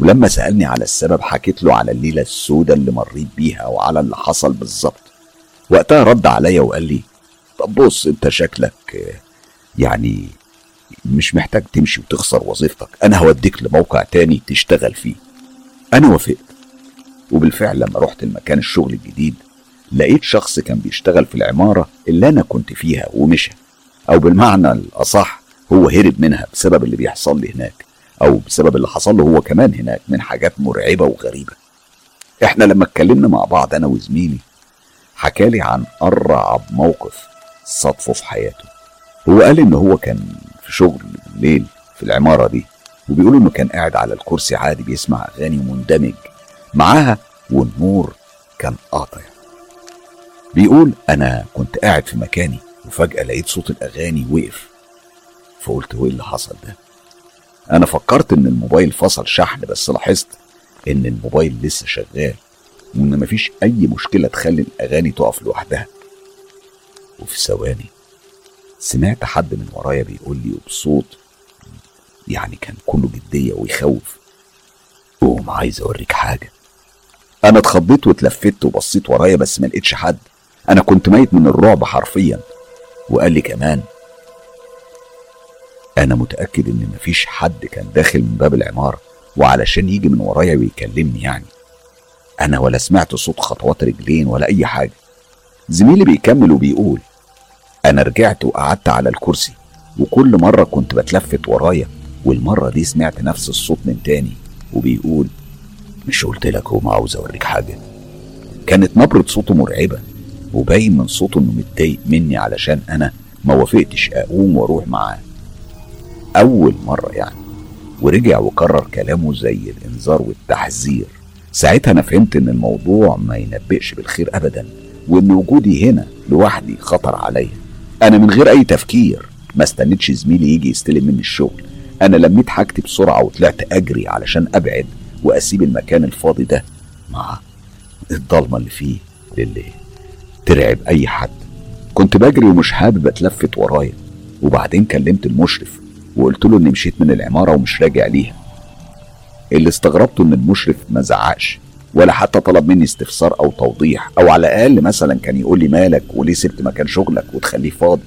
ولما سألني على السبب حكيت له على الليلة السوداء اللي مريت بيها وعلى اللي حصل بالظبط. وقتها رد عليا وقال لي طب بص أنت شكلك يعني مش محتاج تمشي وتخسر وظيفتك. أنا هوديك لموقع تاني تشتغل فيه. أنا وافقت. وبالفعل لما رحت المكان الشغل الجديد لقيت شخص كان بيشتغل في العمارة اللي أنا كنت فيها ومشى. أو بالمعنى الأصح هو هرب منها بسبب اللي بيحصل لي هناك أو بسبب اللي حصل له هو كمان هناك من حاجات مرعبة وغريبة. إحنا لما اتكلمنا مع بعض أنا وزميلي حكالي عن أرعب موقف صادفه في حياته. هو قال إن هو كان في شغل بالليل في العمارة دي وبيقول إنه كان قاعد على الكرسي عادي بيسمع أغاني مندمج معاها والنور كان قاطع. بيقول أنا كنت قاعد في مكاني وفجأة لقيت صوت الأغاني وقف. فقلت هو إيه اللي حصل ده؟ أنا فكرت إن الموبايل فصل شحن بس لاحظت إن الموبايل لسه شغال وإن مفيش أي مشكلة تخلي الأغاني تقف لوحدها. وفي ثواني سمعت حد من ورايا بيقول لي وبصوت يعني كان كله جدية ويخوف. قوم عايز أوريك حاجة. أنا اتخضيت واتلفت وبصيت ورايا بس ما لقيتش حد. أنا كنت ميت من الرعب حرفيا. وقال لي كمان أنا متأكد إن مفيش حد كان داخل من باب العمارة وعلشان يجي من ورايا ويكلمني يعني. أنا ولا سمعت صوت خطوات رجلين ولا أي حاجة. زميلي بيكمل وبيقول أنا رجعت وقعدت على الكرسي وكل مرة كنت بتلفت ورايا والمرة دي سمعت نفس الصوت من تاني وبيقول مش قلت لك قوم عاوز أوريك حاجة؟ كانت نبرة صوته مرعبة. وباين من صوته إنه متضايق مني علشان أنا ما وافقتش أقوم وأروح معاه. أول مرة يعني ورجع وكرر كلامه زي الإنذار والتحذير. ساعتها أنا فهمت إن الموضوع ما ينبئش بالخير أبدا وإن وجودي هنا لوحدي خطر عليا. أنا من غير أي تفكير. ما استنيتش زميلي يجي يستلم مني الشغل. أنا لميت حاجتي بسرعة وطلعت أجري علشان أبعد وأسيب المكان الفاضي ده مع الضلمة اللي فيه للي ترعب أي حد. كنت بجري ومش حابب أتلفت ورايا. وبعدين كلمت المشرف وقلت له إني مشيت من العمارة ومش راجع ليها. اللي استغربته إن المشرف ما زعقش ولا حتى طلب مني استفسار أو توضيح أو على الأقل مثلا كان يقول لي مالك وليه سبت مكان شغلك وتخليه فاضي.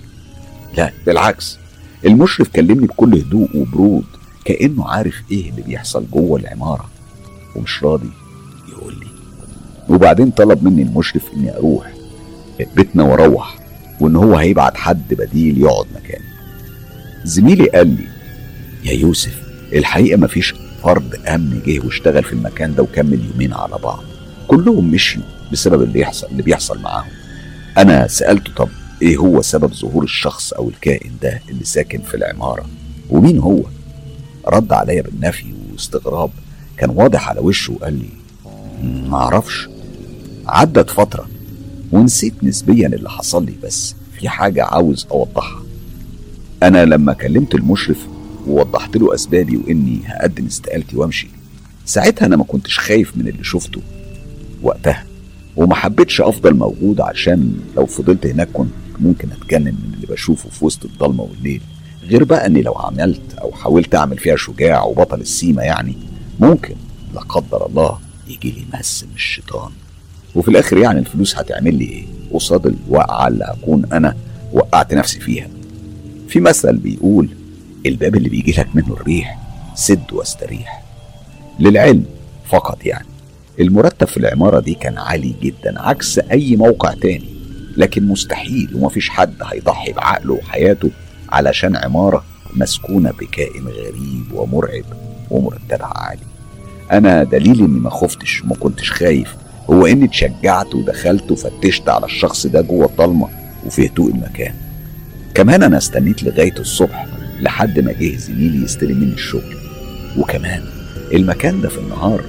لا بالعكس. المشرف كلمني بكل هدوء وبرود كأنه عارف إيه اللي بيحصل جوه العمارة. ومش راضي يقول لي. وبعدين طلب مني المشرف إني أروح. بيتنا وأروح وإن هو هيبعت حد بديل يقعد مكاني زميلي قال لي يا يوسف الحقيقة مفيش فرد أمن جه واشتغل في المكان ده وكمل يومين على بعض. كلهم مشيوا بسبب اللي يحصل اللي بيحصل معاهم. أنا سألته طب إيه هو سبب ظهور الشخص أو الكائن ده اللي ساكن في العمارة؟ ومين هو؟ رد عليا بالنفي واستغراب كان واضح على وشه وقال لي معرفش عدت فترة ونسيت نسبيا اللي حصل لي بس في حاجة عاوز أوضحها. أنا لما كلمت المشرف ووضحت له أسبابي وإني هقدم استقالتي وأمشي ساعتها أنا ما كنتش خايف من اللي شفته وقتها وما حبيتش أفضل موجود عشان لو فضلت هناك كنت ممكن أتجنن من اللي بشوفه في وسط الضلمة والليل. غير بقى إني لو عملت أو حاولت أعمل فيها شجاع وبطل السيما يعني ممكن لا قدر الله يجي لي مس من الشيطان. وفي الآخر يعني الفلوس هتعمل لي إيه؟ قصاد الوقعة اللي هكون أنا وقعت نفسي فيها. في مثل بيقول الباب اللي بيجي لك منه الريح سد واستريح. للعلم فقط يعني. المرتب في العمارة دي كان عالي جدا عكس أي موقع تاني. لكن مستحيل ومفيش حد هيضحي بعقله وحياته علشان عمارة مسكونة بكائن غريب ومرعب ومرتبها عالي. أنا دليل إني ما خفتش وما كنتش خايف هو إني اتشجعت ودخلت وفتشت على الشخص ده جوه الضلمة وفي هدوء المكان. كمان أنا استنيت لغاية الصبح لحد ما جه زميلي يستلم مني الشغل. وكمان المكان ده في النهار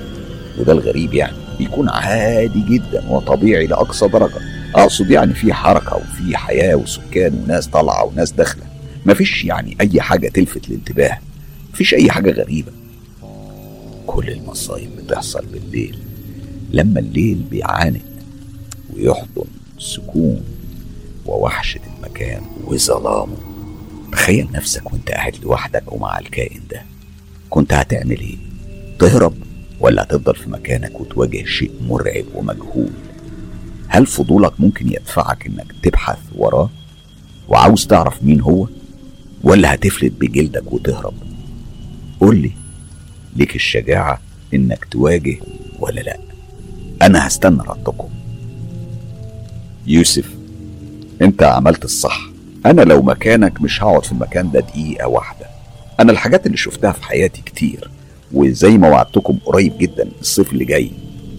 وده الغريب يعني بيكون عادي جدا وطبيعي لأقصى درجة. أقصد يعني في حركة وفي حياة وسكان وناس طالعة وناس داخلة. مفيش يعني أي حاجة تلفت الانتباه. مفيش أي حاجة غريبة. كل المصايب بتحصل بالليل. لما الليل بيعاند ويحضن سكون ووحشة المكان وظلامه. تخيل نفسك وانت قاعد لوحدك ومع الكائن ده. كنت هتعمل إيه؟ تهرب ولا هتفضل في مكانك وتواجه شيء مرعب ومجهول؟ هل فضولك ممكن يدفعك انك تبحث وراه؟ وعاوز تعرف مين هو؟ ولا هتفلت بجلدك وتهرب؟ قول لي. ليك الشجاعة إنك تواجه ولا لأ. أنا هستنى ردكم. يوسف أنت عملت الصح. أنا لو مكانك مش هقعد في المكان ده دقيقة واحدة. أنا الحاجات اللي شفتها في حياتي كتير وزي ما وعدتكم قريب جدا الصيف اللي جاي.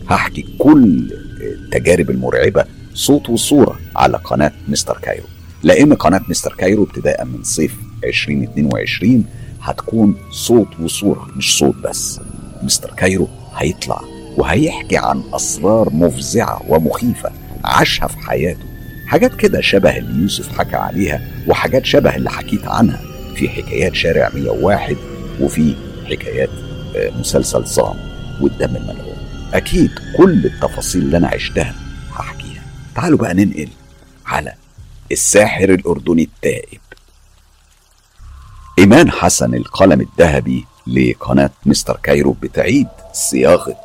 هحكي كل التجارب المرعبة صوت وصورة على قناة مستر كايرو. لأن قناة مستر كايرو ابتداء من صيف 2022 هتكون صوت وصورة مش صوت بس. مستر كايرو هيطلع. وهيحكي عن أسرار مفزعة ومخيفة عاشها في حياته. حاجات كده شبه اللي يوسف حكى عليها وحاجات شبه اللي حكيت عنها. في حكايات شارع 101 وفي حكايات مسلسل صام والدم الملعون. أكيد كل التفاصيل اللي أنا عشتها هحكيها. تعالوا بقى ننقل على الساحر الأردني التائب. إيمان حسن القلم الذهبي لقناة مستر كايرو بتعيد صياغة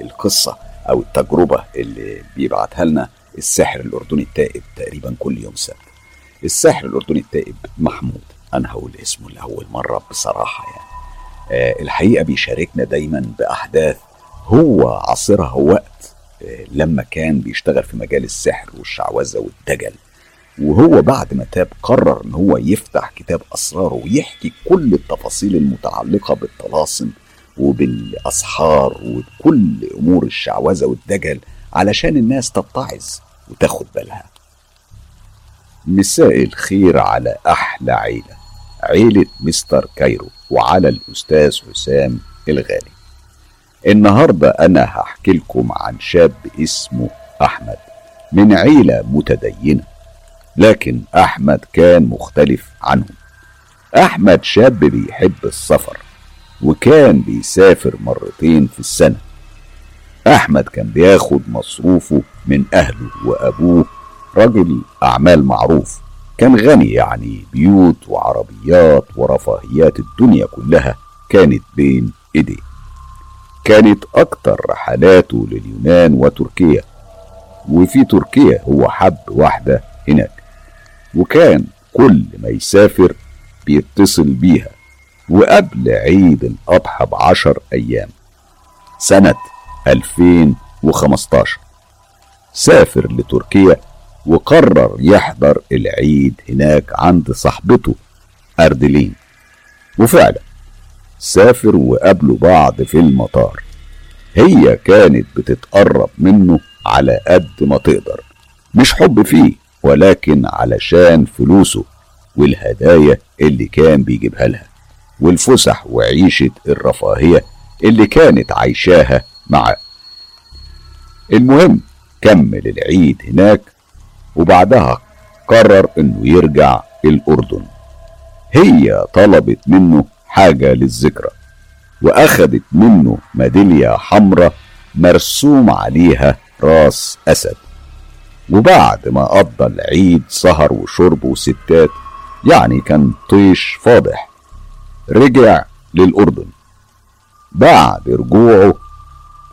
القصة أو التجربة اللي بيبعتها لنا الساحر الأردني التائب تقريبا كل يوم سبت. الساحر الأردني التائب محمود أنا هقول اسمه لأول مرة بصراحة يعني. آه الحقيقة بيشاركنا دايما بأحداث هو عاصرها وقت آه لما كان بيشتغل في مجال السحر والشعوذة والدجل. وهو بعد ما تاب قرر إن هو يفتح كتاب أسراره ويحكي كل التفاصيل المتعلقة بالطلاسم وبالأسحار وكل أمور الشعوذة والدجل علشان الناس تتعظ وتاخد بالها. مساء الخير على أحلى عيلة عيلة مستر كايرو وعلى الأستاذ حسام الغالي. النهاردة أنا هحكي لكم عن شاب اسمه أحمد من عيلة متدينة. لكن أحمد كان مختلف عنهم. أحمد شاب بيحب السفر وكان بيسافر مرتين في السنة. أحمد كان بياخد مصروفه من أهله وأبوه راجل أعمال معروف. كان غني يعني بيوت وعربيات ورفاهيات الدنيا كلها كانت بين إيديه. كانت أكتر رحلاته لليونان وتركيا. وفي تركيا هو حب واحدة هناك. وكان كل ما يسافر بيتصل بيها وقبل عيد الأضحى بعشر أيام. سنة 2015 سافر لتركيا وقرر يحضر العيد هناك عند صاحبته أردلين. وفعلا سافر وقابلوا بعض في المطار. هي كانت بتتقرب منه على قد ما تقدر. مش حب فيه. ولكن علشان فلوسه والهدايا اللي كان بيجيبها لها والفسح وعيشة الرفاهية اللي كانت عايشاها معاه المهم كمل العيد هناك وبعدها قرر إنه يرجع الأردن. هي طلبت منه حاجة للذكرى واخدت منه ميدالية حمراء مرسوم عليها راس أسد. وبعد ما قضى العيد سهر وشرب وستات يعني كان طيش فاضح. رجع للأردن. بعد رجوعه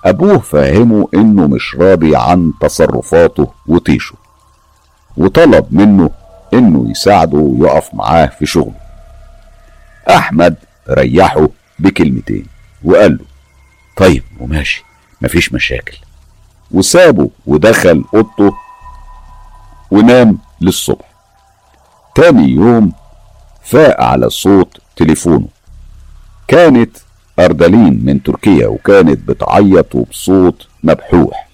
أبوه فهمه إنه مش راضي عن تصرفاته وطيشه وطلب منه إنه يساعده ويقف معاه في شغله. أحمد ريحه بكلمتين وقال له طيب وماشي مفيش مشاكل. وسابه ودخل أوضته ونام للصبح. تاني يوم فاق على صوت تليفونه. كانت أردلين من تركيا وكانت بتعيط وبصوت مبحوح.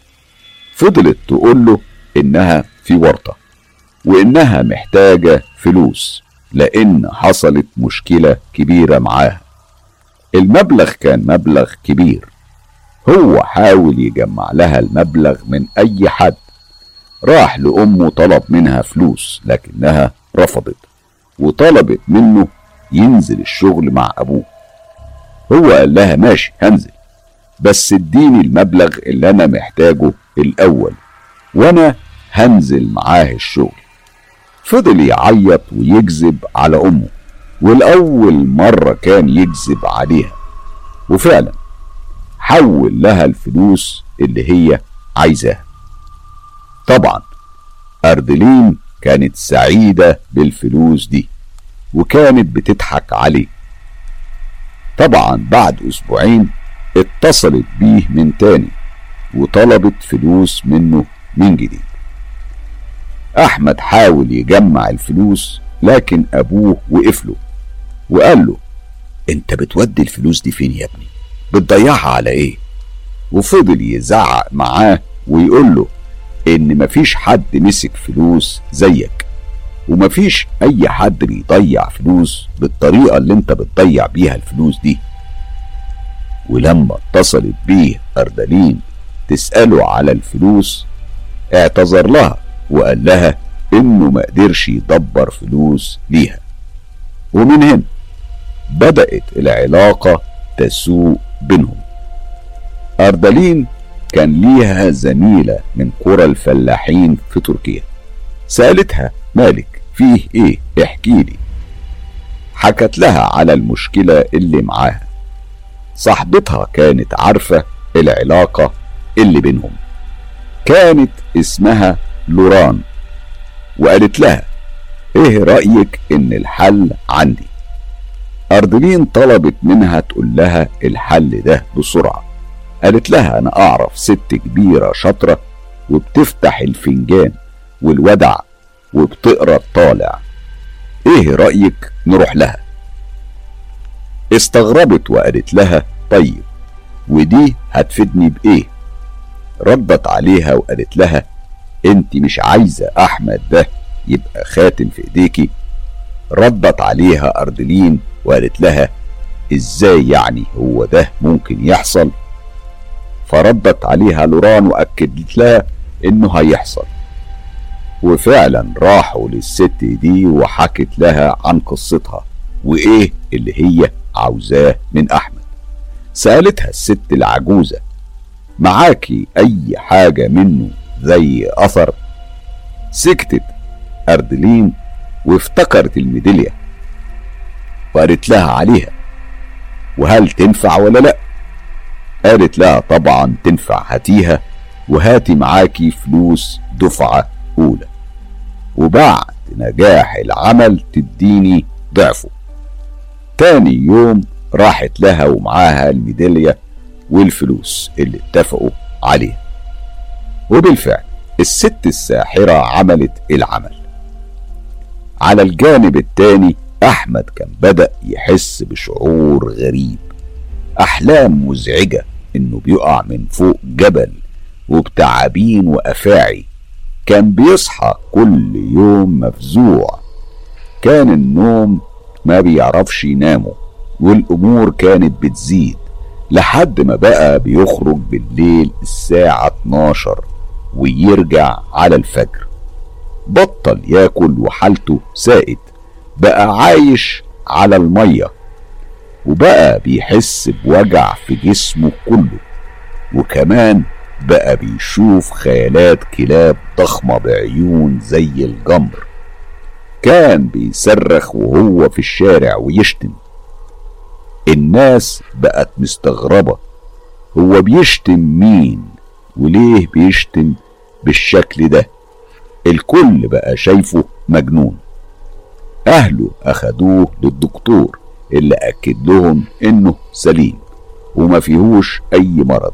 فضلت تقول له إنها في ورطة وإنها محتاجة فلوس لأن حصلت مشكلة كبيرة معاها. المبلغ كان مبلغ كبير. هو حاول يجمع لها المبلغ من أي حد. راح لأمه طلب منها فلوس لكنها رفضت وطلبت منه ينزل الشغل مع أبوه. هو قال لها ماشي هنزل بس اديني المبلغ اللي أنا محتاجه الأول وأنا هنزل معاه الشغل. فضل يعيط ويكذب على أمه والأول مرة كان يكذب عليها. وفعلا حول لها الفلوس اللي هي عايزاها. طبعا أردلين كانت سعيدة بالفلوس دي وكانت بتضحك عليه طبعا بعد أسبوعين اتصلت بيه من تاني وطلبت فلوس منه من جديد أحمد حاول يجمع الفلوس لكن أبوه وقف له وقال له أنت بتودي الفلوس دي فين يا ابني؟ بتضيعها على إيه؟ وفضل يزعق معاه ويقول له إن مفيش حد مسك فلوس زيك ومفيش أي حد بيضيع فلوس بالطريقة اللي أنت بتضيع بيها الفلوس دي. ولما اتصلت بيه أردلين تسأله على الفلوس اعتذر لها وقال لها إنه ما قدرش يدبر فلوس ليها. ومن هنا بدأت العلاقة تسوء بينهم. أردلين كان ليها زميلة من قرى الفلاحين في تركيا. سألتها مالك فيه إيه؟ احكي لي. حكت لها على المشكلة اللي معاها. صاحبتها كانت عارفة العلاقة اللي بينهم. كانت اسمها لوران. وقالت لها إيه رأيك إن الحل عندي؟ أردلين طلبت منها تقول لها الحل ده بسرعة. قالت لها أنا أعرف ست كبيرة شاطرة وبتفتح الفنجان والودع وبتقرأ الطالع. إيه رأيك نروح لها؟ استغربت وقالت لها طيب ودي هتفيدني بإيه؟ ردت عليها وقالت لها أنت مش عايزة أحمد ده يبقى خاتم في إيديكي. ردت عليها أردلين وقالت لها إزاي يعني هو ده ممكن يحصل؟ فردت عليها لوران وأكدت لها انه هيحصل وفعلا راحوا للست دي وحكت لها عن قصتها وإيه اللي هي عاوزاه من أحمد. سألتها الست العجوزة معاكي أي حاجة منه زي أثر؟ سكتت أردلين وافتكرت الميدالية. وقالت لها عليها وهل تنفع ولا لأ؟ قالت لها طبعا تنفع هاتيها وهاتي معاكي فلوس دفعة أولى. وبعد نجاح العمل تديني ضعفه. تاني يوم راحت لها ومعاها الميدالية والفلوس اللي اتفقوا عليها. وبالفعل الست الساحرة عملت العمل. على الجانب التاني أحمد كان بدأ يحس بشعور غريب. أحلام مزعجة إنه بيقع من فوق جبل وبتعابين وأفاعي. كان بيصحى كل يوم مفزوع. كان النوم ما بيعرفش ينامه والأمور كانت بتزيد لحد ما بقى بيخرج بالليل الساعة 12 ويرجع على الفجر. بطل ياكل وحالته سائد بقى عايش على المية. وبقى بيحس بوجع في جسمه كله وكمان بقى بيشوف خيالات كلاب ضخمة بعيون زي الجمر. كان بيصرخ وهو في الشارع ويشتم. الناس بقت مستغربة هو بيشتم مين وليه بيشتم بالشكل ده؟ الكل بقى شايفه مجنون. أهله أخدوه للدكتور. اللي أكد لهم إنه سليم وما فيهوش أي مرض.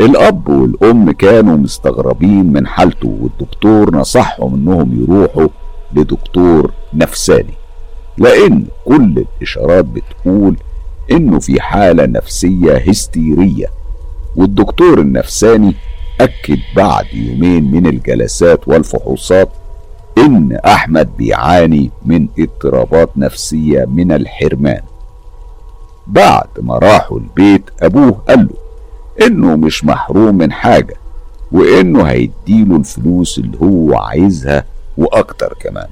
الأب والأم كانوا مستغربين من حالته والدكتور نصحهم إنهم يروحوا لدكتور نفساني لأن كل الإشارات بتقول إنه في حالة نفسية هستيرية. والدكتور النفساني أكد بعد يومين من الجلسات والفحوصات إن أحمد بيعاني من اضطرابات نفسية من الحرمان. بعد ما راحوا البيت أبوه قال له إنه مش محروم من حاجة وإنه هيديله الفلوس اللي هو عايزها وأكتر كمان.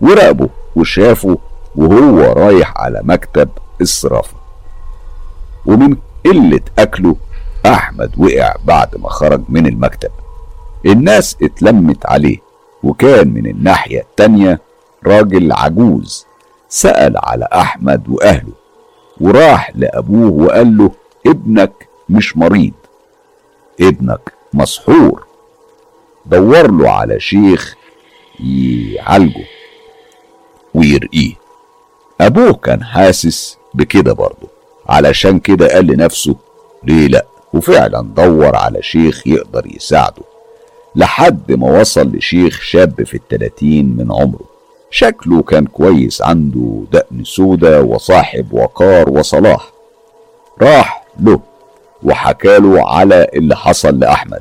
وراقبه وشافه وهو رايح على مكتب الصرافة ومن قلة أكله أحمد وقع بعد ما خرج من المكتب. الناس اتلمت عليه. وكان من الناحية التانية راجل عجوز سأل على أحمد وأهله وراح لأبوه وقال له ابنك مش مريض. ابنك مسحور. دور له على شيخ يعالجه ويرقيه. أبوه كان حاسس بكده برضه علشان كده قال لنفسه ليه لأ؟ وفعلا دور على شيخ يقدر يساعده. لحد ما وصل لشيخ شاب في التلاتين من عمره. شكله كان كويس عنده دقن سودا وصاحب وقار وصلاح. راح له وحكاله على اللي حصل لأحمد.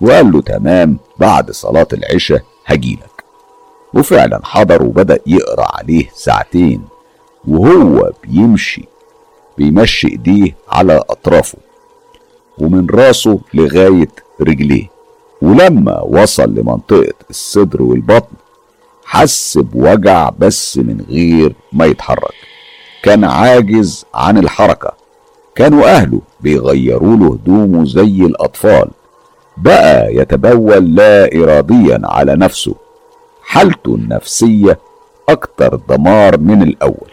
وقال له تمام بعد صلاة العشاء هجيلك وفعلا حضر وبدأ يقرأ عليه ساعتين. وهو بيمشي بيمشي إيديه على أطرافه. ومن راسه لغاية رجليه. ولما وصل لمنطقة الصدر والبطن حس بوجع بس من غير ما يتحرك. كان عاجز عن الحركة. كانوا أهله بيغيروا له هدومه زي الأطفال. بقى يتبول لا إراديا على نفسه. حالته النفسية أكتر دمار من الأول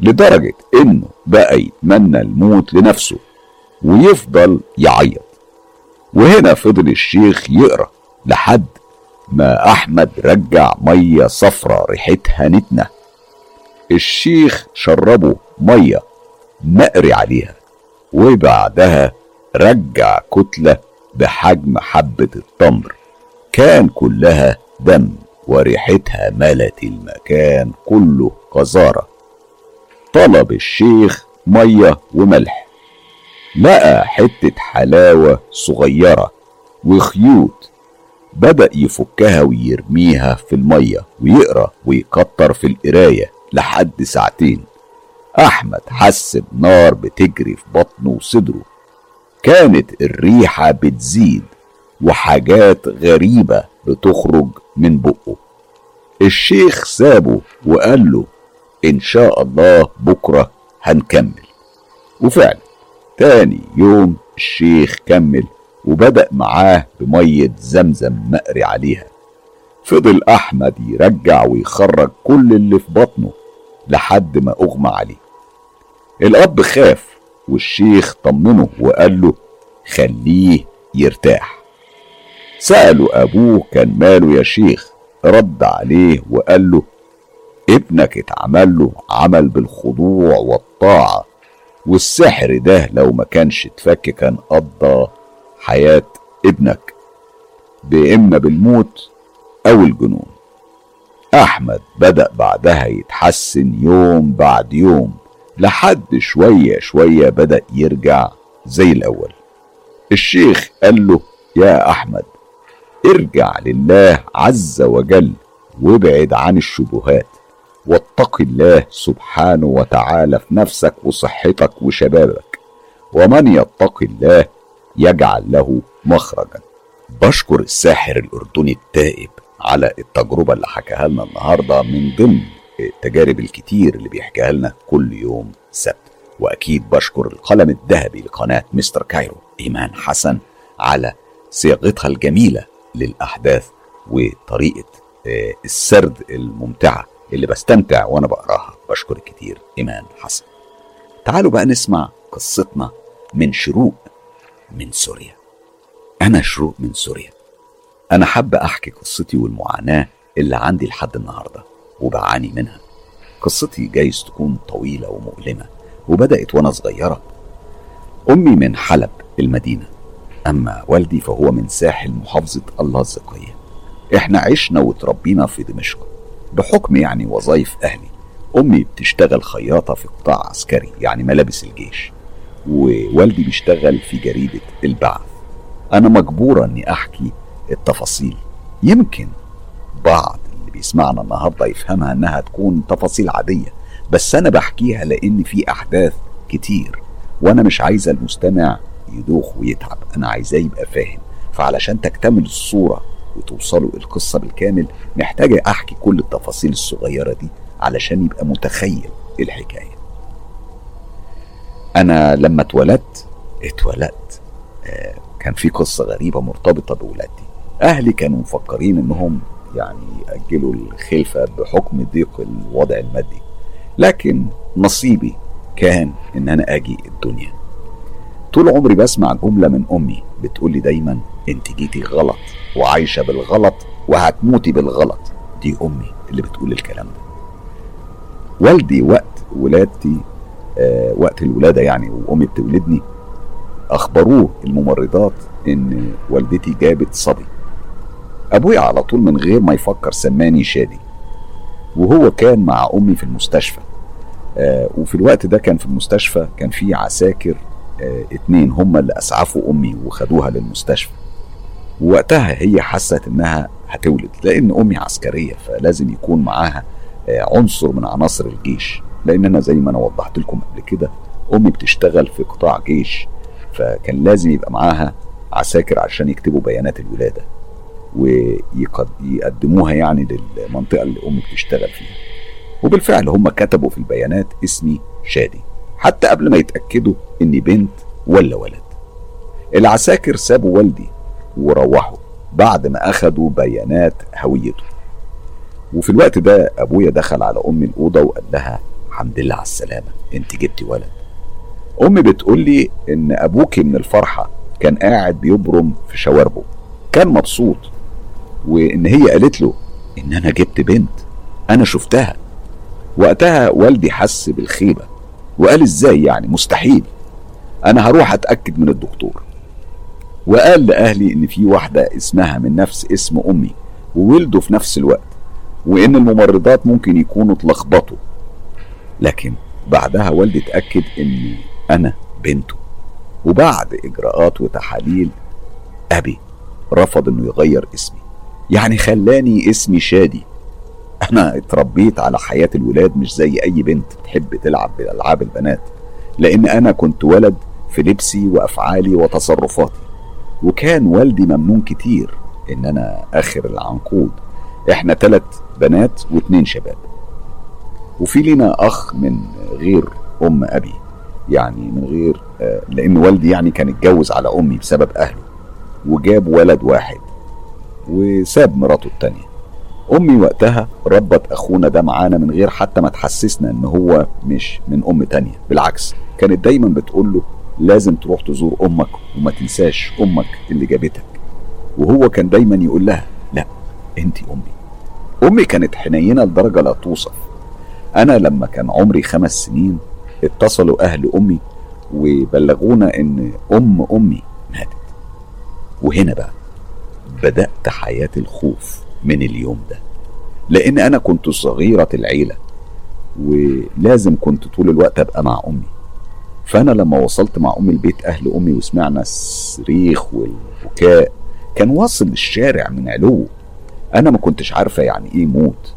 لدرجة إنه بقى يتمنى الموت لنفسه ويفضل يعيط. وهنا فضل الشيخ يقرأ لحد ما أحمد رجع مية صفرة ريحتها نتنة. الشيخ شربه مية مقري عليها وبعدها رجع كتلة بحجم حبة التمر. كان كلها دم وريحتها ملت المكان كله قذاره طلب الشيخ مية وملح. لقى حتة حلاوة صغيرة وخيوط. بدأ يفكها ويرميها في المية ويقرأ ويكتر في القراية لحد ساعتين. أحمد حس بنار بتجري في بطنه وصدره. كانت الريحة بتزيد وحاجات غريبة بتخرج من بقه. الشيخ سابه وقال له إن شاء الله بكرة هنكمل. وفعلا تاني يوم الشيخ كمل وبدأ معاه بمية زمزم مقري عليها. فضل أحمد يرجع ويخرج كل اللي في بطنه لحد ما أغمى عليه. الأب خاف والشيخ طمنه وقال له خليه يرتاح. سألوا أبوه كان ماله يا شيخ؟ رد عليه وقال له ابنك اتعمل له عمل بالخضوع والطاعة. والسحر ده لو ما كانش اتفك كان قضى حياة ابنك. بإما بالموت أو الجنون. أحمد بدأ بعدها يتحسن يوم بعد يوم. لحد شوية شوية بدأ يرجع زي الأول. الشيخ قال له يا أحمد ارجع لله عز وجل وابعد عن الشبهات. واتق الله سبحانه وتعالى في نفسك وصحتك وشبابك. ومن يتق الله يجعل له مخرجا. بشكر الساحر الأردني التائب على التجربة اللي حكاها لنا النهاردة من ضمن التجارب الكتير اللي بيحكيها لنا كل يوم سبت. وأكيد بشكر القلم الذهبي لقناة مستر كايرو إيمان حسن على صياغتها الجميلة للأحداث وطريقة آه، السرد الممتعة اللي بستمتع وأنا بقراها. بشكر كتير إيمان حسن. تعالوا بقى نسمع قصتنا من شروق من سوريا. أنا شروق من سوريا. أنا حابة أحكي قصتي والمعاناة اللي عندي لحد النهاردة وبعاني منها. قصتي جايز تكون طويلة ومؤلمة وبدأت وأنا صغيرة. أمي من حلب المدينة أما والدي فهو من ساحل محافظة اللاذقية إحنا عشنا وتربينا في دمشق. بحكم يعني وظائف أهلي. أمي بتشتغل خياطة في قطاع عسكري يعني ملابس الجيش. ووالدي بيشتغل في جريدة البعث. أنا مجبورة إني أحكي التفاصيل. يمكن بعض اللي بيسمعنا النهاردة يفهمها إنها تكون تفاصيل عادية بس أنا بحكيها لأن في أحداث كتير وأنا مش عايزة المستمع يدوخ ويتعب. أنا عايزاه يبقى فاهم. فعلشان تكتمل الصورة وتوصلوا القصة بالكامل محتاجة أحكي كل التفاصيل الصغيرة دي علشان يبقى متخيل الحكاية. أنا لما اتولدت اتولدت آه كان في قصة غريبة مرتبطة بولادي أهلي كانوا مفكرين إنهم يعني يأجلوا الخلفة بحكم ضيق الوضع المادي. لكن نصيبي كان إن أنا أجي الدنيا. طول عمري بسمع جملة من أمي بتقولي دايما أنت جيتي غلط. وعايشة بالغلط وهتموتي بالغلط. دي أمي اللي بتقول الكلام ده. والدي وقت ولادتي آه وقت الولادة يعني وأمي بتولدني أخبروه الممرضات إن والدتي جابت صبي. أبويا على طول من غير ما يفكر سماني شادي. وهو كان مع أمي في المستشفى. آه وفي الوقت ده كان في المستشفى كان في عساكر آه اتنين هم اللي أسعفوا أمي وخدوها للمستشفى. ووقتها هي حست إنها هتولد لأن أمي عسكرية فلازم يكون معاها آه عنصر من عناصر الجيش. لأن أنا زي ما أنا وضحت لكم قبل كده أمي بتشتغل في قطاع جيش فكان لازم يبقى معاها عساكر عشان يكتبوا بيانات الولادة ويقدموها يعني للمنطقة اللي أمي بتشتغل فيها. وبالفعل هم كتبوا في البيانات اسمي شادي حتى قبل ما يتأكدوا إني بنت ولا ولد. العساكر سابوا والدي وروحوا بعد ما أخدوا بيانات هويته. وفي الوقت ده أبويا دخل على أمي الأوضة وقال لها الحمد لله على السلامة أنت جبتي ولد. أمي بتقول لي إن أبوكي من الفرحة كان قاعد بيبرم في شواربه. كان مبسوط. وإن هي قالت له إن أنا جبت بنت. أنا شفتها. وقتها والدي حس بالخيبة وقال إزاي يعني؟ مستحيل. أنا هروح أتأكد من الدكتور. وقال لأهلي إن في واحدة اسمها من نفس اسم أمي وولدوا في نفس الوقت وإن الممرضات ممكن يكونوا اتلخبطوا. لكن بعدها والدي اتأكد إني أنا بنته. وبعد إجراءات وتحاليل أبي رفض إنه يغير اسمي. يعني خلاني اسمي شادي. أنا اتربيت على حياة الولاد مش زي أي بنت تحب تلعب بألعاب البنات. لأن أنا كنت ولد في لبسي وأفعالي وتصرفاتي. وكان والدي ممنون كتير إن أنا آخر العنقود. إحنا تلات بنات واتنين شباب. وفي لنا أخ من غير أم أبي يعني من غير آه، لأن والدي يعني كان اتجوز على أمي بسبب أهله. وجاب ولد واحد وساب مراته التانية. أمي وقتها ربت أخونا ده معانا من غير حتى ما تحسسنا إن هو مش من أم تانية. بالعكس كانت دايما بتقول له لازم تروح تزور أمك وما تنساش أمك اللي جابتك. وهو كان دايما يقول لها لا أنت أمي. أمي كانت حنينة لدرجة لا توصف. أنا لما كان عمري خمس سنين اتصلوا أهل أمي وبلغونا إن أم أمي ماتت. وهنا بقى بدأت حياة الخوف من اليوم ده. لأن أنا كنت صغيرة العيلة ولازم كنت طول الوقت أبقى مع أمي. فأنا لما وصلت مع أمي البيت أهل أمي وسمعنا الصريخ والبكاء كان واصل الشارع من علو أنا ما كنتش عارفة يعني إيه موت.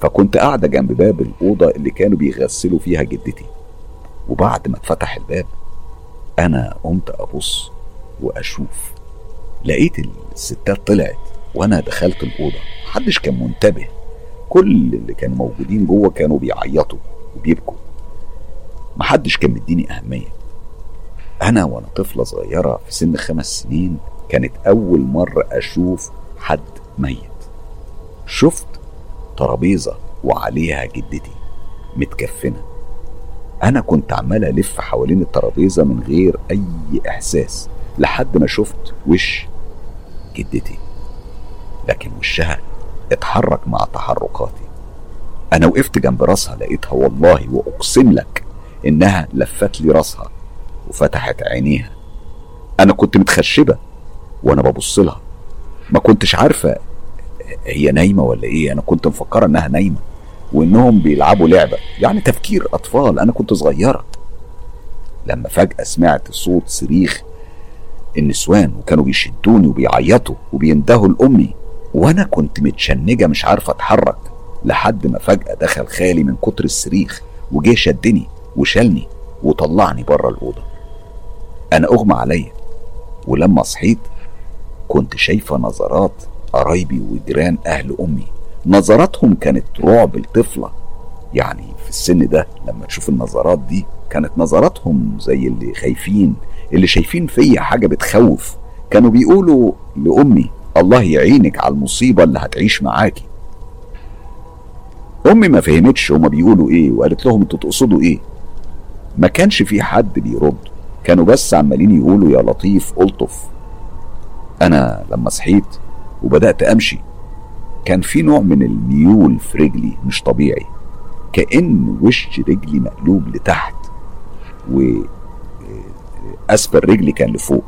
فكنت قاعدة جنب باب الأوضة اللي كانوا بيغسلوا فيها جدتي. وبعد ما اتفتح الباب أنا قمت أبص وأشوف. لقيت الستات طلعت وأنا دخلت الأوضة. محدش كان منتبه. كل اللي كانوا موجودين جوه كانوا بيعيطوا وبيبكوا. محدش كان مديني أهمية. أنا وأنا طفلة صغيرة في سن خمس سنين كانت أول مرة أشوف حد ميت. شفت ترابيزة وعليها جدتي متكفنة. أنا كنت عمال ألف حوالين الترابيزة من غير أي إحساس لحد ما شفت وش جدتي. لكن وشها اتحرك مع تحركاتي. أنا وقفت جنب راسها لقيتها والله وأقسم لك إنها لفت لي راسها وفتحت عينيها. أنا كنت متخشبة وأنا ببص لها. ما كنتش عارفة هي نايمة ولا إيه. أنا كنت مفكرة إنها نايمة وإنهم بيلعبوا لعبة يعني تفكير أطفال. أنا كنت صغيرة. لما فجأة سمعت صوت صريخ النسوان وكانوا بيشدوني وبيعيطوا وبيندهوا لأمي وأنا كنت متشنجة مش عارفة أتحرك لحد ما فجأة دخل خالي من كتر الصريخ وجه شدني. وشالني وطلعني بره الأوضة. أنا أغمى عليا ولما صحيت كنت شايفة نظرات قرايبي وجيران أهل أمي. نظراتهم كانت رعب الطفلة. يعني في السن ده لما تشوف النظرات دي كانت نظراتهم زي اللي خايفين اللي شايفين فيا حاجة بتخوف. كانوا بيقولوا لأمي الله يعينك على المصيبة اللي هتعيش معاكي. أمي ما فهمتش هما بيقولوا إيه وقالت لهم أنتوا تقصدوا إيه. ما كانش في حد بيرد. كانوا بس عمالين يقولوا يا لطيف ألطف. أنا لما صحيت وبدأت أمشي كان في نوع من الميول في رجلي مش طبيعي. كأن وش رجلي مقلوب لتحت. وأسفل رجلي كان لفوق.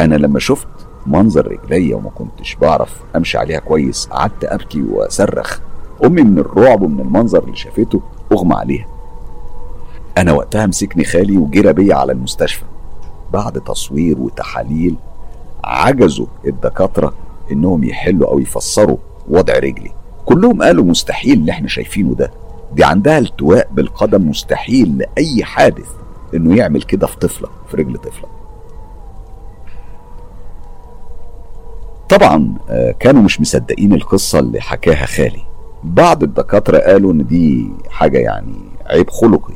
أنا لما شفت منظر رجليا وما كنتش بعرف أمشي عليها كويس قعدت أبكي وأصرخ. أمي من الرعب ومن المنظر اللي شافته أغمى عليها. أنا وقتها مسكني خالي وجرى بيا على المستشفى. بعد تصوير وتحاليل عجزوا الدكاترة إنهم يحلوا أو يفسروا وضع رجلي. كلهم قالوا مستحيل اللي إحنا شايفينه ده. دي عندها التواء بالقدم مستحيل لأي حادث إنه يعمل كده في طفلة في رجل طفلة. طبعا آه، كانوا مش مصدقين القصة اللي حكاها خالي. بعض الدكاترة قالوا إن دي حاجة يعني عيب خلقي.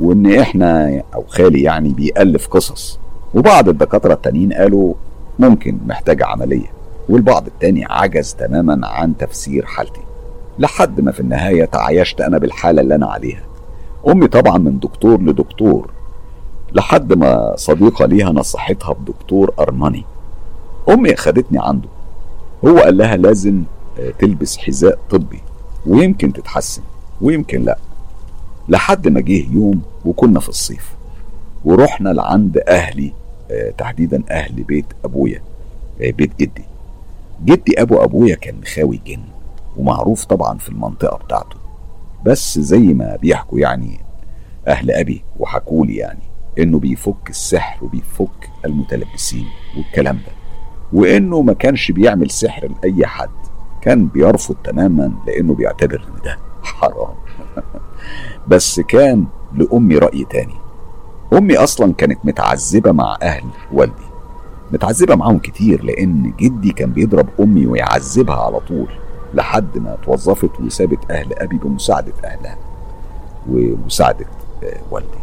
وإن إحنا أو خالي يعني بيألف قصص. وبعض الدكاترة التانيين قالوا ممكن محتاجة عملية. والبعض التاني عجز تماما عن تفسير حالتي. لحد ما في النهاية تعايشت أنا بالحالة اللي أنا عليها. أمي طبعا من دكتور لدكتور. لحد ما صديقة ليها نصحتها بدكتور أرماني. أمي خدتني عنده. هو قال لها لازم آه، تلبس حذاء طبي. ويمكن تتحسن ويمكن لأ. لحد ما جه يوم وكنا في الصيف ورحنا لعند أهلي آه، تحديدا أهل بيت أبويا آه، بيت جدي. جدي أبو أبويا كان مخاوي جن ومعروف طبعا في المنطقة بتاعته. بس زي ما بيحكوا يعني أهل أبي وحكولي يعني إنه بيفك السحر وبيفك المتلبسين والكلام ده وإنه ما كانش بيعمل سحر لأي حد كان بيرفض تماما لأنه بيعتبر إن ده حرام. بس كان لأمي رأي تاني. أمي أصلا كانت متعذبة مع أهل والدي. متعذبة معاهم كتير لأن جدي كان بيضرب أمي ويعذبها على طول لحد ما توظفت وسابت أهل أبي بمساعدة أهلها ومساعدة آه، والدي.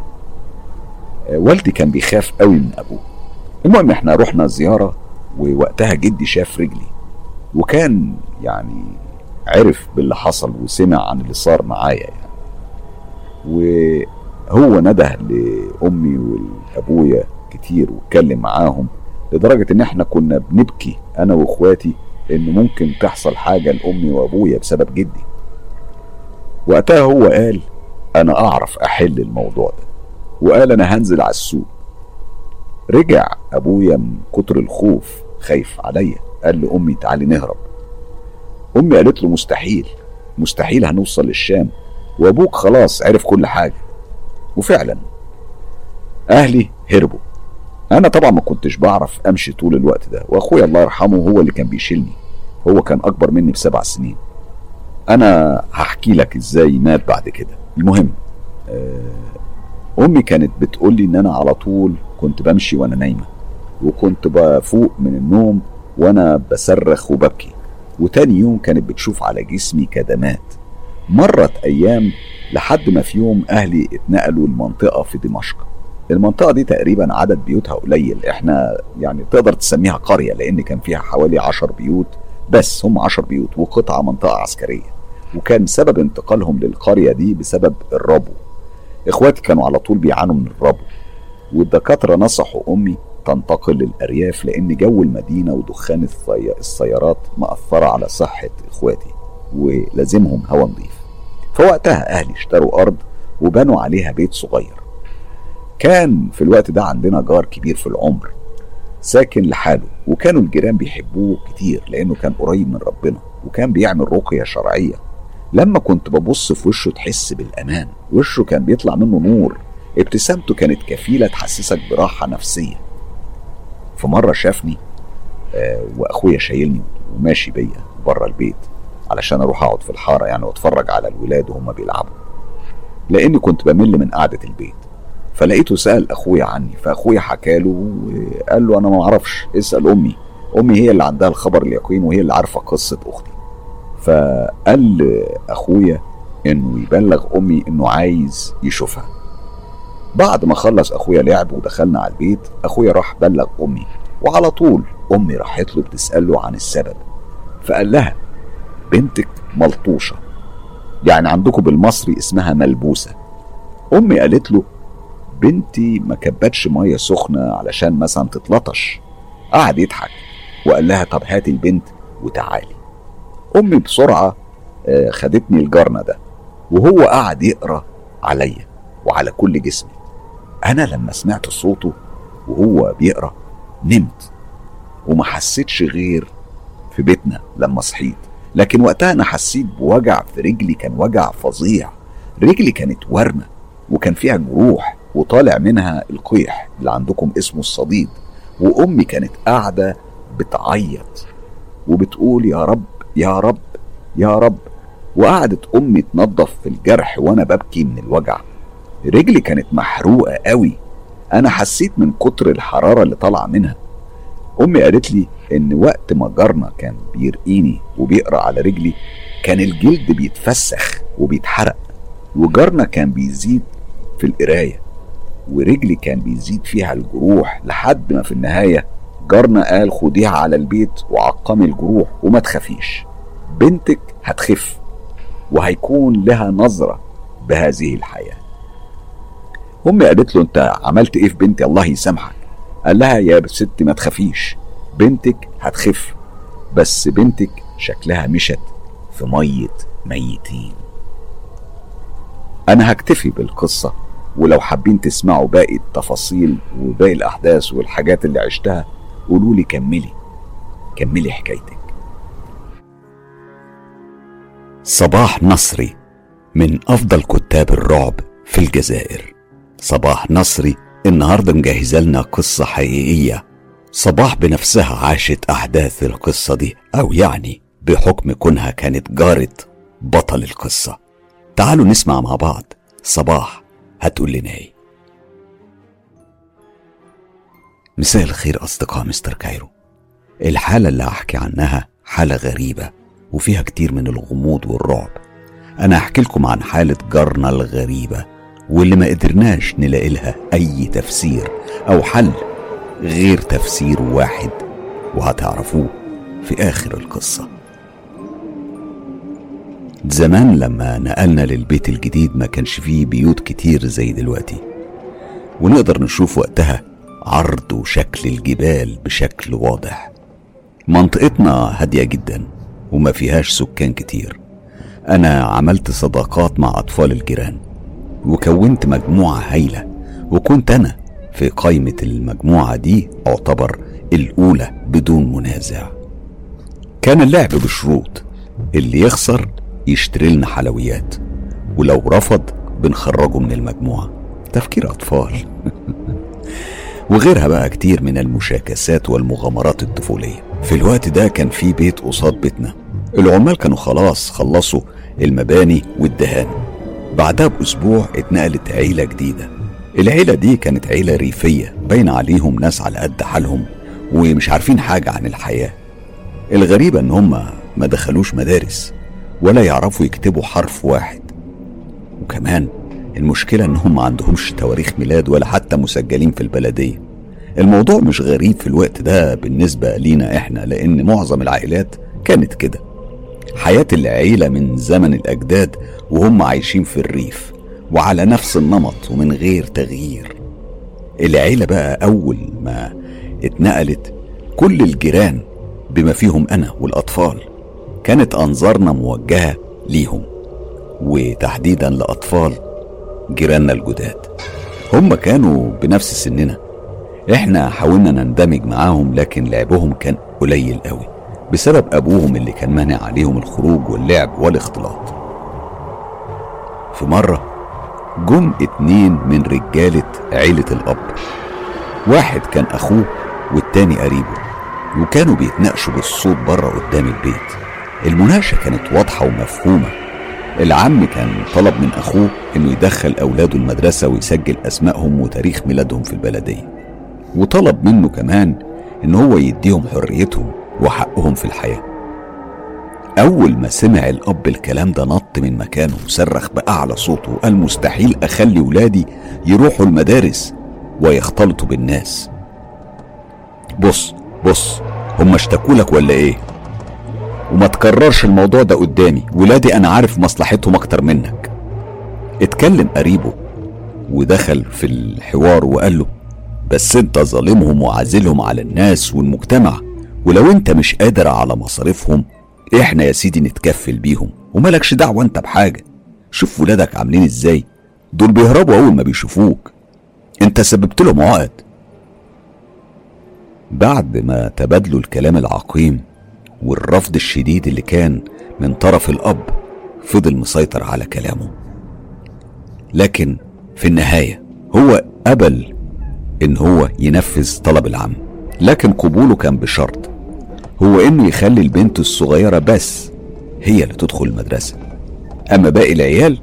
آه، والدي كان بيخاف قوي من أبوه. المهم إحنا رحنا زيارة ووقتها جدي شاف رجلي وكان يعني عرف باللي حصل وسمع عن اللي صار معايا يعني. وهو نده لأمي ولأبويا كتير واتكلم معاهم لدرجة إن إحنا كنا بنبكي أنا وإخواتي إن ممكن تحصل حاجة لأمي وأبويا بسبب جدي. وقتها هو قال أنا أعرف أحل الموضوع ده. وقال أنا هنزل على السوق. رجع أبويا من كتر الخوف خايف عليا قال لأمي تعالي نهرب. أمي قالت له مستحيل مستحيل هنوصل للشام. وأبوك خلاص عرف كل حاجة. وفعلا. أهلي هربوا. أنا طبعا ما كنتش بعرف أمشي طول الوقت ده وأخويا الله يرحمه هو اللي كان بيشيلني. هو كان أكبر مني بسبع سنين. أنا هحكي لك إزاي مات بعد كده. المهم آه، أمي كانت بتقول لي إن أنا على طول كنت بمشي وأنا نايمة وكنت بفوق من النوم وأنا بصرخ وببكي. وتاني يوم كانت بتشوف على جسمي كدمات. مرت أيام لحد ما في يوم أهلي اتنقلوا لمنطقه في دمشق. المنطقة دي تقريبا عدد بيوتها قليل. إحنا يعني تقدر تسميها قرية لأن كان فيها حوالي عشر بيوت بس هم عشر بيوت وقطعة منطقة عسكرية. وكان سبب انتقالهم للقرية دي بسبب الربو. إخواتي كانوا على طول بيعانوا من الربو. والدكاترة نصحوا أمي تنتقل للأرياف لأن جو المدينة ودخان السيارات مأثرة على صحة إخواتي ولازمهم هوا نظيف. فوقتها أهلي اشتروا أرض وبنوا عليها بيت صغير. كان في الوقت ده عندنا جار كبير في العمر ساكن لحاله وكانوا الجيران بيحبوه كتير لأنه كان قريب من ربنا وكان بيعمل رقية شرعية. لما كنت ببص في وشه تحس بالأمان وشه كان بيطلع منه نور ابتسامته كانت كفيلة تحسسك براحة نفسية. في مرة شافني آه وأخويا شايلني وماشي بيا بره البيت. علشان أروح أقعد في الحارة يعني وأتفرج على الولاد وهم بيلعبوا. لأني كنت بمل من قعدة البيت. فلقيته سأل أخويا عني فأخويا حكى له وقال له أنا ما أعرفش اسأل أمي. أمي هي اللي عندها الخبر اليقين وهي اللي عارفة قصة أختي. فقال اخويا إنه يبلغ أمي إنه عايز يشوفها. بعد ما خلص أخويا لعب ودخلنا على البيت أخويا راح بلغ أمي. وعلى طول أمي راحت له بتسأله عن السبب. فقال لها بنتك ملطوشة. يعني عندكم بالمصري اسمها ملبوسة. أمي قالت له بنتي ما كبتش مية سخنة علشان مثلا تتلطش. قعد يضحك وقال لها طب هاتي البنت وتعالي. أمي بسرعة آه، خدتني الجرنه ده وهو قعد يقرأ عليا وعلى كل جسمي. أنا لما سمعت صوته وهو بيقرأ نمت وما حسيتش غير في بيتنا لما صحيت. لكن وقتها أنا حسيت بوجع في رجلي كان وجع فظيع. رجلي كانت ورمة وكان فيها جروح وطالع منها القيح اللي عندكم اسمه الصديد. وأمي كانت قاعدة بتعيط وبتقول يا رب يا رب يا رب. وقعدت أمي تنظف في الجرح وأنا ببكي من الوجع. رجلي كانت محروقة قوي. أنا حسيت من كتر الحرارة اللي طالعة منها. أمي قالت لي إن وقت ما جارنا كان بيرقيني وبيقرأ على رجلي كان الجلد بيتفسخ وبيتحرق وجارنا كان بيزيد في القراية ورجلي كان بيزيد فيها الجروح لحد ما في النهاية جارنا قال خديها على البيت وعقمي الجروح وما تخافيش بنتك هتخف وهيكون لها نظرة بهذه الحياة. أمي قالت له أنت عملت إيه في بنتي؟ الله يسامحك. قال لها يا ست ما تخافيش بنتك هتخف بس بنتك شكلها مشت في مية ميتين. أنا هكتفي بالقصة ولو حابين تسمعوا باقي التفاصيل وباقي الأحداث والحاجات اللي عشتها قولوا لي كملي كملي حكايتك. صباح نصري من أفضل كتاب الرعب في الجزائر. صباح نصري النهاردة مجهزة لنا قصة حقيقية. صباح بنفسها عاشت أحداث القصة دي أو يعني بحكم كونها كانت جارة بطل القصة. تعالوا نسمع مع بعض. صباح هتقول لنا إيه مساء الخير أصدقاء مستر كايرو. الحالة اللي هحكي عنها حالة غريبة وفيها كتير من الغموض والرعب. أنا هحكي لكم عن حالة جارنا الغريبة واللي ما قدرناش نلاقي لها أي تفسير أو حل غير تفسير واحد وهتعرفوه في آخر القصة. زمان لما نقلنا للبيت الجديد ما كانش فيه بيوت كتير زي دلوقتي ونقدر نشوف وقتها عرض وشكل الجبال بشكل واضح. منطقتنا هادية جدا وما فيهاش سكان كتير. أنا عملت صداقات مع أطفال الجيران. وكونت مجموعة هايلة وكنت أنا في قائمة المجموعة دي أعتبر الأولى بدون منازع. كان اللعب بشروط اللي يخسر يشتري لنا حلويات ولو رفض بنخرجه من المجموعة. تفكير أطفال. *laughs* وغيرها بقى كتير من المشاكسات والمغامرات الطفولية. في الوقت ده كان في بيت قصاد بيتنا. العمال كانوا خلاص خلصوا المباني والدهان. بعدها بأسبوع اتنقلت عيلة جديدة. العيلة دي كانت عيلة ريفية باين عليهم ناس على قد حالهم ومش عارفين حاجة عن الحياة. الغريبة إن هم ما دخلوش مدارس ولا يعرفوا يكتبوا حرف واحد. وكمان المشكلة انهم ما عندهمش تواريخ ميلاد ولا حتى مسجلين في البلدية. الموضوع مش غريب في الوقت ده بالنسبة لينا إحنا لأن معظم العائلات كانت كده. حياة العيلة من زمن الأجداد وهم عايشين في الريف وعلى نفس النمط ومن غير تغيير. العيلة بقى أول ما اتنقلت كل الجيران بما فيهم أنا والأطفال كانت أنظارنا موجهة ليهم وتحديدا لأطفال جيراننا الجداد. هم كانوا بنفس سننا. إحنا حاولنا نندمج معاهم لكن لعبهم كان قليل قوي. بسبب أبوهم اللي كان مانع عليهم الخروج واللعب والاختلاط. في مرة جم اتنين من رجالة عيلة الأب. واحد كان أخوه والتاني قريبه وكانوا بيتناقشوا بالصوت بره قدام البيت. المناقشة كانت واضحة ومفهومة. العم كان طلب من أخوه إنه يدخل أولاده المدرسة ويسجل أسمائهم وتاريخ ميلادهم في البلدية. وطلب منه كمان إن هو يديهم حريتهم وحقهم في الحياة. أول ما سمع الأب الكلام ده نط من مكانه وصرخ بأعلى صوته وقال مستحيل أخلي ولادي يروحوا المدارس ويختلطوا بالناس. بص بص هم اشتكوا لك ولا إيه؟ وما تكررش الموضوع ده قدامي. ولادي أنا عارف مصلحتهم أكتر منك. اتكلم قريبه ودخل في الحوار وقال له بس أنت ظالمهم وعازلهم على الناس والمجتمع. ولو انت مش قادر على مصاريفهم إحنا يا سيدي نتكفل بيهم وملكش دعوة انت بحاجة. شوف ولادك عاملين إزاي. دول بيهربوا أول ما بيشوفوك. انت سببت لهم عقد. بعد ما تبادلوا الكلام العقيم والرفض الشديد اللي كان من طرف الأب فضل مسيطر على كلامه. لكن في النهاية هو قبل إن هو ينفذ طلب العم لكن قبوله كان بشرط. هو إنه يخلي البنت الصغيرة بس هي اللي تدخل المدرسة. أما باقي العيال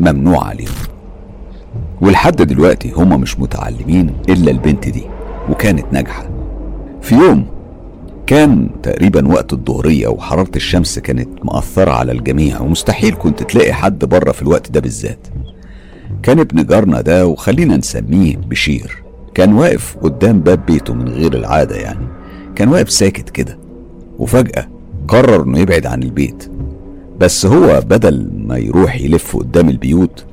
ممنوع عليهم. ولحد دلوقتي هما مش متعلمين إلا البنت دي وكانت ناجحة. في يوم كان تقريبا وقت الظهرية وحرارة الشمس كانت مأثرة على الجميع ومستحيل كنت تلاقي حد بره في الوقت ده بالذات. كان ابن جارنا ده وخلينا نسميه بشير. كان واقف قدام باب بيته من غير العادة يعني. كان واقف ساكت كده. وفجأة قرر إنه يبعد عن البيت. بس هو بدل ما يروح يلف قدام البيوت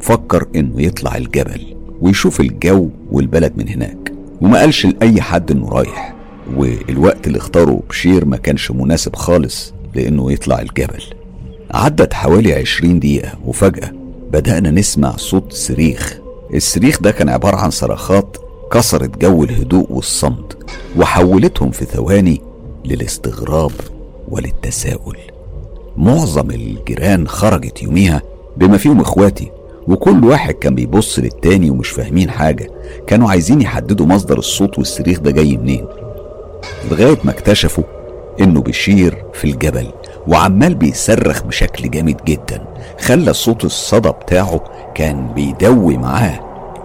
فكر إنه يطلع الجبل ويشوف الجو والبلد من هناك. وما قالش لأي حد إنه رايح. والوقت اللي اختاره بشير ما كانش مناسب خالص لإنه يطلع الجبل. عدت حوالي عشرين دقيقة وفجأة بدأنا نسمع صوت صريخ. الصريخ ده كان عبارة عن صرخات كسرت جو الهدوء والصمت وحولتهم في ثواني للاستغراب وللتساؤل. معظم الجيران خرجت يوميها بما فيهم إخواتي وكل واحد كان بيبص للتاني ومش فاهمين حاجة. كانوا عايزين يحددوا مصدر الصوت والصريخ ده جاي منين. لغاية ما اكتشفوا إنه بشير في الجبل وعمال بيصرخ بشكل جامد جدا. خلى صوت الصدى بتاعه كان بيدوي معاه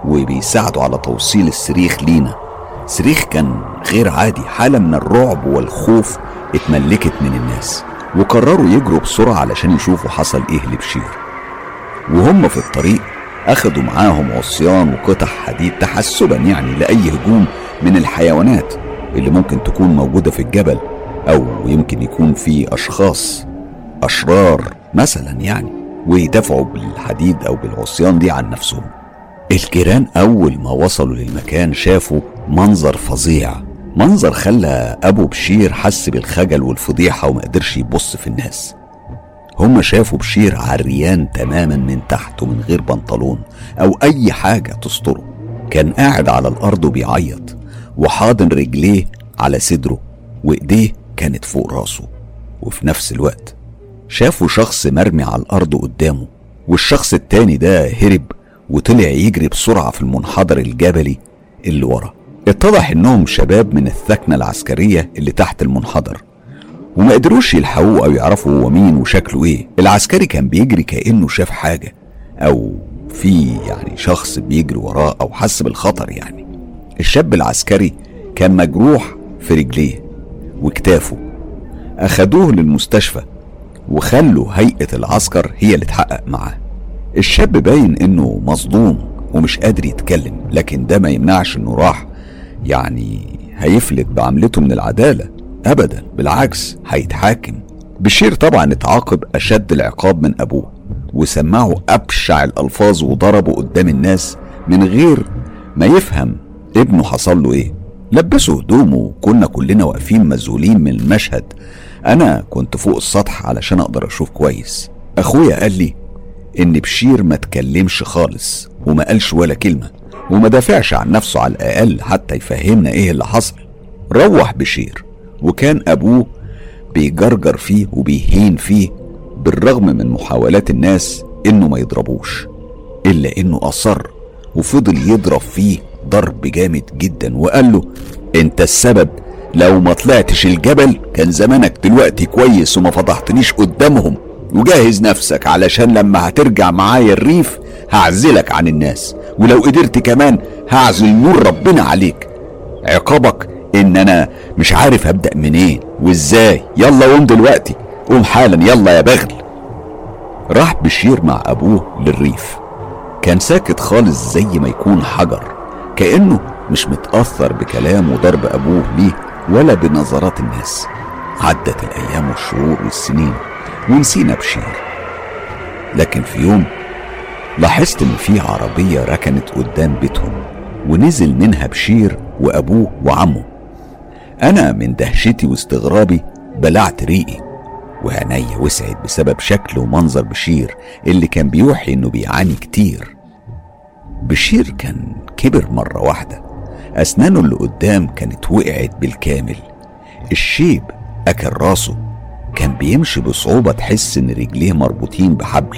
وبيساعده على توصيل الصريخ لينا. صريخ كان غير عادي. حالة من الرعب والخوف اتملكت من الناس وقرروا يجروا بسرعة علشان يشوفوا حصل إيه لبشير. وهم في الطريق أخدوا معاهم عصيان وقطع حديد تحسبا يعني لأي هجوم من الحيوانات اللي ممكن تكون موجودة في الجبل أو يمكن يكون في أشخاص أشرار مثلا يعني ويدافعوا بالحديد أو بالعصيان دي عن نفسهم. الجيران أول ما وصلوا للمكان شافوا منظر فظيع. منظر خلى أبو بشير حس بالخجل والفضيحة وما قدرش يبص في الناس. هم شافوا بشير عريان تماما من تحت ومن غير بنطلون أو أي حاجة تستره. كان قاعد على الأرض وبيعيط وحاضن رجليه على صدره وإيديه كانت فوق راسه. وفي نفس الوقت شافوا شخص مرمي على الأرض قدامه والشخص التاني ده هرب وطلع يجري بسرعة في المنحدر الجبلي اللي ورا. اتضح إنهم شباب من الثكنة العسكرية اللي تحت المنحدر. وما قدروش يلحقوه أو يعرفوا هو مين وشكله إيه. العسكري كان بيجري كأنه شاف حاجة. أو في يعني شخص بيجري وراه أو حس بالخطر يعني. الشاب العسكري كان مجروح في رجليه وكتافه أخدوه للمستشفى وخلوا هيئة العسكر هي اللي تحقق معاه. الشاب باين إنه مصدوم ومش قادر يتكلم لكن ده ما يمنعش إنه راح. يعني هيفلت بعملته من العدالة. ابدا بالعكس هيتحاكم. بشير طبعا اتعاقب أشد العقاب من أبوه وسمعه أبشع الألفاظ وضربه قدام الناس من غير ما يفهم ابنه حصل له إيه. لبسه هدومه وكنا كلنا واقفين مذهولين من المشهد. أنا كنت فوق السطح علشان أقدر أشوف كويس. أخويا قال لي إن بشير ما تكلمش خالص وما قالش ولا كلمة وما دافعش عن نفسه على الأقل حتى يفهمنا إيه اللي حصل. روح بشير وكان أبوه بيجرجر فيه وبيهين فيه بالرغم من محاولات الناس إنه ما يضربوش إلا إنه أصر وفضل يضرب فيه ضرب جامد جدا وقال له أنت السبب لو ما طلعتش الجبل كان زمانك دلوقتي كويس وما فضحتنيش قدامهم. وجهز نفسك علشان لما هترجع معايا الريف هعزلك عن الناس. ولو قدرت كمان هعزل نور ربنا عليك. عقابك إن أنا مش عارف أبدأ منين وإزاي. يلا قوم دلوقتي. قوم حالا. يلا يا بغل. راح بشير مع أبوه للريف. كان ساكت خالص زي ما يكون حجر. كأنه مش متأثر بكلام وضرب أبوه ليه ولا بنظرات الناس. عدت الأيام والشهور والسنين. ونسينا بشير. لكن في يوم لاحظت إن في عربية ركنت قدام بيتهم ونزل منها بشير وأبوه وعمه. أنا من دهشتي واستغرابي بلعت ريقي وعينيا وسعت بسبب شكل ومنظر بشير اللي كان بيوحي إنه بيعاني كتير. بشير كان كبر مرة واحدة أسنانه اللي قدام كانت وقعت بالكامل. الشيب أكل راسه كان بيمشي بصعوبة تحس إن رجليه مربوطين بحبل.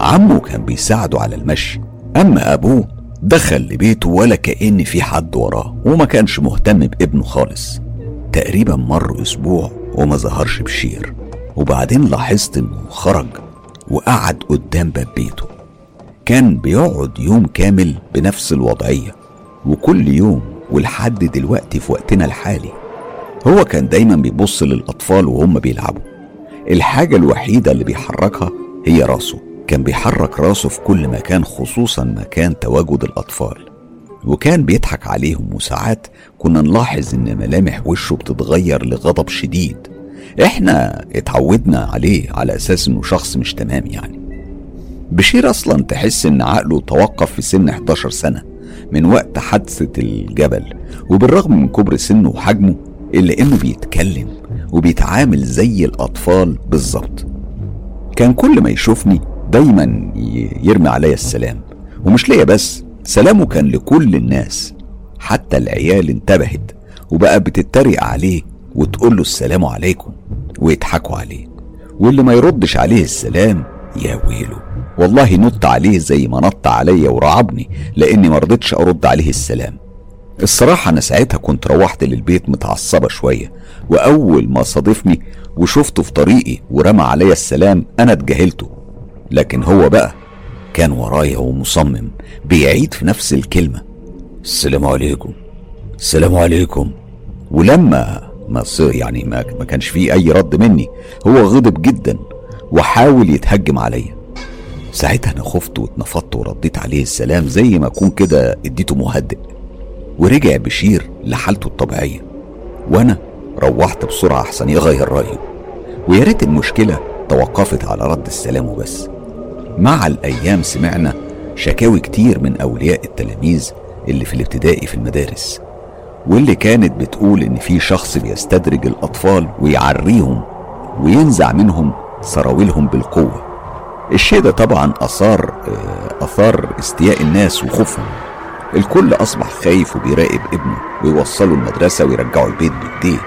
عمه كان بيساعده على المشي. أما أبوه دخل لبيته ولا كأن في حد وراه وما كانش مهتم بابنه خالص. تقريبا مر أسبوع وما ظهرش بشير. وبعدين لاحظت إنه خرج وقعد قدام باب بيته. كان بيقعد يوم كامل بنفس الوضعية. وكل يوم ولحد دلوقتي في وقتنا الحالي. هو كان دايما بيبص للأطفال وهم بيلعبوا. الحاجة الوحيدة اللي بيحركها هي راسه. كان بيحرك راسه في كل مكان خصوصا مكان تواجد الأطفال. وكان بيضحك عليهم وساعات كنا نلاحظ إن ملامح وشه بتتغير لغضب شديد. إحنا اتعودنا عليه على أساس إنه شخص مش تمام يعني. بشير أصلا تحس إن عقله توقف في سن 11 سنة من وقت حادثة الجبل. وبالرغم من كبر سنه وحجمه إلا إنه بيتكلم وبيتعامل زي الأطفال بالظبط. كان كل ما يشوفني دايما يرمي عليا السلام. ومش ليا بس سلامه كان لكل الناس. حتى العيال انتبهت وبقى بتتريق عليه وتقول له السلام عليكم ويضحكوا عليه. واللي ما يردش عليه السلام يا ويله. والله نط عليه زي ما نط عليا ورعبني لأني ما رضيتش أرد عليه السلام. الصراحة أنا ساعتها كنت روحت للبيت متعصبة شوية وأول ما صادفني وشفته في طريقي ورمى عليا السلام أنا اتجاهلته. لكن هو بقى كان ورايا ومصمم بيعيد في نفس الكلمة السلام عليكم السلام عليكم. ولما ما يعني ما, كانش فيه أي رد مني هو غضب جدا وحاول يتهجم عليا. ساعتها أنا خفت واتنفضت ورديت عليه السلام زي ما أكون كده اديته مهدئ. ورجع بشير لحالته الطبيعية. وأنا روحت بسرعة أحسن يغير رأيه. ويا ريت المشكلة توقفت على رد السلام وبس. مع الأيام سمعنا شكاوي كتير من أولياء التلاميذ اللي في الابتدائي في المدارس واللي كانت بتقول إن في شخص بيستدرج الأطفال ويعريهم وينزع منهم سراويلهم بالقوة. الشيء ده طبعا أثار أثار استياء الناس وخوفهم. الكل أصبح خايف وبيراقب ابنه ويوصله المدرسة ويرجعه البيت بإيديه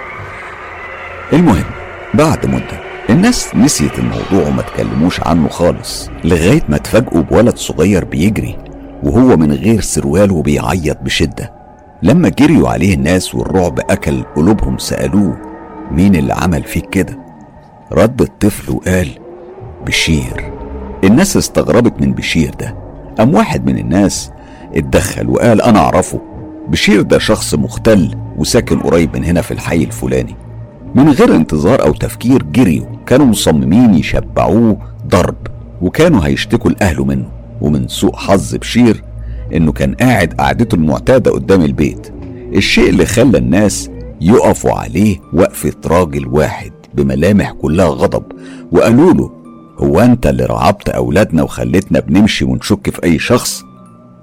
المهم بعد مدة الناس نسيت الموضوع وما تكلموش عنه خالص لغاية ما اتفاجئوا بولد صغير بيجري وهو من غير سروال وبيعيط بشدة. لما جريوا عليه الناس والرعب أكل قلوبهم سألوه مين اللي عمل فيك كده؟ رد الطفل وقال بشير. الناس استغربت من بشير ده. قام واحد من الناس اتدخل وقال أنا أعرفه. بشير ده شخص مختل وساكن قريب من هنا في الحي الفلاني. من غير انتظار أو تفكير جريوا. كانوا مصممين يشبعوه ضرب وكانوا هيشتكوا لأهله منه. ومن سوء حظ بشير إنه كان قاعد قعدته المعتادة قدام البيت. الشيء اللي خلى الناس يقفوا عليه وقفة راجل واحد بملامح كلها غضب. وقالوا له هو أنت اللي رعبت أولادنا وخليتنا بنمشي ونشك في أي شخص؟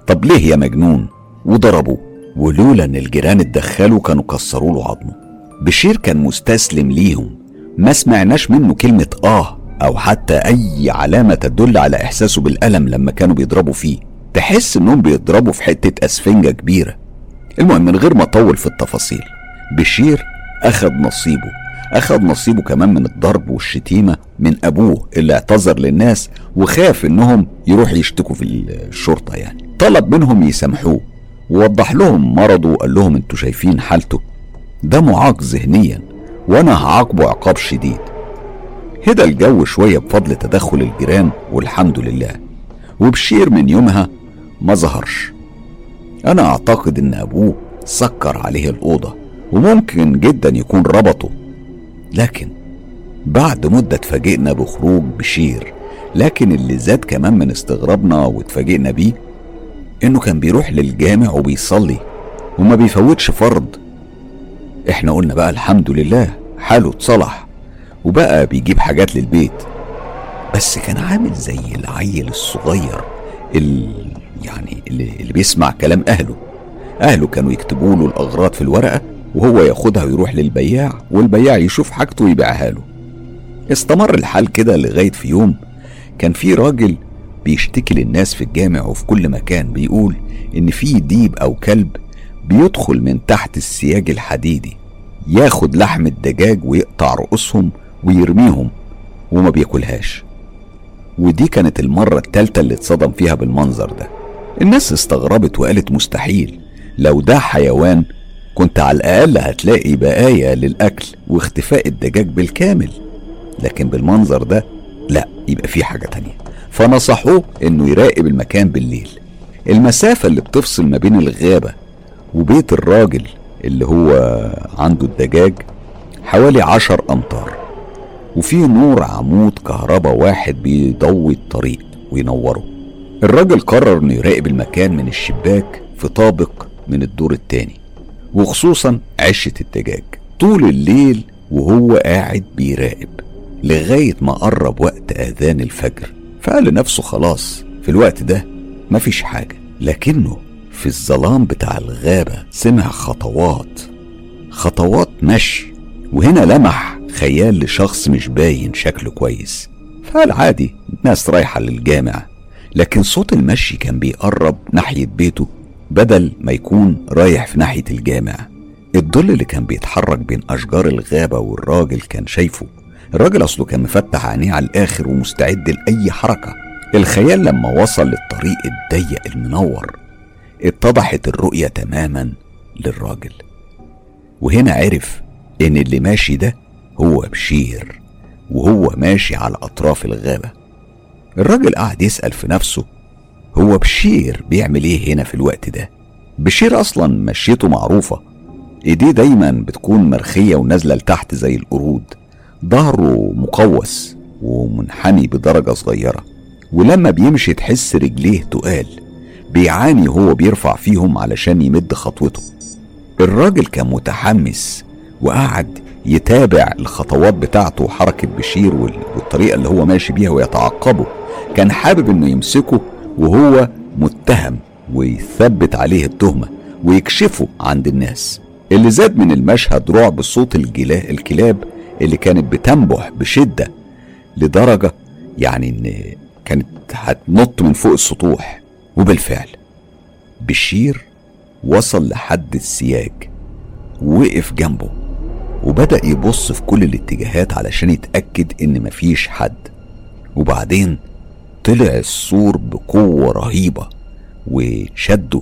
طب ليه يا مجنون؟ وضربوه ولولا إن الجيران اتدخلوا كانوا كسروا له عظمه. بشير كان مستسلم ليهم. ما سمعناش منه كلمة آه أو حتى أي علامة تدل على إحساسه بالألم لما كانوا بيضربوا فيه. تحس إنهم بيضربوا في حتة أسفنجة كبيرة. المهم من غير ما أطول في التفاصيل بشير أخد نصيبه. أخد نصيبه كمان من الضرب والشتيمة من أبوه اللي اعتذر للناس وخاف إنهم يروح يشتكوا في الشرطة يعني. طلب منهم يسامحوه ووضح لهم مرضه وقال لهم أنتوا شايفين حالته. ده معاق ذهنيا وأنا هعاقبه عقاب شديد. هدى الجو شوية بفضل تدخل الجيران والحمد لله. وبشير من يومها ما ظهرش. أنا أعتقد إن أبوه سكر عليه الأوضة وممكن جدا يكون ربطه. لكن بعد مدة اتفاجئنا بخروج بشير لكن اللي زاد كمان من استغرابنا واتفاجئنا بيه إنه كان بيروح للجامع وبيصلي وما بيفوتش فرض. إحنا قلنا بقى الحمد لله حاله اتصلح وبقى بيجيب حاجات للبيت. بس كان عامل زي العيل الصغير اللي يعني اللي, بيسمع كلام أهله. أهله كانوا يكتبوا له الأغراض في الورقة وهو ياخدها ويروح للبياع والبياع يشوف حاجته ويبيعها له. استمر الحال كده لغاية في يوم كان في راجل بيشتكي للناس في الجامع وفي كل مكان بيقول إن في ديب أو كلب بيدخل من تحت السياج الحديدي ياخد لحم الدجاج ويقطع رؤوسهم ويرميهم وما بياكلهاش. ودي كانت المرة التالتة اللي اتصدم فيها بالمنظر ده. الناس استغربت وقالت مستحيل لو ده حيوان كنت على الأقل هتلاقي بقايا للأكل واختفاء الدجاج بالكامل لكن بالمنظر ده لا يبقى في حاجة تانية. فنصحوه إنه يراقب المكان بالليل. المسافة اللي بتفصل ما بين الغابة وبيت الراجل اللي هو عنده الدجاج حوالي عشر أمتار وفي نور عمود كهرباء واحد بيضوي الطريق وينوره. الراجل قرر إنه يراقب المكان من الشباك في طابق من الدور التاني وخصوصا عشة الدجاج. طول الليل وهو قاعد بيراقب لغاية ما قرب وقت آذان الفجر. فقال لنفسه خلاص في الوقت ده مفيش حاجة. لكنه في الظلام بتاع الغابة سمع خطوات. خطوات مشي وهنا لمح خيال لشخص مش باين شكله كويس. فقال عادي ناس رايحة للجامع. لكن صوت المشي كان بيقرب ناحية بيته بدل ما يكون رايح في ناحية الجامع. الظل اللي كان بيتحرك بين أشجار الغابة والراجل كان شايفه الراجل أصله كان مفتح عينيه على الآخر ومستعد لأي حركة. الخيال لما وصل للطريق الضيق المنور اتضحت الرؤية تماما للراجل. وهنا عرف إن اللي ماشي ده هو بشير وهو ماشي على أطراف الغابة. الراجل قعد يسأل في نفسه هو بشير بيعمل إيه هنا في الوقت ده؟ بشير أصلا مشيته معروفة. إيديه دايما بتكون مرخية ونازلة لتحت زي القرود. ظهره مقوس ومنحني بدرجة صغيرة. ولما بيمشي تحس رجليه تقال. بيعاني وهو بيرفع فيهم علشان يمد خطوته. الراجل كان متحمس وقعد يتابع الخطوات بتاعته وحركة بشير والطريقة اللي هو ماشي بيها ويتعقبه. كان حابب إنه يمسكه وهو متهم ويثبت عليه التهمة ويكشفه عند الناس. اللي زاد من المشهد رعب صوت الكلاب اللي كانت بتنبح بشدة لدرجة يعني إن كانت هتنط من فوق السطوح. وبالفعل بشير وصل لحد السياج ووقف جنبه وبدأ يبص في كل الاتجاهات علشان يتأكد إن مفيش حد. وبعدين طلع السور بقوة رهيبة وشده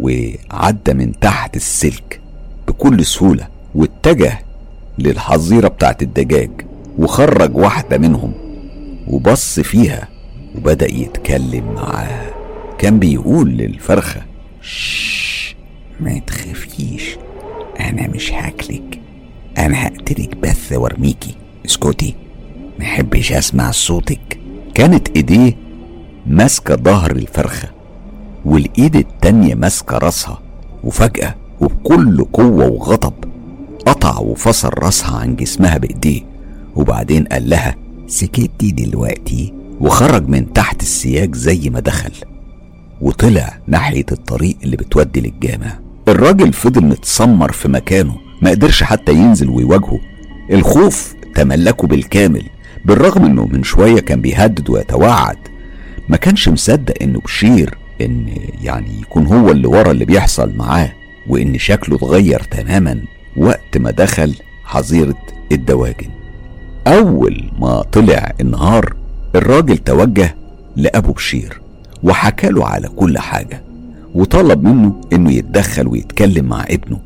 وعدى من تحت السلك بكل سهولة واتجه للحظيرة بتاعت الدجاج وخرج واحدة منهم وبص فيها وبدأ يتكلم معاها. كان بيقول للفرخة شش ما تخافيش أنا مش هاكلك أنا هقتلك بس وأرميكي. اسكتي ما أحبش أسمع صوتك. كانت إيديه ماسكة ظهر الفرخة والإيد التانية ماسكة راسها وفجأة وبكل قوة وغضب قطع وفصل راسها عن جسمها بإيديه وبعدين قال لها سكتي دلوقتي وخرج من تحت السياج زي ما دخل. وطلع ناحية الطريق اللي بتودي للجامع. الراجل فضل متسمر في مكانه ما قدرش حتى ينزل ويواجهه. الخوف تملكه بالكامل بالرغم إنه من شوية كان بيهدد ويتوعد. ما كانش مصدق إنه بشير إن يعني يكون هو اللي ورا اللي بيحصل معاه وإن شكله اتغير تماما. وقت ما دخل حظيرة الدواجن. أول ما طلع النهار الراجل توجه لأبو بشير وحكى له على كل حاجة وطلب منه إنه يتدخل ويتكلم مع ابنه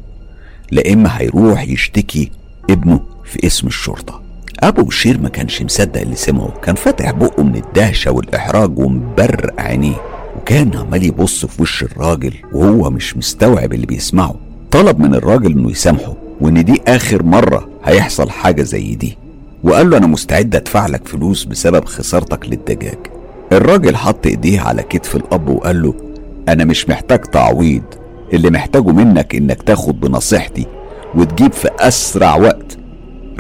لا إما هيروح يشتكي ابنه في اسم الشرطة. أبو بشير ما كانش مصدق اللي سمعه كان فاتح بقه من الدهشة والإحراج ومبرق عينيه وكان عمال يبص في وش الراجل وهو مش مستوعب اللي بيسمعه. طلب من الراجل إنه يسامحه. وإن دي آخر مرة هيحصل حاجة زي دي. وقال له أنا مستعد أدفع لك فلوس بسبب خسارتك للدجاج. الراجل حط إيديه على كتف الأب وقال له أنا مش محتاج تعويض. اللي محتاجه منك إنك تاخد بنصيحتي وتجيب في أسرع وقت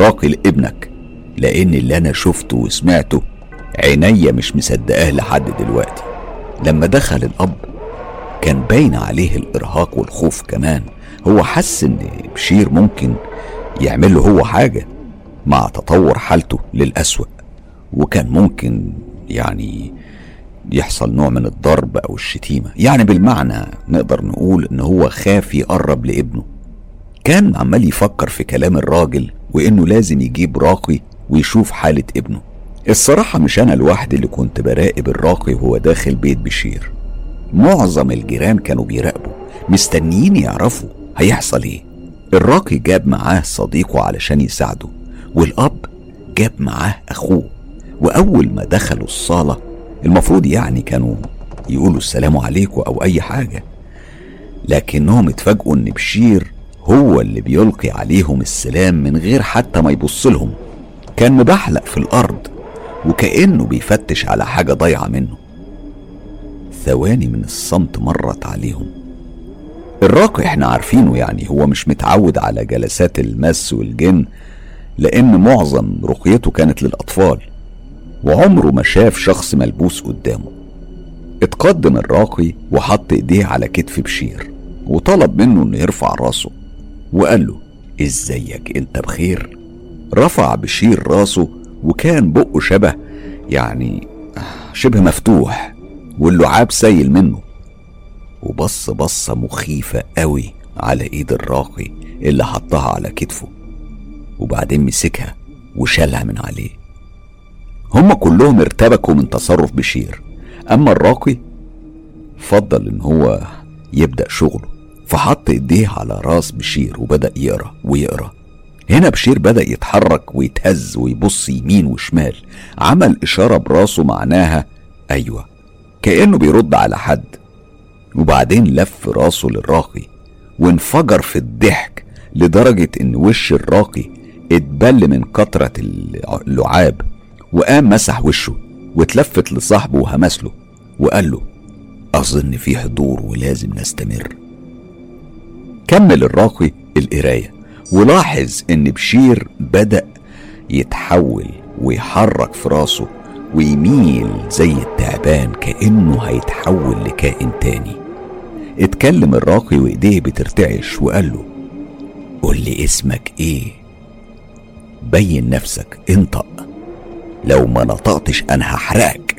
راقي لابنك لأن اللي أنا شفته وسمعته عينيا مش مصدقاه لحد دلوقتي. لما دخل الأب كان باين عليه الإرهاق والخوف كمان. هو حس إن بشير ممكن يعمل له هو حاجة مع تطور حالته للأسوأ وكان ممكن يعني يحصل نوع من الضرب أو الشتيمة. يعني بالمعنى نقدر نقول إن هو خاف يقرب لابنه. كان عمال يفكر في كلام الراجل وإنه لازم يجيب راقي ويشوف حالة ابنه. الصراحة مش أنا لوحدي اللي كنت براقب الراقي وهو داخل بيت بشير. معظم الجيران كانوا بيراقبوا مستنيين يعرفوا هيحصل إيه؟ الراقي جاب معاه صديقه علشان يساعده والأب جاب معاه أخوه. وأول ما دخلوا الصالة المفروض يعني كانوا يقولوا السلام عليكم أو أي حاجة لكنهم اتفاجئوا إن بشير هو اللي بيلقي عليهم السلام من غير حتى ما يبص لهم. كان مبحلق في الأرض وكأنه بيفتش على حاجة ضايعة منه. ثواني من الصمت مرت عليهم. الراقي إحنا عارفينه يعني هو مش متعود على جلسات المس والجن لأن معظم رقيته كانت للأطفال وعمره ما شاف شخص ملبوس قدامه. اتقدم الراقي وحط إيديه على كتف بشير وطلب منه إنه يرفع راسه وقال له إزيك؟ أنت بخير؟ رفع بشير راسه وكان بقه شبه يعني شبه مفتوح واللعاب سايل منه. وبص بصة مخيفة قوي على ايد الراقي اللي حطها على كتفه وبعدين مسكها وشالها من عليه. هما كلهم ارتبكوا من تصرف بشير. أما الراقي فضل إن هو يبدأ شغله فحط إيديه على راس بشير وبدأ يقرأ ويقرأ. هنا بشير بدأ يتحرك ويتهز ويبص يمين وشمال عمل إشارة براسه معناها أيوه كأنه بيرد على حد. وبعدين لف راسه للراقي وانفجر في الضحك لدرجة إن وش الراقي اتبل من كترة اللعاب وقام مسح وشه واتلفت لصاحبه وهمس له وقال له أظن في حضور ولازم نستمر. كمل الراقي القراية ولاحظ إن بشير بدأ يتحول ويحرك في راسه ويميل زي التعبان كأنه هيتحول لكائن تاني. اتكلم الراقي وإيديه بترتعش وقال له قول لي اسمك إيه؟ بين نفسك انطق. لو ما نطقتش أنا هحرقك.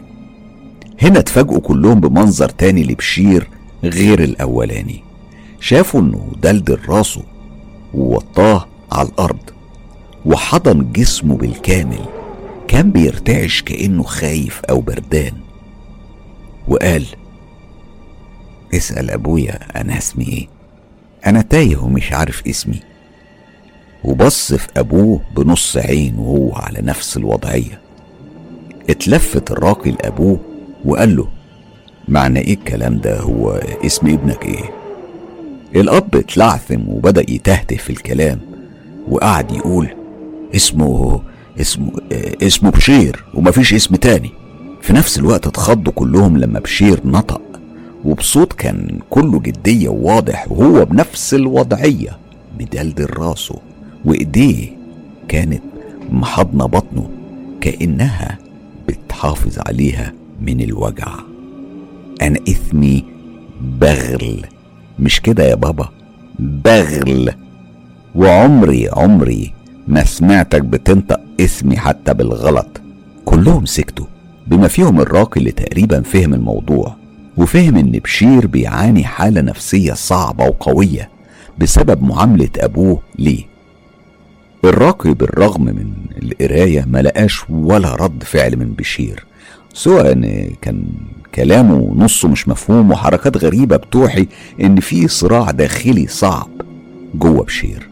هنا اتفاجئوا كلهم بمنظر تاني لبشير غير الأولاني. شافوا إنه دلدل راسه ووطاه على الأرض وحضن جسمه بالكامل. كان بيرتعش كأنه خايف أو بردان. وقال اسأل أبويا أنا اسمي إيه. أنا تايه ومش عارف اسمي. وبص في أبوه بنص عين وهو على نفس الوضعية. اتلفت الراقي لأبوه وقال له معنى إيه الكلام ده؟ هو اسم ابنك إيه؟ الأب اتلعثم وبدأ يتهته في الكلام وقعد يقول اسمه اسمه اسمه بشير ومفيش اسم تاني. في نفس الوقت اتخضوا كلهم لما بشير نطق وبصوت كان كله جدية وواضح وهو بنفس الوضعية. مدلدل راسه وإيديه كانت محضنة بطنه كأنها بتحافظ عليها من الوجع. أنا إثمي بغل. مش كده يا بابا؟ بغل. وعمري عمري ما سمعتك بتنطق اسمي حتى بالغلط. كلهم سكتوا بما فيهم الراقي اللي تقريبا فهم الموضوع. وفهم إن بشير بيعاني حالة نفسية صعبة وقوية بسبب معاملة أبوه ليه. الراقي بالرغم من القراية ما لقاش ولا رد فعل من بشير سواء إن كان كلامه نصه مش مفهوم وحركات غريبة بتوحي إن في صراع داخلي صعب جوه بشير.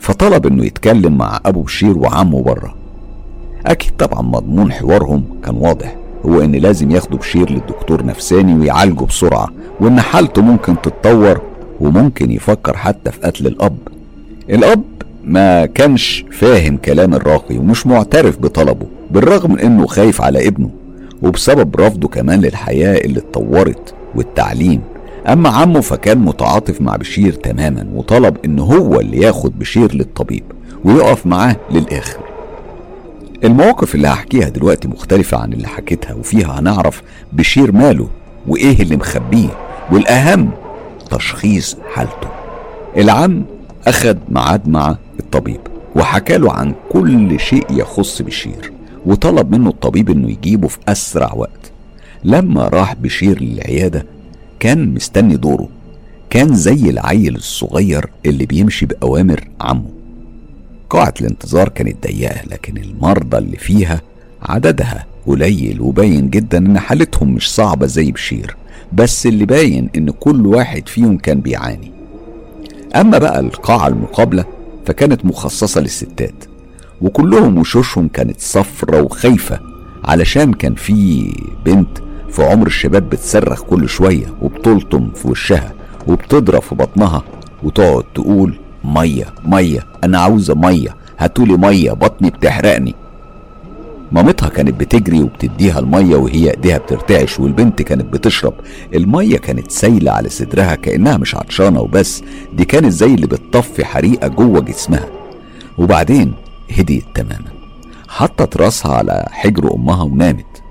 فطلب إنه يتكلم مع أبو بشير وعمه بره. أكيد طبعا مضمون حوارهم كان واضح. هو إن لازم ياخدوا بشير للدكتور نفساني ويعالجه بسرعة وإن حالته ممكن تتطور وممكن يفكر حتى في قتل الأب. الأب ما كانش فاهم كلام الراقي ومش معترف بطلبه بالرغم إنه خايف على ابنه وبسبب رفضه كمان للحياة اللي اتطورت والتعليم. أما عمه فكان متعاطف مع بشير تماما وطلب إن هو اللي ياخد بشير للطبيب ويقف معاه للآخر. المواقف اللي هحكيها دلوقتي مختلفة عن اللي حكيتها وفيها هنعرف بشير ماله وإيه اللي مخبيه والأهم تشخيص حالته. العم أخد ميعاد مع الطبيب وحكى له عن كل شيء يخص بشير وطلب منه الطبيب إنه يجيبه في أسرع وقت. لما راح بشير للعيادة كان مستني دوره كان زي العيل الصغير اللي بيمشي بأوامر عمه. قاعة الانتظار كانت ضيقة لكن المرضى اللي فيها عددها قليل وباين جدا إن حالتهم مش صعبة زي بشير. بس اللي باين إن كل واحد فيهم كان بيعاني. أما بقى القاعة المقابلة فكانت مخصصة للستات. وكلهم وشوشهم كانت صفرة وخايفة علشان كان في بنت في عمر الشباب بتصرخ كل شوية وبتلطم في وشها وبتضرب في بطنها وتقعد تقول مية مية أنا عاوزة مية. هاتولي مية بطني بتحرقني. مامتها كانت بتجري وبتديها المية وهي إيديها بترتعش والبنت كانت بتشرب. المية كانت سايلة على صدرها كأنها مش عطشانة وبس. دي كانت زي اللي بتطفي حريقة جوه جسمها. وبعدين هديت تماما. حطت راسها على حجر أمها ونامت.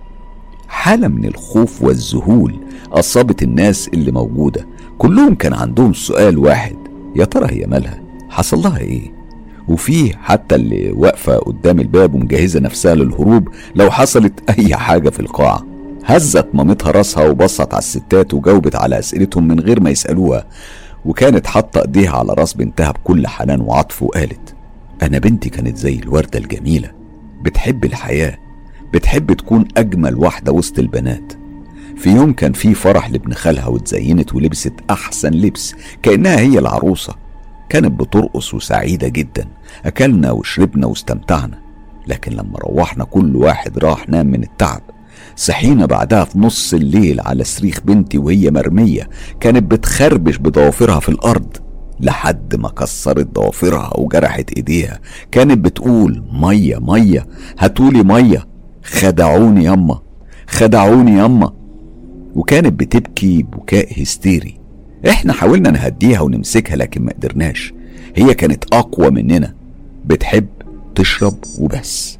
حالة من الخوف والذهول أصابت الناس اللي موجودة. كلهم كان عندهم سؤال واحد. يا ترى هي مالها؟ حصل لها إيه؟ وفيه حتى اللي واقفة قدام الباب ومجهزة نفسها للهروب لو حصلت أي حاجة في القاعة هزت مامتها راسها وبصت على الستات وجاوبت على أسئلتهم من غير ما يسألوها وكانت حاطة إيديها على راس بنتها بكل حنان وعطف وقالت أنا بنتي كانت زي الوردة الجميلة بتحب الحياة بتحب تكون أجمل واحدة وسط البنات. في يوم كان في فرح لابن خالها واتزينت ولبست أحسن لبس كأنها هي العروسة. كانت بترقص وسعيدة جدا. أكلنا وشربنا واستمتعنا. لكن لما روحنا كل واحد راح نام من التعب. صحينا بعدها في نص الليل على صريخ بنتي وهي مرمية. كانت بتخربش بضوافرها في الأرض. لحد ما كسرت ضوافرها وجرحت إيديها. كانت بتقول مية مية هاتولي مية. خدعوني يما خدعوني يما وكانت بتبكي بكاء هستيري. إحنا حاولنا نهديها ونمسكها لكن ما قدرناش. هي كانت أقوى مننا. بتحب تشرب وبس.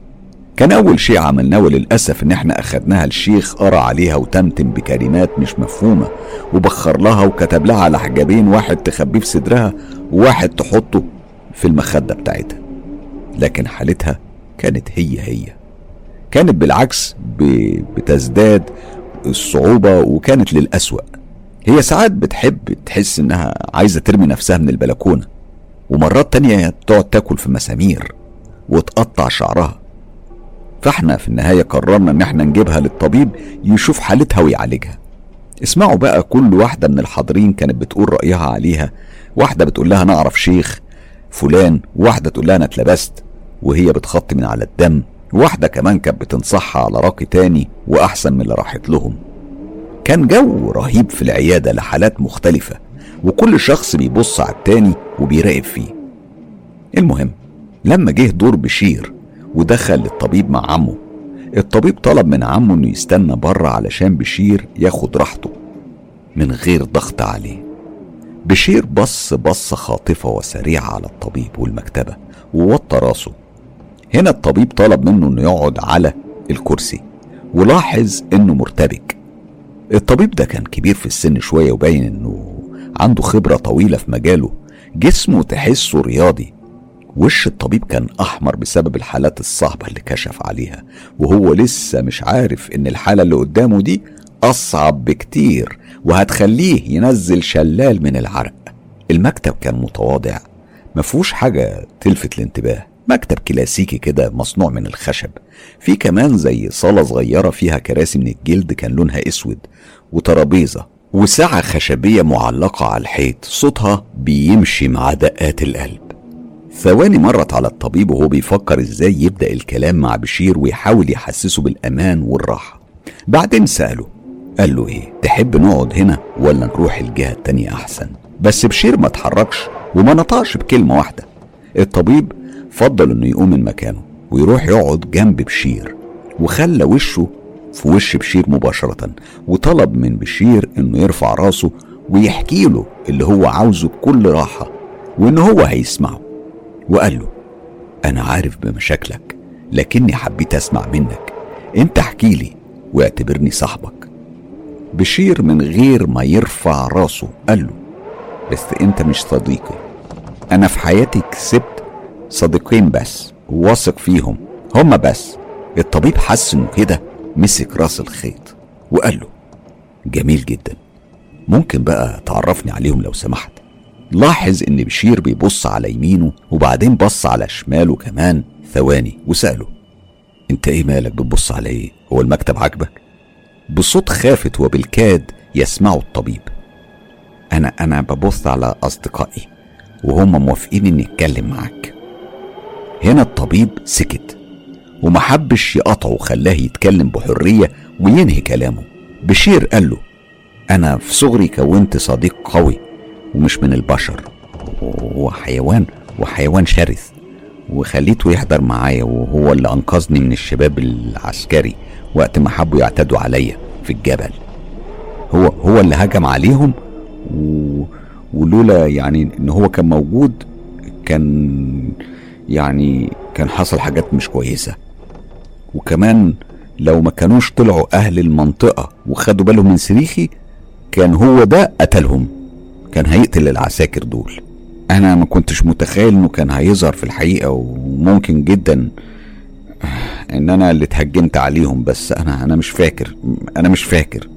كان أول شيء عملناه وللأسف إن إحنا أخدناها الشيخ قرأ عليها وتمتم بكلمات مش مفهومة. وبخر لها وكتب لها على حجابين واحد تخبيه في صدرها وواحد تحطه في المخدة بتاعتها. لكن حالتها كانت هي هي. كانت بالعكس بتزداد الصعوبة وكانت للأسوأ. هي ساعات بتحب تحس إنها عايزة ترمي نفسها من البلكونة ومرات تانية تقعد تاكل في مسامير وتقطع شعرها. فإحنا في النهاية قررنا إن إحنا نجيبها للطبيب يشوف حالتها ويعالجها. اسمعوا بقى كل واحدة من الحاضرين كانت بتقول رأيها عليها. واحدة بتقول لها نعرف شيخ فلان واحدة تقول لها أنا اتلبست وهي بتخط من على الدم. واحدة كمان كانت بتنصحها على راقي تاني وأحسن من اللي راحت لهم. كان جو رهيب في العيادة لحالات مختلفة وكل شخص بيبص على التاني وبيراقب فيه. المهم لما جه دور بشير ودخل الطبيب مع عمه الطبيب طلب من عمه إنه يستنى بره علشان بشير ياخد راحته من غير ضغط عليه. بشير بص بصة خاطفة وسريعة على الطبيب والمكتبة ووطى راسه. هنا الطبيب طلب منه إنه يقعد على الكرسي ولاحظ إنه مرتبك. الطبيب ده كان كبير في السن شوية وباين إنه عنده خبرة طويلة في مجاله. جسمه تحسه رياضي. وش الطبيب كان أحمر بسبب الحالات الصعبة اللي كشف عليها. وهو لسه مش عارف إن الحالة اللي قدامه دي أصعب بكتير وهتخليه ينزل شلال من العرق. المكتب كان متواضع. مفهوش حاجة تلفت الانتباه. مكتب كلاسيكي كده مصنوع من الخشب. في كمان زي صالة صغيرة فيها كراسي من الجلد كان لونها أسود وترابيزة وساعة خشبية معلقة على الحيط صوتها بيمشي مع دقات القلب. ثواني مرت على الطبيب وهو بيفكر إزاي يبدأ الكلام مع بشير ويحاول يحسسه بالأمان والراحة. بعدين سأله قال له إيه تحب نقعد هنا ولا نروح الجهة التانية أحسن؟ بس بشير ما اتحركش وما نطقش بكلمة واحدة. الطبيب فضل إنه يقوم من مكانه ويروح يقعد جنب بشير وخلى وشه في وش بشير مباشرة وطلب من بشير إنه يرفع راسه ويحكي له اللي هو عاوزه بكل راحة وان هو هيسمعه. وقال له أنا عارف بمشاكلك لكني حبيت أسمع منك. أنت احكي لي واعتبرني صاحبك. بشير من غير ما يرفع راسه قال له بس أنت مش صديقي. أنا في حياتي كسبت صديقين بس واثق فيهم. هما بس. الطبيب حس إنه كده مسك راس الخيط وقال له جميل جدا. ممكن بقى تعرفني عليهم لو سمحت؟ لاحظ إن بشير بيبص على يمينه وبعدين بص على شماله كمان ثواني وسأله أنت إيه مالك بتبص على إيه؟ هو المكتب عاجبك? بصوت خافت وبالكاد يسمعه الطبيب. أنا أنا ببص على أصدقائي وهم موافقين إني أتكلم معاك. هنا الطبيب سكت ومحبش يقطعه وخلاه يتكلم بحرية وينهي كلامه. بشير قال له أنا في صغري كونت صديق قوي ومش من البشر وحيوان وحيوان شرس وخليته يحضر معايا وهو اللي أنقذني من الشباب العسكري وقت ما حبوا يعتدوا عليا في الجبل. هو هو اللي هجم عليهم و... ولولا يعني إن هو كان موجود كان يعني كان حصل حاجات مش كويسة. وكمان لو ما كانوش طلعوا أهل المنطقة وخدوا بالهم من صريخي كان هو ده قتلهم. كان هيقتل العساكر دول. أنا ما كنتش متخيل إنه كان هيظهر في الحقيقة وممكن جدا إن أنا اللي اتهجمت عليهم بس أنا أنا مش فاكر أنا مش فاكر.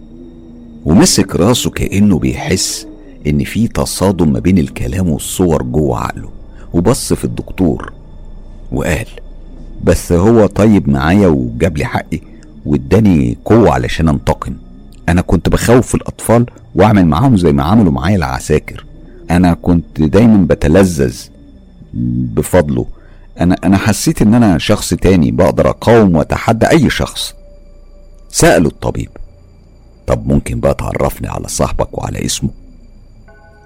ومسك راسه كأنه بيحس إن في تصادم ما بين الكلام والصور جوه عقله. وبص في الدكتور. وقال بس هو طيب معايا وجاب لي حقي واداني قوة علشان انتقم. أنا كنت بخوف الأطفال وأعمل معاهم زي ما عملوا معايا العساكر. أنا كنت دايما بتلذذ بفضله. أنا أنا حسيت إن أنا شخص تاني بقدر أقاوم وأتحدى أي شخص. سأله الطبيب طب ممكن بقى تعرفني على صاحبك وعلى اسمه؟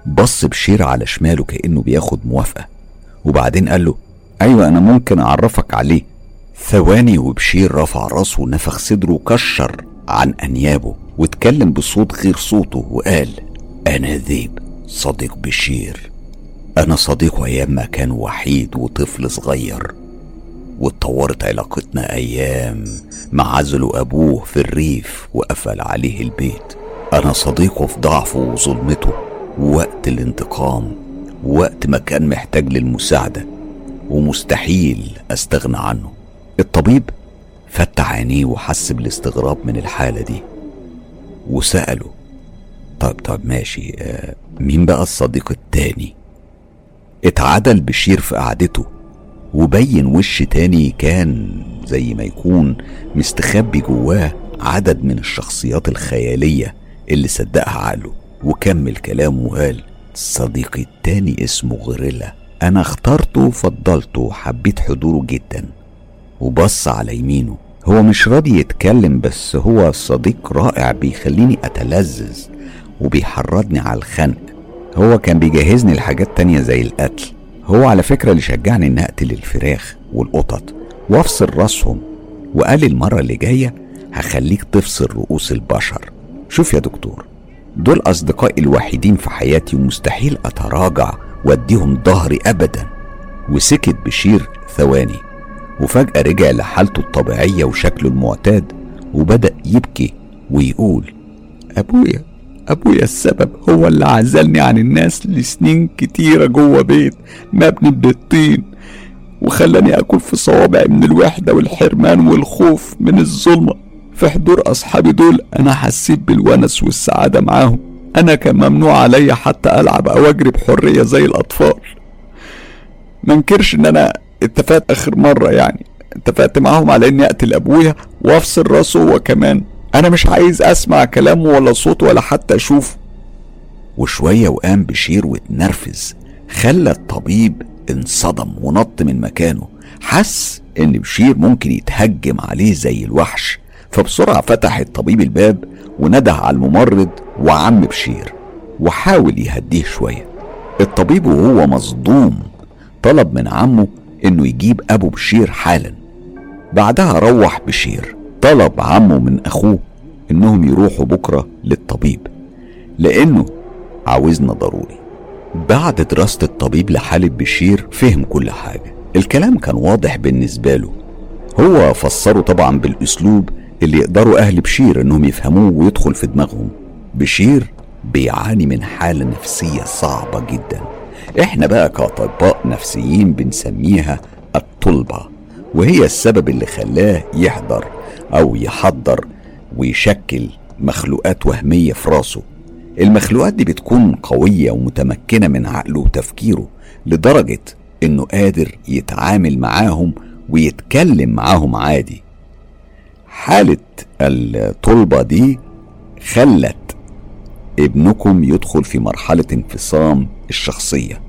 بص بشير على شماله كأنه بياخد موافقة. وبعدين قال له أيوة أنا ممكن أعرفك عليه. ثواني وبشير رفع راسه ونفخ صدره وكشر عن أنيابه واتكلم بصوت غير صوته وقال أنا ذيب صديق بشير. أنا صديقه أيام ما كان وحيد وطفل صغير. واتطورت علاقتنا أيام ما عزلوا أبوه في الريف وقفل عليه البيت. أنا صديقه في ضعفه وظلمته. ووقت الانتقام ووقت ما كان محتاج للمساعدة. ومستحيل أستغنى عنه. الطبيب فتح عينيه وحس بالاستغراب من الحالة دي وسأله طب طب ماشي آه مين بقى الصديق التاني؟ اتعدل بشير في قعدته وبين وش تاني كان زي ما يكون مستخبي جواه عدد من الشخصيات الخيالية اللي صدقها عقله وكمل كلامه وقال صديقي التاني اسمه غوريلا. أنا اخترته وفضلته وحبيت حضوره جدا. وبص على يمينه. هو مش راضي يتكلم بس هو صديق رائع بيخليني أتلذذ وبيحرضني على الخنق. هو كان بيجهزني لحاجات تانية زي القتل. هو على فكرة اللي شجعني إني أقتل الفراخ والقطط وأفصل رأسهم. وقال المرة اللي جاية هخليك تفصل رؤوس البشر. شوف يا دكتور دول أصدقائي الوحيدين في حياتي ومستحيل أتراجع وأديهم ظهري أبدا. وسكت بشير ثواني وفجأة رجع لحالته الطبيعية وشكله المعتاد وبدأ يبكي ويقول أبويا أبويا السبب هو اللي عزلني عن الناس لسنين كتيرة جوه بيت مبني بالطين وخلاني أكون في صوابعي من الوحدة والحرمان والخوف من الظلمة. في حضور أصحابي دول أنا حسيت بالونس والسعادة معاهم. أنا كان ممنوع عليا حتى ألعب أو أجري بحرية زي الأطفال. منكرش إن أنا اتفقت آخر مرة يعني. اتفقت معاهم على إني أقتل أبويا وأفصل راسه هو كمان. أنا مش عايز أسمع كلامه ولا صوته ولا حتى أشوفه. وشوية وقام بشير واتنرفز خلى الطبيب انصدم ونط من مكانه حس إن بشير ممكن يتهجم عليه زي الوحش. فبسرعة فتح الطبيب الباب ونده على الممرض وعم بشير وحاول يهديه شوية. الطبيب وهو مصدوم طلب من عمه إنه يجيب أبو بشير حالا. بعدها روح بشير طلب عمه من أخوه إنهم يروحوا بكرة للطبيب لأنه عاوزنا ضروري. بعد دراسة الطبيب لحالة بشير فهم كل حاجة. الكلام كان واضح بالنسبة له. هو فسره طبعا بالأسلوب اللي يقدروا أهل بشير إنهم يفهموه ويدخل في دماغهم. بشير بيعاني من حالة نفسية صعبة جدا. إحنا بقى كأطباء نفسيين بنسميها الطلبة وهي السبب اللي خلاه يحضر أو يحضر ويشكل مخلوقات وهمية في راسه. المخلوقات دي بتكون قوية ومتمكنة من عقله وتفكيره لدرجة إنه قادر يتعامل معاهم ويتكلم معاهم عادي. حالة الطلبة دي خلت ابنكم يدخل في مرحلة انفصام الشخصية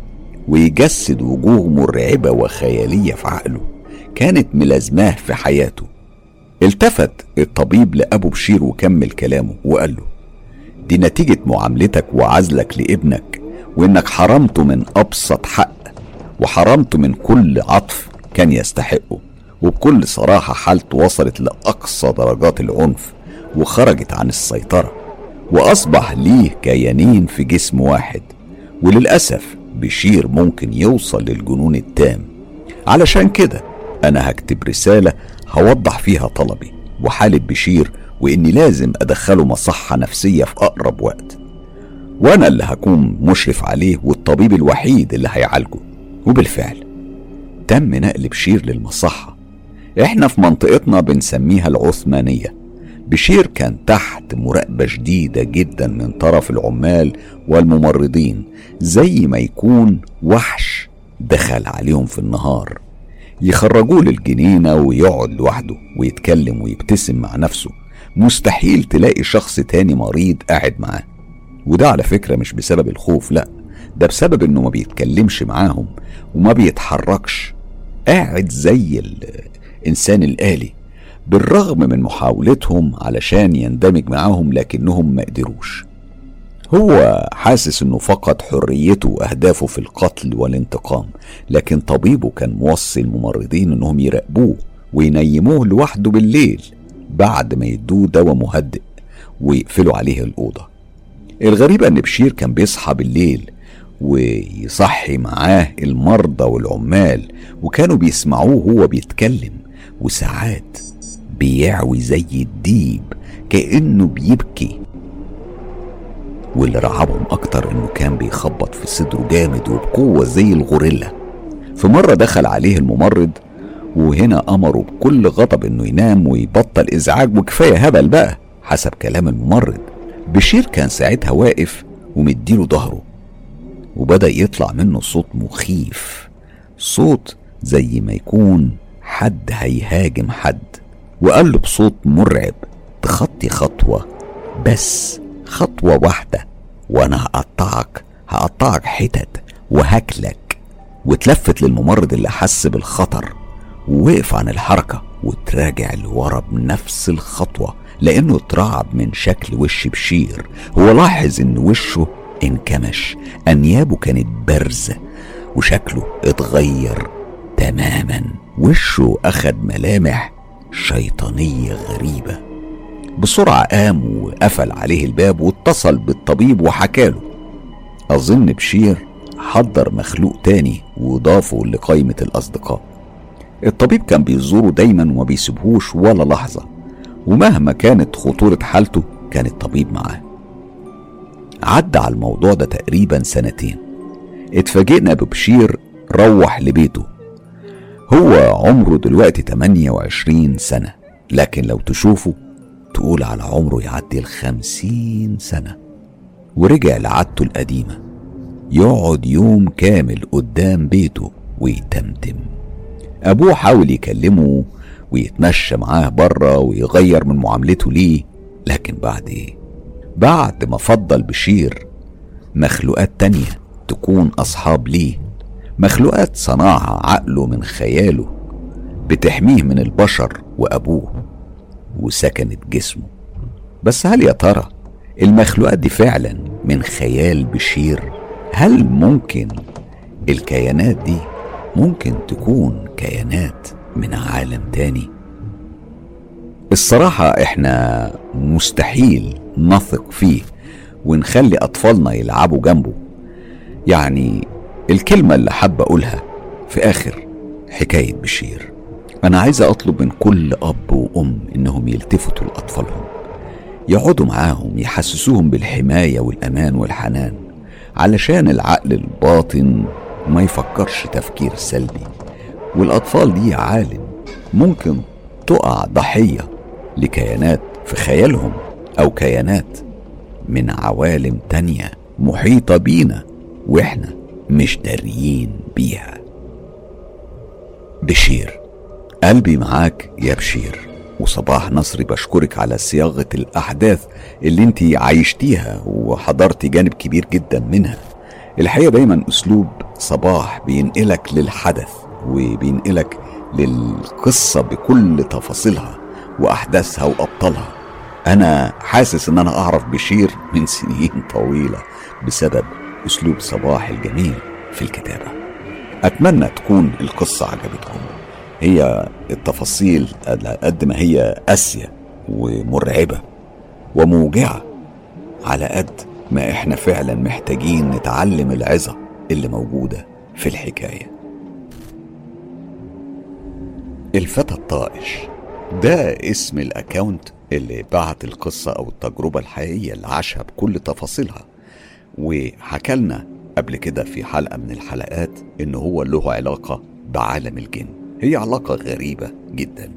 ويجسد وجوه مرعبة وخيالية في عقله كانت ملازماه في حياته. التفت الطبيب لأبو بشير وكمل كلامه وقال له دي نتيجة معاملتك وعزلك لابنك وإنك حرمته من أبسط حق وحرمته من كل عطف كان يستحقه. وبكل صراحة حالته وصلت لأقصى درجات العنف وخرجت عن السيطرة وأصبح ليه كيانين في جسم واحد وللأسف بشير ممكن يوصل للجنون التام. علشان كده أنا هكتب رسالة هوضح فيها طلبي وحالة بشير وإني لازم أدخله مصحة نفسية في أقرب وقت. وأنا اللي هكون مشرف عليه والطبيب الوحيد اللي هيعالجه. وبالفعل تم نقل بشير للمصحة إحنا في منطقتنا بنسميها العثمانية بشير كان تحت مراقبة شديدة جدا من طرف العمال والممرضين زي ما يكون وحش دخل عليهم في النهار. يخرجوه للجنينة ويقعد لوحده ويتكلم ويبتسم مع نفسه. مستحيل تلاقي شخص تاني مريض قاعد معاه. وده على فكرة مش بسبب الخوف لأ ده بسبب إنه ما بيتكلمش معاهم وما بيتحركش. قاعد زي الإنسان الآلي بالرغم من محاولتهم علشان يندمج معاهم لكنهم ما قدروش. هو حاسس إنه فقد حريته وأهدافه في القتل والانتقام لكن طبيبه كان موصي الممرضين إنهم يراقبوه وينيموه لوحده بالليل بعد ما يدوه دواء مهدئ ويقفلوا عليه الأوضة. الغريب أن بشير كان بيصحى بالليل ويصحي معاه المرضى والعمال وكانوا بيسمعوه وهو بيتكلم. وساعات بيعوي زي الديب كأنه بيبكي. واللي رعبهم أكتر إنه كان بيخبط في صدره جامد وبقوة زي الغوريلا. في مرة دخل عليه الممرض وهنا أمره بكل غضب إنه ينام ويبطل إزعاج وكفاية هبل بقى حسب كلام الممرض. بشير كان ساعتها واقف ومديله ظهره وبدأ يطلع منه صوت مخيف صوت زي ما يكون حد هيهاجم حد. وقال له بصوت مرعب تخطي خطوة بس خطوة واحدة وأنا هقطعك هقطعك حتت وهاكلك. واتلفت للممرض اللي حس بالخطر ووقف عن الحركة وتراجع لورا بنفس الخطوة لأنه اترعب من شكل وش بشير. هو لاحظ إن وشه انكمش أنيابه كانت بارزة وشكله اتغير تماما. وشه أخد ملامح شيطانية غريبة. بسرعة قام وقفل عليه الباب واتصل بالطبيب وحكاله أظن بشير حضر مخلوق تاني وضافه لقائمة الأصدقاء. الطبيب كان بيزوره دايما وما بيسيبهوش ولا لحظة ومهما كانت خطورة حالته كان الطبيب معاه. عدى على الموضوع ده تقريبا سنتين. اتفاجئنا ببشير روح لبيته. هو عمره دلوقتي 28 سنة لكن لو تشوفه تقول على عمره يعدي الخمسين سنة. ورجع لعادته القديمة يقعد يوم كامل قدام بيته ويتمتم. أبوه حاول يكلمه ويتمشى معاه بره ويغير من معاملته ليه لكن بعد إيه؟ بعد ما فضل بشير مخلوقات تانية تكون أصحاب ليه. مخلوقات صنعها عقله من خياله بتحميه من البشر وأبوه وسكنت جسمه. بس هل يا ترى المخلوقات دي فعلا من خيال بشير؟ هل ممكن الكيانات دي ممكن تكون كيانات من عالم تاني؟ الصراحة إحنا مستحيل نثق فيه ونخلي أطفالنا يلعبوا جنبه. يعني الكلمة اللي حابة أقولها في آخر حكاية بشير. أنا عايز أطلب من كل أب وأم إنهم يلتفتوا لأطفالهم يقعدوا معاهم يحسسوهم بالحماية والأمان والحنان علشان العقل الباطن ما يفكرش تفكير سلبي. والأطفال دي يا عالم ممكن تقع ضحية لكيانات في خيالهم أو كيانات من عوالم تانية محيطة بينا وإحنا. مش داريين بيها. بشير قلبي معاك يا بشير وصباح نصري بشكرك على صياغة الأحداث اللي انت عايشتيها وحضرتي جانب كبير جدا منها. الحقيقة دايما أسلوب صباح بينقلك للحدث وبينقلك للقصة بكل تفاصيلها وأحداثها وأبطالها. أنا حاسس إن أنا أعرف بشير من سنين طويلة بسبب أسلوب صباح الجميل في الكتابة. أتمنى تكون القصة عجبتكم. هي التفاصيل قد ما هي قاسية ومرعبة وموجعة على قد ما إحنا فعلا محتاجين نتعلم العظة اللي موجودة في الحكاية. الفتى الطائش ده اسم الأكاونت اللي بعت القصة أو التجربة الحقيقية اللي عاشها بكل تفاصيلها. وحكالنا قبل كده في حلقة من الحلقات إن هو له علاقة بعالم الجن. هي علاقة غريبة جدا.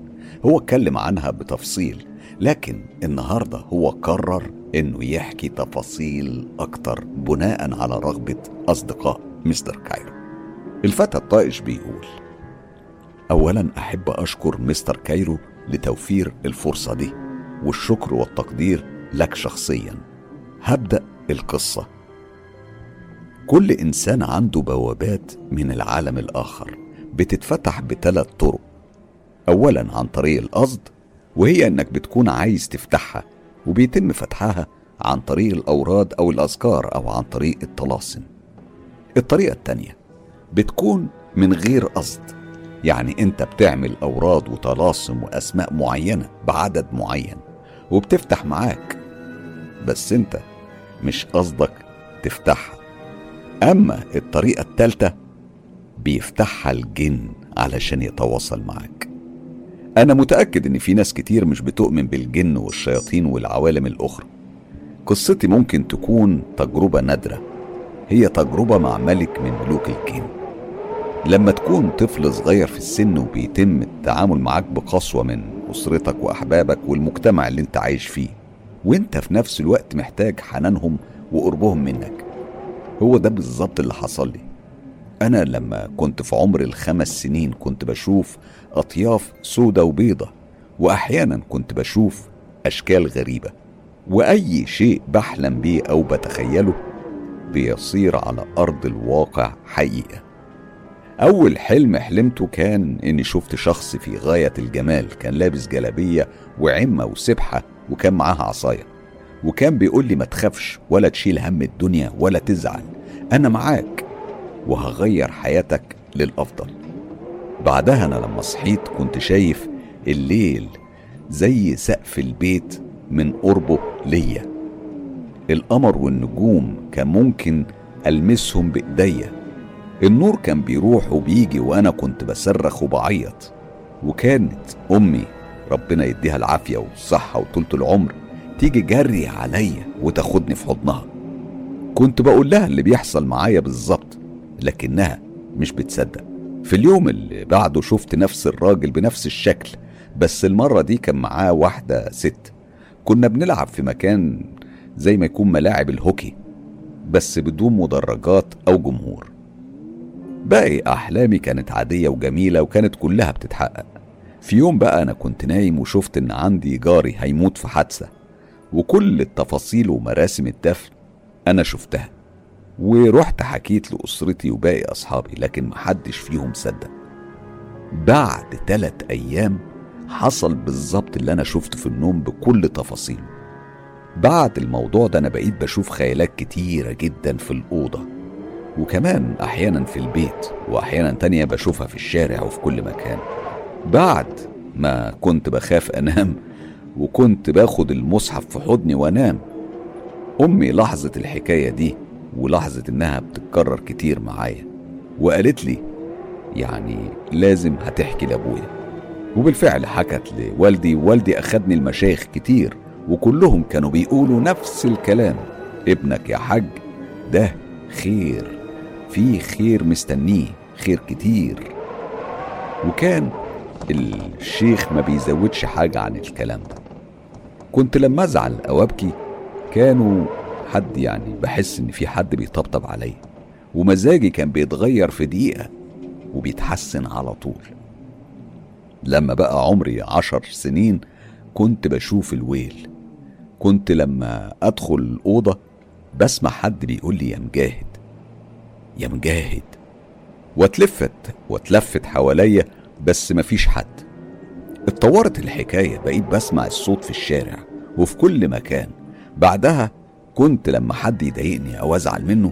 هو اتكلم عنها بتفصيل لكن النهاردة هو قرر إنه يحكي تفاصيل أكتر بناء على رغبة أصدقاء مستر كايرو. الفتى الطائش بيقول اولا أحب أشكر مستر كايرو لتوفير الفرصة دي والشكر والتقدير لك شخصيا. هبدأ القصة كل إنسان عنده بوابات من العالم الآخر بتتفتح بثلاث طرق. اولا عن طريق القصد وهي إنك بتكون عايز تفتحها وبيتم فتحها عن طريق الأوراد أو الأذكار أو عن طريق الطلاسم. الطريقة التانية بتكون من غير قصد. يعني أنت بتعمل أوراد وطلاسم وأسماء معينة بعدد معين وبتفتح معاك بس أنت مش قصدك تفتحها. أما الطريقة التالته بيفتحها الجن علشان يتواصل معاك. أنا متأكد إن في ناس كتير مش بتؤمن بالجن والشياطين والعوالم الأخرى. قصتي ممكن تكون تجربة نادرة. هي تجربة مع ملك من ملوك الجن. لما تكون طفل صغير في السن وبيتم التعامل معاك بقسوة من أسرتك وأحبابك والمجتمع اللي أنت عايش فيه وأنت في نفس الوقت محتاج حنانهم وقربهم منك. هو ده بالظبط اللي حصل لي. أنا لما كنت في عمر الخمس سنين كنت بشوف أطياف سودة وبيضة وأحيانا كنت بشوف أشكال غريبة وأي شيء بحلم بيه أو بتخيله بيصير على أرض الواقع حقيقة. أول حلم حلمته كان إني شفت شخص في غاية الجمال كان لابس جلابية وعمة وسبحة وكان معاها عصاية. وكان بيقول لي ما تخافش ولا تشيل هم الدنيا ولا تزعل أنا معاك وهغير حياتك للأفضل. بعدها أنا لما صحيت كنت شايف الليل زي سقف البيت من قربه ليا. القمر والنجوم كان ممكن ألمسهم بإيديا. النور كان بيروح وبيجي وأنا كنت بصرخ وبعيط. وكانت أمي ربنا يديها العافية والصحة وطولة العمر تيجي جري عليا وتاخدني في حضنها. كنت بقول لها اللي بيحصل معايا بالظبط لكنها مش بتصدق. في اليوم اللي بعده شفت نفس الراجل بنفس الشكل بس المرة دي كان معاه واحدة ست. كنا بنلعب في مكان زي ما يكون ملاعب الهوكي بس بدون مدرجات أو جمهور. باقي أحلامي كانت عادية وجميلة وكانت كلها بتتحقق. في يوم بقى أنا كنت نايم وشفت إن عندي جاري هيموت في حادثة. وكل التفاصيل ومراسم الدفن أنا شفتها. ورحت حكيت لأسرتي وباقي أصحابي لكن محدش فيهم صدق. بعد تلات أيام حصل بالظبط اللي أنا شفته في النوم بكل تفاصيله بعد الموضوع ده أنا بقيت بشوف خيالات كتيرة جدا في الأوضة. وكمان أحيانا في البيت وأحيانا تانية بشوفها في الشارع وفي كل مكان. بعد ما كنت بخاف أنام وكنت باخد المصحف في حضني وأنام. أمي لاحظت الحكاية دي ولاحظت إنها بتتكرر كتير معايا وقالت لي يعني لازم هتحكي لأبويا. وبالفعل حكت لوالدي ووالدي أخدني المشايخ كتير وكلهم كانوا بيقولوا نفس الكلام. ابنك يا حاج ده خير في خير مستنيه خير كتير. وكان الشيخ ما بيزودش حاجة عن الكلام ده. كنت لما أزعل أو أبكي كانوا حد يعني بحس إن في حد بيطبطب عليا ومزاجي كان بيتغير في دقيقة وبيتحسن على طول. لما بقى عمري عشر سنين كنت بشوف الويل كنت لما أدخل الأوضة بسمع حد بيقول لي يا مجاهد يا مجاهد واتلفت واتلفت حواليا بس مفيش حد. اتطورت الحكاية بقيت بسمع الصوت في الشارع وفي كل مكان. بعدها كنت لما حد يضايقني أو أزعل منه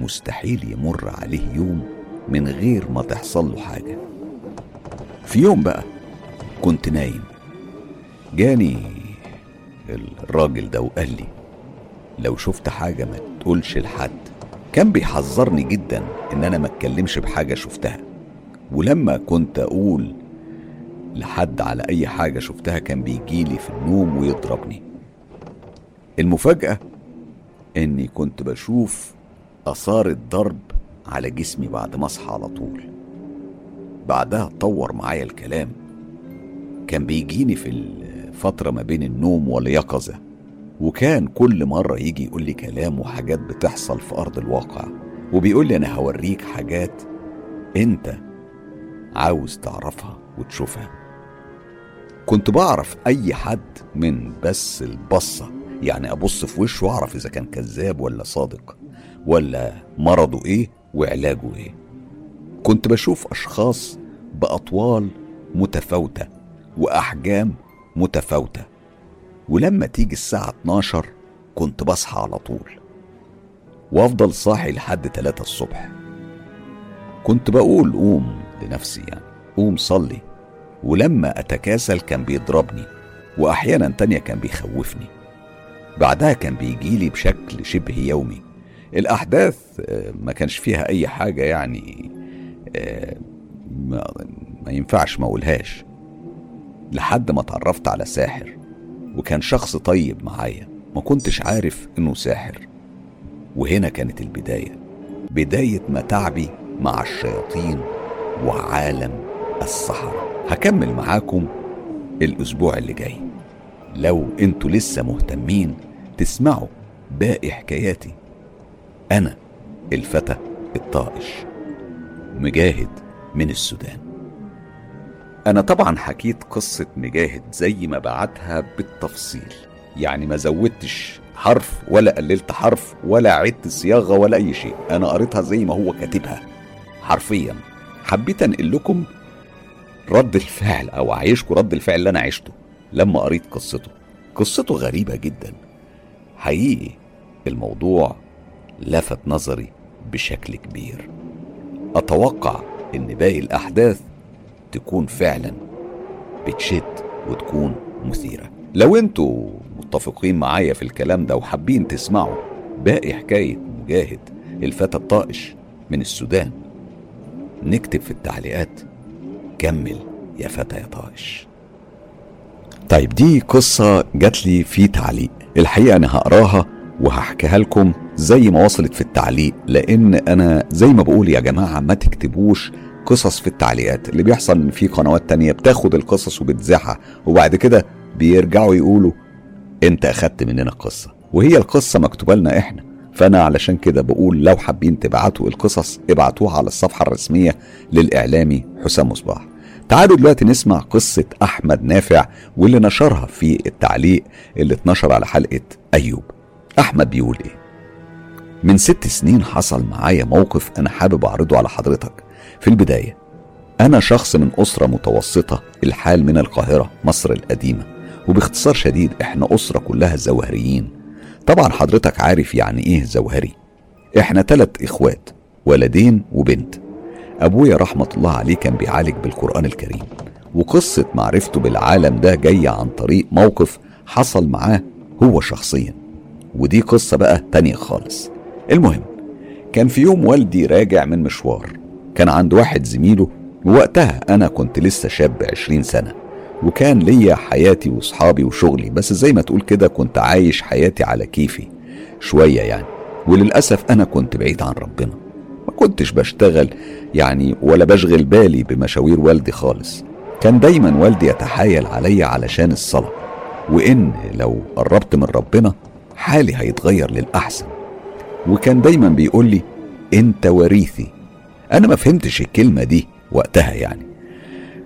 مستحيل يمر عليه يوم من غير ما تحصل له حاجة. في يوم بقى كنت نايم. جاني الراجل ده وقال لي لو شفت حاجة ما تقولش لحد. كان بيحذرني جدا إن أنا ما اتكلمش بحاجة شفتها. ولما كنت أقول لحد على أي حاجة شفتها كان بيجيلي في النوم ويضربني. المفاجأة إني كنت بشوف آثار الضرب على جسمي بعد ما أصحى على طول. بعدها اتطور معايا الكلام. كان بيجيني في الفترة ما بين النوم واليقظة وكان كل مرة يجي يقول لي كلام وحاجات بتحصل في أرض الواقع وبيقول لي أنا هوريك حاجات أنت عاوز تعرفها وتشوفها. كنت بعرف أي حد من بس البصة. يعني أبص في وشه وأعرف إذا كان كذاب ولا صادق ولا مرضه إيه وعلاجه إيه. كنت بشوف أشخاص بأطوال متفاوتة وأحجام متفاوتة. ولما تيجي الساعة 12 كنت بصحى على طول وأفضل صاحي لحد 3 الصبح. كنت بقول قوم لنفسي يعني قوم صلي. ولما أتكاسل كان بيضربني وأحيانا تانية كان بيخوفني. بعدها كان بيجيلي بشكل شبه يومي. الأحداث آه، ما كانش فيها أي حاجة يعني آه، ما, ينفعش ما أقولهاش. لحد ما اتعرفت على ساحر وكان شخص طيب معايا ما كنتش عارف إنه ساحر. وهنا كانت البداية. بداية متاعبي مع الشياطين وعالم السحرة هكمل معاكم الأسبوع اللي جاي. لو أنتوا لسه مهتمين تسمعوا باقي حكاياتي أنا الفتى الطائش مجاهد من السودان. أنا طبعا حكيت قصة مجاهد زي ما بعتها بالتفصيل. يعني ما زودتش حرف ولا قللت حرف ولا عدت صياغة ولا أي شيء. أنا قريتها زي ما هو كاتبها. حرفيا حبيت أنقل لكم رد الفعل أو اعيشكم رد الفعل اللي أنا عشته لما قريت قصته. قصته غريبة جدا. حقيقي الموضوع لفت نظري بشكل كبير. أتوقع إن باقي الأحداث تكون فعلا بتشد وتكون مثيرة. لو أنتوا متفقين معايا في الكلام ده وحابين تسمعوا باقي حكاية مجاهد الفتى الطائش من السودان نكتب في التعليقات كمل يا فتى يا طائش طيب دي قصة جات لي في تعليق. الحقيقة أنا هقراها وهحكيها لكم زي ما وصلت في التعليق لأن أنا زي ما بقول يا جماعة ما تكتبوش قصص في التعليقات. اللي بيحصل إن في قنوات تانية بتاخد القصص وبتذاعها وبعد كده بيرجعوا يقولوا أنت أخدت مننا قصة وهي القصة مكتوبة لنا إحنا. فأنا علشان كده بقول لو حابين تبعتوا القصص ابعتوها على الصفحة الرسمية للإعلامي حسام مصباح. تعالوا دلوقتي نسمع قصة أحمد نافع واللي نشرها في التعليق اللي اتنشر على حلقة أيوب. أحمد بيقول إيه؟ من ست سنين حصل معايا موقف أنا حابب أعرضه على حضرتك. في البداية أنا شخص من أسرة متوسطة الحال من القاهرة مصر القديمة. وباختصار شديد إحنا أسرة كلها زوهريين. طبعا حضرتك عارف يعني إيه زوهري. إحنا تلت إخوات ولدين وبنت. أبويا رحمة الله عليه كان بيعالج بالقرآن الكريم وقصة معرفته بالعالم ده جاية عن طريق موقف حصل معاه هو شخصيا. ودي قصة بقى تانية خالص. المهم كان في يوم والدي راجع من مشوار. كان عند واحد زميله ووقتها أنا كنت لسه شاب عشرين سنة وكان ليا حياتي وصحابي وشغلي بس زي ما تقول كده كنت عايش حياتي على كيفي شوية يعني. وللأسف أنا كنت بعيد عن ربنا. كنتش بشتغل يعني ولا بشغل بالي بمشاوير والدي خالص. كان دايما والدي يتحايل عليا علشان الصلاة وإن لو قربت من ربنا حالي هيتغير للأحسن. وكان دايما بيقول لي أنت وريثي. أنا ما فهمتش الكلمة دي وقتها يعني.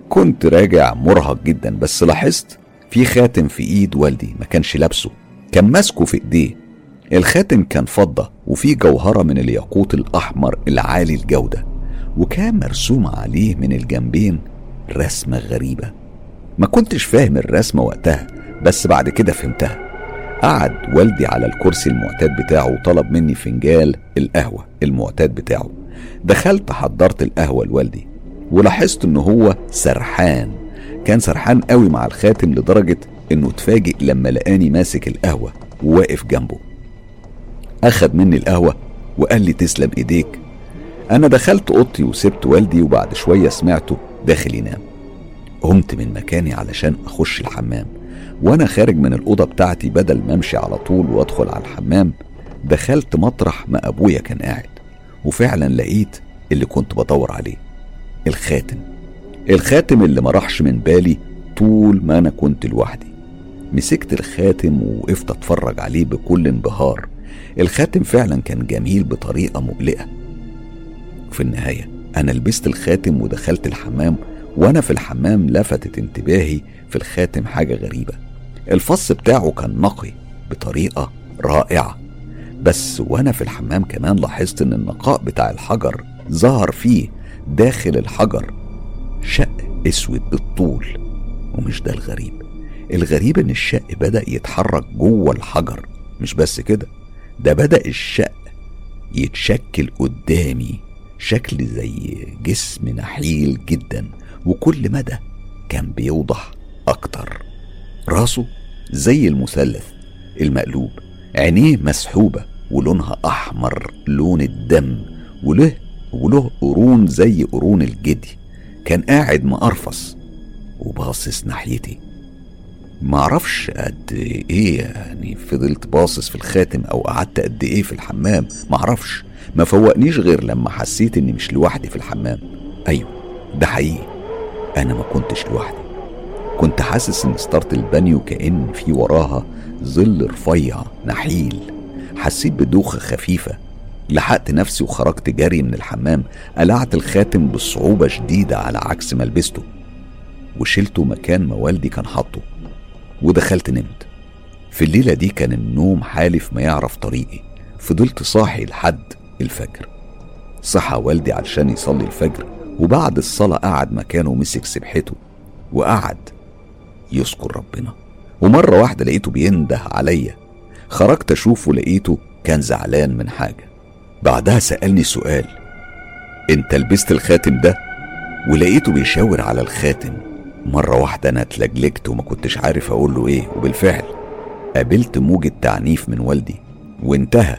كنت راجع مرهق جدا بس لاحظت في خاتم في إيد والدي ما كانش لابسه كان ماسكه في إيديه. الخاتم كان فضة وفيه جوهرة من الياقوت الأحمر العالي الجودة وكان مرسوم عليه من الجنبين رسمة غريبة. ما كنتش فاهم الرسمة وقتها بس بعد كده فهمتها. قعد والدي على الكرسي المعتاد بتاعه وطلب مني فنجال القهوة المعتاد بتاعه. دخلت حضرت القهوة لوالدي ولاحظت إن هو سرحان. كان سرحان قوي مع الخاتم لدرجة إنه اتفاجئ لما لقاني ماسك القهوة وواقف جنبه. اخد مني القهوة وقال لي تسلم إيديك. أنا دخلت أوضتي وسبت والدي وبعد شوية سمعته داخل ينام. قمت من مكاني علشان أخش الحمام. وأنا خارج من الأوضة بتاعتي بدل ما أمشي على طول وأدخل على الحمام دخلت مطرح ما أبويا كان قاعد. وفعلا لقيت اللي كنت بدور عليه الخاتم. الخاتم اللي ما راحش من بالي طول ما أنا كنت لوحدي. مسكت الخاتم ووقفت أتفرج عليه بكل انبهار. الخاتم فعلا كان جميل بطريقة مقلقه في النهاية أنا لبست الخاتم ودخلت الحمام وأنا في الحمام لفتت انتباهي في الخاتم حاجة غريبة. الفص بتاعه كان نقي بطريقة رائعة. بس وأنا في الحمام كمان لاحظت إن النقاء بتاع الحجر ظهر فيه داخل الحجر شق أسود بالطول. ومش ده الغريب. الغريب إن الشق بدأ يتحرك جوه الحجر مش بس كده. ده بدأ الشق يتشكل قدامي شكل زي جسم نحيل جدا وكل مدى كان بيوضح أكتر. راسه زي المثلث المقلوب عينيه مسحوبة ولونها أحمر لون الدم وله وله قرون زي قرون الجدي. كان قاعد مقرفص وباصص ناحيتي. معرفش قد إيه يعني فضلت باصص في الخاتم أو قعدت قد إيه في الحمام معرفش ما فوقنيش غير لما حسيت اني مش لوحدي في الحمام. أيوه ده حقيقي. أنا ما كنتش لوحدي. كنت حاسس ان ستارة البانيو كأن في وراها ظل رفيع نحيل. حسيت بدوخة خفيفة. لحقت نفسي وخرجت جري من الحمام. قلعت الخاتم بصعوبة شديدة على عكس ما لبسته. وشلته مكان ما والدي كان حاطه. ودخلت نمت. في الليلة دي كان النوم حالف ما يعرف طريقي. فضلت صاحي لحد الفجر. صحى والدي علشان يصلي الفجر وبعد الصلاة قعد مكانه ومسك سبحته وقعد يذكر ربنا. ومرة واحدة لقيته بينده عليا. خرجت أشوفه لقيته كان زعلان من حاجة. بعدها سألني سؤال. أنت لبست الخاتم ده؟ ولقيته بيشاور على الخاتم. مرة واحدة أنا اتلجلجت وما كنتش عارف أقول له إيه وبالفعل قابلت موجة تعنيف من والدي وانتهى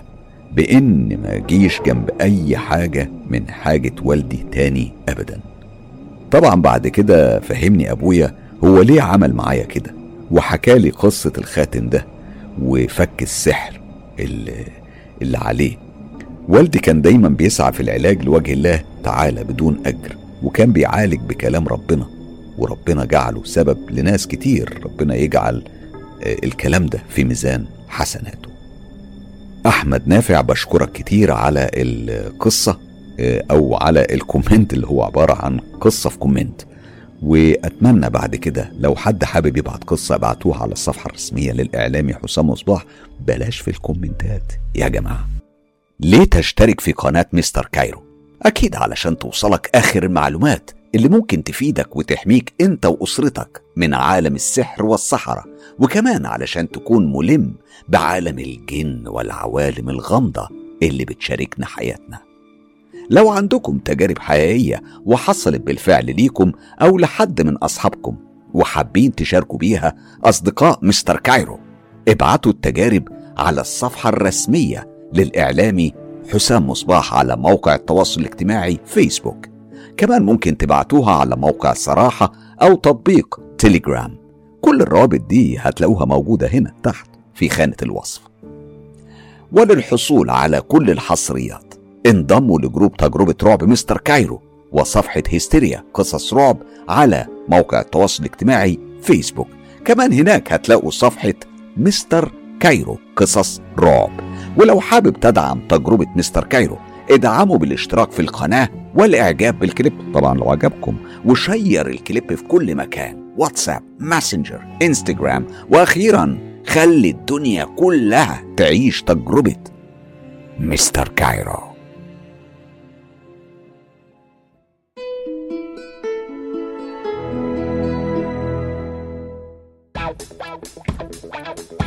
بإن ما جيش جنب أي حاجة من حاجة والدي تاني أبدا. طبعا بعد كده فهمني أبويا هو ليه عمل معايا كده وحكالي قصة الخاتم ده وفك السحر اللي, اللي عليه. والدي كان دايما بيسعى في العلاج لوجه الله تعالى بدون أجر وكان بيعالج بكلام ربنا. وربنا جعله سبب لناس كتير. ربنا يجعل آه، الكلام ده في ميزان حسناته. أحمد نافع بشكرك كتير على القصة آه، أو على ال comment اللي هو عبارة عن قصة في comment. وأتمنى بعد كده لو حد حابب يبعت قصة ابعتوها على الصفحة الرسمية للإعلامي حسام مصباح. بلاش في الكومنتات يا جماعة. ليه تشترك في قناة مستر كايرو؟ أكيد علشان توصلك آخر المعلومات. اللي ممكن تفيدك وتحميك انت وأسرتك من عالم السحر والسحرة وكمان علشان تكون ملم بعالم الجن والعوالم الغامضة اللي بتشاركنا حياتنا. لو عندكم تجارب حقيقية وحصلت بالفعل ليكم أو لحد من أصحابكم وحابين تشاركوا بيها أصدقاء مستر كايرو ابعتوا التجارب على الصفحة الرسمية للإعلامي حسام مصباح على موقع التواصل الاجتماعي فيسبوك كمان ممكن تبعتوها على موقع صراحة أو تطبيق تيليجرام. كل الروابط دي هتلاقوها موجودة هنا تحت في خانة الوصف. وللحصول على كل الحصريات انضموا ل group تجربة رعب مستر كايرو وصفحة هيستيريا قصص رعب على موقع التواصل الاجتماعي فيسبوك. كمان هناك هتلاقوا صفحة مستر كايرو قصص رعب. ولو حابب تدعم تجربة مستر كايرو ادعموا بالاشتراك في القناة والإعجاب بالكليب طبعا لو عجبكم و share الكليب في كل مكان واتساب ماسنجر إنستجرام وأخيرا خلي الدنيا كلها تعيش تجربة مستر كايرو Wow.